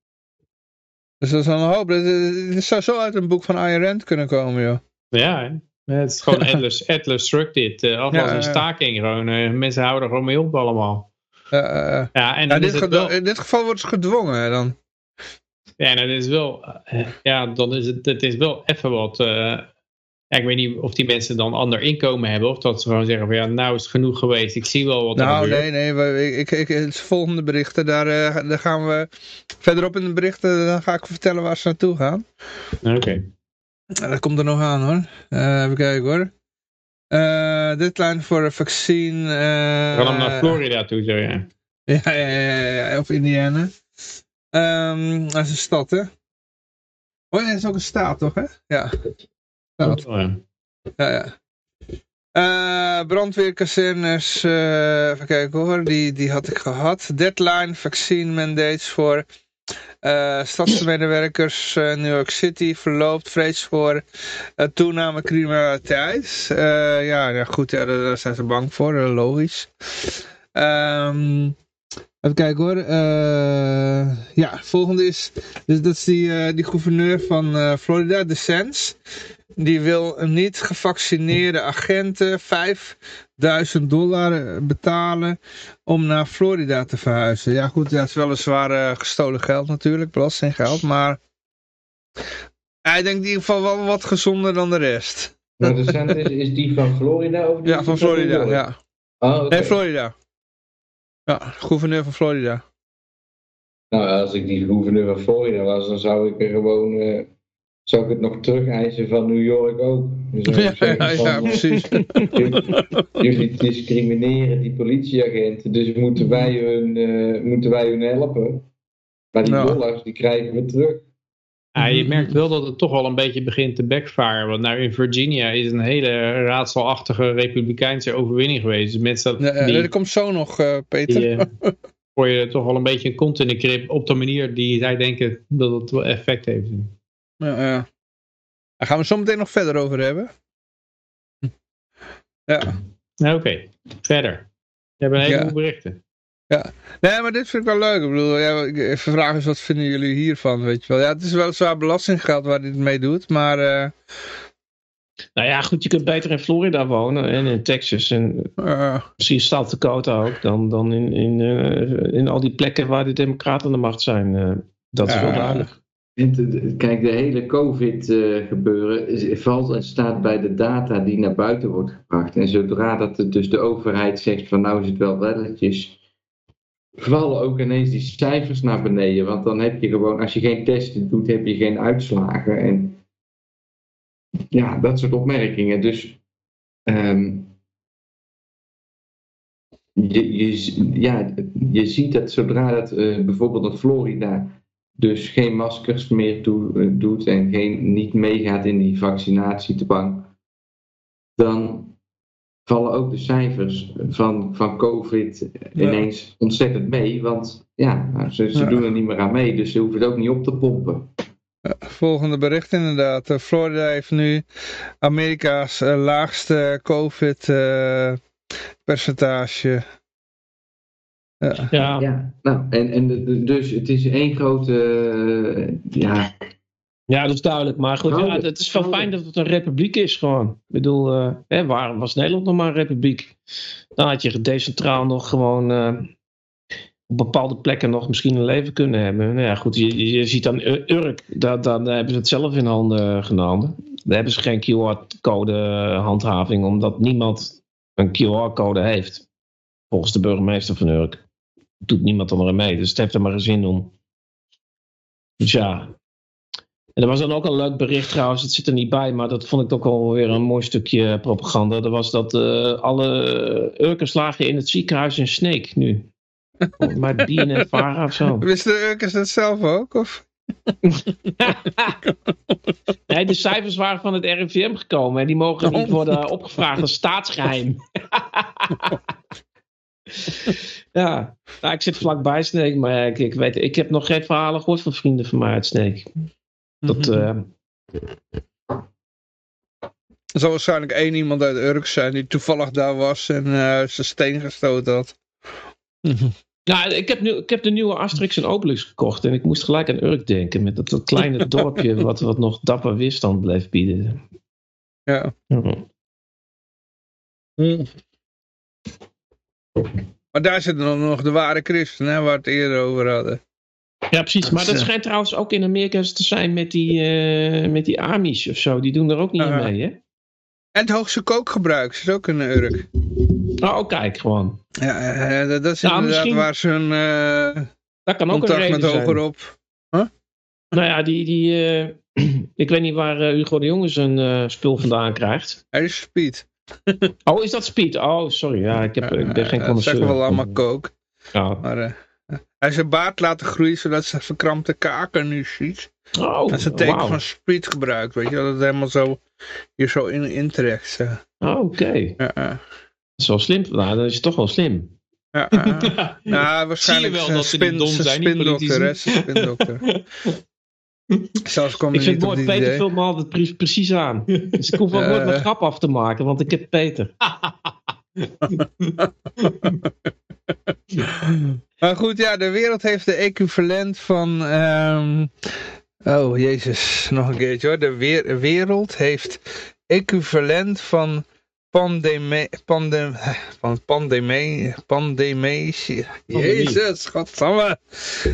Dus dat is een hoop. Dit zou zo uit een boek van Ayn Rand kunnen komen, joh. Ja, hè. Ja, het is gewoon Atlas, Atlas Shrugged dit. Uh, afwas Ja, en staking gewoon. eh, mensen houden er gewoon mee op allemaal. Ja, ja, ja. Ja, en Ja, dan dit is het gedo- wel... In dit geval wordt ze gedwongen hè, dan. Ja, en het is wel... eh, Ja, dan is het, het is wel even wat... eh, ja, ik weet niet of die mensen dan ander inkomen hebben. Of dat ze gewoon zeggen van ja, nou is het genoeg geweest. Ik zie wel wat er Nou, nee, nee. we- Ik, ik, het volgende berichten, daar, eh, daar gaan we verderop in de berichten, dan ga ik vertellen waar ze naartoe gaan. Oké. Ja, Dat komt er nog aan hoor. Eh, even kijken hoor. Eh deadline voor een vaccine. eh, We gaan hem naar Florida toe, zo ja. Ja, ja, ja, ja, of Indiana. Ehm, dat is een stad, hè? Oh ja, dat is ook een staat, toch, hè? Ja. Staat. Oh, ja. Ja, ja. Eh, brandweerkazernes, eh, even kijken hoor, die, die had ik gehad. Deadline, vaccine mandates voor eh stadsmedewerkers New York City verloopt vrees voor toename criminaliteit. Ja, ja, goed, ja, daar, zijn ze bang voor, logisch. Ehm, even kijken hoor. Ja, volgende is, dus dat is die, die gouverneur van Florida, DeSantis. Die wil niet gevaccineerde agenten 5000 dollar betalen om naar Florida te verhuizen. Ja goed, dat is weliswaar uh, gestolen geld natuurlijk, belastinggeld, maar hij denkt in ieder geval wel wat gezonder dan de rest. Maar de cent is, is die van Florida? Of die Ja, van Florida, ja. Oh. Nee, Florida. Ja, gouverneur van Florida. Nou, als ik die gouverneur van Florida was, dan zou ik er gewoon... eh, zou ik het nog terug eisen van New York ook. Ja, zeggen ja, van, ja, eh, precies. jullie, discrimineren die politieagenten, dus moeten wij hun, eh, moeten wij hun helpen. Maar die Ja. dollars, die krijgen we terug. Ja, je merkt wel dat het toch wel een beetje begint te backfire. Want nou in Virginia is een hele raadselachtige republikeinse overwinning geweest. Dus mensen Ja, ja, die, dat komt zo nog, eh, Peter. die eh, voor je toch wel een beetje een kont in de krip op de manier die zij denken dat het effect heeft. Ja, ja. Daar gaan we zo meteen nog verder over hebben. Ja. Oké, verder. We hebben een heleboel Ja. berichten. Nee, maar dit vind ik wel leuk. Ik bedoel, ja, even vragen is wat vinden jullie hiervan, weet je wel. Ja, het is weliswaar belastinggeld waar dit mee doet, maar... eh, Nou ja, goed, je kunt beter in Florida wonen en in Texas en eh, misschien South Dakota ook dan, dan in, in, eh, in al die plekken waar de democraten aan de macht zijn. eh, dat is Ja. wel duidelijk. Kijk, de hele COVID-gebeuren is- valt en staat bij de data die naar buiten wordt gebracht. En zodra dat dus de overheid zegt van nou is het wel welletjes, vallen ook ineens die cijfers naar beneden. Want dan heb je gewoon, als je geen testen doet, heb je geen uitslagen. En ja, dat soort opmerkingen. Dus ehm, je, je, ja, je ziet dat zodra dat eh, bijvoorbeeld in Florida dus geen maskers meer toe, eh, doet en geen, niet meegaat in die vaccinatiebank, dan vallen ook de cijfers van, van COVID ineens ontzettend mee. Want ja, nou, ze, ze Ja. doen er niet meer aan mee, dus ze hoeven het ook niet op te pompen. volgende bericht inderdaad. Eh, Florida heeft nu Amerika's eh, laagste COVID-percentage. Ja. Ja, Ja, nou, en, en dus het is één grote, eh, ja, ja, dat is duidelijk. Maar goed, ja, Gouden. het is wel fijn dat het een republiek is gewoon. Ik bedoel, eh, hè, waar was Nederland nog maar een republiek? Dan had je decentraal nog gewoon eh, op bepaalde plekken nog misschien een leven kunnen hebben. Nou ja, goed, je, je ziet dan Ur- Urk, daar, daar, daar hebben ze het zelf in handen genomen. Daar hebben ze geen QR-code handhaving, omdat niemand een QR-code heeft. Volgens de burgemeester van Urk. Doet niemand er aan mee, dus het heeft er maar geen zin om. Dus ja. En er was dan ook een leuk bericht trouwens, het zit er niet bij, maar dat vond ik ook wel weer een mooi stukje propaganda. Dat was dat eh, alle Urkers lagen in het ziekenhuis in Sneek nu. Volgens mij BNN Vara of zo. Wisten de Urkers dat zelf ook? Of? Nee, de cijfers waren van het RIVM gekomen en die mogen niet worden opgevraagd als staatsgeheim. ja, nou, ik zit vlakbij Sneek, maar ik, ik, weet, ik heb nog geen verhalen gehoord van vrienden van mij uit Sneek. Dat, eh, Er zal waarschijnlijk één iemand uit Urk zijn die toevallig daar was en eh, zijn steen gestoten had. Nou, ik heb, nu, ik heb de nieuwe Asterix en Obelix gekocht en ik moest gelijk aan Urk denken. Met dat, dat kleine dorpje wat, wat nog dapper weerstand bleef bieden. Ja. Ja. Maar daar zitten dan nog de ware christenen, hè, waar we het eerder over hadden. Ja, precies. Maar dat eh, schijnt trouwens ook in Amerika te zijn met die, eh met die Amish of zo. Die doen er ook niet mee, hè? En het hoogste kookgebruik is ook een Urk. Oh, kijk, gewoon. Ja, eh, dat, dat is Nou, inderdaad misschien- waar ze hun eh, Dat kan ook een contact reden met hogerop... Nou ja, die, die, eh, ik weet niet waar Hugo de Jonge zijn spul vandaan krijgt. Hij is speed. Oh, is dat Speed? Oh, sorry. Ja, ik, heb, ik ben geen dat connoisseur. zeggen we wel allemaal kook. Ja. Maar eh, hij zijn baard laten groeien zodat ze verkrampte kaken nu ziet. Oh, dat is een teken van speed gebruikt, weet je. Dat het helemaal zo hier zo in zo. Oh, Oké. Ja, ja. Dat is wel slim. Nou, dat is toch wel slim. Ja, ja. Nou, waarschijnlijk wel is een dat ze die spin, dom zijn spindokter, hè, spindokter. Zelfs kom Ik vind het mooi, Peter vult me altijd pre- precies aan. Dus ik hoef ook nooit Eh. mijn grap af te maken, want ik heb Peter. Maar goed, ja, de wereld heeft de equivalent van... ehm, oh, jezus, nog een keertje hoor. De wereld heeft equivalent van pandemie, pandem, pandemie, pandemie, jezus, godsamme.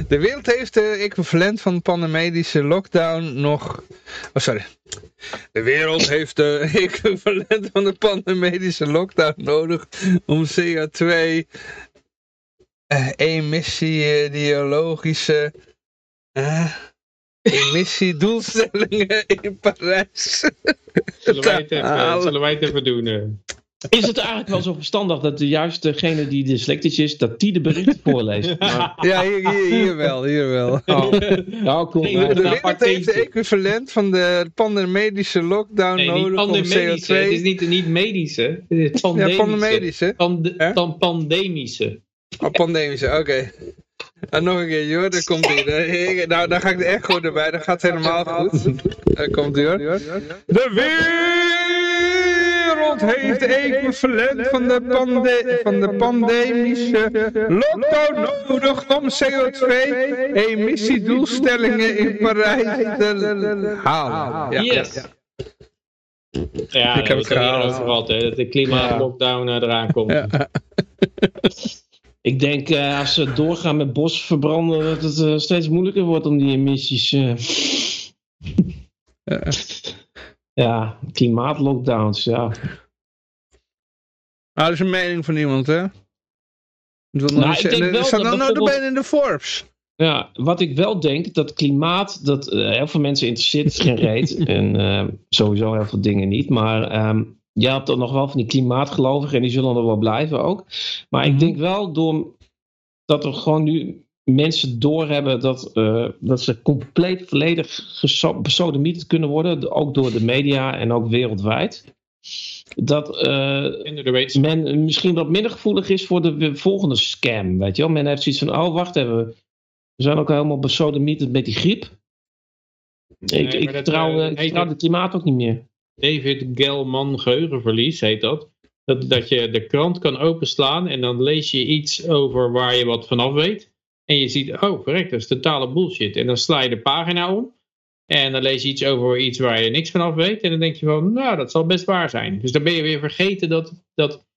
De wereld heeft de equivalent van pandemedische lockdown nog, oh sorry. De wereld heeft de equivalent van de pandemedische lockdown nodig om CO2 eh, emissie-ideologische eh, emissiedoelstellingen in Parijs. Zullen wij het even, zullen wij het even doen? eh? Is het eigenlijk wel zo verstandig dat de juist degene die dyslectisch is, dat die de berichten voorleest? Maar, Ja, hier, hier, hier wel, hier wel. oh, nou, Nee. De wereld heeft de equivalent van de pandemedische lockdown Nee, niet nodig om pandemedische. Het is CO2... niet, niet medische. Het is Ja, pandemische. pandemedische. Pande- Hè? pan- pandemische. Oh, pandemische, oké. En nog een keer, joh, daar komt ie. Nou, dan ga ik de echo erbij, dan gaat het helemaal goed. Daar komt ie hoor. De wereld heeft equivalent van de, pande van de pandemische lockdown nodig om CO2-emissiedoelstellingen in Parijs te halen. Ja. Yes. Ja, Ik heb het gehaald. over gehad, hè, dat de klimaatlockdown eh, eraan komt. Ik denk eh, als ze doorgaan met bos verbranden, dat het eh, steeds moeilijker wordt om die emissies. eh. Ja, klimaatlockdowns, ja. Ah, dat is een mening van iemand, hè? Nou, ik denk wel staat dat dan nou bijvoorbeeld- erbij in de Forbes? Ja, wat ik wel denk, dat klimaat, dat heel veel mensen interesseert het geen reet. en sowieso heel veel dingen niet. Maar ehm je hebt er nog wel van die klimaatgelovigen en die zullen er wel blijven ook. Maar Mhm. ik denk wel door dat er gewoon nu mensen doorhebben dat, eh, dat ze compleet volledig besodemieterd kunnen worden. Ook door de media en ook wereldwijd. Dat eh, de men misschien wat minder gevoelig is voor de volgende scam. Weet je wel? Men heeft zoiets van, oh wacht even. We zijn ook helemaal besodemieterd met die griep. Nee, ik ik maar dat, vertrouw, eh, ik vertrouw het klimaat ook niet meer. David Gelman geheugenverlies heet dat. dat. Dat je de krant kan openslaan en dan lees je iets over waar je wat vanaf weet. En je ziet, oh verrek, dat is totale bullshit. En dan sla je de pagina om. En dan lees je iets over iets waar je niks vanaf weet. En dan denk je van, nou dat zal best waar zijn. Dus dan ben je weer vergeten dat... dat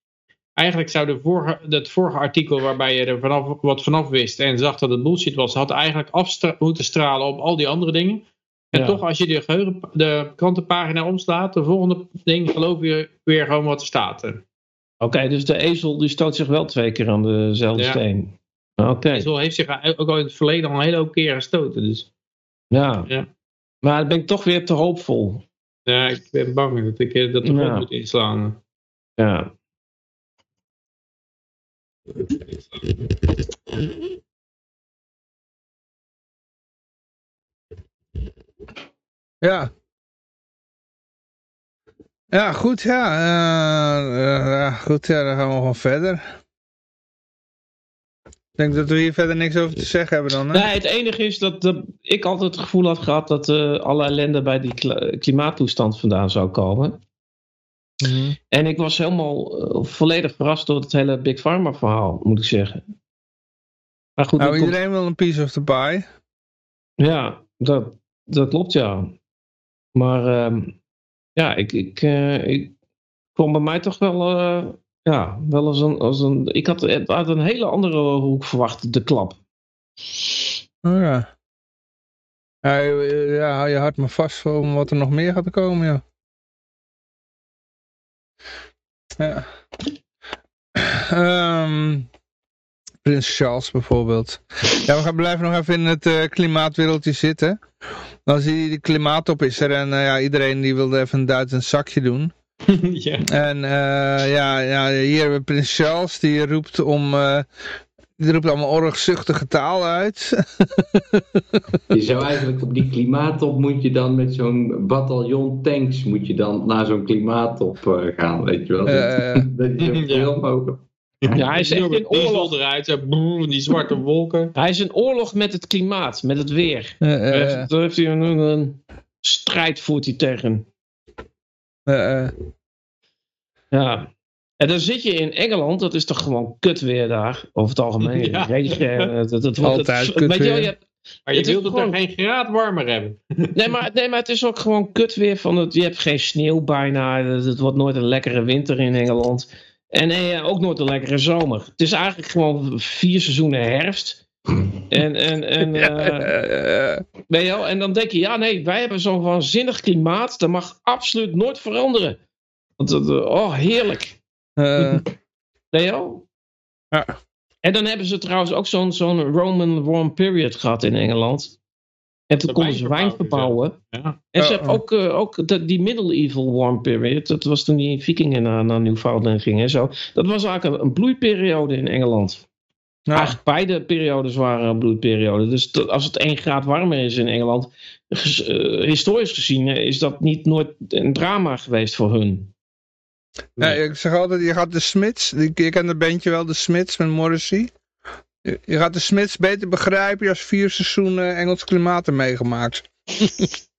Eigenlijk zou de vorige, dat vorige artikel waarbij je er vanaf, wat vanaf wist en zag dat het bullshit was, had eigenlijk af moeten stralen op al die andere dingen. En Ja. toch, als je de, geheugen, de krantenpagina omslaat, de volgende ding geloof je weer gewoon wat er staat. Oké, dus de ezel die stoot zich wel twee keer aan dezelfde Ja. steen. Oké, Zo heeft zich ook al in het verleden al een hele hoop keer gestoten. Dus ja. Ja. Maar dan ben ik toch weer te hoopvol. ja, ik ben bang dat ik eh, dat de grond moet inslaan. Ja. Ja. Ja, goed, ja. eh, eh, ja. Goed, ja, dan gaan we gewoon verder. Ik denk dat we hier verder niks over te zeggen hebben dan, hè? Nee, het enige is dat, dat ik altijd het gevoel had gehad dat eh, alle ellende bij die kla- klimaattoestand vandaan zou komen. Mhm. En ik was helemaal eh, volledig verrast door het hele Big Pharma verhaal, moet ik zeggen. Maar goed, Nou, komt- iedereen wil een piece of the pie. ja, dat, dat klopt ja. Maar ehm, ja, ik, ik, eh, ik kwam bij mij toch wel, eh, ja, wel als een, als een... Ik had uit een hele andere hoek verwacht, de klap. Oh ja. Ja, hou je hart maar vast om wat er nog meer gaat komen, ja. Ja. Ehm, Prins Charles bijvoorbeeld. Ja, we gaan blijven nog even in het eh, klimaatwereldje zitten. Dan zie je is er en eh, ja, iedereen die wilde even een Duits een zakje doen. ja. En eh, ja, ja, hier hebben we Prins Charles die roept om... die roept allemaal oorlogzuchtige taal uit. Je zou eigenlijk op die klimaattop moet je dan met zo'n bataljon tanks moet je dan naar zo'n klimaattop gaan, weet je wel. Dat je ja. veel mogelijk. Ja, hij is echt in oorlog. eruit, brrr, die zwarte wolken. Hij is in oorlog met het klimaat, met het weer. eh, eh, Daar heeft hij een, een strijd voert hij tegen. eh, eh. Ja. En dan zit je in Engeland, dat is toch gewoon kut weer daar, over het algemeen. Ja. Regen, eh, dat, dat wordt Altijd het, kut weet je, wel, weer. je, hebt, Maar je Het is wilt het gewoon- er geen graad warmer hebben. Nee maar, nee, maar het is ook gewoon kut weer. Van het, je hebt geen sneeuw bijna. Het, het wordt nooit een lekkere winter in Engeland. En eh, ook nooit een lekkere zomer. Het is eigenlijk gewoon vier seizoenen herfst. En, en, en, eh, weet je wel? en dan denk je, ja nee, wij hebben zo'n waanzinnig klimaat. Dat mag absoluut nooit veranderen. Want, eh, oh, heerlijk. eh, Weet je wel? Ja. En dan hebben ze trouwens ook zo'n zo'n Roman warm period gehad in Engeland. En toen De konden ze wijn verbouwen. Ja. En ze Oh, hebben oh. ook, eh, ook de, die medieval warm period. Dat was toen die vikingen naar, naar Newfoundland gingen en zo. Dat was eigenlijk een, een bloeiperiode in Engeland. nou, Eigenlijk beide periodes waren een bloeiperiode. Dus dat- als het 1 graad warmer is in Engeland, ges- eh, historisch gezien, eh, is dat niet nooit een drama geweest voor hun. ja, Nee. ik zeg altijd, je gaat de Smits, je kent het bandje wel, de Smits met Morrissey. Je, gaat de Smits beter begrijpen als vier seizoenen Engels klimaat hebben meegemaakt.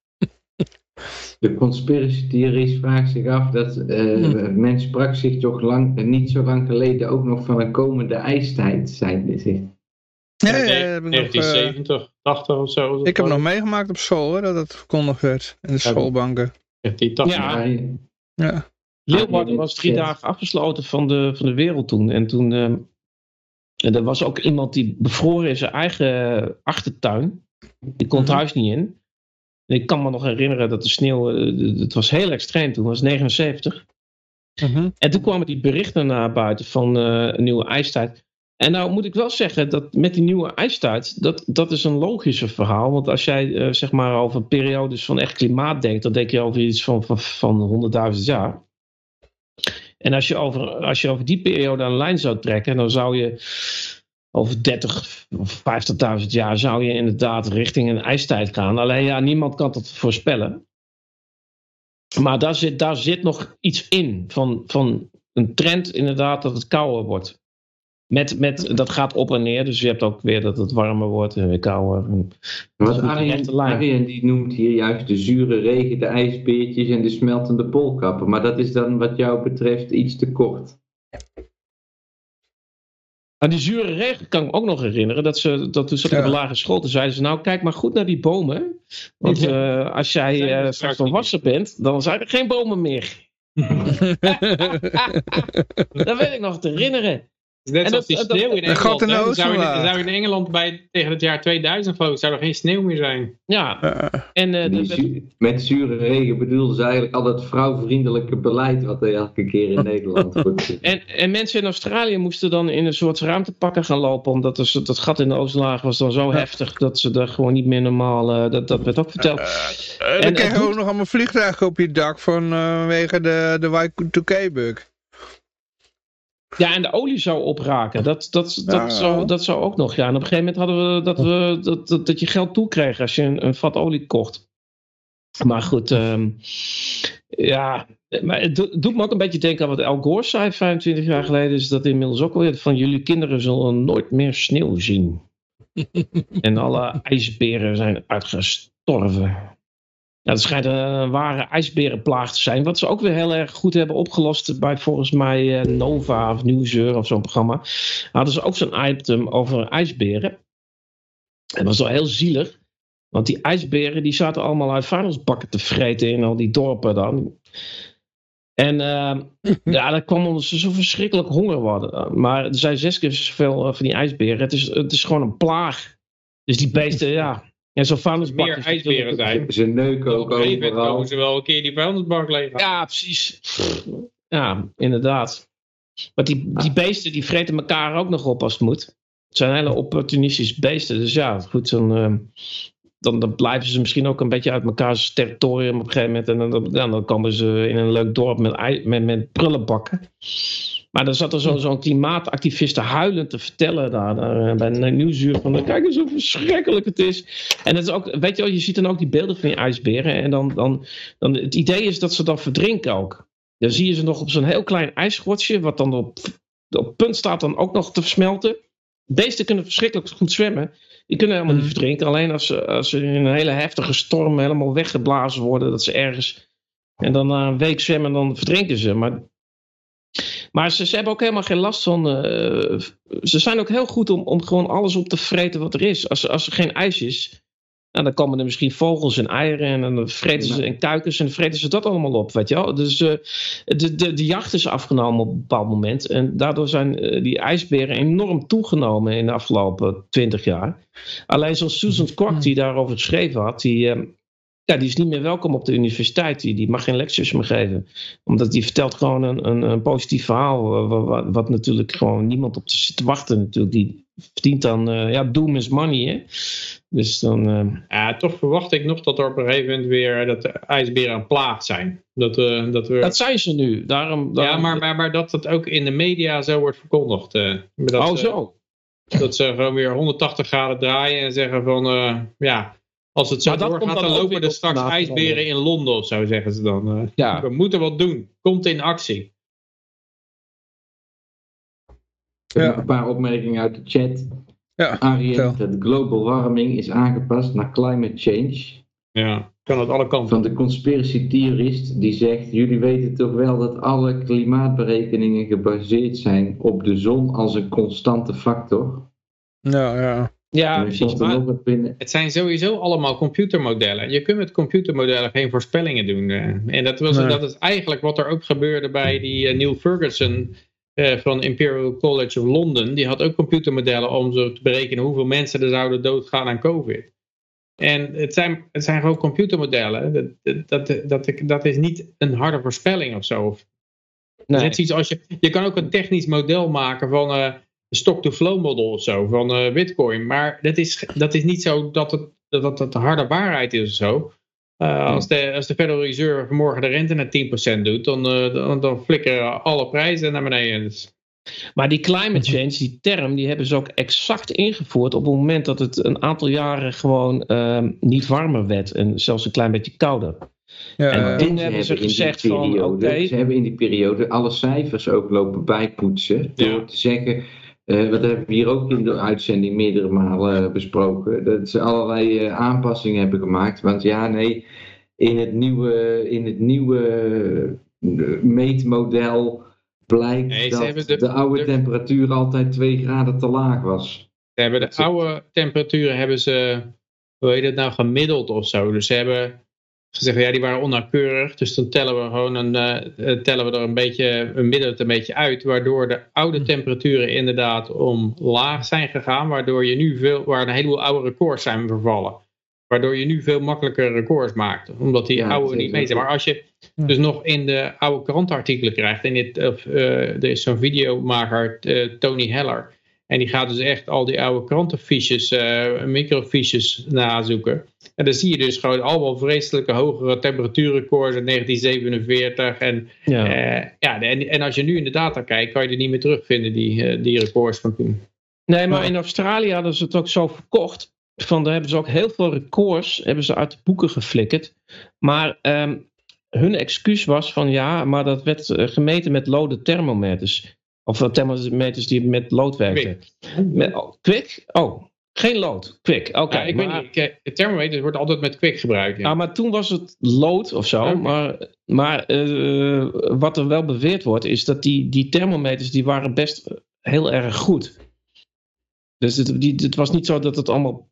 De conspiracy theories vraagt zich af dat eh men sprak zich toch lang, niet zo lang geleden ook nog van een komende ijstijd. Zijn zich. Ja, heb ik, nog, eh, 1970, 80 of zo. ik heb nog meegemaakt op school, hè, dat het verkondigd werd in de Ja. schoolbanken. 1980. Ja. Ja, Ja. Leeuwarden was drie dagen afgesloten van de, van de wereld toen. En toen eh, en er was ook iemand die bevroren in zijn eigen achtertuin. Die kon het Mhm. huis niet in. En ik kan me nog herinneren dat de sneeuw, eh, het was heel extreem toen, het was 79. Mhm. En toen kwamen die berichten naar buiten van eh, een nieuwe ijstijd. En nou moet ik wel zeggen dat met die nieuwe ijstijd, dat, dat is een logischer verhaal. Want als jij eh, zeg maar over periodes van echt klimaat denkt, dan denk je over iets van, van, van 100.000 jaar. En als je, over, als je over die periode een lijn zou trekken, dan zou je over 30 of 50.000 jaar zou je inderdaad richting een ijstijd gaan. Alleen ja, niemand kan dat voorspellen. Maar daar zit, daar zit nog iets in van, van een trend inderdaad dat het kouder wordt. Met, met, dat gaat op en neer, dus je hebt ook weer dat het warmer wordt en weer kouder. Een Arjen, die noemt hier juist de zure regen, de ijsbeertjes en de smeltende poolkappen. Maar dat is dan wat jou betreft iets te kort. Aan die zure regen kan ik me ook nog herinneren. Dat, ze, dat toen Ja. op de lagere school. Toen zeiden ze nou kijk maar goed naar die bomen. Want eh, als jij eh, straks straks volwassen bent, dan zijn er geen bomen meer. Dat weet ik nog te herinneren. Net En zoals dat- die sneeuw in Een Engeland. gat in de zou, in, zou in Engeland bij, tegen het jaar 2000 geloof ik, zou er geen sneeuw meer zijn. Ja, Eh, en eh, zu- met zure regen bedoelden ze eigenlijk al dat vrouwvriendelijke beleid wat er elke keer in Nederland wordt. En, en mensen in Australië moesten dan in een soort ruimtepakken gaan lopen. Omdat dus dat gat in de ozonlaag was dan zo heftig dat ze daar gewoon niet meer normaal. eh, dat, dat werd ook verteld. En dan je doet- ook nog allemaal vliegtuigen op je dak vanwege de, de Y2K-bug. Ja, en de olie zou opraken. Dat, dat, dat, Ja. zou, dat zou ook nog. Ja, en op een gegeven moment hadden we dat, we, dat, dat, dat je geld toekreeg als je een, een vat olie kocht. Maar goed, ehm, ja, maar het do- doet me ook een beetje denken aan wat Al Gore zei 25 jaar geleden. Is dat inmiddels ook alweer van jullie kinderen zullen nooit meer sneeuw zien. en alle ijsberen zijn uitgestorven. Ja, het schijnt een ware ijsberenplaag te zijn. Wat ze ook weer heel erg goed hebben opgelost bij volgens mij eh, Nova of Nieuwsuur of zo'n programma. Hadden ze ook zo'n item over ijsberen. En dat was wel heel zielig. Want die ijsberen die zaten allemaal uit vuilnisbakken te vreten in al die dorpen dan. En eh, ja, dat kwam omdat ze zo verschrikkelijk honger hadden. Maar er zijn zes keer zoveel eh, van die ijsberen. Het is, het is gewoon een plaag. Dus die beesten, ja. En zo'n vuilnisbak Meer ijsberen zijn. Ze neuken Op ook een gegeven moment overal. komen ze wel een keer die vuilnisbak leeg. Ja, precies. Ja, inderdaad. Want die, die beesten die vreten elkaar ook nog op als het moet. Het zijn hele opportunistische beesten. Dus ja, goed, dan, eh, dan, dan blijven ze misschien ook een beetje uit mekaars territorium op een gegeven moment. En dan, dan, dan komen ze in een leuk dorp met, met, met prullenbakken. Maar dan zat er zo- zo'n klimaatactiviste huilend te vertellen daar, daar eh, bij een nieuwsuur van kijk eens hoe verschrikkelijk het is. En het is ook, weet je wel, je ziet dan ook die beelden van die ijsberen. En dan, dan, dan het idee is dat ze dan verdrinken ook. Dan zie je ze nog op zo'n heel klein ijsschotje, wat dan op, op punt staat dan ook nog te versmelten. Beesten kunnen verschrikkelijk goed zwemmen. Die kunnen helemaal niet verdrinken. Alleen als ze, als ze in een hele heftige storm helemaal weggeblazen worden, dat ze ergens. En dan na een week zwemmen, dan verdrinken ze. Maar Maar ze, ze hebben ook helemaal geen last van. eh, ze zijn ook heel goed om, om gewoon alles op te vreten wat er is. Als, als er geen ijs is, nou, dan komen er misschien vogels en eieren en dan vreten ze en kuikens en vreten ze dat allemaal op, weet je wel. Dus eh, de, de, de jacht is afgenomen op een bepaald moment en daardoor zijn eh, die ijsberen enorm toegenomen in de afgelopen twintig jaar. Alleen zoals Susan Kwak die daarover geschreven had, die, eh, ja, die is niet meer welkom op de universiteit. Die, die mag geen lectures meer geven. Omdat die vertelt gewoon een, een, een positief verhaal. eh, Wat, wat, wat natuurlijk gewoon niemand op zit te wachten. Natuurlijk. Die verdient dan, eh, ja, doom is money. Hè? Dus dan, eh, Ja, toch verwacht ik nog dat er op een gegeven moment weer dat de ijsberen een plaag zijn. Dat, dat we... dat zijn ze nu. Daarom, ja, maar, maar, maar dat het ook in de media zo wordt verkondigd. dat, oh, zo. Dat ze gewoon weer 180 graden draaien en zeggen van, ja, als het zo Maar dat doorgaat, komt dan lopen er straks ijsberen in Londen of zo, zeggen ze dan. eh. Ja. We moeten wat doen. Komt in actie. Ja. een paar opmerkingen uit de chat. Ja, vertel. de global warming is aangepast naar climate change. Ja, kan het alle kanten. Van de conspiracy theorist die zegt: Jullie weten toch wel dat alle klimaatberekeningen gebaseerd zijn op de zon als een constante factor? Ja, ja. Ja, precies. Maar. Het zijn sowieso allemaal computermodellen. Je kunt met computermodellen geen voorspellingen doen. eh. En dat, was, Nee. dat is eigenlijk wat er ook gebeurde bij die eh, Neil Ferguson eh, van Imperial College of London. Die had ook computermodellen om zo te berekenen hoeveel mensen er zouden doodgaan aan COVID. En het zijn, het zijn gewoon computermodellen. Dat, dat, dat, dat, dat is niet een harde voorspelling of zo. Of nee. Net iets als je, je kan ook een technisch model maken van eh, stock-to-flow model of zo, van eh, Bitcoin. Maar dat is, dat is niet zo dat het, dat het de harde waarheid is of zo. Eh, als, de, als de Federal Reserve morgen de rente naar 10% doet, dan, eh, dan, dan flikkeren alle prijzen naar beneden. Dus, Maar die climate change, die term, die hebben ze ook exact ingevoerd op het moment dat het een aantal jaren gewoon ehm, niet warmer werd en zelfs een klein beetje kouder. ja, En toen Ze hebben ze in die gezegd van. Ze hebben in die periode alle cijfers ook lopen bijpoetsen. Door Ja. te zeggen, eh wat hebben we hier ook in de uitzending meerdere malen eh, besproken. Dat ze allerlei eh, aanpassingen hebben gemaakt. Want ja, nee, in het nieuwe, in het nieuwe meetmodel blijkt Nee, dat de, de- oude de- temperatuur altijd 2 graden te laag was. ze hebben de Dat oude temperaturen hebben ze, hoe heet het nou, gemiddeld of zo. Dus ze hebben gezegd, ja, die waren onnauwkeurig. Dus dan tellen we gewoon een, eh, tellen we er een beetje, een midden het een beetje uit. Waardoor de oude temperaturen inderdaad omlaag zijn gegaan. Waardoor je nu veel, waar een heleboel oude records zijn vervallen. Waardoor je nu veel makkelijker records maakt. Omdat die Ja, oude niet mee zijn. Maar als je dus nog in de oude krantenartikelen krijgt. En dit, of, eh, er is zo'n videomaker, Tony Heller. En die gaat dus echt al die oude krantenfiches, microfiches nazoeken. En dan zie je dus gewoon allemaal vreselijke hogere temperatuurrecords uit 1947. En, Ja. eh, ja, en, en als je nu in de data kijkt, kan je die niet meer terugvinden, die, eh, die records van toen. Nee, maar in Australië hadden ze het ook zo verkocht. Van daar hebben ze ook heel veel records hebben ze uit de boeken geflikkerd. Maar ehm, hun excuus was van ja, maar dat werd eh, gemeten met lode thermometers. Of thermometers die met lood werkten. Met, oh, kwik? Oh, geen lood. Kwik. Oké. Ja, ik maar, weet niet, ik, eh, thermometers wordt altijd met kwik gebruikt. Ja. Ah, maar toen was het lood of zo. Maar, maar eh, wat er wel beweerd wordt, is dat die, die thermometers die waren best heel erg goed. Dus het, die, het was niet zo dat het allemaal,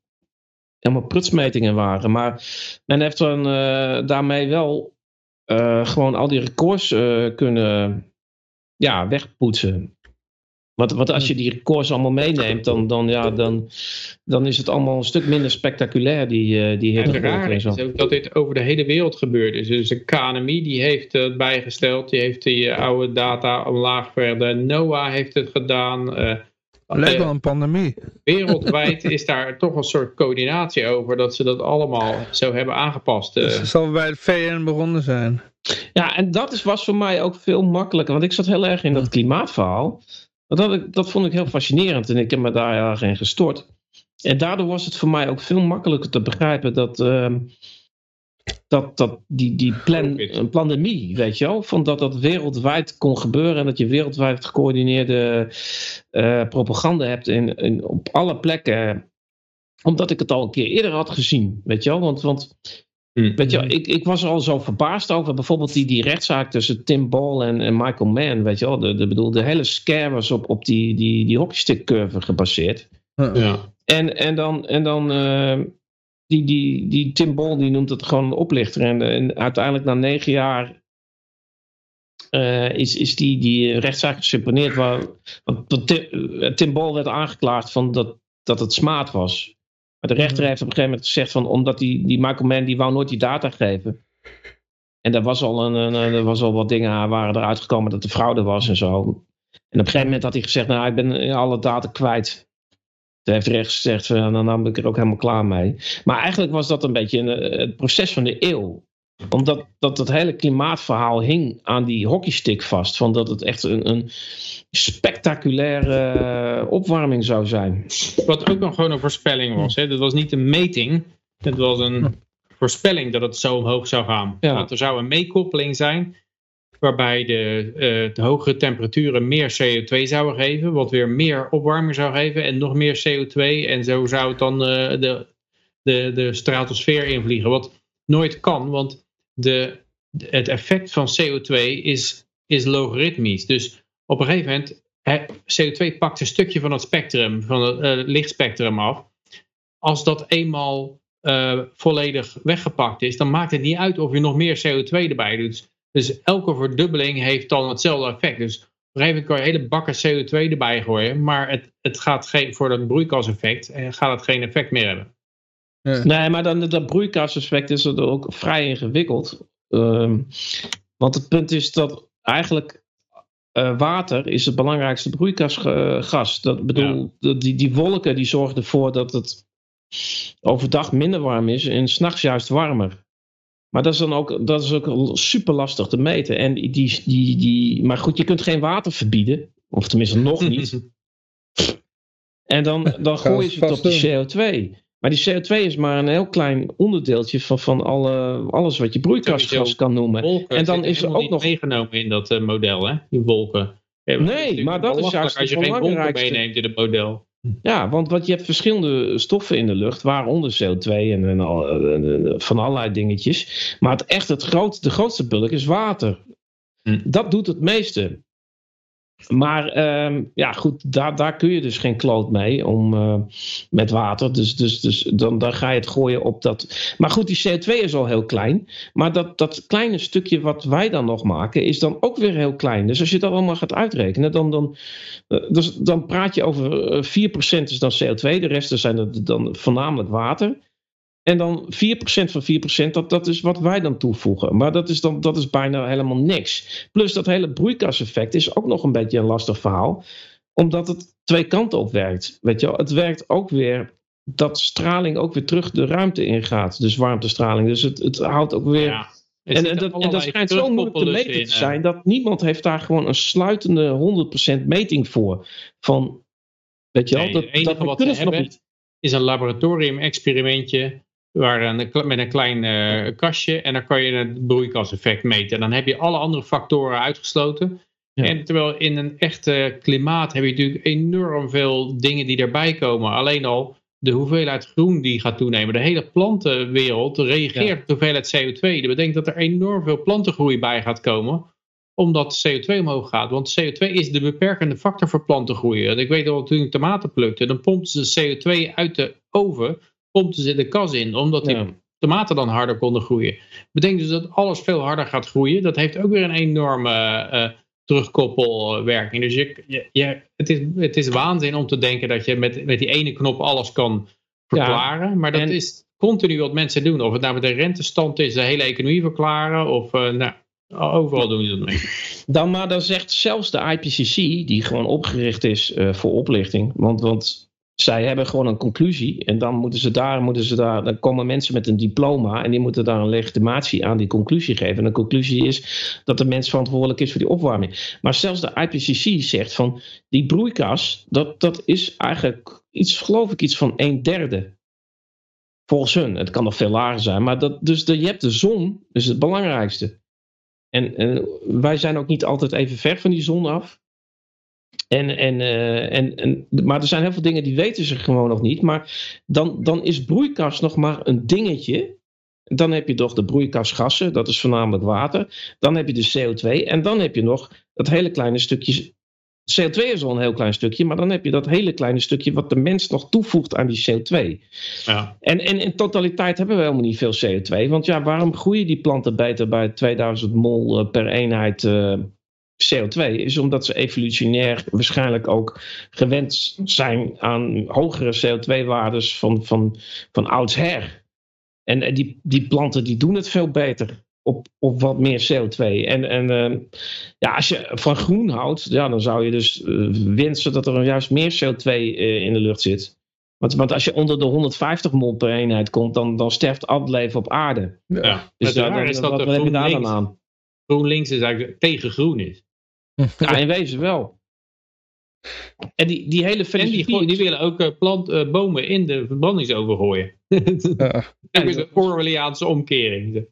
allemaal prutsmetingen waren. Maar men heeft dan eh, daarmee wel eh, gewoon al die records kunnen ja, wegpoetsen. Want, want als je die records allemaal meeneemt, dan, dan, ja, dan, dan is het allemaal een stuk minder spectaculair, die, eh, die En het is ook dat dit over de hele wereld gebeurd is. Dus de KNMI die heeft het bijgesteld, die heeft die eh, oude data omlaag verder. NOAA heeft het gedaan. eh, Lijkt wel een pandemie. wereldwijd is daar toch een soort coördinatie over dat ze dat allemaal zo hebben aangepast. eh. Het zal bij het VN begonnen zijn. Ja, en dat is, was voor mij ook veel makkelijker. Want ik zat heel erg in dat klimaatverhaal. Dat, ik- dat vond ik heel fascinerend en ik heb me daar heel erg in gestort. En daardoor was het voor mij ook veel makkelijker te begrijpen dat, ehm, dat, dat die, die plan, een pandemie, weet je wel, van dat dat wereldwijd kon gebeuren en dat je wereldwijd gecoördineerde eh, propaganda hebt in, in, op alle plekken. Omdat ik het al een keer eerder had gezien, weet je wel. Want, want Hm. Weet je, ik, ik was er al zo verbaasd over. Bijvoorbeeld die, die rechtszaak tussen Tim Ball en, en Michael Mann. Weet je wel, de, de, bedoel, de hele scare was op, op die, die, die hockeystick curve gebaseerd. Ja. En, en dan, en dan eh, die, die, die Tim Ball die noemt het gewoon een oplichter. En, en uiteindelijk na negen jaar eh, is, is die, die rechtszaak geseponeerd. Waar, want Tim, eh, Tim Ball werd aangeklaagd van dat, dat het smaad was. Maar de rechter heeft op een gegeven moment gezegd van omdat die, die Michael Mann die wou nooit die data geven. En er was al, een, een, er was al wat dingen waren eruit gekomen dat er fraude was en zo. En op een gegeven moment had hij gezegd, nou ik ben alle data kwijt. Toen heeft de rechter gezegd, van, nou, dan ben ik er ook helemaal klaar mee. Maar eigenlijk was dat een beetje een, eh, het proces van de eeuw. Omdat dat, dat hele klimaatverhaal hing aan die hockeystick vast. Van dat het echt een, een spectaculaire eh, opwarming zou zijn. Wat ook nog gewoon een voorspelling was. Hè? Dat was niet een meting. Het was een voorspelling dat het zo omhoog zou gaan. Ja. Want er zou een meekoppeling zijn. Waarbij de, eh, de hogere temperaturen meer CO2 zouden geven. Wat weer meer opwarming zou geven. En nog meer CO2. En zo zou het dan eh, de, de, de stratosfeer invliegen. Wat nooit kan. Want de, het effect van CO2 is, is logaritmisch. Dus op een gegeven moment, hè, CO2 pakt een stukje van het spectrum, van het eh, lichtspectrum af. Als dat eenmaal eh, volledig weggepakt is, dan maakt het niet uit of je nog meer CO2 erbij doet. Dus elke verdubbeling heeft dan hetzelfde effect. Dus op een gegeven moment kan je hele bakken CO2 erbij gooien, maar het, het gaat geen, voor dat broeikaseffect eh, gaat het geen effect meer hebben. Nee, maar dan dat broeikaseffect is er ook vrij ingewikkeld. Ehm, want het punt is dat eigenlijk eh, water is het belangrijkste broeikasgas. Dat bedoel, de- die, die wolken die zorgen ervoor dat het overdag minder warm is en s'nachts juist warmer. Maar dat is dan ook, dat is ook super lastig te meten. En die, die, die, maar goed, je kunt geen water verbieden. Of tenminste nog niet. En dan, dan Gaan gooi je ze het op die CO2. Maar die CO2 is maar een heel klein onderdeeltje van, van alle, alles wat je broeikasgas kan noemen. Wolken En dan is er ook niet nog- meegenomen in dat eh, model, hè? Die wolken. Ja, Nee, maar dat is juist als je geen wolken meeneemt in het model. Ja, want wat je hebt verschillende stoffen in de lucht, waaronder CO2 en, en al- en, en, van allerlei dingetjes. Maar het echt het groot, de grootste bulk is water. Hm. Dat doet het meeste. Maar ehm, ja, goed, daar, daar kun je dus geen kloot mee om, eh, met water. Dus, dus, dus dan, dan ga je het gooien op dat. Maar goed, die CO2 is al heel klein. Maar dat, dat kleine stukje wat wij dan nog maken, is dan ook weer heel klein. Dus als je dat allemaal gaat uitrekenen, dan, dan, eh, dus dan praat je over eh, 4% is dan CO2. De rest zijn dan voornamelijk water. En dan 4% van 4%, dat, dat is wat wij dan toevoegen. Maar dat is, dan, dat is bijna helemaal niks. Plus dat hele broeikaseffect is ook nog een beetje een lastig verhaal. Omdat het twee kanten op werkt. Weet je wel? Het werkt ook weer dat straling ook weer terug de ruimte ingaat. Dus warmtestraling. Dus het, het houdt ook weer... Ja. En, dat, en dat schijnt zo moeilijk te meten in, te eh. zijn dat niemand heeft daar gewoon een sluitende 100% meting voor. Van, weet je wel, Nee, dat, wat kunnen nog hebben niet. is een laboratorium-experimentje waar een, met een klein eh, kastje en dan kan je het broeikaseffect meten. En dan heb je alle andere factoren uitgesloten. Ja. En terwijl in een echte klimaat heb je natuurlijk enorm veel dingen die erbij komen. Alleen al de hoeveelheid groen die gaat toenemen. De hele plantenwereld reageert op de hoeveelheid CO2. Dat betekent dat er enorm veel plantengroei bij gaat komen omdat CO2 omhoog gaat. Want CO2 is de beperkende factor voor plantengroei. Want ik weet al, toen ik tomaten plukte, dan pompten ze CO2 uit de oven, pompten ze de kas in, omdat die Ja. tomaten dan harder konden groeien. Betekent dus dat alles veel harder gaat groeien. Dat heeft ook weer een enorme eh, terugkoppelwerking. Dus je, je, je, het, is, het is waanzin om te denken dat je met, met die ene knop alles kan verklaren. maar dat en- is continu wat mensen doen. Of het nou met de rentestand is, de hele economie verklaren. Of eh, nou, overal doen ze dat mee. Dan, maar dan zegt zelfs de IPCC, die gewoon opgericht is eh, voor oplichting. Want, want zij hebben gewoon een conclusie. En dan moeten ze daar, moeten ze daar, dan komen mensen met een diploma. En die moeten daar een legitimatie aan die conclusie geven. En de conclusie is dat de mens verantwoordelijk is voor die opwarming. Maar zelfs de IPCC zegt van die broeikas, dat, dat is eigenlijk iets, geloof ik, iets van een derde. Volgens hun. Het kan nog veel lager zijn. Maar dat, dus de, je hebt de zon, is het belangrijkste. En wij zijn ook niet altijd even ver van die zon af. En, en, eh, en, en, maar er zijn heel veel dingen die weten ze gewoon nog niet. Maar dan, dan is broeikas nog maar een dingetje. Dan heb je toch de broeikasgassen, dat is voornamelijk water. Dan heb je de CO2 en dan heb je nog dat hele kleine stukje CO2 is al een heel klein stukje, maar dan heb je dat hele kleine stukje wat de mens nog toevoegt aan die CO2. Ja. En, en in totaliteit hebben we helemaal niet veel CO2. Want ja, waarom groeien die planten beter bij 2000 mol eh, per eenheid uh, CO2? Is omdat ze evolutionair waarschijnlijk ook gewend zijn aan hogere CO2-waardes van, van, van oudsher. En die, die planten die doen het veel beter op, op wat meer CO2. En, en uh, ja, als je van groen houdt, ja, dan zou je dus uh, wensen dat er juist meer CO2 uh, in de lucht zit. Want, want als je onder de 150 mol per eenheid komt, dan, dan sterft al het leven op aarde. Ja. Dus daar, is dat wat, heb je daar dan aan? GroenLinks is eigenlijk tegen groen is. Ja, in wezen wel. En die, die hele En die, filosofie... die willen ook eh, plant, eh, bomen in de verbrandingsoven gooien. dat is een Orwelliaanse omkering.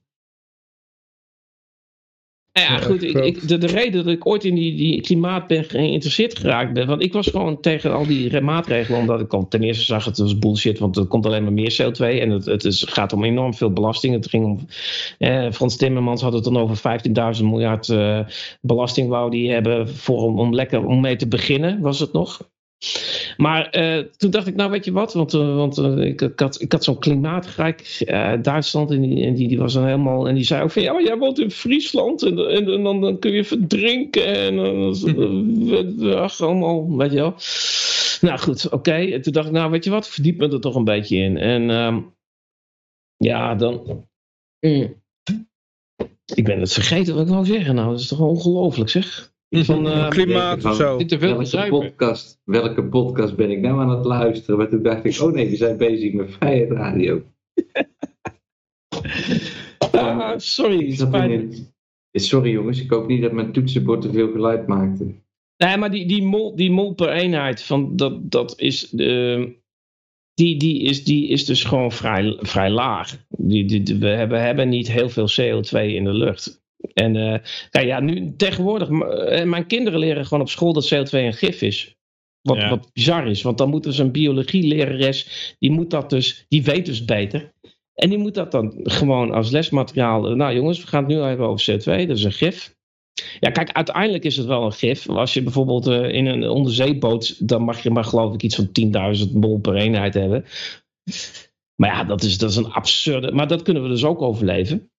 Nou ja, goed. Ik, ik, de, de reden dat ik ooit in die, die klimaat ben geïnteresseerd geraakt ben. Want ik was gewoon tegen al die re- maatregelen. Omdat ik al ten eerste zag het was bullshit. Want er komt alleen maar meer CO2. En het, het is, gaat om enorm veel belasting. Het ging om. Eh, Frans Timmermans had het dan over 15.000 miljard eh, belasting. Wou die hebben voor, om, om lekker om mee te beginnen. Was het nog? Maar eh, toen dacht ik, nou weet je wat, want, eh, want eh, ik, ik had, ik had zo'n klimaatrijk eh, Duitsland en, die, en die, die was dan helemaal, en die zei ook van, ja maar jij woont in Friesland en, en, en dan, dan kun je verdrinken en dan, ach, allemaal, weet je wel. Nou goed, oké. En toen dacht ik, nou weet je wat, verdiep me er toch een beetje in. En ehm, ja, dan... mm. ik ben het vergeten wat ik wou zeggen nou, dat is toch ongelooflijk zeg. Van, eh, Klimaat of zo. Niet te veel welke podcast, welke podcast ben ik nou aan het luisteren? Maar toen dacht ik, oh nee, we zijn bezig met Vrijheid Radio. ah, sorry, spijt een- Sorry jongens, ik hoop niet dat mijn toetsenbord te veel geluid maakte. Nee, maar die, die, mol, die mol per eenheid, van dat, dat is, eh, die, die, is, die is dus gewoon vrij, vrij laag. Die, die, die- we hebben, hebben niet heel veel CO2 in de lucht. En eh, kijk, ja, nu tegenwoordig, eh, mijn kinderen leren gewoon op school dat CO2 een gif is. Wat, Ja. wat bizar is, want dan moet dus een biologielerares, die moet dat dus, die weet dus beter. En die moet dat dan gewoon als lesmateriaal. eh, Nou jongens, we gaan het nu hebben over CO2, dat is een gif. Ja, kijk, uiteindelijk is het wel een gif. Als je bijvoorbeeld in een onderzeeboot, dan mag je maar geloof ik iets van 10.000 mol per eenheid hebben. Maar ja, dat is, dat is een absurde. Maar dat kunnen we dus ook overleven.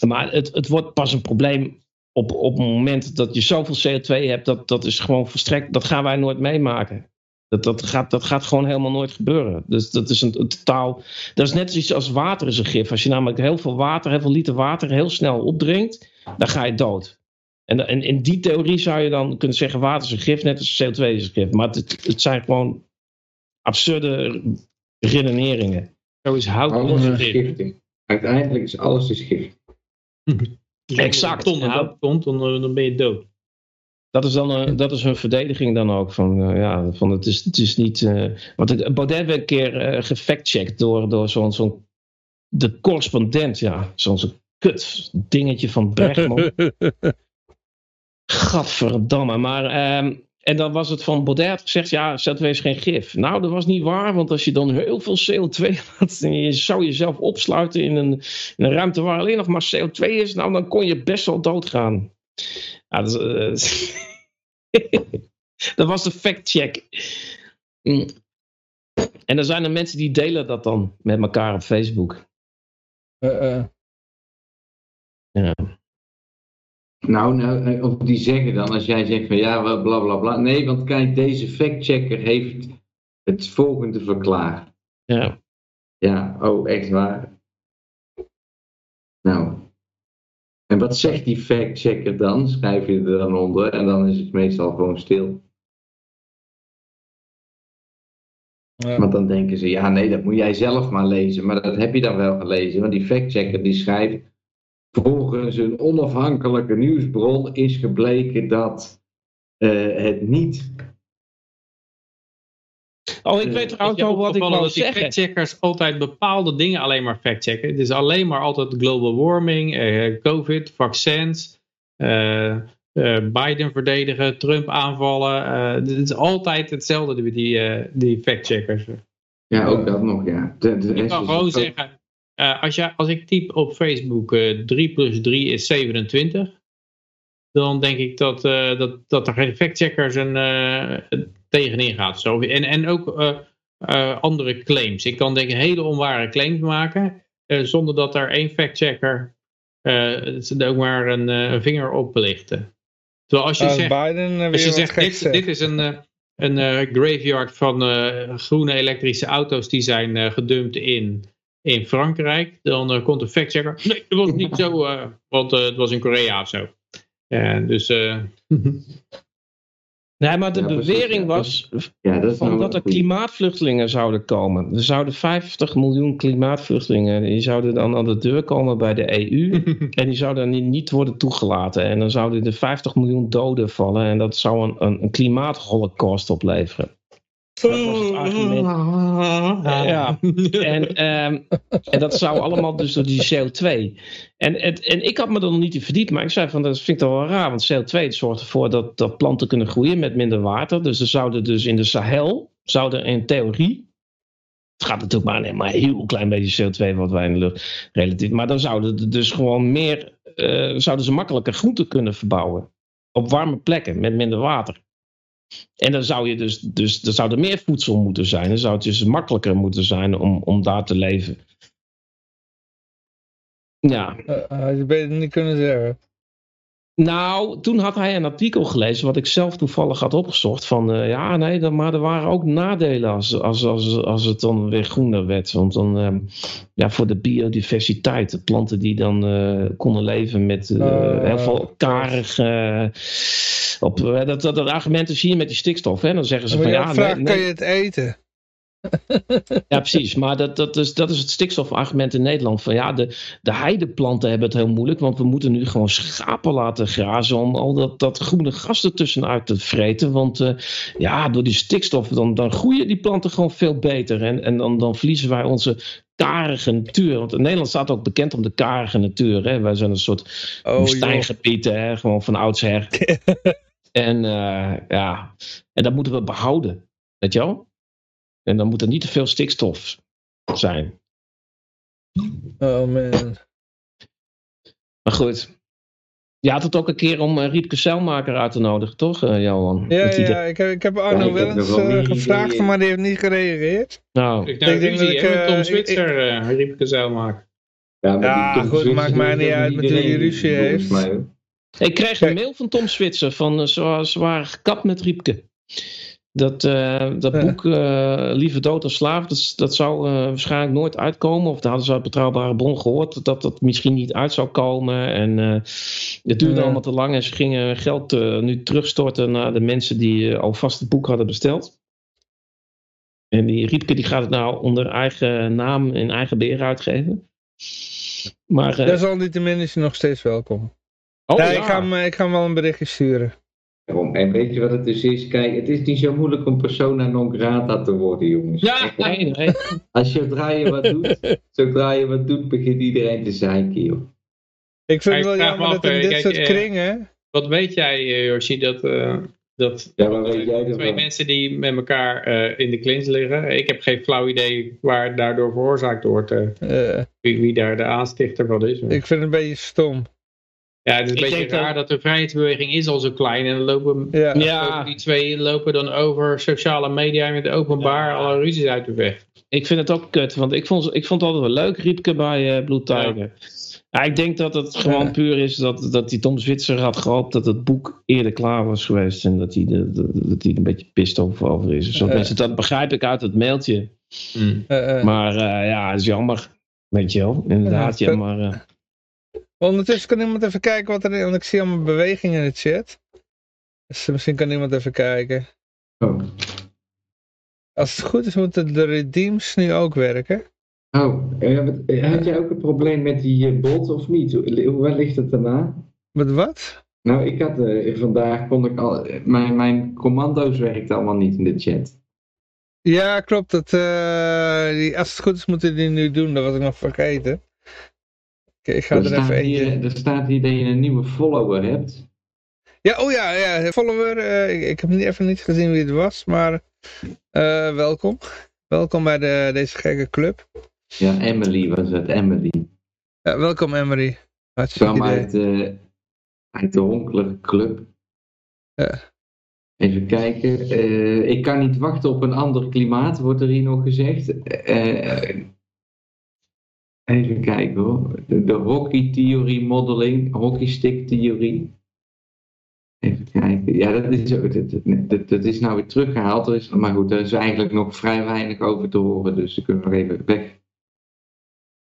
Maar het, het wordt pas een probleem op, op het moment dat je zoveel CO2 hebt. Dat, dat is gewoon verstrekt. Dat gaan wij nooit meemaken. Dat, dat, gaat, dat gaat gewoon helemaal nooit gebeuren. Dus dat is een, een totaal. Dat is net zoiets als water is een gif. Als je namelijk heel veel water, heel veel liter water heel snel opdrinkt, dan ga je dood. En, en in die theorie zou je dan kunnen zeggen: water is een gif, net als CO2 is een gif. Maar het, het zijn gewoon absurde redeneringen. Zo is hout Alles is giftig. Uiteindelijk is alles is giftig. Als Exact. er een ton En dat- hout komt, dan, eh, dan ben je dood. Dat is, dan een, dat is hun verdediging dan ook. Van, eh, ja, van het, is, het is niet. eh want het, Baudet werd een keer eh gefactcheckt door, door zo'n. zo'n de correspondent, ja. Zo'n kut dingetje van Brechtman. Gadverdamme. Maar, ehm, en dan was het van Baudet had gezegd, ja, CO2 is geen gif. Nou, dat was niet waar, want als je dan heel veel CO2 had, en je zou jezelf opsluiten in een, in een ruimte waar alleen nog maar CO2 is, nou, dan kon je best wel doodgaan. Ja, dat, is, eh, dat was de fact-check. Mm. En er zijn er mensen die delen dat dan met elkaar op Facebook. Eh, eh. Ja. Nou, nou, eh, of die zeggen dan, als jij zegt van ja, bla bla bla. Nee, want kijk, deze factchecker heeft het volgende verklaard. Ja. Ja, oh, echt waar. Nou. En wat zegt die factchecker dan? Schrijf je er dan onder en dan is het meestal gewoon stil. Ja. Want dan denken ze, ja nee, dat moet jij zelf maar lezen. Maar dat heb je dan wel gelezen. Want die factchecker die schrijft, volgens een onafhankelijke nieuwsbron is gebleken dat eh, het niet... Oh, ik Eh, weet trouwens wel wat ik wou dat die zeggen. factcheckers altijd bepaalde dingen alleen maar factchecken. Het is alleen maar altijd global warming, eh, covid, vaccins, eh, eh, Biden verdedigen, Trump aanvallen. eh, het is altijd hetzelfde die, eh, die factcheckers. Ja, ook dat nog, ja. De, de Je rest kan is gewoon zeggen, eh, als, je, als ik typ op Facebook eh 3 plus 3 is 27, dan denk ik dat, eh, dat, dat er geen factchecker zijn eh, tegenin gaat. Zo. En, en ook andere claims. Ik kan denk ik hele onware claims maken, zonder dat er één factchecker ook maar een, een vinger op lichten. Terwijl als je Als zegt, Biden als je zegt, dit, zegt. dit is een, een graveyard van groene elektrische auto's die zijn gedumpt in, in Frankrijk, dan eh, komt de factchecker. Nee, dat was niet zo, eh, want eh, het was in Korea of zo. En dus, eh, Nee, maar de Ja, bewering ja. was Ja, dat is van nou dat er klimaatvluchtelingen zouden komen. Er zouden 50 miljoen klimaatvluchtelingen, die zouden dan aan de deur komen bij de EU. en die zouden niet, niet worden toegelaten. En dan zouden er 50 miljoen doden vallen. En dat zou een, een, een klimaatholocaust opleveren. Dat was het argument. Ja, en, ehm, en dat zou allemaal dus door die CO2. En, het, en ik had me er nog niet in verdiept, maar ik zei van dat vind ik toch wel raar, want CO2 het zorgt ervoor dat, dat planten kunnen groeien met minder water. Dus er zouden dus in de Sahel, zouden in theorie, het gaat natuurlijk maar, maar een heel klein beetje CO2 wat wij in de lucht relatief, maar dan zouden er dus gewoon meer, eh, zouden ze makkelijker groenten kunnen verbouwen. Op warme plekken met minder water. En dan zou je dus, dus er zou er meer voedsel moeten zijn. Dan zou het dus makkelijker moeten zijn om, om daar te leven. Ja, Eh, had je beter niet kunnen zeggen. Nou, toen had hij een artikel gelezen, wat ik zelf toevallig had opgezocht. Van eh, ja, nee, dan, maar er waren ook nadelen als, als, als, als het dan weer groener werd. Want dan, ehm, ja, voor de biodiversiteit, de planten die dan eh, konden leven met eh, heel veel karig. op, dat, dat, dat argument is hier met die stikstof. Hè? Dan zeggen ze van ja, nee, vraagt, nee, kan je het eten? Ja, precies. Maar dat, dat, is, dat is het stikstofargument in Nederland. Van ja, de, de heideplanten hebben het heel moeilijk. Want we moeten nu gewoon schapen laten grazen. Om al dat, dat groene gas ertussenuit te vreten. Want eh, ja, door die stikstof dan, dan groeien die planten gewoon veel beter. En, en dan, dan verliezen wij onze karige natuur. Want Nederland staat ook bekend om de karige natuur. Hè? Wij zijn een soort Oh. Hè? Gewoon van oudsher. en eh, ja, en dat moeten we behouden. Weet je wel? En dan moet er niet te veel stikstof zijn. Oh man. Maar goed. Je had het ook een keer om uh, Riepke Zeilmaker uit te nodigen, toch, uh, Johan? Ja, ja, de- ik heb, ik heb Arno Ja, wel eens eh, gevraagd, idee. maar die heeft niet gereageerd. Nou, ik nou Ik denk dat ik, eh, Tom ik- Switzer, eh, Riepke Zeil maken. Ja, maar Ja, goed, maakt mij niet uit met wie die ruzie heeft. mij, ik kreeg Kijk. een mail van Tom Switzer van uh, waren gekapt met Riepke. Dat, eh, dat boek uh, Lieve Dood en Slaaf, dat, dat zou uh, waarschijnlijk nooit uitkomen. Of daar hadden ze uit betrouwbare bron gehoord dat dat misschien niet uit zou komen. En het duurde allemaal te lang en ze gingen geld nu terugstorten naar de mensen die alvast het boek hadden besteld. En die Riepke die gaat het nou onder eigen naam en eigen beheer uitgeven. Maar, Desalniettemin is hij nog steeds welkom. oh, ja, ja. Ik, ga hem, ik ga hem wel een berichtje sturen. Daarom. En weet je wat het dus is? Kijk, het is niet zo moeilijk om persona non grata te worden, jongens. Ja, Nee, nee. Als je zodra je wat doet, zodra je wat doet, begint iedereen te zeiken, joh. Ik vind het wel vraag me jammer af, dat in eh, dit kijk, soort eh, kringen... Wat weet jij, eh, Yoshi, dat, eh, dat Ja, maar weet jij twee ervan? mensen die met elkaar eh, in de clinch liggen. Ik heb geen flauw idee waar daardoor veroorzaakt wordt. eh, eh, wie, wie daar de aanstichter van is. ik vind het een beetje stom. Ja, het is een Ik beetje dat- raar dat de vrijheidsbeweging is al zo klein. En dan lopen, Ja. Ja. lopen die twee lopen dan over sociale media met openbaar alle ruzies uit de weg. Ik vind het ook kut, want ik vond, ik vond het altijd wel leuk, Riepke bij uh, Blue Tiger. Ja. ik denk dat het gewoon Ja. puur is dat, dat die Tom Zwitser had gehoopt dat het boek eerder klaar was geweest. En dat hij, de, de- dat hij er een beetje pist over, over is. Zo, mensen, dat begrijp ik uit het mailtje. Eh, eh. Maar uh, ja, het is jammer. Weet je wel, inderdaad. Ja, Ja, maar, uh, Ondertussen kan iemand even kijken wat er is, want ik zie allemaal bewegingen in de chat. Dus misschien kan iemand even kijken. Oh. Als het goed is, moeten de redeems nu ook werken. Oh, eh, eh, had jij ook een probleem met die eh, bot of niet? Hoe, ligt het daarna? Met wat? Nou, ik had vandaag kon ik al. Mijn, mijn commando's werkten allemaal niet in de chat. Ja, klopt. Dat, die, als het goed is, moeten die nu doen. Dat was ik nog vergeten. Ik ga Er er staat, even eentje... er staat hier dat je een nieuwe follower hebt. Ja, oh ja, ja follower. eh, ik, ik heb even niet gezien wie het was, maar eh, welkom. Welkom bij de, deze gekke club. Ja, Emily was het, Emily. Ja, welkom Emery. Hartstikke kwam uit, eh, uit de Honkelijke Club. Ja. Even kijken. Eh, ik kan niet wachten op een ander klimaat, wordt er hier nog gezegd. Even kijken hoor. De, de hockey-theorie modeling, hockeystick-theorie. Even kijken. Ja, dat is, dat, dat, is nou weer teruggehaald. Er is, maar goed, er is eigenlijk nog vrij weinig over te horen. Dus dan kunnen we nog even weg.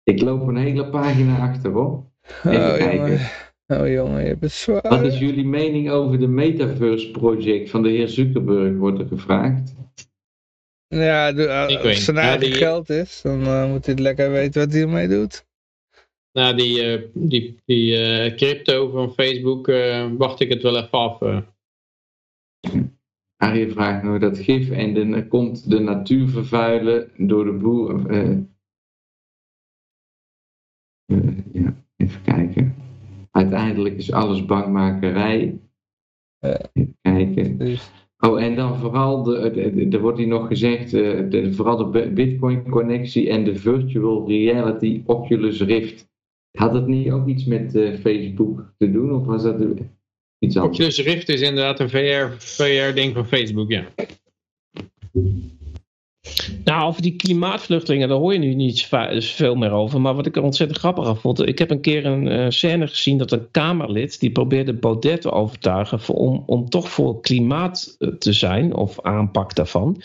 Ik loop een hele pagina achter hoor. Even Oh kijken. jongen. oh jongen, je bent zwaar. Wat is jullie mening over de Metaverse project van de heer Zuckerberg, wordt er gevraagd. Ja, de, Ik weet als het zijn niet. Ja, eigen die- geld is, dan eh, moet hij het lekker weten wat hij ermee doet. Nou, die, eh, die, die eh, crypto van Facebook eh, wacht ik het wel even af. eh. Arie vraagt nog dat gif en dan komt de natuur vervuilen door de boer. eh, eh, ja, even kijken. Uiteindelijk is alles bankmakerij. Even kijken. Dus, Oh, en dan vooral, de, er wordt hier nog gezegd, eh, de, vooral de Bitcoin-connectie en de virtual reality Oculus Rift. Had het niet ook iets met eh, Facebook te doen, of was dat iets anders? Oculus Rift is inderdaad een VR, VR-ding van Facebook, ja. Nou, over die klimaatvluchtelingen, daar hoor je nu niet veel meer over. Maar wat ik er ontzettend grappig aan vond. Ik heb een keer een eh, scène gezien dat een Kamerlid. die probeerde Baudet te overtuigen. voor- om, om toch voor klimaat eh, te zijn. of aanpak daarvan.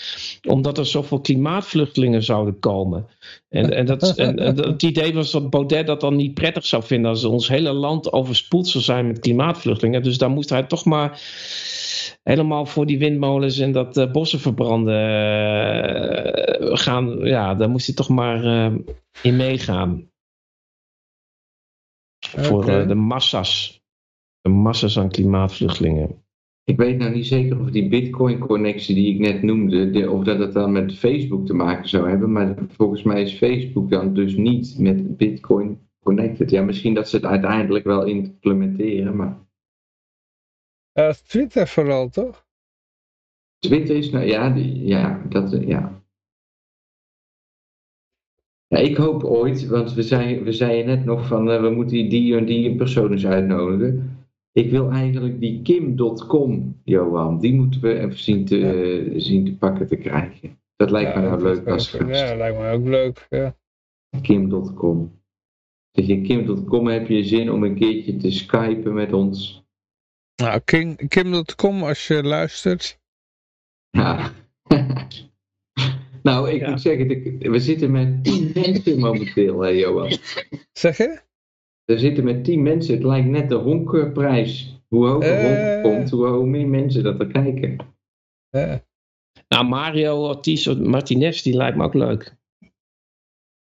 Omdat er zoveel klimaatvluchtelingen zouden komen. En, en, dat, en, en het idee was dat Baudet dat dan niet prettig zou vinden. als ons hele land overspoeld zou zijn met klimaatvluchtelingen. Dus daar moest hij toch maar helemaal voor die windmolens en dat eh, bossen verbranden eh, gaan. Ja, daar moest hij toch maar eh, in meegaan. Voor de massa's. De massa's aan klimaatvluchtelingen. Ik weet nou niet zeker of die Bitcoin-connectie die ik net noemde, de- of dat het dan met Facebook te maken zou hebben. Maar volgens mij is Facebook dan dus niet met Bitcoin connected. Ja, misschien dat ze het uiteindelijk wel implementeren, maar eh, Twitter vooral, toch? Twitter is nou, ja, die- ja, dat, ja. Ja, ik hoop ooit, want we, zei, we zeiden net nog van eh, we moeten die, en die persoon eens uitnodigen. Ik wil eigenlijk die Kim.com, Johan, die moeten we even zien te, eh, zien te pakken te krijgen. Dat lijkt me nou leuk als ook- gast. Ja, dat lijkt me ook leuk. Ja. Kim.com. Zeg je Kim.com heb je zin om een keertje te skypen met ons? Nou, Kim.com als je luistert. Ja. nou, ik Ja. moet zeggen, we zitten met 10 mensen momenteel, hè, Johan. Zeg je? We zitten met 10 mensen. Het lijkt net de honkprijs. Hoe hoger honk komt, hoe, hoe meer mensen dat er kijken. Nou, Mario Ortiz Martinez, die lijkt me ook leuk.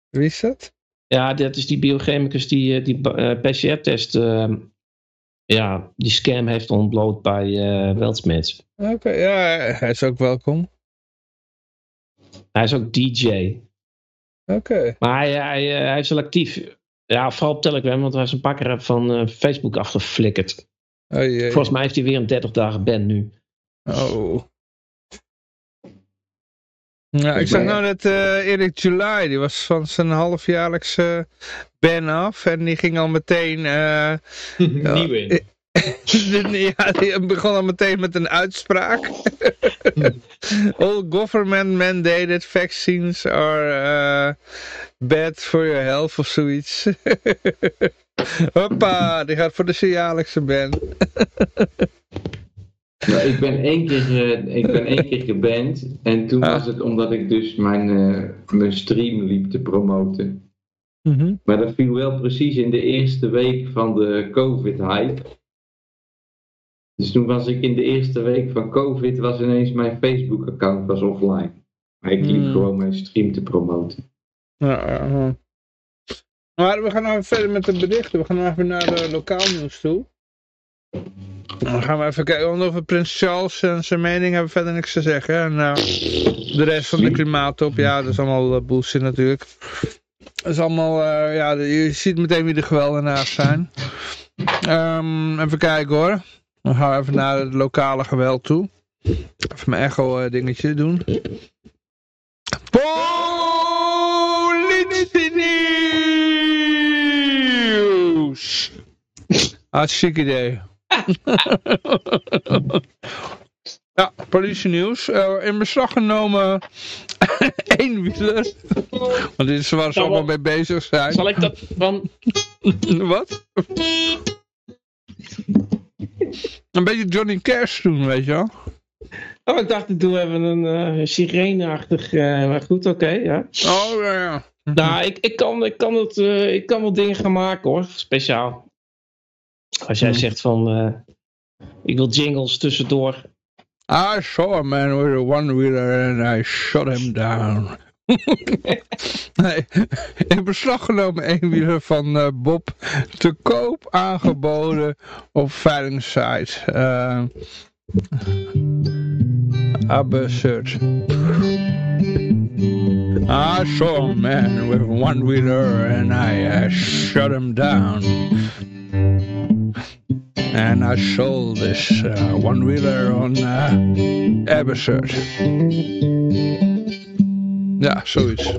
Wie is dat? Ja, dat is die biochemicus die eh, die eh, PCR-test. Ja, die scam heeft ontbloot bij Weltsmets. Oké, ja, hij is ook welkom. Hij is ook DJ. Oké. Maar hij, hij, eh, hij is wel actief. Ja, vooral op Telegram, want hij is een paar keer van eh, Facebook afgeflikkerd. Oh jee. Volgens mij heeft hij weer een 30 dagen ban nu. Oh. Ja, ik zag nou dat eh Erik July, die was van zijn halfjaarlijkse ban af. En die ging al meteen... eh, Nieuw in. ja, die begon al meteen met een uitspraak. All government mandated vaccines are eh, bad for your health of zoiets. Hoppa, die gaat voor de jaarlijkse ban. Nou, ik ben één keer, eh, ik ben één keer geband. En toen Ah. was het omdat ik dus mijn, mijn stream liep te promoten. Maar dat viel wel precies in de eerste week van de COVID-hype. Dus toen was ik in de eerste week van COVID, was ineens mijn Facebook-account was offline. Maar ik liep Hmm. gewoon mijn stream te promoten. Ja, ja. Maar we gaan nou verder met de berichten. We gaan nou even naar de lokaal nieuws toe. Dan gaan we even kijken. Over Prins Charles en zijn mening hebben we verder niks te zeggen. En eh, de rest van de klimaattop, ja, dat is allemaal eh, bullshit natuurlijk. Dat is allemaal, eh, ja, je ziet meteen wie de geweldenaars zijn. Ehm, even kijken hoor. Dan gaan we even naar het lokale geweld toe. Even mijn echo eh, dingetje doen. Politie nieuws! Hartstikke idee. ja, politienieuws. Uh, in beslag genomen eenwieler. Want dit is waar ze allemaal mee bezig zijn. Zal ik dat van... Wat? Een beetje Johnny Cash doen, weet je wel. Oh, ik dacht, ik doe even een uh, sirene-achtig... Uh, maar goed, oké, okay, ja. Oh, ja, ja. Nou, ik, ik, kan, ik, kan het, uh, ik kan wel dingen gaan maken, hoor. Speciaal. Als jij zegt van... Uh, ik wil jingles tussendoor. I saw a man with a one-wheeler and I shot him down. nee, in beslag genomen eenwieler van uh, Bob te koop aangeboden op veilingsite. Uh, absurd. I saw a man with a one-wheeler and I uh, shut him down. And I sold this uh, one-wheeler on uh, Abershurt. Ja, zoiets.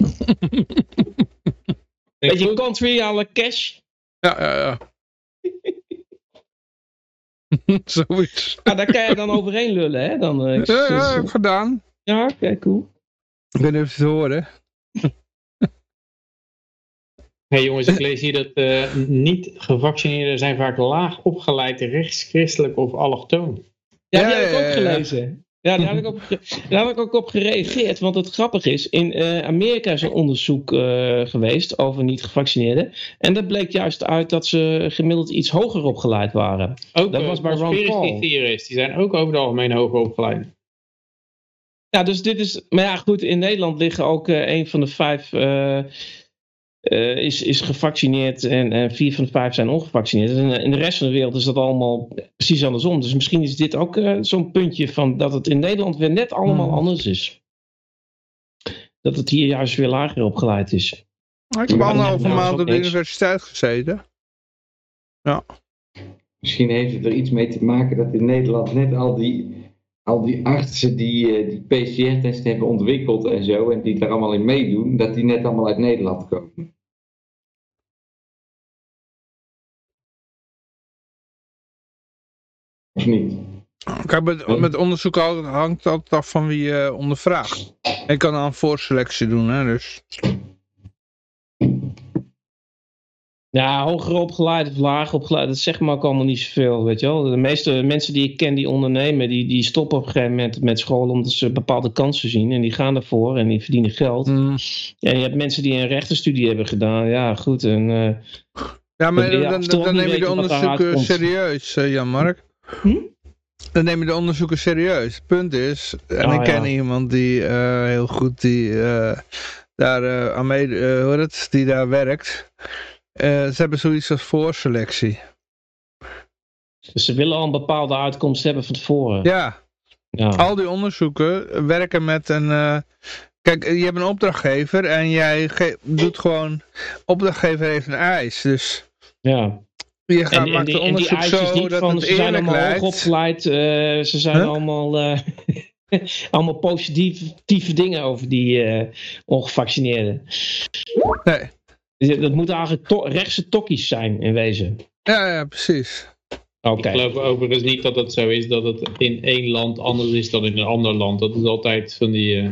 Beetje country alle cash. Ja, ja, ja. zoiets. Ah, daar kan je dan overheen lullen, hè? Dan, uh, ja, ja, heb ik gedaan. Ja, oké, okay, cool. Ik of je het horen. Hey jongens, ik lees hier dat uh, niet-gevaccineerden zijn vaak laag opgeleid, rechtschristelijk of allochtoon. Ja, die heb ik ook gelezen. Ja, daar heb, ik op, daar heb ik ook op gereageerd. Want het grappige is, in uh, Amerika is een onderzoek uh, geweest over niet-gevaccineerden. En dat bleek juist uit dat ze gemiddeld iets hoger opgeleid waren. Ook dat was bij Ron Paul. die zijn ook over het algemeen hoger opgeleid. Ja, dus dit is... Maar ja, goed, in Nederland liggen ook uh, een van de vijf... Uh, is, is gevaccineerd en, en vier van de vijf zijn ongevaccineerd. En in de rest van de wereld is dat allemaal precies andersom. Dus misschien is dit ook uh, zo'n puntje van dat het in Nederland weer net allemaal hmm. anders is. Dat het hier juist weer lager opgeleid is. Ik heb anderhalve maand op de universiteit gezeten. Ja. Misschien heeft het er iets mee te maken dat in Nederland net al die, al die artsen die, uh, die PCR-testen hebben ontwikkeld en zo, en die daar allemaal in meedoen, dat die net allemaal uit Nederland komen. Of niet? Kijk, met, met onderzoek hangt altijd af van wie je ondervraagt. Je kan dan een voorselectie doen, hè, dus... Ja, hoger opgeleid of lager opgeleid, dat zegt me ook allemaal niet zoveel, weet je wel. De meeste mensen die ik ken die ondernemen, die, die stoppen op een gegeven moment met school omdat ze bepaalde kansen zien. En die gaan ervoor en die verdienen geld. Mm. En je hebt mensen die een rechtenstudie hebben gedaan, ja goed. En, uh, ja, maar dan, dan, dan neem je de onderzoeken serieus, uh, Jan-Mark. Hm? Dan neem je de onderzoeken serieus. Het punt is, en oh, ik ken ja. iemand die uh, heel goed die uh, daar uh, aan mee, hoe het, die daar werkt. Ze hebben zoiets als voorselectie. Dus ze willen al een bepaalde uitkomst hebben van tevoren. Ja. ja. Al die onderzoeken werken met een... Kijk, je hebt een opdrachtgever en jij doet gewoon... Opdrachtgever heeft een eis, dus... Ja. Je gaat, en, maakt en, onderzoek en die zo niet dat van, het ze zijn allemaal lijkt. opgeleid, uh, ze zijn huh? allemaal, uh, allemaal positieve dingen over die ongevaccineerden. Nee. Dat moeten eigenlijk to rechtse tokkies zijn in wezen. Ja, ja, precies. Okay. Ik geloof overigens niet dat het zo is dat het in één land anders is dan in een ander land. Dat is altijd van die...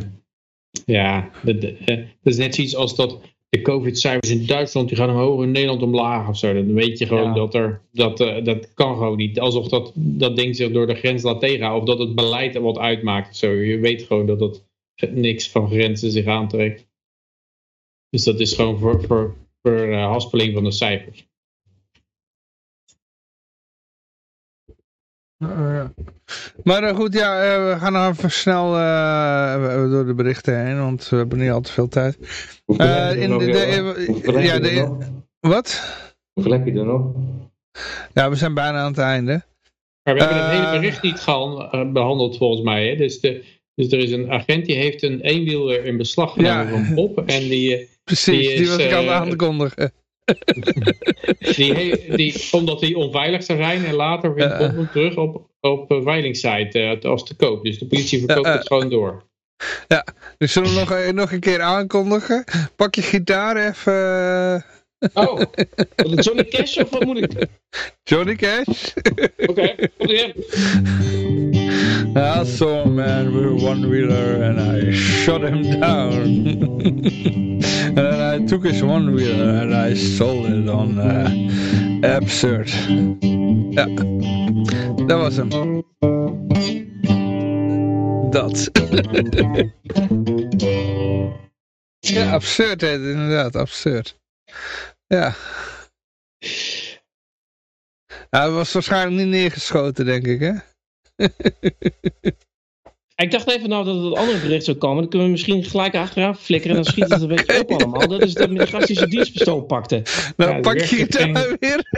ja, dat, dat is net zoiets als dat de COVID-cijfers in Duitsland die gaan omhoog, in Nederland omlaag of zo. Dan weet je gewoon ja. dat er, dat, uh, dat kan gewoon niet. Alsof dat, dat ding zich door de grens laat tegenhouden. Of dat het beleid er wat uitmaakt of zo. Je weet gewoon dat het niks van grenzen zich aantrekt. Dus dat is gewoon voor, voor, voor uh, haspeling van de cijfers. Uh, maar uh, goed, ja, uh, we gaan nog even snel door de berichten heen, want we hebben niet al te veel tijd. in de, de, ja, de, wat? Hoeveel heb je er nog? Ja, we zijn bijna aan het einde. Maar we hebben het hele bericht niet behandeld volgens mij. Hè? Dus, de, dus er is een agent die heeft een eenwieler in beslag genomen ja. van Bob. En die, Precies, die, is, die was ik aan het aankondigen. die, die, omdat die onveilig zou zijn en later weer komt hem terug op, op een veilingsite uh, als te koop. Dus de politie verkoopt het gewoon door. Ja, dus zullen we nog, nog een keer aankondigen? Pak je gitaar even Oh, Johnny Cash of wat moet ik? Johnny Cash. Oké, komt ie I saw a man with a one-wheeler and I shot him down. and then I took his one-wheeler and I sold it on uh, Absurd. Ja, dat was hem. Dat. ja, absurd heet inderdaad, absurd. Ja. Ja, hij was waarschijnlijk niet neergeschoten, denk ik, hè? Ik dacht even nou dat het andere bericht zou komen. Dan kunnen we misschien gelijk achteraan flikkeren. En dan schiet het een beetje op allemaal. Dat is dat met de gast die zijn dienstpistool pakte. Nou, Ja, pak je het daar weer.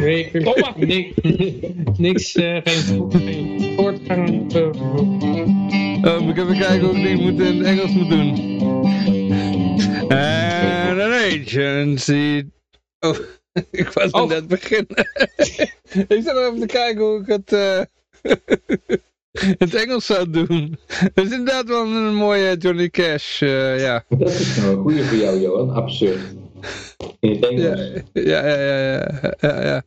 Nee, Kom maar. niks, niks eh, geen, geen voortgang. Moet ik even kijken hoe ik die moet in het Engels moet doen. And an agency... Oh, ik was Oh. net beginnen. ik zat nog even te kijken hoe ik het... eh, het Engels zou doen. Dat is inderdaad wel een mooie Johnny Cash, eh, ja. Dat is nou een goede voor jou, Johan. Absurd. In het Engels. Ja, ja, ja, ja, ja, ja.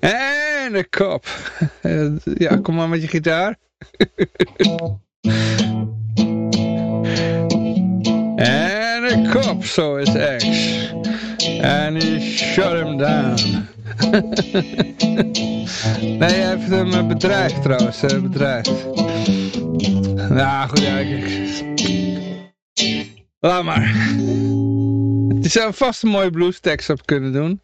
En de kop. Ja, kom maar met je gitaar. En de kop, zo is X. En he shut him down. nee, hij heeft hem eh, bedreigd trouwens, eh, bedreigd. Nou, goed, ik... Laat maar. Je zou vast een mooie bluestekst op kunnen doen.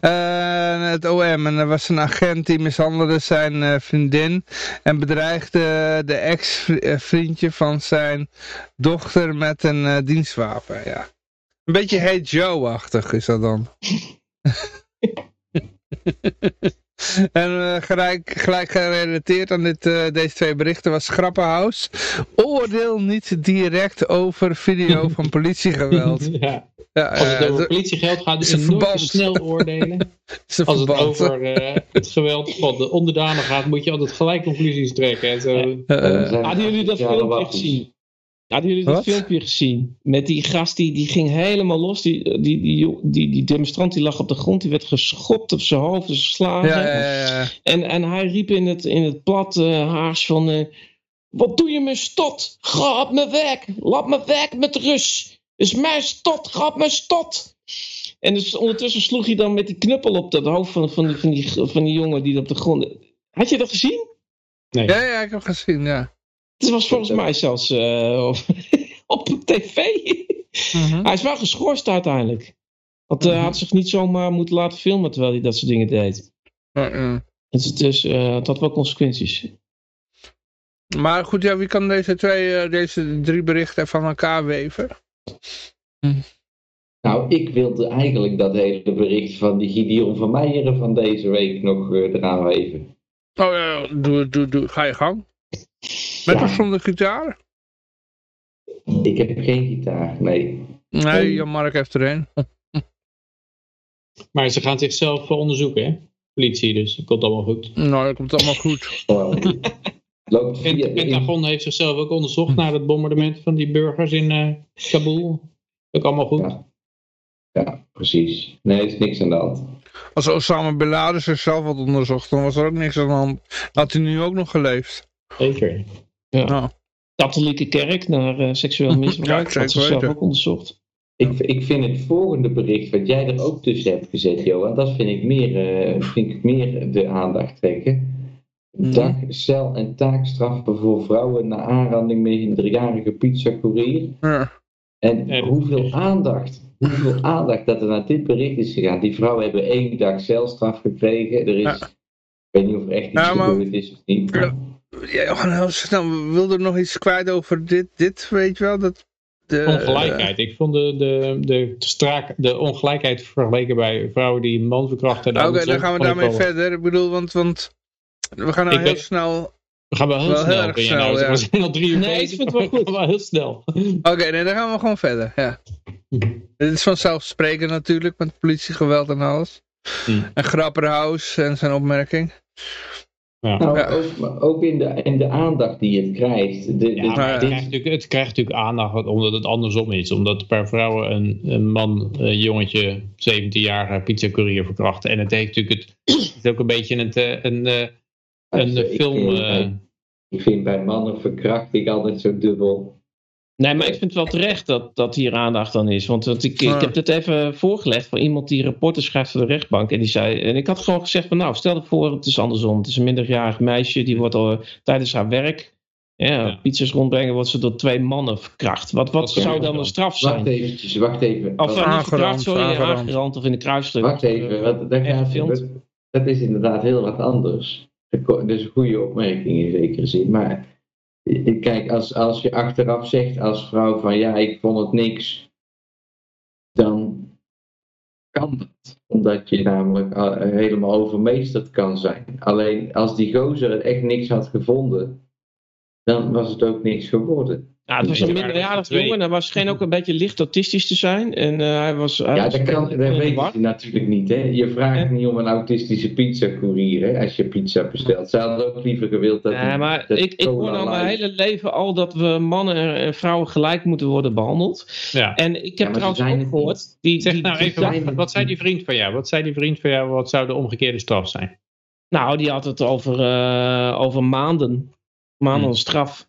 Eh, het OM, en er was een agent die mishandelde zijn eh, vriendin en bedreigde de ex-vriendje van zijn dochter met een eh, dienstwapen. Ja. Een beetje Hey Joe-achtig is dat dan. En gelijk, gelijk gerelateerd aan dit, deze twee berichten was Grappenhaus. Oordeel niet direct over video van politiegeweld. ja. Ja, Als het eh, over politiegeld gaat, is een je nooit te snel oordelen. is een Als het over eh, het geweld van de onderdanen gaat, moet je altijd gelijk conclusies trekken. En zo. Zijn Hadden jullie dat filmpje gezien? Hadden jullie dat Wat? filmpje gezien? Met die gast die, die ging helemaal los. Die, die, die, die, demonstrant die lag op de grond. Die werd geschopt op zijn hoofd. Dus geslagen. ja, ja, ja, ja. En, en hij riep in het, in het plat eh, haars van... eh, wat doe je me stot? Ga op me weg. Laat me weg met rust. Is mijn stot. Ga op mijn stot. En dus ondertussen sloeg hij dan met die knuppel op het hoofd van, van, die, van, die, van die jongen die op de grond... Had je dat gezien? Nee. Ja, ja, ik heb gezien, ja. Het was volgens mij zelfs eh, op, op tv. Mhm. Hij is wel geschorst uiteindelijk. Want eh, hij had zich niet zomaar moeten laten filmen terwijl hij dat soort dingen deed. Dus, dus eh, het had wel consequenties. Maar goed, ja, wie kan deze twee, eh, deze drie berichten van elkaar weven? Nou, ik wilde eigenlijk dat hele bericht van die Gideon van Meijeren van deze week nog eh, eraan weven. Oh ja, doe, doe, doe, ga je gang. Met Ja. of zonder gitaar? Ik heb geen gitaar, nee. Nee, Jan-Mark heeft er een. Maar ze gaan zichzelf eh, onderzoeken, hè? Politie, dus dat komt allemaal goed. Nou, dat komt allemaal goed. Loopt het Pentagon heeft zichzelf ook onderzocht naar het bombardement van die burgers in eh Kabul. Ook allemaal goed. Ja. Ja, precies. Nee, er is niks aan de hand. Als Osama Bin Laden zichzelf had onderzocht, dan was er ook niks aan de hand. Had hij nu ook nog geleefd. Zeker. Nou, Katholieke kerk naar eh, seksueel misbruik. zeker had zichzelf ook onderzocht. Ik, ik vind het volgende bericht wat jij er ook tussen hebt gezet, Johan, dat vind ik meer, eh, vind ik meer de aandacht trekken. Mhm. Dag, cel- en taakstraffen voor vrouwen na aanranding met een minderjarige pizzacourier. ja. En Ja, hoeveel aandacht, hoeveel aandacht dat er naar dit bericht is gegaan. Die vrouwen hebben één dag celstraf gekregen. Er is, Ja. ik weet niet of er echt iets Ja, maar- gebeurd is of niet. Ja. Ja, Johan, heel snel, we wilden nog iets kwijt over dit, dit weet je wel? Dat, de, Ongelijkheid. Ik vond de, de, de, straak, de ongelijkheid vergeleken bij vrouwen die een man verkrachten. Oké, dan gaan we daarmee verder. Ik bedoel, want, want we gaan nou Ik heel ben- snel... We gaan wel heel Wel heel snel. erg ben je snel, nou. ja. We zijn al drie uur Nee, ik bezig, vind het wel maar we gaan wel heel snel. Oké, nee, dan gaan we gewoon verder, ja. Dit is vanzelfsprekend natuurlijk, met politiegeweld en alles. Hmm. En Grapperhaus en zijn opmerking. Nou, Ja. ook, maar ook in de, in de aandacht die het krijgt. De, Ja, de- maar het, krijgt natuurlijk, het krijgt natuurlijk aandacht omdat het andersom is. Omdat per vrouw een, een man, een jongetje, 17 jaar pizzacourier verkracht. En het heeft natuurlijk het, het is ook een beetje een, eh, een, eh, een ik film... vind eh, bij- Ik vind bij mannen verkrachting altijd zo dubbel. Nee, maar ik vind het wel terecht dat, dat hier aandacht aan is. Want, want ik, ik Ja. heb dit even voorgelegd van iemand die rapporten schrijft voor de rechtbank. En die zei, en ik had gewoon gezegd van nou, stel je voor het is andersom. Het is een minderjarig meisje, die wordt al tijdens haar werk, ja, Ja. pizza's rondbrengen, wordt ze door twee mannen verkracht. Wat, wat zou dan de straf Wacht zijn? eventjes, wacht even. Of eh, niet Aangerand, verkracht, sorry, aangerand. aangerand of in de kruisstuk. Wacht even, wat, dat, gaat, dat is inderdaad heel wat anders. Dat is een goede opmerking in zekere zin. Maar kijk, als, als je achteraf zegt als vrouw van ja, ik vond het niks, dan kan dat. Omdat je namelijk eh, helemaal overmeesterd kan zijn. Alleen als die gozer het echt niks had gevonden, dan was het ook niks geworden. Ja, het was Ja, een minderjarig jongen. Hij was scheen ook een beetje licht autistisch te zijn. En eh, hij was... Hij Ja, was dat, kan, dat weet je natuurlijk niet. Hè? Je vraagt Ja. niet om een autistische pizzacourier hè, als je pizza bestelt. Ze hadden ook liever gewild dat... Nee, die- maar dat ik, ik hoor al mijn hele leven al dat we mannen en en vrouwen gelijk moeten worden behandeld. ja. En ik Ja, heb trouwens ook gehoord... Die, Zeg die, nou die- even, zijn- wat, wat zei die vriend van jou? Wat zei die vriend van jou? Wat zou de omgekeerde straf zijn? nou, die had het over, eh, over maanden. Maanden Hmm. straf.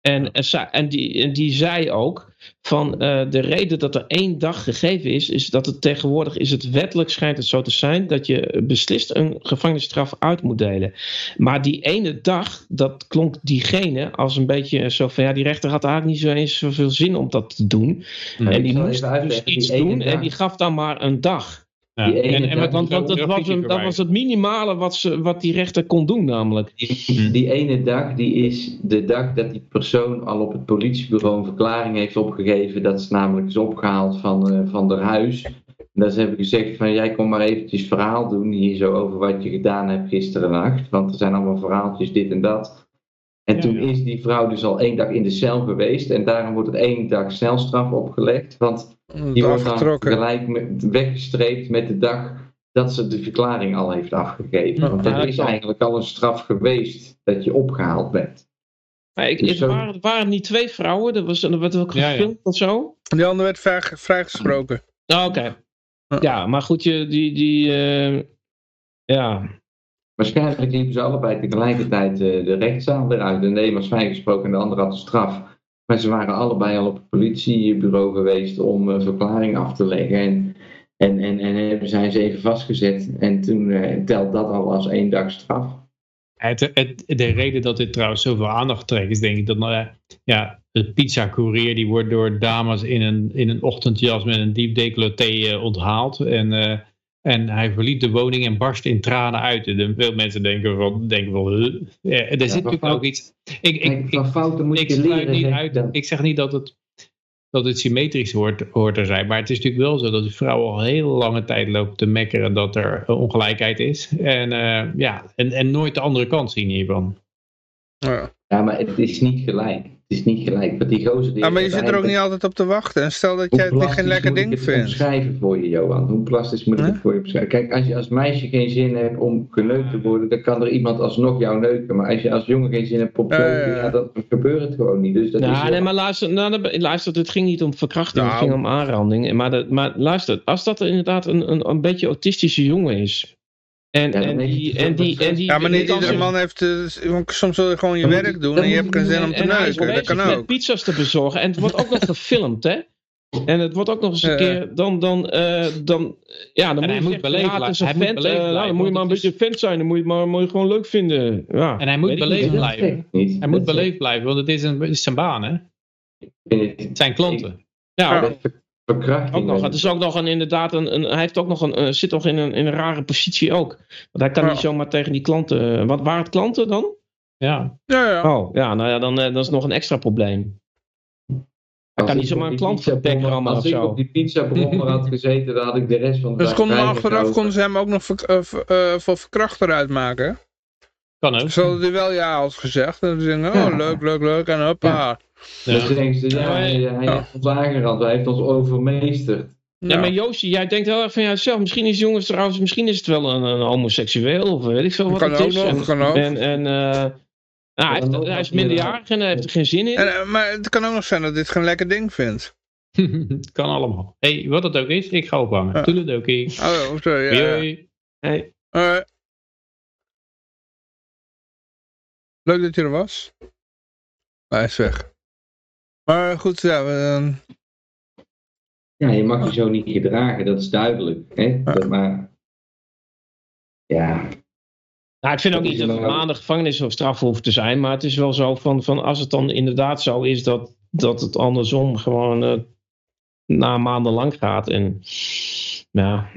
En, en, en, die, en die zei ook van eh, de reden dat er één dag gegeven is, is dat het tegenwoordig is het wettelijk schijnt het zo te zijn dat je beslist een gevangenisstraf uit moet delen. Maar die ene dag, dat klonk diegene als een beetje zo van ja, die rechter had eigenlijk niet zo eens zoveel zin om dat te doen. En die moest dus iets doen en die gaf dan maar een dag. Ja. En, en dag- wat, Want, want dat, was een, dat was het minimale wat, ze, wat die rechter kon doen namelijk. Die, die ene dag, die is de dag dat die persoon al op het politiebureau een verklaring heeft opgegeven. Dat is namelijk is opgehaald van, eh van haar huis. En dat ze hebben gezegd van jij kom maar eventjes verhaal doen hier zo over wat je gedaan hebt gisteren nacht. Want er zijn allemaal verhaaltjes dit en dat. En Ja, toen ja. is die vrouw dus al één dag in de cel geweest. En daarom wordt het één dag celstraf opgelegd. Want die wordt dan gelijk met, weggestreept met de dag dat ze de verklaring al heeft afgegeven. Want Ja, dat dat is eigenlijk al een straf geweest dat je opgehaald bent. Maar ik, Dus het, zo- waren, het waren niet twee vrouwen, er, was, er werd ook Ja, ja. gefilmd of zo. Die andere werd vrij, vrijgesproken. Oh, Oké. Ja, maar goed, je, die, die eh, ja. Waarschijnlijk liepen ze allebei tegelijkertijd eh, de rechtszaal eruit. De een was vrijgesproken en de ander had de straf. Maar ze waren allebei al op het politiebureau geweest om een verklaring af te leggen. En, en, en, en hebben zijn ze even vastgezet. En toen eh, telt dat al als één dag straf. Het, de reden dat dit trouwens zoveel aandacht trekt is denk ik dat nou, ja, de pizza-courier die wordt door dames in een, in een ochtendjas met een diep decolleté eh, onthaald. En, eh, en hij verliet de woning en barst in tranen uit. En veel mensen denken van, denken ja, er zit natuurlijk fout- ook iets... Ik, ik, van fouten moet ik, je leren. niet zeg uit, dan. ik zeg niet dat het, dat het symmetrisch hoort, hoort te zijn. Maar het is natuurlijk wel zo dat de vrouw al heel lange tijd loopt te mekkeren dat er ongelijkheid is. En, eh, ja, en, en nooit de andere kant zien hiervan. Ja. Ja, maar het is niet gelijk. Het is niet gelijk. Want die gozer die Ja, maar je zit er ook niet altijd op te wachten. En stel dat Hoe jij het niet geen lekker moet ik ding het vindt. omschrijven voor je, Johan? Hoe plastisch moet ik Huh? het voor je beschrijven? Kijk, als je als meisje geen zin hebt om geneukt te worden, dan kan er iemand alsnog jou neuken. Maar als je als jongen geen zin hebt om te Ja, ja, neuken, ja. ja, dan gebeurt het gewoon niet. Dus dat is Nou, heel- nee, maar luister, nou, luister, het ging niet om verkrachting, het Nou. ging om aanranding. Maar, dat, maar luister, als dat inderdaad een, een, een beetje autistische jongen is. En, dan en, die, en, die, wat en die. Ja, maar niet iedere man heeft... eh, want soms wil je gewoon je werk doen en je hebt geen zin om te en hij is neuken. Dat kan met ook. pizza's te bezorgen. En het wordt ook nog gefilmd, hè? En het wordt ook nog eens een Ja. keer. Dan, dan, eh, dan, ja, dan moet je moet beleefd ja, blijven. Hij moet beleefd nou, dan moet je maar een beetje vent zijn. Dan moet je het maar, moet je gewoon leuk vinden. Ja, En hij moet beleefd dat blijven. Hij moet beleefd blijven, want het is, een, het is zijn baan, hè? zegt- ik vind het- Het zijn klanten. Ja, Ja. Verkrachting. Ook nog, het is ook nog een, inderdaad een, een hij heeft ook nog een, eh, zit nog in een, in een rare positie ook. Want hij kan Ja. niet zomaar tegen die klanten. eh, Wat waren het klanten dan? Ja. Ja, ja. Oh, ja, nou ja, dan dat is nog een extra probleem. Als kan niet zomaar een klant verdekken allemaal Als of ik zo. op die pizzabrommer had gezeten, dan had ik de rest van de Dus dag konden achteraf konden ze hem ook nog voor, verkrachter uitmaken. Kan ook. Ze hadden hij wel ja als gezegd. En ze zeggen, oh Ja. leuk, leuk, leuk. En hoppa. Ja. zeggen ze, ja, hij, hij heeft ons aangerand, hij heeft ons overmeesterd. Ja, maar Joosje, jij denkt heel erg van jezelf. Misschien is jongens trouwens, misschien is het wel een, een homoseksueel of weet ik veel wat Kan het ook is. nog, en, kan ook. En, en eh, nou, hij, heeft- ook hij is minderjarig en hij heeft er geen zin in. En, eh, maar het kan ook nog zijn dat dit geen lekker ding vindt. kan allemaal. hey, wat het ook is, ik ga ophangen. Ja. Toedeledokie. Oh, sorry. Ja. Hey. Leuk dat je er was. Hij is weg. Maar goed, ja, we, ehm, Ja, je mag je zo niet gedragen, dat is duidelijk. Hè? Dat, maar ja, Nou, ik vind ook niet dat een maanden gevangenis of straf hoeft te zijn. Maar het is wel zo van, van als het dan inderdaad zo is dat, dat het andersom gewoon eh, na maanden lang gaat. En ja.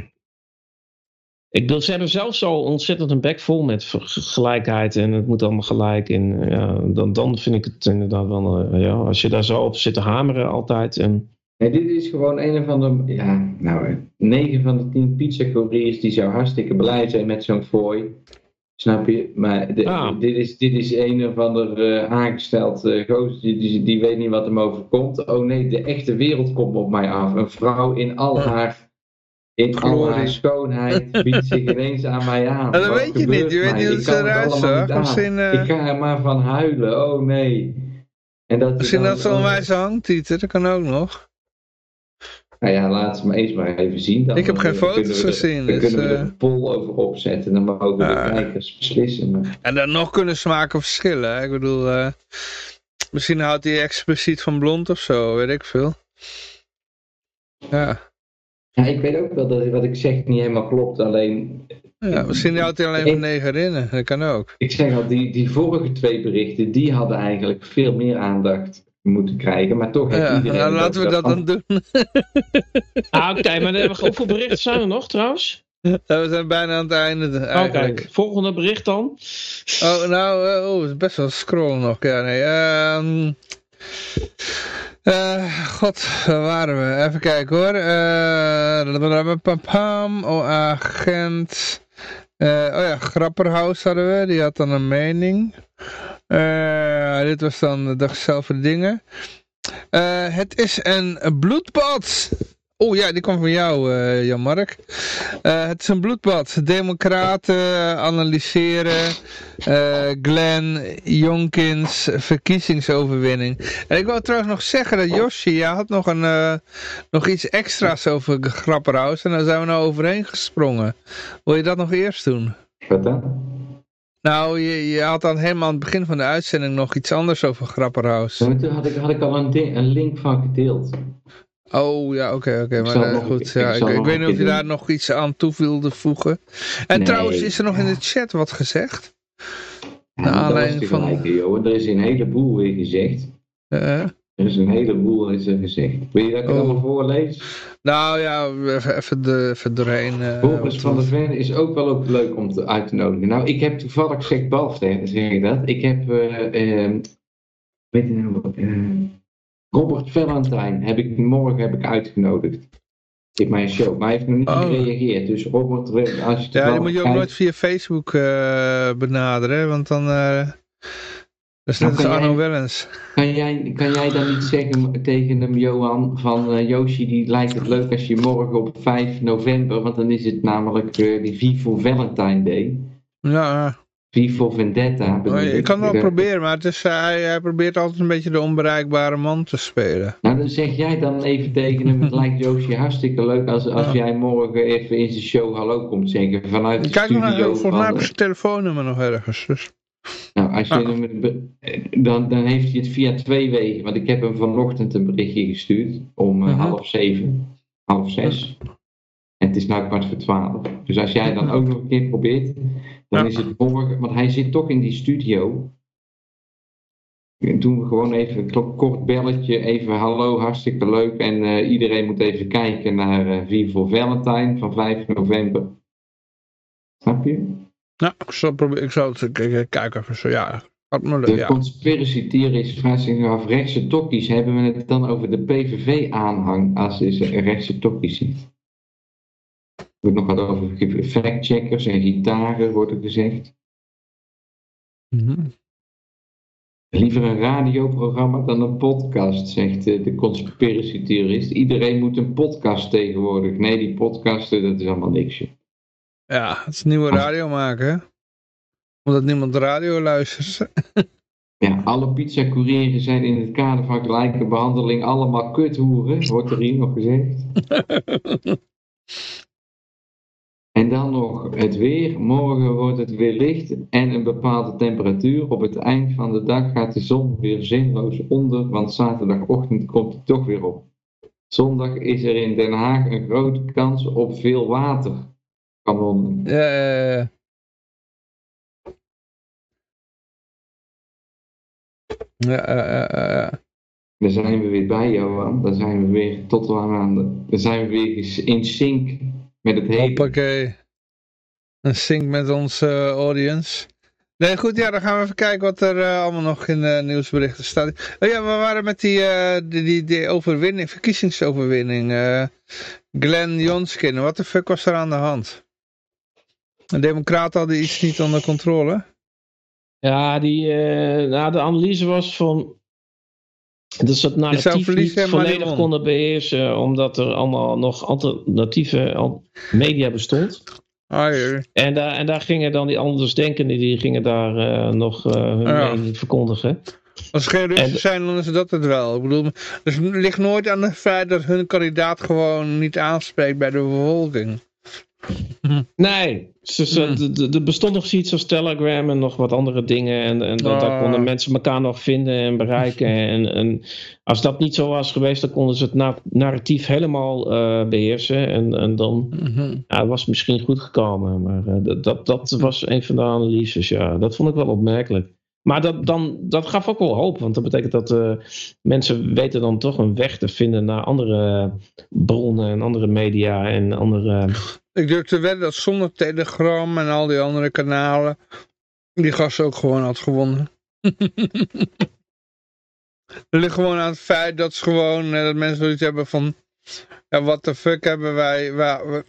Ik bedoel, ze hebben zelf zo ontzettend een bek vol met gelijkheid en het moet allemaal gelijk. En ja, dan, dan vind ik het inderdaad wel, eh, ja, als je daar zo op zit te hameren altijd. En, Nee, dit is gewoon een van de, ja, nou, 9 van de 10 pizzacouriers die zou hartstikke blij zijn met zo'n fooi. Snap je? Maar de- Ah. dit, is, dit is een of ander eh, aangesteld uh, gozer, die, die, die weet niet wat hem overkomt. Oh nee, de echte wereld komt op mij af. Een vrouw in al haar, in Glorie. haar schoonheid biedt zich ineens aan mij aan. dat weet je niet. Je weet niet hoe het eruit zag. Misschien, eh, Ik ga er maar van huilen. Oh nee. En dat misschien dat ze een wijze hangtieten, dat kan ook nog. Nou ja, laat ze maar eens maar even zien. Dan, Ik heb geen foto's gezien, Dan dus, kunnen we er eh. een poll over opzetten. Dan mogen de Ah. kijkers beslissen. Maar... En dan nog kunnen smaken verschillen. hè. Ik bedoel, eh, misschien houdt hij expliciet van blond of zo, weet ik veel. Ja, Ja, ik weet ook wel dat wat ik zeg niet helemaal klopt. Alleen, ja misschien houdt hij alleen van negerinnen. Dat kan ook. ik zeg al, die, die vorige twee berichten, die hadden eigenlijk veel meer aandacht moeten krijgen. Maar toch heeft Ja, iedereen... nou, het laten we dat dan doen. ah, Oké, maar dan hebben we, hoeveel berichten zijn er nog trouwens? Ja, we zijn bijna aan het einde Oké, eigenlijk. volgende bericht dan. Oh, nou, eh, oh, het is best wel scrollen nog. Ja, nee. ehm eh, God, waar waren we? Even kijken hoor. Pam, oh, agent. Eh, oh ja, Grapperhaus hadden we. Die had dan een mening. Dit was dan de dag zelf de dingen. Het is een bloedbad. Oh ja, die kwam van jou, eh Jan-Mark. Eh, het is een bloedbad. Democraten analyseren eh Glenn Jonkins verkiezingsoverwinning. En ik wil trouwens nog zeggen dat Yoshi, jij had nog, een, eh, nog iets extra's over Grapperhaus. En daar zijn we nou overheen gesprongen. Wil je dat nog eerst doen? Wat dan? Nou, je, je had dan helemaal aan het begin van de uitzending nog iets anders over Grapperhaus. Ja, maar toen had ik, had ik al een, ding- een link van gedeeld. Oh, ja, oké, oké. Maar eh, goed, ik ja, ik, weet niet of je daar nog iets aan toe wilde voegen. En Nee, trouwens, is er nog in de chat wat gezegd? Naar was aanleiding van- joh. Er is een heleboel weer gezegd. Eh, Er is een heleboel is er gezegd. Wil je dat ik Oh. allemaal voorlees? nou ja, even, de, even doorheen. eh, Boris wat- van der Ven is ook wel ook leuk om te, uit te nodigen. Nou, ik heb toevallig, zegt Balf, zeg ik dat. Ik heb, eh, weet je nou, eh, Robert Valentine heb ik morgen heb ik uitgenodigd. In mijn show. Maar hij heeft nog niet Oh. gereageerd. Dus Robert, als je Ja, die moet je ook kijkt- nooit via Facebook eh, benaderen, want dan... eh dat is net Nou, als kan Arno jij- Wellens. Kan jij, kan jij dan niet zeggen tegen hem, Johan, van eh Yoshi, die lijkt het leuk als je morgen op 5 november, want dan is het namelijk eh, die Vivo Valentine Day. Ja, Vivo Vendetta. maar je ik. kan het wel proberen, maar het is, eh, hij, hij probeert altijd een beetje de onbereikbare man te spelen. Nou, dan zeg jij dan even tegen hem, het lijkt Yoshi hartstikke leuk als, als Ja. jij morgen even in zijn show hallo komt zeggen, vanuit de Kijk nog naar, volgens mij heb zijn telefoonnummer nog ergens. Dus. Nou, als je Ah. hem, dan, dan heeft hij het via twee wegen. Want ik heb hem vanochtend een berichtje gestuurd om eh, Mhm. half zeven, half zes. En het is nu kwart voor twaalf. Dus als jij dan ook nog een keer probeert, dan Ja. is het morgen. Want hij zit toch in die studio. Dan doen we gewoon even een kort belletje. Even hallo, hartstikke leuk. En eh, iedereen moet even kijken naar eh Vivo Valentine van 5 november. Snap je? Nou, ik zal, proberen, ik zal het ik- ik- kijken even zo, ja. Me De ja. conspiracy theories vraagt zich af, rechtse tokkies, hebben we het dan over de PVV-aanhang als ze rechtse tokkies ziet? Wordt nog wat over factcheckers en gitaren, wordt er gezegd. Mhm. Liever een radioprogramma dan een podcast, zegt eh, de conspiracy theorist. Iedereen moet een podcast tegenwoordig. Nee, die podcasten, dat is allemaal niks. Ja, het is nieuwe radio maken, hè? Omdat niemand radio luistert. Ja, alle pizzacourieren zijn in het kader van gelijke behandeling allemaal kuthoeren, wordt er hier nog gezegd. En dan nog het weer. Morgen wordt het weer licht en een bepaalde temperatuur. Op het eind van de dag gaat de zon weer zinloos onder, want zaterdagochtend komt het toch weer op. Zondag is er in Den Haag een grote kans op veel waterkanonnen. Ja, ja, ja. Ja, ja, ja, ja. Daar zijn we weer bij, Johan. Dan zijn we weer tot aan de. Dan zijn we weer in sync met het hele. Hoppakee. Een sync met onze eh, audience. Nee, goed, ja, dan gaan we even kijken wat er eh, allemaal nog in de nieuwsberichten staat. Oh ja, we waren met die, eh, die, die, die overwinning, verkiezingsoverwinning. eh Glenn Jonskin, wat de fuck was er aan de hand? De democraten hadden iets niet onder controle. Ja, die, eh, nou, de analyse was van dat het zou narratief niet volledig konden beheersen, omdat er allemaal nog alternatieve al- media bestond. Ah. En daar, en daar gingen dan die andersdenkenden, die gingen daar eh, nog eh, hun Ja. mening verkondigen. Als ze geen Russen En- zijn, dan is dat het wel. Ik bedoel, dus het ligt nooit aan het feit dat hun kandidaat gewoon niet aanspreekt bij de bevolking. Nee, ze, ze- Hmm. er bestond nog zoiets als Telegram en nog wat andere dingen. En, en da- daar Ah. konden mensen elkaar nog vinden en bereiken. en, en als dat niet zo was geweest, dan konden ze het na- narratief helemaal eh, beheersen. En, en dan Mhm. ja, was het misschien goed gekomen. Maar dat, dat, dat was een van de analyses, ja. Dat vond ik wel opmerkelijk. Maar dat, dan, dat gaf ook wel hoop, want dat betekent dat eh, mensen weten dan toch een weg te vinden naar andere bronnen en andere media en andere... Ik durf te wedden dat zonder Telegram en al die andere kanalen, die gast ook gewoon had gewonnen. Het ligt gewoon aan het feit dat ze gewoon, eh, dat mensen zoiets hebben van, ja, wat de fuck hebben wij, wa- we,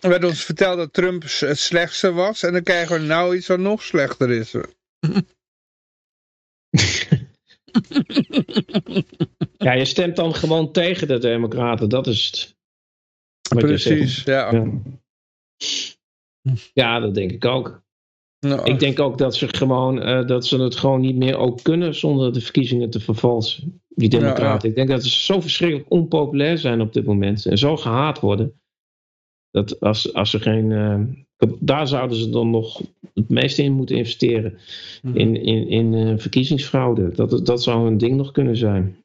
er werd ons verteld dat Trump het slechtste was en dan krijgen we nou iets wat nog slechter is. Ja, je stemt dan gewoon tegen de democraten, dat is het. Precies, ja. Ja. ja, dat denk ik ook. Nou, Ik denk ook dat ze gewoon eh, dat ze het gewoon niet meer ook kunnen zonder de verkiezingen te vervalsen. Die democraten. Ik denk dat ze zo verschrikkelijk onpopulair zijn op dit moment en zo gehaat worden. Dat als, als ze geen. eh, daar zouden ze dan nog het meeste in moeten investeren. Mhm. In, in, in eh, verkiezingsfraude. Dat, dat zou een ding nog kunnen zijn.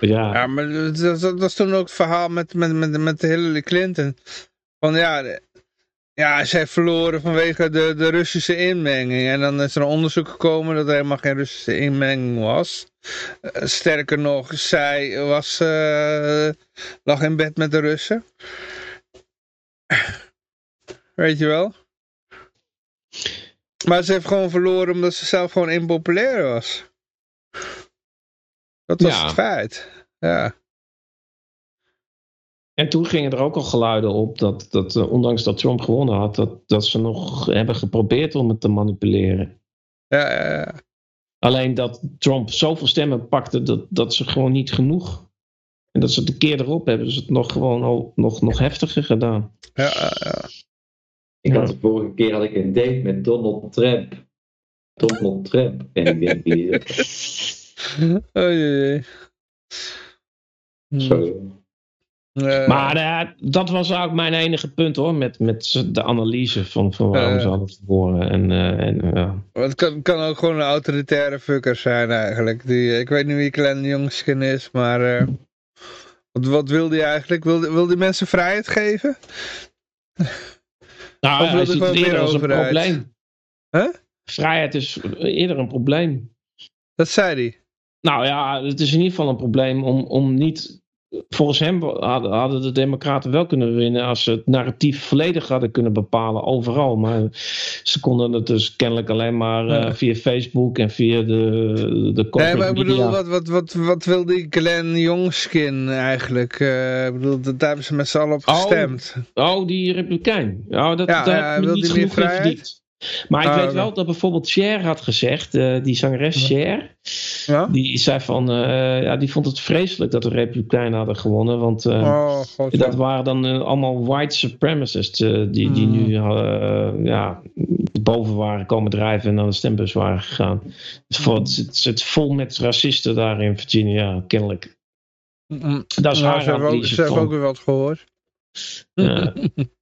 Ja, Ja, maar dat, dat, dat is toen ook het verhaal met, met, met, met Hillary Clinton. Van ja, ja, zij verloren vanwege de, de Russische inmenging. En dan is er een onderzoek gekomen dat er helemaal geen Russische inmenging was. Eh, sterker nog, zij was, eh, lag in bed met de Russen. Weet je wel? Maar ze heeft gewoon verloren omdat ze zelf gewoon impopulair was. Dat was Ja. het feit. Ja. En toen gingen er ook al geluiden op dat, dat eh, ondanks dat Trump gewonnen had, dat, dat ze nog hebben geprobeerd om het te manipuleren. Ja, ja, ja. Alleen dat Trump zoveel stemmen pakte dat, dat ze gewoon niet genoeg. En dat ze de keer erop hebben ze het nog gewoon al, nog, nog heftiger gedaan. ja, ja. Ik had de vorige keer had ik een date met Donald Trump. Donald Trump. En ik denk, die Oh jee, jee. Eh, Maar eh, dat was ook mijn enige punt hoor, met, met de analyse van, van waarom Eh. ze hadden verloren. En, en. Het kan, kan ook gewoon een autoritaire fucker zijn eigenlijk. Die, ik weet niet wie Glenn Youngskin is, maar... wat, wat wil die eigenlijk? Wil, die- wil die mensen vrijheid geven? Nou, Of hij wilde eerder meer als een probleem. Huh? Vrijheid is eerder een probleem. Dat zei hij. Nou ja, het is in ieder geval een probleem om, om niet. Volgens hem hadden, de Democraten wel kunnen winnen als ze het narratief volledig hadden kunnen bepalen overal. Maar ze konden het dus kennelijk alleen maar eh, via Facebook en via de, de Nee, maar ik bedoel, media. wat, wat, wat, wat wil die Glenn Youngskin eigenlijk? Eh, ik bedoel, daar hebben ze met z'n allen op Oh, gestemd. Oh, die Republikein. Oh, dat, Ja, daar wil niet die meer vrijheid? Maar ik Ah, weet wel dat bijvoorbeeld Cher had gezegd, eh, die zangeres Cher, Ja? die zei van, eh, ja, die vond het vreselijk dat de Republikeinen hadden gewonnen, want eh, Oh, god. dat waren dan allemaal white supremacists die, die Hmm. nu ja, boven waren komen drijven en naar de stembus waren gegaan. Het, het, zit- vol met racisten daar in Virginia, kennelijk. Mm, Dat is nou, haar ze hebben ook, ze hebben van- ook weer wat gehoord. Ja.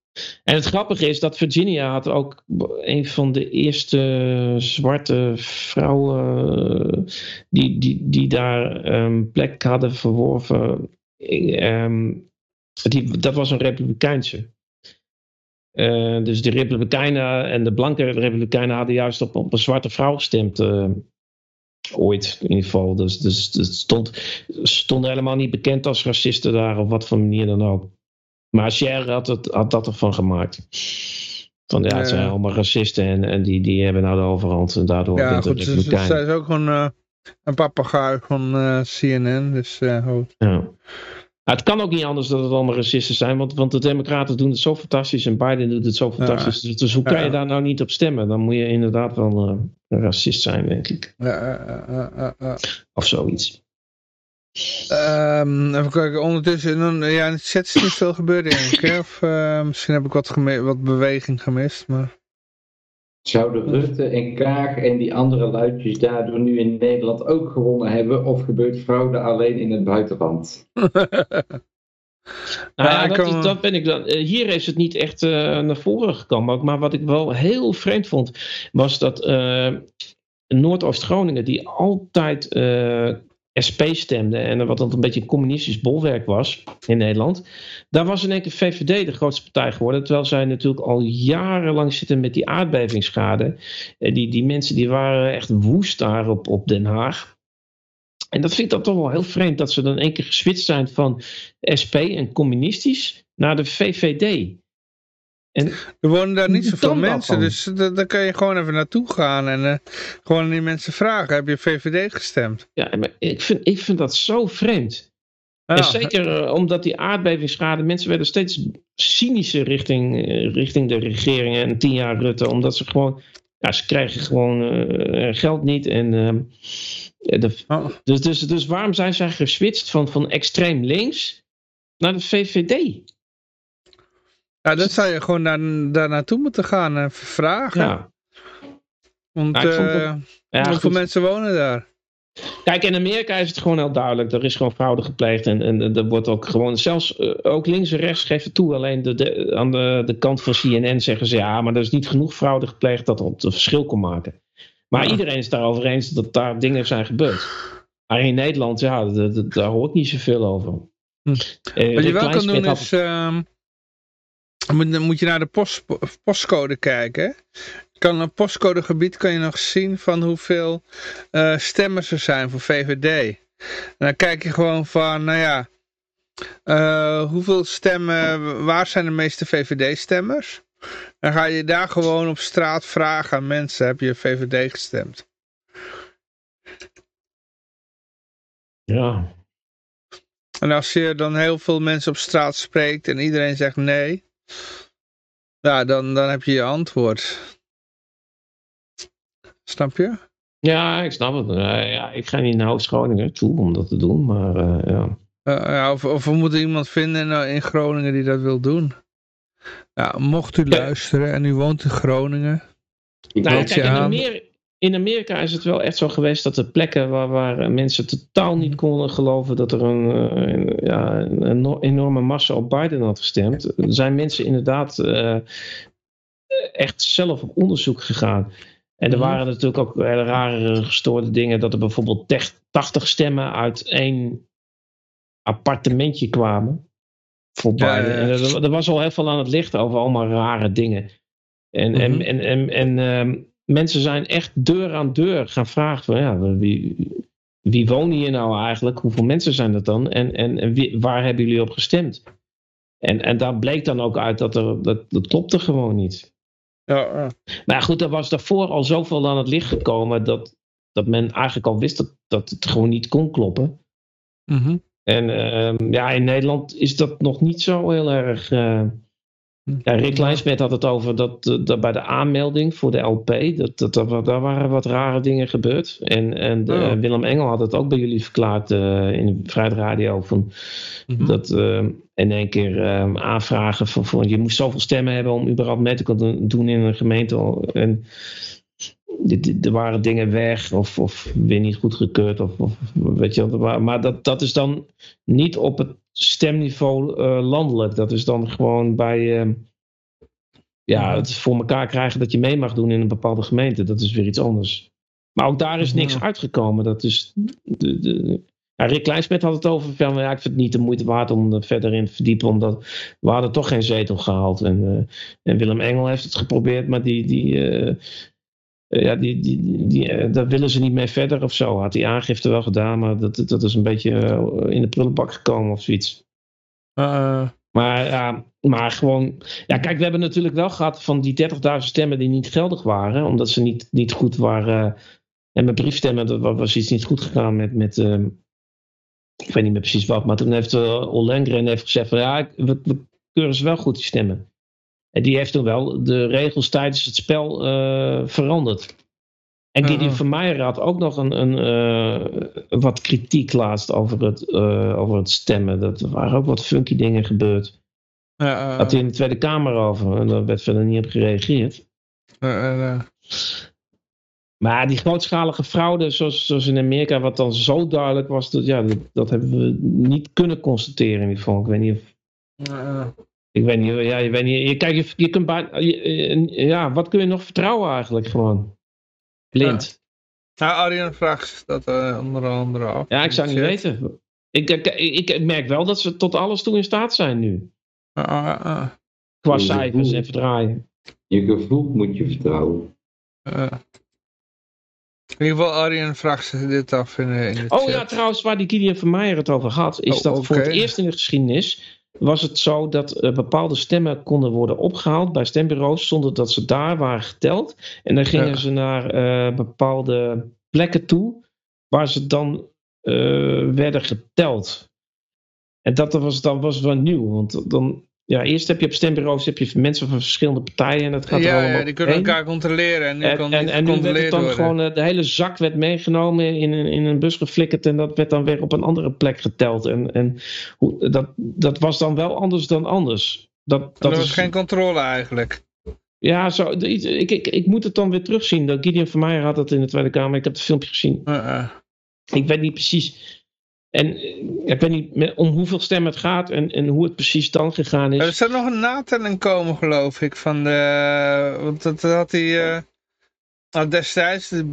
En het grappige is dat Virginia had ook een van de eerste zwarte vrouwen die, die, die daar een plek hadden verworven. Ehm, die, dat was een republikeinse. Eh, dus de republikeinen en de blanke republikeinen hadden juist op, op een zwarte vrouw gestemd. eh, ooit in ieder geval. Dus, dus het stond, stonden helemaal niet bekend als racisten daar op wat voor manier dan ook. Maar Cher had, het, had dat ervan gemaakt. Van ja, het zijn allemaal racisten en, en die, die hebben nou de overhand. En daardoor Ja, goed, zij is ook gewoon eh, een papegaai van eh, CNN. Dus eh. Ja. Maar het kan ook niet anders dat het allemaal racisten zijn, want, want de Democraten doen het zo fantastisch en Biden doet het zo fantastisch. Dus, dus hoe kan Ja. je daar nou niet op stemmen? Dan moet je inderdaad wel een racist zijn, denk ik. Of zoiets. Ehm, even kijken, ondertussen, dan, ja, in het chat is niet veel gebeurd denk ik. hè? Of eh, misschien heb ik wat, wat beweging gemist. Maar... Zouden Rutte en Kaag en die andere luidjes daardoor nu in Nederland ook gewonnen hebben? Of gebeurt fraude alleen in het buitenland? Nou ja, dat, kan- is- dat ben ik dan. eh, Hier is het niet echt eh, naar voren gekomen. Maar wat ik wel heel vreemd vond, was dat eh, Noordoost-Groningen, die altijd eh, SP stemde en wat dan een beetje een communistisch bolwerk was in Nederland, daar was in één keer VVD de grootste partij geworden. Terwijl zij natuurlijk al jarenlang zitten met die aardbevingsschade. Eh, die, die mensen die waren echt woest daar op, op Den Haag. En dat vind ik dan toch wel heel vreemd dat ze dan één keer geswitcht zijn van SP en communistisch naar de VVD. En Er wonen daar niet zoveel mensen, dus da- daar kan je gewoon even naartoe gaan en eh, gewoon aan die mensen vragen. Heb je VVD gestemd? ja, maar ik vind, ik vind dat zo vreemd. Ja, En zeker eh, omdat die aardbevingsschade, mensen werden steeds cynischer richting, eh, richting de regering en tien jaar Rutte, omdat ze gewoon, ja, ze krijgen gewoon geld niet. En, ehm, de, oh, dus, dus, dus waarom zijn zij geswitcht van, van extreem links naar de VVD? Ja, dat zou je gewoon daar, daar naartoe moeten gaan en vragen. Ja, Want eh, ja hoeveel mensen wonen daar? Kijk, in Amerika is het gewoon heel duidelijk. Er is gewoon fraude gepleegd. En, en er wordt ook gewoon, zelfs eh, ook links en rechts geven toe. Alleen de, de, aan de, de kant van CNN zeggen ze ja, maar er is niet genoeg fraude gepleegd dat het een verschil kon maken. Maar Ja. iedereen is daarover eens dat daar dingen zijn gebeurd. Maar in Nederland, ja, daar hoor ik niet zoveel over. Hm. Eh, Wat je wel kan doen had- is, ehm, moet, dan moet je naar de post, postcode kijken. Kan een postcodegebied kan je nog zien van hoeveel eh, stemmers er zijn voor VVD. En dan kijk je gewoon van, nou ja, eh, hoeveel stemmen, waar zijn de meeste VVD-stemmers? Dan ga je daar gewoon op straat vragen aan mensen, heb je VVD gestemd? Ja, En als je dan heel veel mensen op straat spreekt en iedereen zegt nee, ja, dan, dan heb je je antwoord. Snap je? ja, ik snap het. Eh, ja, ik ga niet naar Oost-Groningen toe om dat te doen. Maar eh, ja. Eh, ja, of, of we moeten iemand vinden in, in Groningen die dat wil doen. Ja, mocht u luisteren en u woont in Groningen. Ik Nou, kijk, je in, aan. In Amerika is het wel echt zo geweest dat er plekken waar, waar mensen totaal niet konden geloven dat er een, eh, een- ja, een eno- enorme massa op Biden had gestemd, zijn mensen inderdaad eh, echt zelf op onderzoek gegaan. En er Mhm. waren natuurlijk ook hele rare gestoorde dingen dat er bijvoorbeeld tech- 80 stemmen uit één appartementje kwamen. Voor Biden. ja, ja. En er, er was al heel veel aan het licht over allemaal rare dingen. En, en, Mhm. en, en, en ehm, mensen zijn echt deur aan deur gaan vragen van ja, wie, wie wonen hier nou eigenlijk? Hoeveel mensen zijn dat dan? En, en, en wie- waar hebben jullie op gestemd? En, en daar bleek dan ook uit dat er, dat, dat klopte gewoon niet. Ja, ja. Maar goed, er was daarvoor al zoveel aan het licht gekomen dat, dat men eigenlijk al wist dat, dat het gewoon niet kon kloppen. Mhm. En ehm, ja, in Nederland is dat nog niet zo heel erg. eh, Ja, Rick Kleinsmet had het over dat, eh, dat bij de aanmelding voor de LP, dat, dat, dat, daar waren wat rare dingen gebeurd. En, en Oh. eh, Willem Engel had het ook bij jullie verklaard eh, in de Vrijheid Radio. Van, Mhm. Dat eh, in één keer aanvragen van, van je moest zoveel stemmen hebben om überhaupt mee te kunnen doen in een gemeente. En er waren dingen weg of, of weer niet goedgekeurd. Of, of weet je, maar dat, dat is dan niet op het stemniveau eh, landelijk. Dat is dan gewoon bij eh, ja, het voor elkaar krijgen dat je mee mag doen in een bepaalde gemeente. Dat is weer iets anders. Maar ook daar is niks Ja. uitgekomen. Dat is de, de, ja, Rick Kleinsmet had het over van, ja, ik vind het niet de moeite waard om er verder in te verdiepen, omdat we hadden toch geen zetel gehaald. En, eh, en Willem Engel heeft het geprobeerd, maar die, die, eh, ja, die, die, die, eh, daar willen ze niet mee verder of zo. Had die aangifte wel gedaan, maar dat, dat is een beetje eh, in de prullenbak gekomen of zoiets. Eh, Maar, ja, maar gewoon, ja, kijk, we hebben natuurlijk wel gehad van die 30.000 stemmen die niet geldig waren, omdat ze niet, niet goed waren. En met briefstemmen, dat was iets niet goed gegaan met, met ehm, ik weet niet meer precies wat, maar toen heeft uh, Ollengren heeft gezegd van ja, we, we keuren ze wel goed die stemmen. En die heeft toen wel de regels tijdens het spel eh, veranderd. En Uh-huh. van Meijer had ook nog een, een, eh, wat kritiek laatst over het, eh, over het stemmen. Dat er waren ook wat funky dingen gebeurd. Had hij in de Tweede Kamer over en daar werd verder niet op gereageerd. Maar die grootschalige fraude, zoals, zoals in Amerika, wat dan zo duidelijk was, dat, ja, dat, dat hebben we niet kunnen constateren in ieder geval. Ik weet niet of. Eh, Ik weet niet, ja, je weet niet. Je, kijk, je, je kunt bijna- je- eh, ja, wat kun je nog vertrouwen eigenlijk gewoon? Blind. Nou, Arjen vraagt dat eh, onder andere af. Ja, ik zou niet weten. Ik, ik, ik merk wel dat ze tot alles toe in staat zijn nu. Ah, ah, ah. Qua Ja, cijfers en verdraaien. Je gevoel moet je vertrouwen. Eh. In ieder geval, Arjen vraagt zich dit af in, de- in de Oh chat. ja, trouwens, waar die Gideon van Meijer het over had, is Oh, dat voor het eerst in de geschiedenis was het zo dat eh, bepaalde stemmen konden worden opgehaald bij stembureaus zonder dat ze daar waren geteld. En dan gingen Ja. ze naar eh, bepaalde plekken toe waar ze dan eh, werden geteld. En dat was, dat was wel nieuw, want dan, ja, eerst heb je op stembureaus heb je mensen van verschillende partijen en dat gaat er ja, allemaal ja, die kunnen heen. elkaar controleren en nu En, kan en, en nu werd het dan worden. gewoon, eh, de hele zak werd meegenomen in een, in een bus geflikkerd en dat werd dan weer op een andere plek geteld. En, en hoe, dat, dat was dan wel anders dan anders. Dat, dat dat was is, geen controle eigenlijk. Ja, zo, ik, ik, ik moet het dan weer terugzien. Gideon van Meijer had dat in de Tweede Kamer. Ik heb het filmpje gezien. Ik weet niet precies. En ik weet niet met- om hoeveel stemmen het gaat en, en hoe het precies dan gegaan is. Er zou nog een natelling komen, geloof ik, van de... Want dat had hij... eh, nou, destijds, de,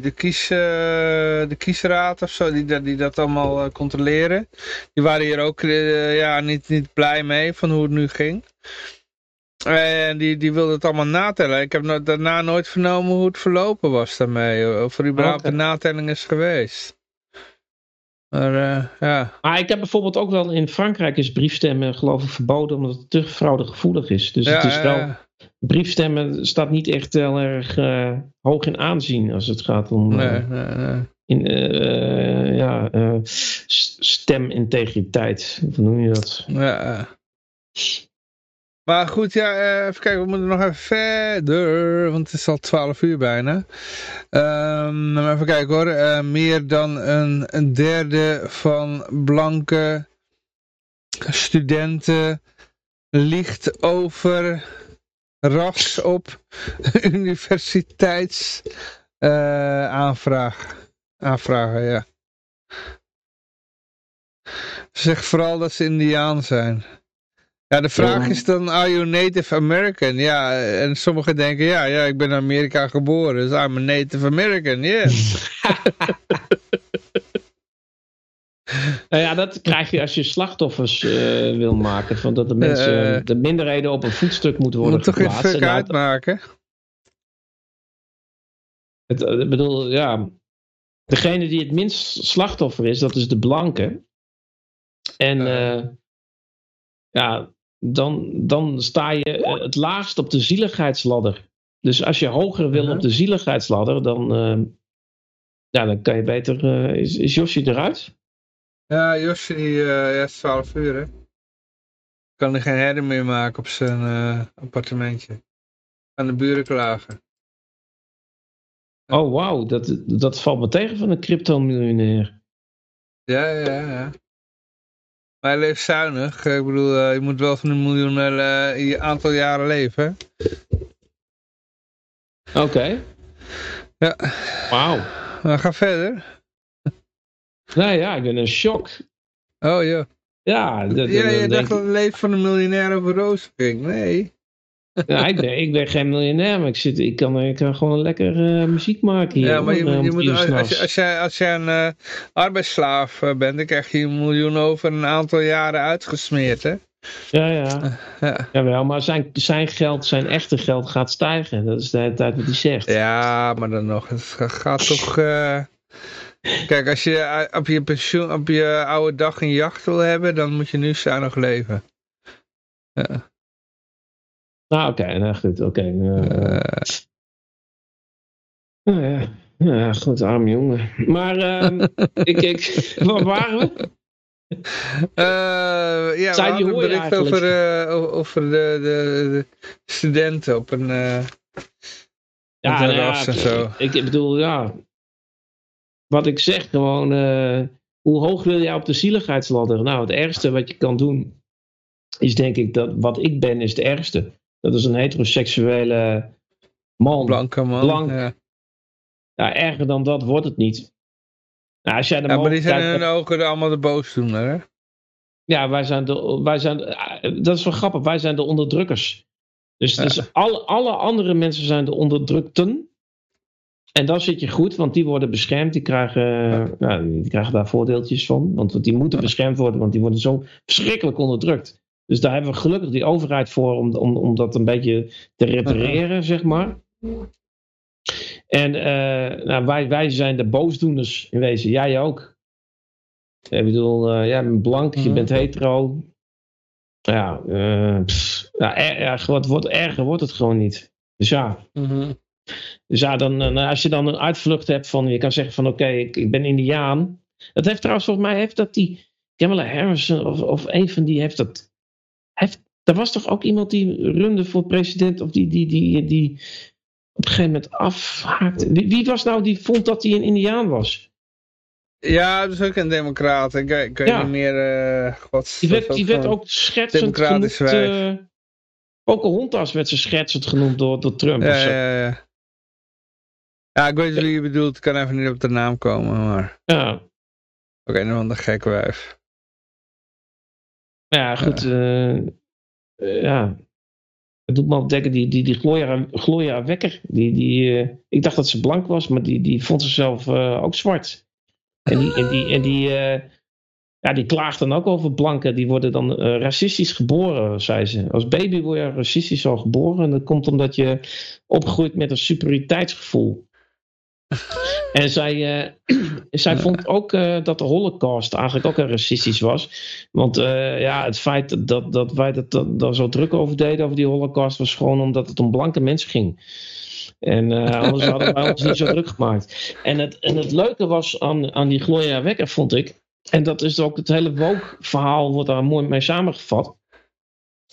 de, kies, eh, de kiesraad of zo, die, dat- die dat allemaal eh, controleren. Die waren hier ook ja, niet, niet blij mee van hoe het nu ging. En die, die wilden het allemaal natellen. Ik heb no- daarna nooit vernomen hoe het verlopen was daarmee. Of er überhaupt Oké. een natelling is geweest. Maar eh, ja, Maar ik heb bijvoorbeeld ook wel in Frankrijk is briefstemmen geloof ik verboden omdat het te fraudegevoelig is. Dus ja, het is wel, briefstemmen staat niet echt heel erg eh, hoog in aanzien als het gaat om eh, Nee, nee, nee. in, ja, stemintegriteit. Hoe noem je dat? Ja. Maar goed, ja, eh, even kijken, we moeten nog even verder, want het is al 12 uur bijna. Ehm, maar even kijken hoor, Eh, meer dan een, een derde van blanke studenten ligt over ras op universiteits aanvraag. aanvragen, ja. Zeg vooral dat ze indiaan zijn. Ja, de vraag is dan, are you Native American? Ja, en sommigen denken, ja, ja ik ben in Amerika geboren, dus I'm a Native American, yes. Nou ja, dat krijg je als je slachtoffers eh, wil maken. Van dat de mensen, Eh. de minderheden op een voetstuk moeten worden Moet toch geen geplaatst. fuck En uit- uitmaken? Het, eh, ik bedoel, ja. Degene die het minst slachtoffer is, dat is de blanke. En eh, ja, dan, dan sta je eh, het laagst op de zieligheidsladder. Dus als je hoger wil Mhm. op de zieligheidsladder, dan, eh, ja, dan kan je beter. eh, is, is eruit? Ja, ja, het is 12 uur, hè. kan er geen herder meer maken op zijn appartementje. Aan de buren klagen. Oh, wauw. Dat, dat valt me tegen van een crypto-miljonair. Ja, ja, ja. Maar hij leeft zuinig. Ik bedoel, eh, je moet wel van een miljoen eh, in je aantal jaren leven. Oké. Ja. Wauw. Maar ga verder. Nou ja, ik ben in shock. Oh ja. Ja, dat, Ja, je dacht dat het leeft van een miljonair over Roosevelt. Nee. Ja, ik, ben, ik ben geen miljonair, maar ik, zit, ik, kan, ik kan gewoon lekker eh, muziek maken hier. Ja, maar je, eh, je moet, uur als, als, als, jij, als jij een eh, arbeidsslaaf eh, bent, dan krijg je een miljoen over een aantal jaren uitgesmeerd, hè? Ja, ja. Ja, Jawel, maar zijn, zijn geld, zijn echte geld gaat stijgen. Dat is de hele tijd wat hij zegt. ja maar dan nog. Het ga- gaat toch... eh, Kijk, als je eh, op je pensioen, op je oude dag een jacht wil hebben, dan moet je nu zuinig leven. Nou, oké, nou goed, oké. nou ja. ja, goed, arm jongen. Maar ehm, ik, ik, waar waren we? eh, ja, we Zij, die hadden een bericht over, o- over de, de, de studenten op een... eh, Ja, nou ja, en zo. Ik, ik bedoel, ja. Wat ik zeg, gewoon. hoe hoog wil jij op de zieligheidsladder? Nou, het ergste wat je kan doen. Is denk ik dat wat ik ben, is het ergste. Dat is een heteroseksuele man. blanke man. Blank. Ja. Ja, erger dan dat wordt het niet. Nou, als jij de Ja, maar die zijn in hun ogen allemaal de boosdoener, hè? Ja, wij zijn de, wij zijn, dat is wel grappig, wij zijn de onderdrukkers. Dus, dus alle, alle andere mensen zijn de onderdrukten. En dan zit je goed, want die worden beschermd. Die krijgen, ja, die krijgen daar voordeeltjes van. Want die moeten beschermd worden, want die worden zo verschrikkelijk onderdrukt. Dus daar hebben we gelukkig die overheid voor om, om, om dat een beetje te repareren, zeg maar. En eh, nou, wij, wij zijn de boosdoeners in wezen. Jij ook. Ik bedoel, eh, jij bent blank, je Mhm. bent hetero. Ja, eh, pff, ja, er, wat wordt, erger wordt het gewoon niet. Dus ja, dus ja dan, eh, als je dan een uitvlucht hebt van, je kan zeggen van oké, ik, ik ben Indiaan. Dat heeft trouwens volgens mij, heeft dat die Kamala Harris of, of een van die heeft dat. Heeft, er was toch ook iemand die runde voor president of die, die, die, die op een gegeven moment afhaakte. Wie, wie was nou die vond dat hij een Indiaan was? Ja, dat is ook een democraat. Ik, ik weet Ja. niet meer... eh God, Die werd, die ook democratisch genoemd. eh, ook een hondtas werd ze schertsend genoemd door, door Trump. Ja, ja, ja. Ja, ik weet wie je bedoelt. Ik kan even niet op de naam komen, maar... Ja. Ook een of ander gek wijf. Ja, goed. eh, eh, ja. Het doet me op denken, die, die, die Gloria, Gloria Wekker. Die, die, eh, ik dacht dat ze blank was, maar die, die vond zichzelf ook zwart. En die, en die, en die, ja, die klaagt dan ook over blanken. Die worden dan racistisch geboren, zei ze. Als baby word je racistisch al geboren. En dat komt omdat je opgroeit met een superioriteitsgevoel. En zij, eh, zij vond ook eh, dat de holocaust eigenlijk ook een racistisch was. Want eh, ja, het feit dat, dat wij dat, dat, zo druk over deden, over die holocaust, was gewoon omdat het om blanke mensen ging. En anders hadden wij ons niet zo druk gemaakt. En het, en het leuke was aan, aan die Gloria Wekker, vond ik, en dat is ook het hele woke-verhaal, wordt daar mooi mee samengevat,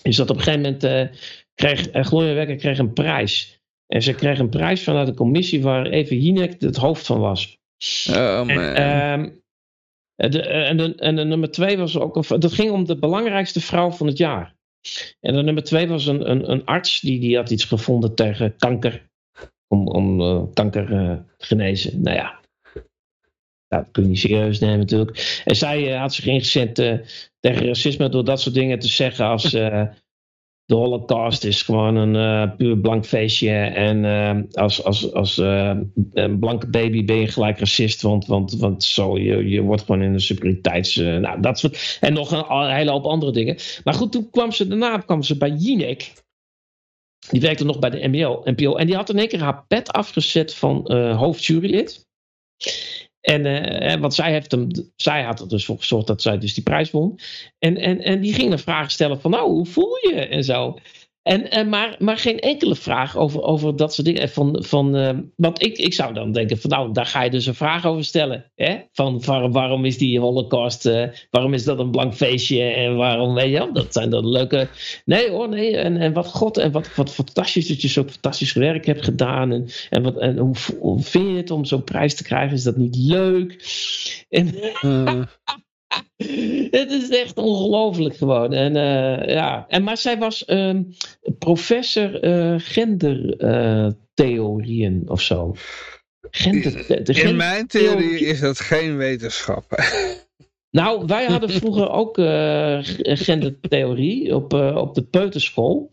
is dat op een gegeven moment kreeg Gloria Wekker kreeg een prijs. En ze kreeg een prijs vanuit een commissie waar Eva Jinek het hoofd van was. Oh man. En, ehm, de, en, de, en de nummer twee was ook een. Dat ging om de belangrijkste vrouw van het jaar. En de nummer twee was een, een, een arts die, die had iets gevonden tegen kanker. Om, om eh, kanker eh, te genezen. Nou ja. Dat kun je niet serieus nemen natuurlijk. En zij eh, had zich ingezet eh, tegen racisme door dat soort dingen te zeggen als. De Holocaust is gewoon een eh, puur blank feestje. En eh, als, als, als eh, een blanke baby ben je gelijk racist. Want, want, want zo, je, je wordt gewoon in een superioriteits... nou, dat soort, en nog een, hele hoop andere dingen. Maar goed, toen kwam ze, daarna kwam ze bij Jinek. Die werkte nog bij de NPO. NPO en die had in één keer haar pet afgezet van hoofdjurylid. En, eh, want zij, heeft hem, zij had er dus voor gezorgd dat zij dus die prijs won. En, en, en die ging dan vragen stellen van nou, hoe voel je? En zo. En, en, maar, maar geen enkele vraag over, over dat soort dingen. Van, van, uh, want ik, ik zou dan denken: van nou, daar ga je dus een vraag over stellen. Hè? Van waar, waarom is die Holocaust, uh, waarom is dat een blank feestje en waarom, weet je, dat zijn dan leuke. Nee hoor, nee. En, en wat God, en wat, wat fantastisch dat je zo fantastisch werk hebt gedaan. En, en, wat, en hoe, hoe vind je het om zo'n prijs te krijgen? Is dat niet leuk? En. Uh. Het is echt ongelooflijk gewoon. En, uh, ja. en, maar zij was uh, professor uh, gendertheorieën of zo. Gender, de In mijn theorie is dat geen wetenschap. Nou, wij hadden vroeger ook gendertheorie op, op de peuterschool.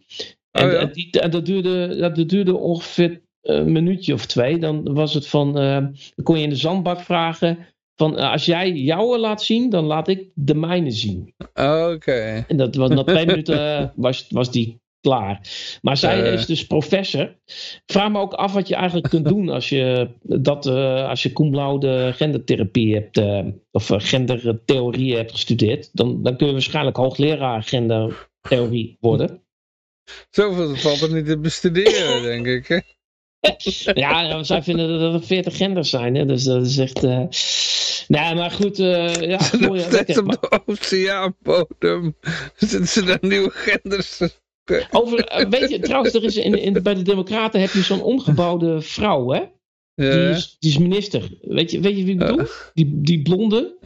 En, oh, ja. en, die, en dat, duurde, dat duurde ongeveer een minuutje of twee. Dan was het van, dan kon je in de zandbak vragen van als jij jouwe laat zien, dan laat ik de mijne zien. Oké. En dat was na twee minuten was, was die klaar. Maar zij uh. is dus professor. Vraag me ook af wat je eigenlijk kunt doen als je dat uh, als je cum laude gendertherapie hebt uh, of gendertheorie hebt gestudeerd. Dan, dan kun je waarschijnlijk hoogleraar gendertheorie worden. Zoveel valt er niet te bestuderen, denk ik. Hè? ja, zij vinden dat er 40 genders zijn. Hè? Dus dat is echt. Nee, maar goed. Uh, ja, mooi, steeds op de oceaanbodem zitten ze daar nieuwe genders Over, uh, weet je, trouwens, er is in, in, bij de Democraten heb je zo'n omgebouwde vrouw, hè? Ja. Die, is, die is minister. Weet je, weet je wie ik bedoel? Die, die blonde.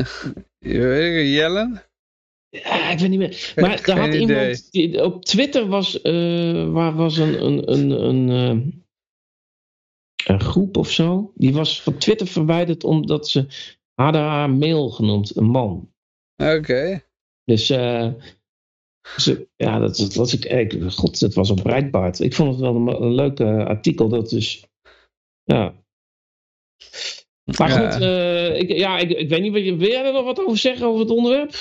Jellen? Ja, ik weet niet meer. Maar er had iemand. Die, op Twitter was, waar was een, een, een, een een groep of zo. Die was van Twitter verwijderd omdat ze hadden haar mail genoemd, een man. Oké. Dus uh, ze, ja, dat, dat was ik, ik, god, dat was op Breitbart. Ik vond het wel een, een leuk artikel. Dat dus, ja. Maar goed, uh, ik, ja, ik, ik weet niet, wil jij er nog wat over zeggen over het onderwerp?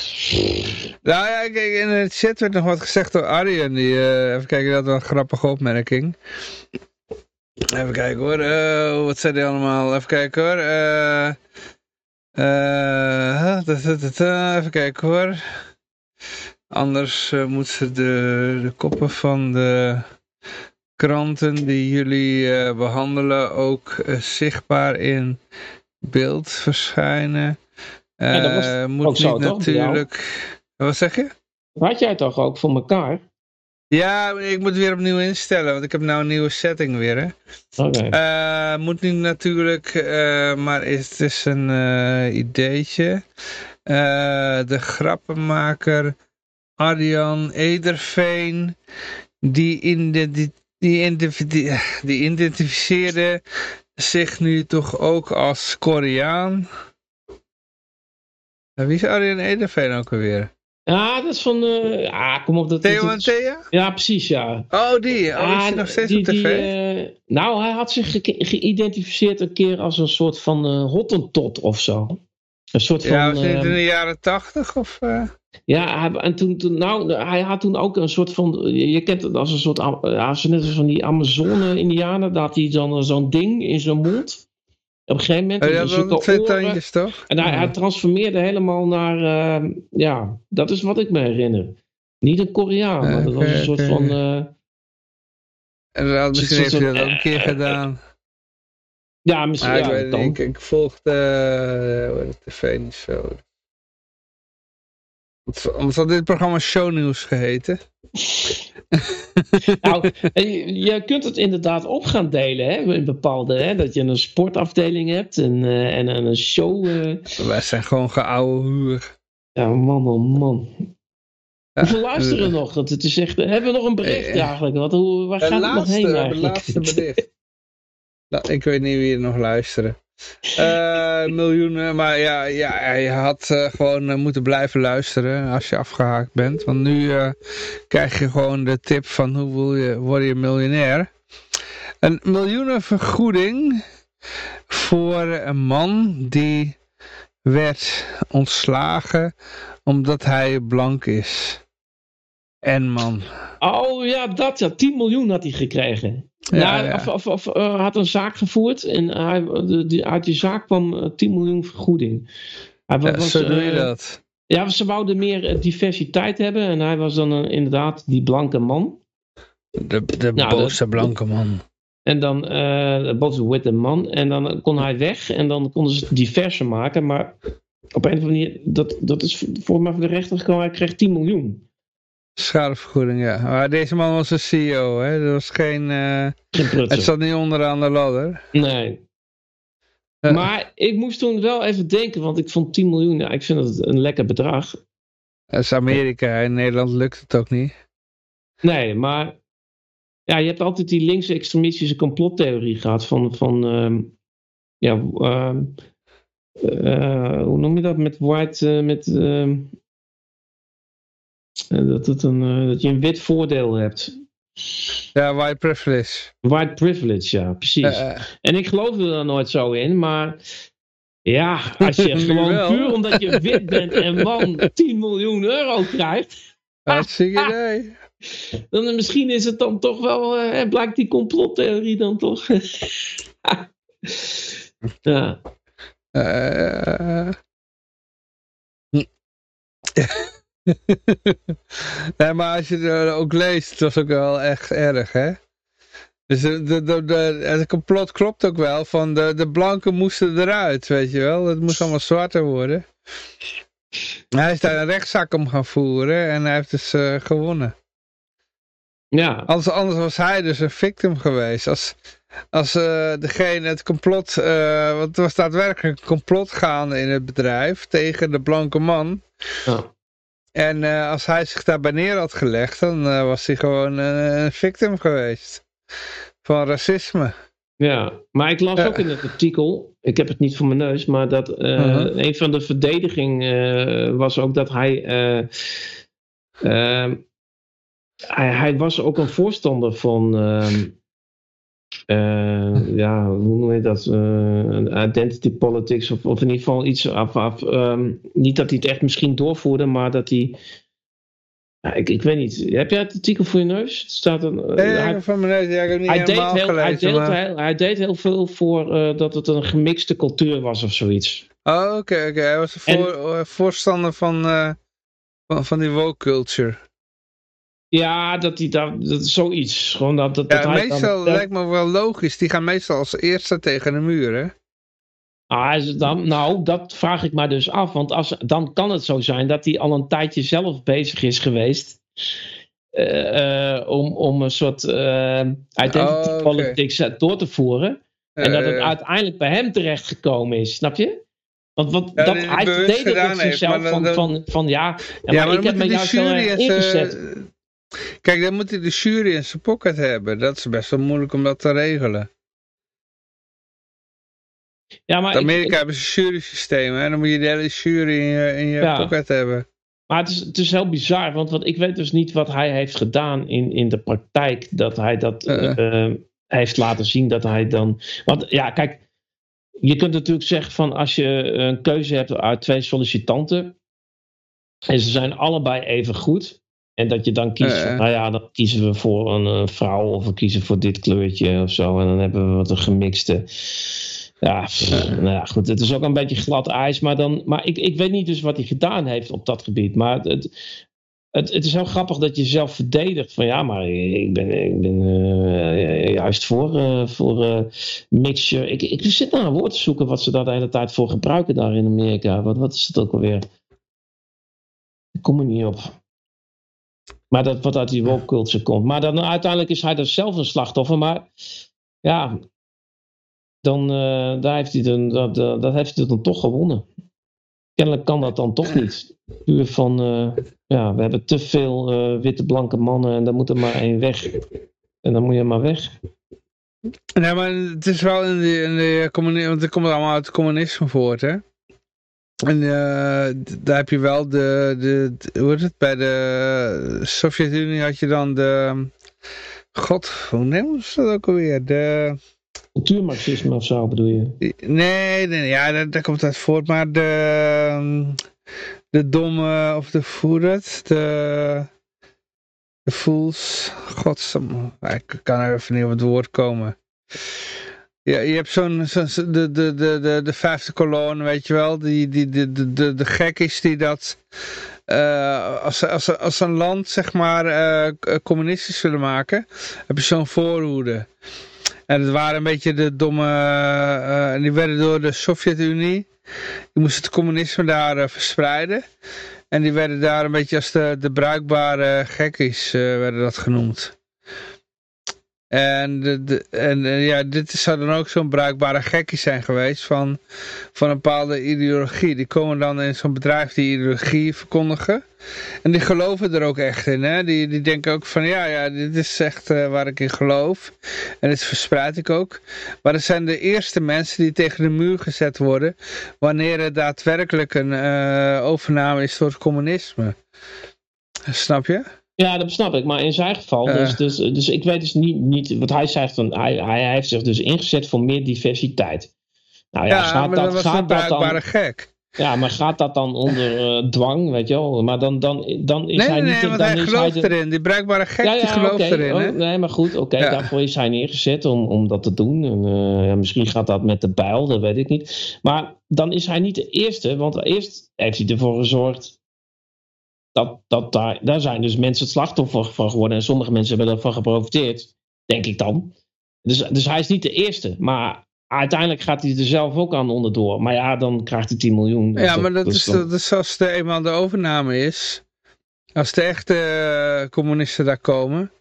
Nou ja, kijk, in het chat werd nog wat gezegd door Arjen. Die, uh, even kijken, dat was een grappige opmerking. Even kijken hoor. Uh, wat zei die allemaal? Even kijken hoor. Uh, uh, even kijken hoor. Anders moeten ze de, de koppen van de kranten die jullie behandelen ook zichtbaar in beeld verschijnen. Ja, dat was moet niet zo, natuurlijk. Wat zeg je? Had jij toch ook voor elkaar? Ja, ik moet weer opnieuw instellen, want ik heb nou een nieuwe setting weer. Hè. Okay. Uh, moet nu natuurlijk, uh, maar het is een uh, ideetje. de grappenmaker Arjan Ederveen, die, in de, die, die, die, die identificeerde zich nu toch ook als Koreaan. Wie is Arjan Ederveen ook alweer? Ja, dat is van... Uh, ja, kom op. Dat, Theo en Thea? Ja, precies, ja. Oh, die. Oh, is hij nog steeds die, op tv? Die, uh, nou, hij had zich ge geïdentificeerd een keer als een soort van uh, hottentot of zo. Een soort van... Ja, was het in de jaren tachtig of... Ja, en toen, toen, nou, hij had toen ook een soort van... Je kent het als een soort... Ja, net als van die Amazone-indianen. Daar had hij dan zo'n ding in zijn mond. Op een gegeven moment... Oh, ja, dan twee tandjes toch? En hij, hij, transformeerde helemaal naar... Uh, ja, dat is wat ik me herinner. Niet een Koreaan, maar dat was een soort van... Uh, en dan misschien heeft hij dat ook een keer uh, gedaan. Ja, misschien. Ah, ja, ik, weet, ik, ik volgde de tv niet zo. Anders had dit programma shownieuws geheten. nou, je kunt het inderdaad op gaan delen, hè, in bepaalde, hè, dat je een sportafdeling hebt en, uh, en, een show. Uh... Wij zijn gewoon geouwe huur. Ja, man, oh man. Ja, Hoeveel luisteren uh, nog? Het is echt, hebben we nog een bericht eigenlijk? Wat, hoe, waar gaat het nog heen eigenlijk? Het laatste bericht. nou, ik weet niet wie er nog luisteren. Uh, miljoenen, maar ja, ja je had uh, gewoon moeten blijven luisteren als je afgehaakt bent. Want nu krijg je gewoon de tip van hoe wil je, word je miljonair. Een miljoenenvergoeding voor een man die werd ontslagen omdat hij blank is. En man. Oh ja, dat ja. 10 miljoen had hij gekregen. Ja, ja. Of, of, of uh, had een zaak gevoerd en hij, de, die, uit die zaak kwam uh, 10 miljoen vergoeding. Hij ja, was, zo doe je uh, dat. Ja, ze wouden meer diversiteit hebben en hij was dan inderdaad die blanke man. De, de Nou, boze blanke man. En dan eh boven witte man. En dan kon hij weg. En dan konden ze diverse maken. Maar op een of andere manier, dat, dat is voor mij voor de rechter gekomen. Hij kreeg 10 miljoen. Schadevergoeding, ja. Maar deze man was een CEO, hè. Dat was geen... Geen het zat niet onderaan de ladder. Nee. Eh, Maar ik moest toen wel even denken. Want ik vond 10 miljoen, ja, ik vind dat een lekker bedrag. Dat is Amerika. In Nederland lukt het ook niet. Nee, maar ja, je hebt altijd die linkse extremistische complottheorie gehad van, van ehm, ja, ehm, eh, hoe noem je dat, met white, met, ehm, eh, dat, het een, eh, dat je een wit voordeel hebt. Ja, white privilege. White privilege, ja, precies. Eh, eh, En ik geloofde er nooit zo in, maar ja, als je gewoon puur omdat je wit bent en man 10 miljoen euro krijgt, hartstikke idee. dan misschien is het dan toch wel, eh, blijkt die complottheorie dan toch. ja, Eh, nee, maar als je het ook leest, het was ook wel echt erg, hè? Dus de, de, de, de- het complot klopt ook wel, van de, de blanken moesten eruit, weet je wel? Het moest allemaal zwarter worden. Hij is daar een rechtszaak om gaan voeren en hij heeft dus eh, gewonnen. ja, Anders, anders was hij dus een victim geweest. Als, als eh, degene het complot, eh, want er was daadwerkelijk een complot gaande in het bedrijf tegen de blanke man. ja. En eh, als hij zich daarbij neer had gelegd, dan eh, was hij gewoon een, een victim geweest. Van racisme. ja. Maar ik las ook in het artikel, ik heb het niet voor mijn neus, maar dat eh, Mhm. een van de verdediging eh, was ook dat hij, eh, ehm, hij, hij was ook een voorstander van, eh, ja, hoe noem je dat, eh, identity politics, of, of in ieder geval iets af, af ehm, niet dat hij het echt misschien doorvoerde, maar dat hij, ja, ik, ik weet niet, heb jij het artikel voor je neus? Het staat een, eh, Nee, hij- van mijn neus, ja, ik heb niet hij deed, heel, hij, deed maar- heel, hij deed heel veel voor dat het een gemixte cultuur was of zoiets. Oh, oké, oké. Hij was een voor, voorstander van, van, van die woke culture. Ja, dat hij daar, dat is zoiets. Gewoon dat, dat, Ja, dat meestal dan, lijkt me wel logisch. Die gaan meestal als eerste tegen de muur, hè? Ah, is het dan, nou, dat vraag ik maar dus af. Want als, dan kan het zo zijn dat hij al een tijdje zelf bezig is geweest. eh, eh, om, om een soort eh, identity Oh, politics door te voeren. En dat het uiteindelijk bij hem terechtgekomen is, snap je? Want wat, Ja, dat, die- die hij het heeft, zichzelf dan- van, van, van ja, maar, maar ik heb me juist in ingezet. Kijk, dan moet hij de jury in zijn pocket hebben. Dat is best wel moeilijk om dat te regelen. Ja, maar In ik- Amerika hebben ze jury systemen. En dan moet je de hele jury in je, in je Ja. pocket hebben. Maar het is, het is heel bizar, want wat, ik weet dus niet wat hij heeft gedaan in, in de praktijk. Dat hij dat Eh. eh, heeft laten zien dat hij dan. Want ja, kijk, je kunt natuurlijk zeggen van als je een keuze hebt uit twee sollicitanten. En ze zijn allebei even goed. En dat je dan kiest, Eh. van, nou ja, dan kiezen we voor een, eh, vrouw of we kiezen voor dit kleurtje of zo. En dan hebben we wat een gemixte. Ja, nou ja, goed. Het is ook een beetje glad ijs. Maar, dan, maar ik, ik weet niet dus wat hij gedaan heeft op dat gebied. Maar het, het, het, is heel grappig dat je zelf verdedigt. Van ja, maar ik ben, ik ben eh, juist voor, eh, voor eh, mixture. Ik, ik zit naar een woord te zoeken wat ze daar de hele tijd voor gebruiken daar in Amerika. Wat, wat is het ook alweer? Ik kom er niet op. Maar dat wat uit die woke culture komt. Maar dan uiteindelijk is hij dus zelf een slachtoffer. Maar ja, dan eh, daar heeft hij dan, dat, dat, dat heeft hij dan toch gewonnen. Kennelijk kan dat dan toch niet. Puur van, eh, ja, we hebben te veel eh, witte blanke mannen en daar moet er maar één weg. En dan moet je maar weg. Nee, maar het is wel in de, in de communisme, want het komt allemaal uit het communisme voort, hè? En eh, d- daar heb je wel de, de, de- hoe heet het, bij de Sovjet-Unie had je dan de, god, hoe noemen ze dat ook alweer? De, Cultuurmarxisme of zo bedoel je? nee, nee, ja, daar, daar komt het uit voort, maar de, de domme, of de, het, de, de fools, godsam, ik kan er even niet op het woord komen. Ja, je hebt zo'n, zo, de, de, de, de, de vijfde kolonne, weet je wel, die, die, de, de, de, de gekkies die dat eh, als, als, als een land zeg maar eh, communistisch willen maken, heb je zo'n voorhoede. En het waren een beetje de domme, eh, en die werden door de Sovjet-Unie, die moesten het communisme daar verspreiden. En die werden daar een beetje als de, de bruikbare gekkies, werden dat genoemd. En, en eh, ja, dit zou dan ook zo'n bruikbare gekkie zijn geweest van, van een bepaalde ideologie. Die komen dan in zo'n bedrijf die ideologie verkondigen. En die geloven er ook echt in. Hè? Die, die denken ook van ja, ja, dit is echt eh, waar ik in geloof. En dit verspreid ik ook. Maar dat zijn de eerste mensen die tegen de muur gezet worden. Wanneer er daadwerkelijk een eh, overname is door het communisme. Snap je? Ja, dat snap ik. Maar in zijn geval, Ja. dus, dus, dus ik weet dus niet, niet wat hij zegt. Dan, hij, hij heeft zich dus ingezet voor meer diversiteit. Nou ja, Ja, gaat maar dat, dat was gaat dat bruikbare dan, gek. ja, maar gaat dat dan onder eh, dwang, weet je wel? Maar dan, dan, dan is Nee, hij nee, niet... nee, want dan hij gelooft hij de- erin. Die bruikbare gek ja, die gelooft erin. Oh, nee, maar goed, oké, daarvoor is hij neergezet om, om dat te doen. En, eh, ja, misschien gaat dat met de bijl, dat weet ik niet. Maar dan is hij niet de eerste, want eerst heeft hij ervoor gezorgd dat, dat daar, daar zijn dus mensen het slachtoffer van geworden. En sommige mensen hebben daarvan geprofiteerd, denk ik dan. Dus, dus hij is niet de eerste, maar uiteindelijk gaat hij er zelf ook aan onderdoor. Maar ja, dan krijgt hij 10 miljoen. Dus Ja, maar dat is, dat is als de eenmaal de overname is. Als de echte eh, communisten daar komen.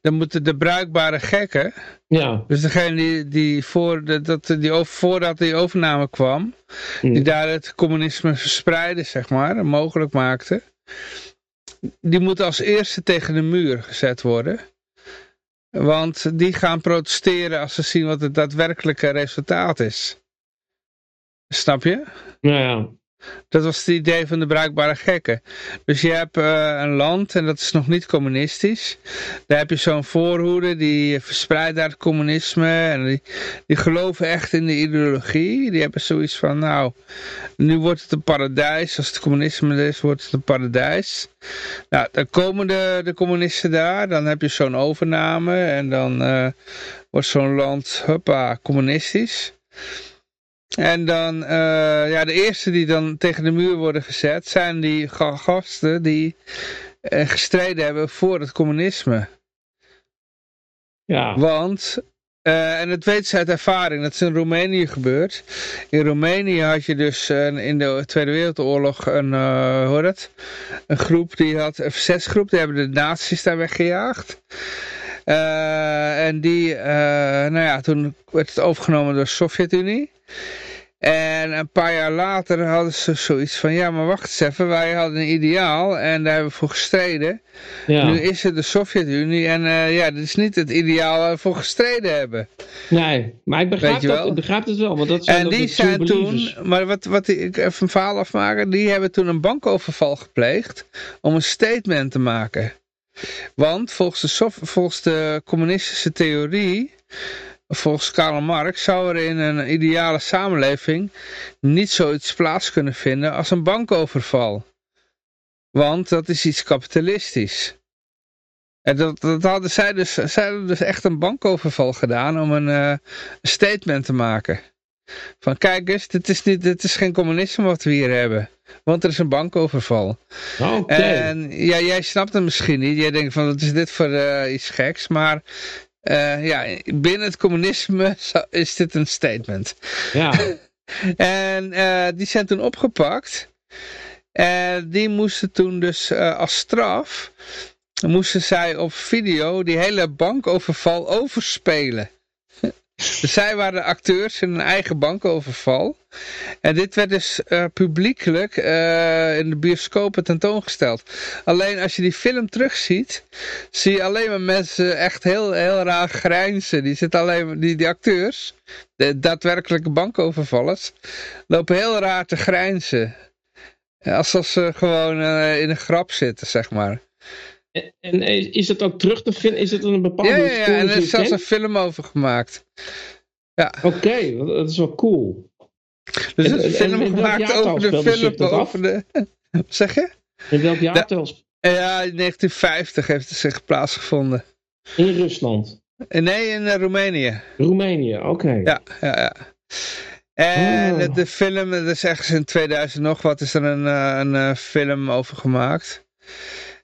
Dan moeten de bruikbare gekken. Ja, Dus degene die, die, voor de, dat, die over, voordat die overname kwam. Mm. Die daar het communisme verspreiden, zeg maar. Mogelijk maakte. Die moeten als eerste tegen de muur gezet worden. Want die gaan protesteren als ze zien wat het daadwerkelijke resultaat is. Snap je? ja, ja. Dat was het idee van de bruikbare gekken. Dus je hebt eh, een land en dat is nog niet communistisch. Daar heb je zo'n voorhoede die verspreidt daar het communisme. En die, die geloven echt in de ideologie. Die hebben zoiets van, nou, nu wordt het een paradijs. Als het communisme is, wordt het een paradijs. Nou, dan komen de, de communisten daar. Dan heb je zo'n overname. En dan eh, wordt zo'n land, hoppa, communistisch. En dan, eh, ja, de eerste die dan tegen de muur worden gezet, zijn die ga- gasten die eh, gestreden hebben voor het communisme. ja. Want, eh, en dat weten ze uit ervaring, dat is in Roemenië gebeurd. In Roemenië had je dus in de Tweede Wereldoorlog een, hoe heet het? Een groep die had, een verzetsgroep, die hebben de nazi's daar weggejaagd. Eh, en die, eh, nou ja, toen werd het overgenomen door de Sovjet-Unie. En een paar jaar later hadden ze zoiets van, ja maar wacht eens even, wij hadden een ideaal en daar hebben we voor gestreden. ja. Nu is het de Sovjet-Unie en eh, ja, dit is niet het ideaal waar we voor gestreden hebben. Nee, maar ik begrijp, dat, ik begrijp het wel. Want dat zijn En die zijn toen, maar wat, wat ik even een verhaal afmaken, die hebben toen een bankoverval gepleegd om een statement te maken. Want volgens de, volgens de communistische theorie, volgens Karl Marx, zou er in een ideale samenleving niet zoiets plaats kunnen vinden als een bankoverval. Want dat is iets kapitalistisch. En dat, dat hadden zij dus, zij hadden dus echt een bankoverval gedaan om een, eh, statement te maken. Van kijk eens, dit is, niet, dit is geen communisme wat we hier hebben. Want er is een bankoverval. Oké. En ja, jij snapt het misschien niet. Jij denkt van wat is dit voor eh, iets geks. Maar eh, ja, binnen het communisme is dit een statement. Ja. En eh, die zijn toen opgepakt. En die moesten toen dus als straf, moesten zij op video die hele bankoverval overspelen. Dus zij waren acteurs in een eigen bankoverval. En dit werd dus eh, publiekelijk eh, in de bioscopen tentoongesteld. Alleen als je die film terugziet, zie je alleen maar mensen echt heel, heel raar grijnzen. Die, zitten alleen, die, die acteurs, de daadwerkelijke bankovervallers, lopen heel raar te grijnzen. Alsof ze gewoon eh, in een grap zitten, zeg maar. En, is dat ook terug te vinden? Is het een bepaalde Ja, ja, ja, en er is zelfs een film over gemaakt. Oké, dat- dat is wel cool. Dus En- er is een en- film gemaakt over de film, af? over de... Wat zeg je? In welk jaartal? Ja, in 1950 heeft het zich plaatsgevonden. In Rusland. Eh, Nee, in eh, Roemenië. Roemenië, oké. Ja, ja, ja. En Oh. de film, dat is ergens in 2000 nog wat, is er een, eh, een eh, film over gemaakt.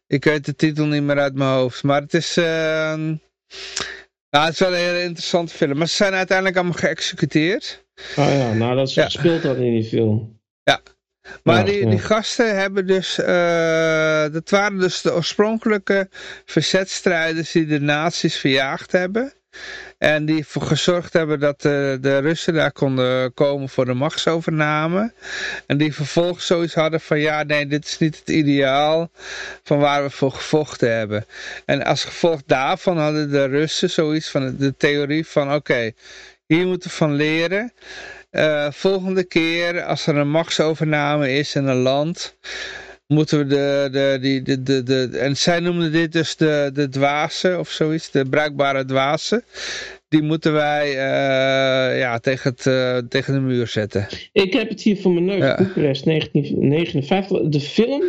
Ik weet de titel niet meer uit mijn hoofd. Maar het is, ehm, ja, het is wel een hele interessante film. Maar ze zijn uiteindelijk allemaal geëxecuteerd. Ah ja, nou dat Ja. gespeeld dat in die film. Maar Ja, die, ja. die gasten hebben dus, eh, dat waren dus de oorspronkelijke verzetstrijders die de nazi's verjaagd hebben. En die gezorgd hebben dat de, de Russen daar konden komen voor de machtsovername. En die vervolgens zoiets hadden van ja nee dit is niet het ideaal van waar we voor gevochten hebben. En als gevolg daarvan hadden de Russen zoiets van de theorie van oké hier moeten we van leren. Eh, volgende keer als er een machtsovername is in een land, moeten we de, de, die, de, de, de, en zij noemden dit dus de, de dwazen of zoiets, de bruikbare dwazen. Die moeten wij eh, ja, tegen, het, eh, tegen de muur zetten. Ik heb het hier voor mijn neus. Ja. Boekarest 1959. De film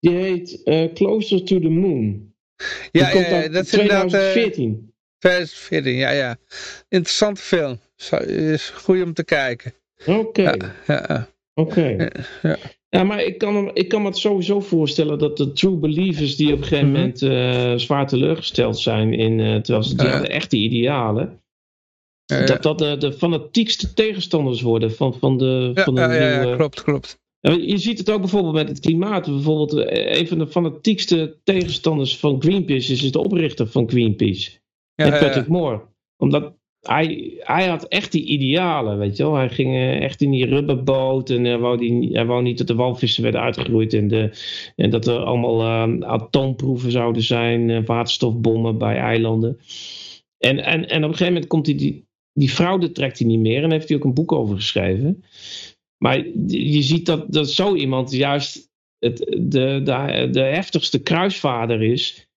die heet eh, Closer to the Moon. Ja, ja, dat is inderdaad eh, 2014. 2014. Ja, ja. Interessante film. Is goed om te kijken. Oké, Ja, ja. oké. ja. Ja, maar ik kan, me- ik kan me het sowieso voorstellen dat de true believers die op een gegeven Mhm. moment eh, zwaar teleurgesteld zijn in, eh, terwijl ze Ja. hadden echte idealen, Ja, ja. dat dat de, de fanatiekste tegenstanders worden van, van de, Ja, van de nieuwe... klopt, klopt. Je ziet het ook bijvoorbeeld met het klimaat. Bijvoorbeeld, eh, een van de fanatiekste tegenstanders van Greenpeace is de oprichter van Greenpeace. Ja, en ja, Patrick ja. Moore. Omdat hij, hij had echt die idealen, weet je wel. Hij ging eh, echt in die rubberboot en hij wou, die, hij wou niet dat de walvissen werden uitgeroeid en, de, en dat er allemaal eh, atoomproeven zouden zijn, eh, waterstofbommen bij eilanden. En, en, en op een gegeven moment komt hij die, die fraude trekt hij niet meer en heeft hij ook een boek over geschreven. Maar je ziet dat, dat zo iemand juist het, de, de heftigste kruisvader is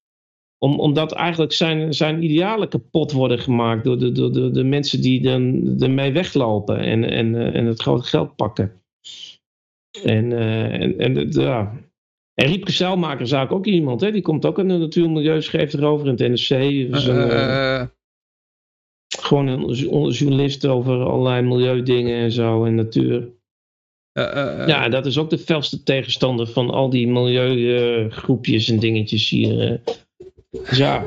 om, omdat eigenlijk zijn, zijn idealen kapot worden gemaakt door de, door de, de mensen die dan ermee weglopen en, en, eh, en het grote geld pakken. En, eh, en, en, ja. en Riepke Zeilmaker is eigenlijk ook iemand, hè? die komt ook in de natuur en erover in het NRC. Dus eh, eh, gewoon een jo- journalist over allerlei milieudingen en zo en natuur. Ja, dat is ook de felste tegenstander van al die milieugroepjes en dingetjes hier. Dus ja,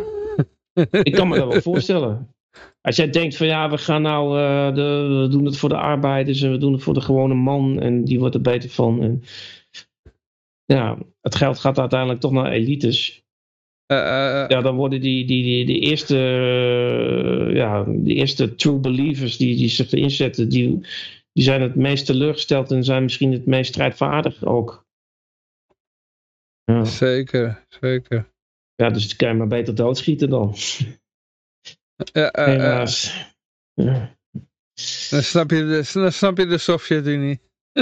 ik kan me dat wel voorstellen. Als jij denkt van ja, we gaan nou, eh, de, we doen het voor de arbeiders en we doen het voor de gewone man en die wordt er beter van. En, ja, het geld gaat uiteindelijk toch naar elites. Eh, eh. Ja, dan worden die, die, die, die eerste, ja, de eerste true believers die, die zich erin zetten, die, die zijn het meest teleurgesteld en zijn misschien het meest strijdvaardig ook. Ja, Zeker, zeker. Ja dus kan je maar beter doodschieten dan. Ja, eh, eh, Helaas. Ja. dan, snap je de, dan snap je de Sovjet-Unie.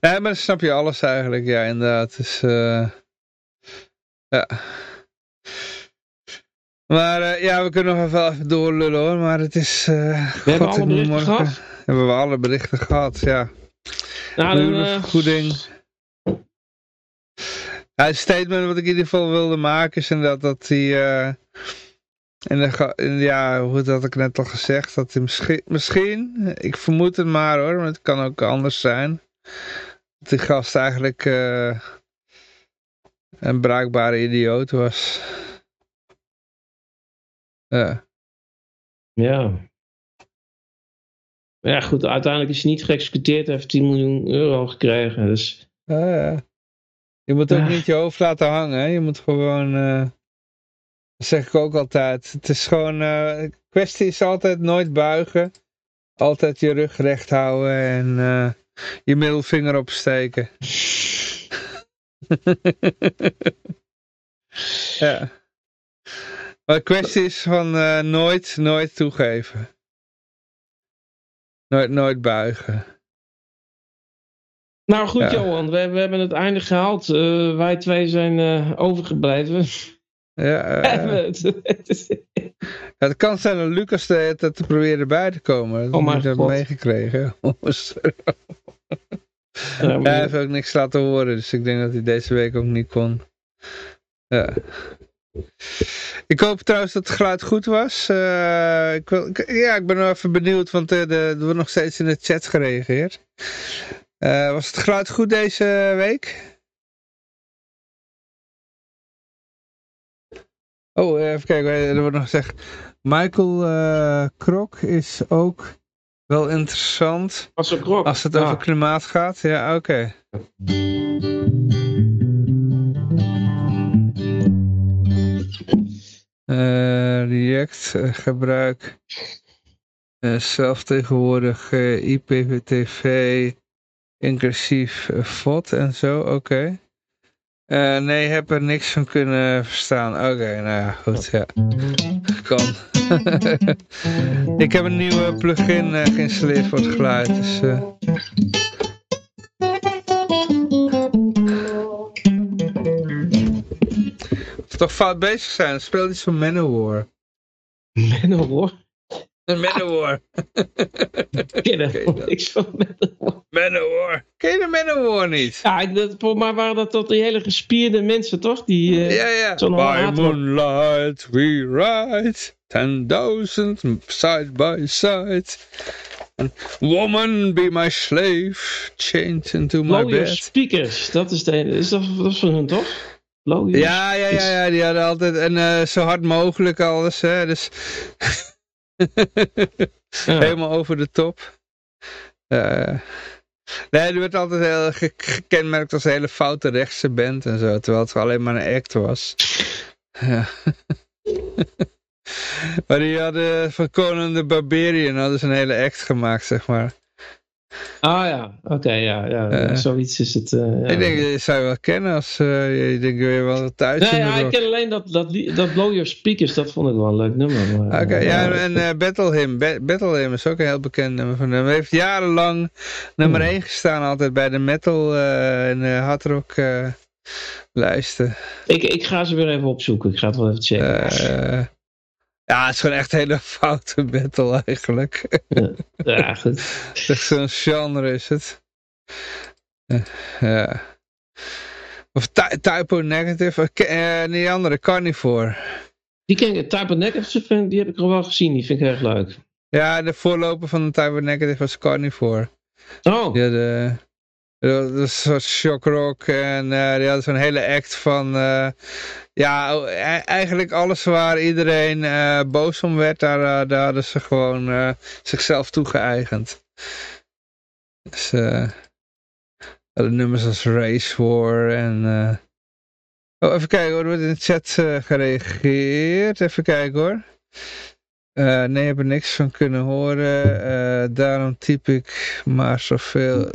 ja, maar dan snap je alles eigenlijk, ja, inderdaad. Dus, eh, ja. Maar eh, ja, we kunnen nog even, even doorlullen hoor, maar het is... eh, We hebben alle berichten morgen- gehad. Hebben we alle berichten gehad, ja. Nou, dan, eh, Miljoenenvergoeding. Ja, het statement wat ik in ieder geval wilde maken is inderdaad dat hij... eh, en de, ja, hoe had ik net al gezegd, dat hij misschien, misschien, ik vermoed het maar hoor, maar het kan ook anders zijn. Dat die gast eigenlijk eh, een bruikbare idioot was. Ja. ja. Ja, goed, uiteindelijk is hij niet geëxecuteerd. Hij heeft 10 miljoen euro gekregen. Dus ja. Je moet ook Ja. niet je hoofd laten hangen. Hè? Je moet gewoon. eh, dat zeg ik ook altijd. Het is gewoon. de kwestie is altijd nooit buigen. Altijd je rug recht houden en eh, je middelvinger opsteken. ja. Maar de kwestie is van nooit, nooit toegeven. Nooit, nooit buigen. Nou goed, Ja. Johan, we, we hebben het einde gehaald. Eh, wij twee zijn eh, overgebleven. Ja, eh, Ja, het kan zijn dat Lucas de tijd te proberen erbij te komen. Dat Oh heb ik God. meegekregen. Ja, maar- Hij heeft ook niks laten horen, dus ik denk dat hij deze week ook niet kon. Ja. Ik hoop trouwens dat het geluid goed was. Ik wil, ik- ja, ik ben wel even benieuwd, want eh, de, er wordt nog steeds in de chat gereageerd. Eh, was het geluid goed deze week? Oh, even kijken, eh, er wordt nog gezegd. Michael eh, Krok is ook wel interessant Als krok. als het Ja. over klimaat gaat. Ja, oké. Eh, React eh, gebruik eh, zelftegenwoordig eh, IPTV inclusief eh, VOD en zo, oké. Eh, nee, heb er niks van kunnen verstaan. Oké, nou ja, goed, ja. Kan. Ik heb een nieuwe plugin eh, geïnstalleerd voor het geluid, dus... eh, Of toch fout bezig zijn, speel iets van Manowar. Manowar. Manowar. Ik ken er niks van Manowar. Manowar. Ken je de Manowar niet? Ja, dat, volgens mij waren dat toch die hele gespierde mensen, toch? Die, eh, Ja, ja. By moonlight we ride, ten thousand side by side. And woman be my slave, chained into my Blow your bed. speakers. Dat is, de, is dat, dat is van hun, toch? Blow your Ja, ja, ja, ja, die hadden altijd, en eh, zo hard mogelijk alles, hè, dus Helemaal over de top. Eh, nee, die werd altijd heel ge- gekenmerkt als een hele foute rechtse band en zo, terwijl het alleen maar een act was. Ja. maar die hadden van Conan the Barbarian hadden ze een hele act gemaakt, zeg maar. Ah ja, oké, ja, ja. Eh. zoiets is het. eh, ja. Ik denk, je zou wel kennen als eh, je denkt weer wel thuis Nee, ja, ik ken alleen dat, dat, Blow Your Speakers, dat vond ik wel een leuk nummer. Oké, ja, en Battle Hymn. Ba- Battle Hymn is ook een heel bekend nummer van hem. Hij heeft jarenlang nummer Hmm. 1 gestaan altijd bij de metal en uh, hardrock lijsten. ik, ik ga ze weer even opzoeken. Ik ga het wel even checken. Ja, het is gewoon echt hele foute metal eigenlijk. ja, goed. Het is echt zo'n genre is het. Ja. Of ty Typo Negative. ke- eh, die andere, Carnivore. Die ken ik, Type of Negative, die heb ik al wel gezien. Die vind ik erg leuk. Ja, de voorloper van de Typo Negative was Carnivore. Oh, Ja, de, dat was een soort shock rock en eh, die hadden zo'n hele act van, eh, ja, e- eigenlijk alles waar iedereen eh, boos om werd, daar, daar hadden ze gewoon zichzelf toegeëigend. Dus, nummers als Race War en, oh, even kijken hoor, er wordt in de chat gereageerd, even kijken hoor. Eh, nee, heb er niks van kunnen horen. Eh, daarom typ ik maar zoveel,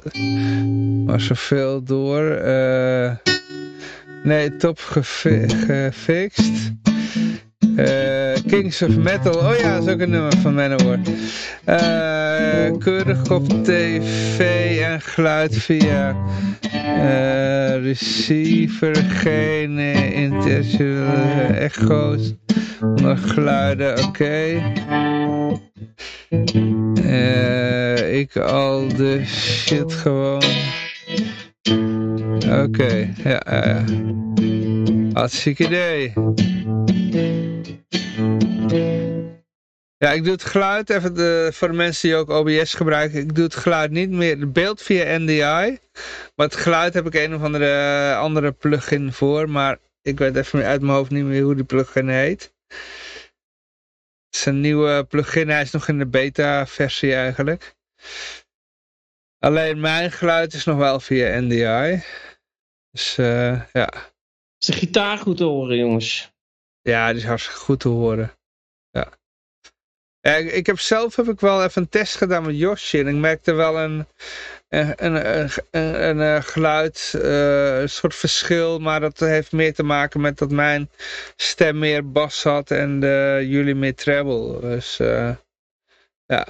maar zoveel door. Eh, nee, top gefi gefixt. Eh, Kings of Metal. Oh ja, dat is ook een nummer van Manowar. Eh keurig op tv en geluid via eh, receiver. Geen intentionele echo's. Nog geluiden, oké. Eh, ik al de shit gewoon. Oké, ja, ja, ja. Hartstikke idee. Ja, ik doe het geluid, even de, voor de mensen die ook OBS gebruiken, ik doe het geluid niet meer, het beeld via NDI, maar het geluid heb ik een of andere, andere plugin voor, maar ik weet even uit mijn hoofd niet meer hoe die plugin heet. Het is een nieuwe plugin, hij is nog in de beta versie eigenlijk. Alleen mijn geluid is nog wel via NDI. Dus eh, ja. Is de gitaar goed te horen, jongens? Ja, die is hartstikke goed te horen. Ja. ik, heb zelf heb ik wel even een test gedaan met Josje. En ik merkte wel een, een, een, een, eh, geluid, eh, een soort verschil. Maar dat heeft meer te maken met dat mijn stem meer bas had en de, jullie meer treble. Dus eh, ja.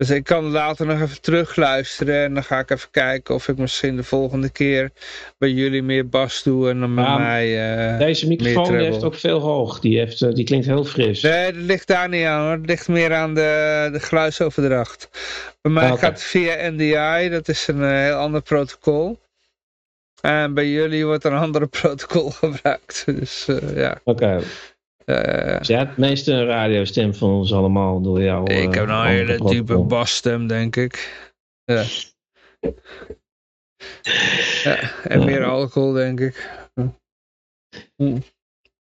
Dus ik kan later nog even terugluisteren en dan ga ik even kijken of ik misschien de volgende keer bij jullie meer bas doe en dan bij mij... eh, Deze microfoon die heeft ook veel hoog. Die, heeft, eh, die klinkt heel fris. Nee, dat ligt daar niet aan hoor. Het ligt meer aan de, de geluidsoverdracht. Bij mij Ah, gaat het via NDI, dat is een eh, heel ander protocol. En bij jullie wordt een andere protocol gebruikt. Dus ja. Oké. Okay. Uh, het meeste een radiostem van ons allemaal door jou. Ik heb nou een hele diepe basstem, denk ik. Ja. ja en meer alcohol, denk ik. Hm.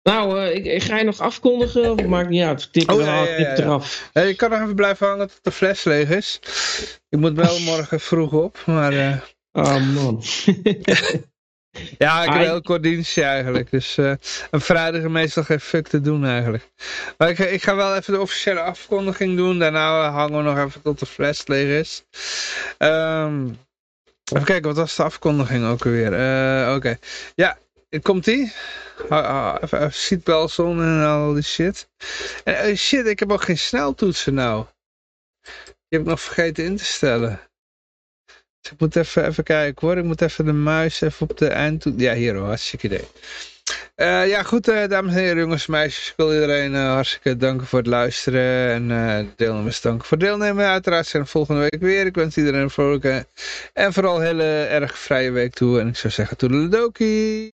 Nou, uh, ik, ik, ga je nog afkondigen? Of maakt niet uit. Tik, oh, ja, ja, ja, eraf. je kan nog even blijven hangen tot de fles leeg is. Ik moet wel morgen vroeg op, maar... Uh... Oh man. ja, ik heb heel kort dienstje eigenlijk. Dus uh, een vrijdag is meestal geen fuck te doen eigenlijk. Maar ik, ik, ga wel even de officiële afkondiging doen. Daarna hangen we nog even tot de fles leeg is. Um, even kijken, wat was de afkondiging ook alweer? Oké. Okay. Ja, komt ie? Even seatbelts on en al die shit. En uh, shit, ik heb ook geen sneltoetsen nou. Die heb ik nog vergeten in te stellen. Ik moet even, even kijken hoor. Ik moet even de muis even op de eindtoetsen. Ja, hier hoor, hartstikke idee. Uh, ja, goed, uh, dames en heren, jongens en meisjes. Ik wil iedereen uh, hartstikke danken voor het luisteren. En deelnemers danken voor deelnemen. Uiteraard zijn we volgende week weer. Ik wens iedereen een vrolijke en vooral hele erg vrije week toe. En ik zou zeggen, toedeledokie.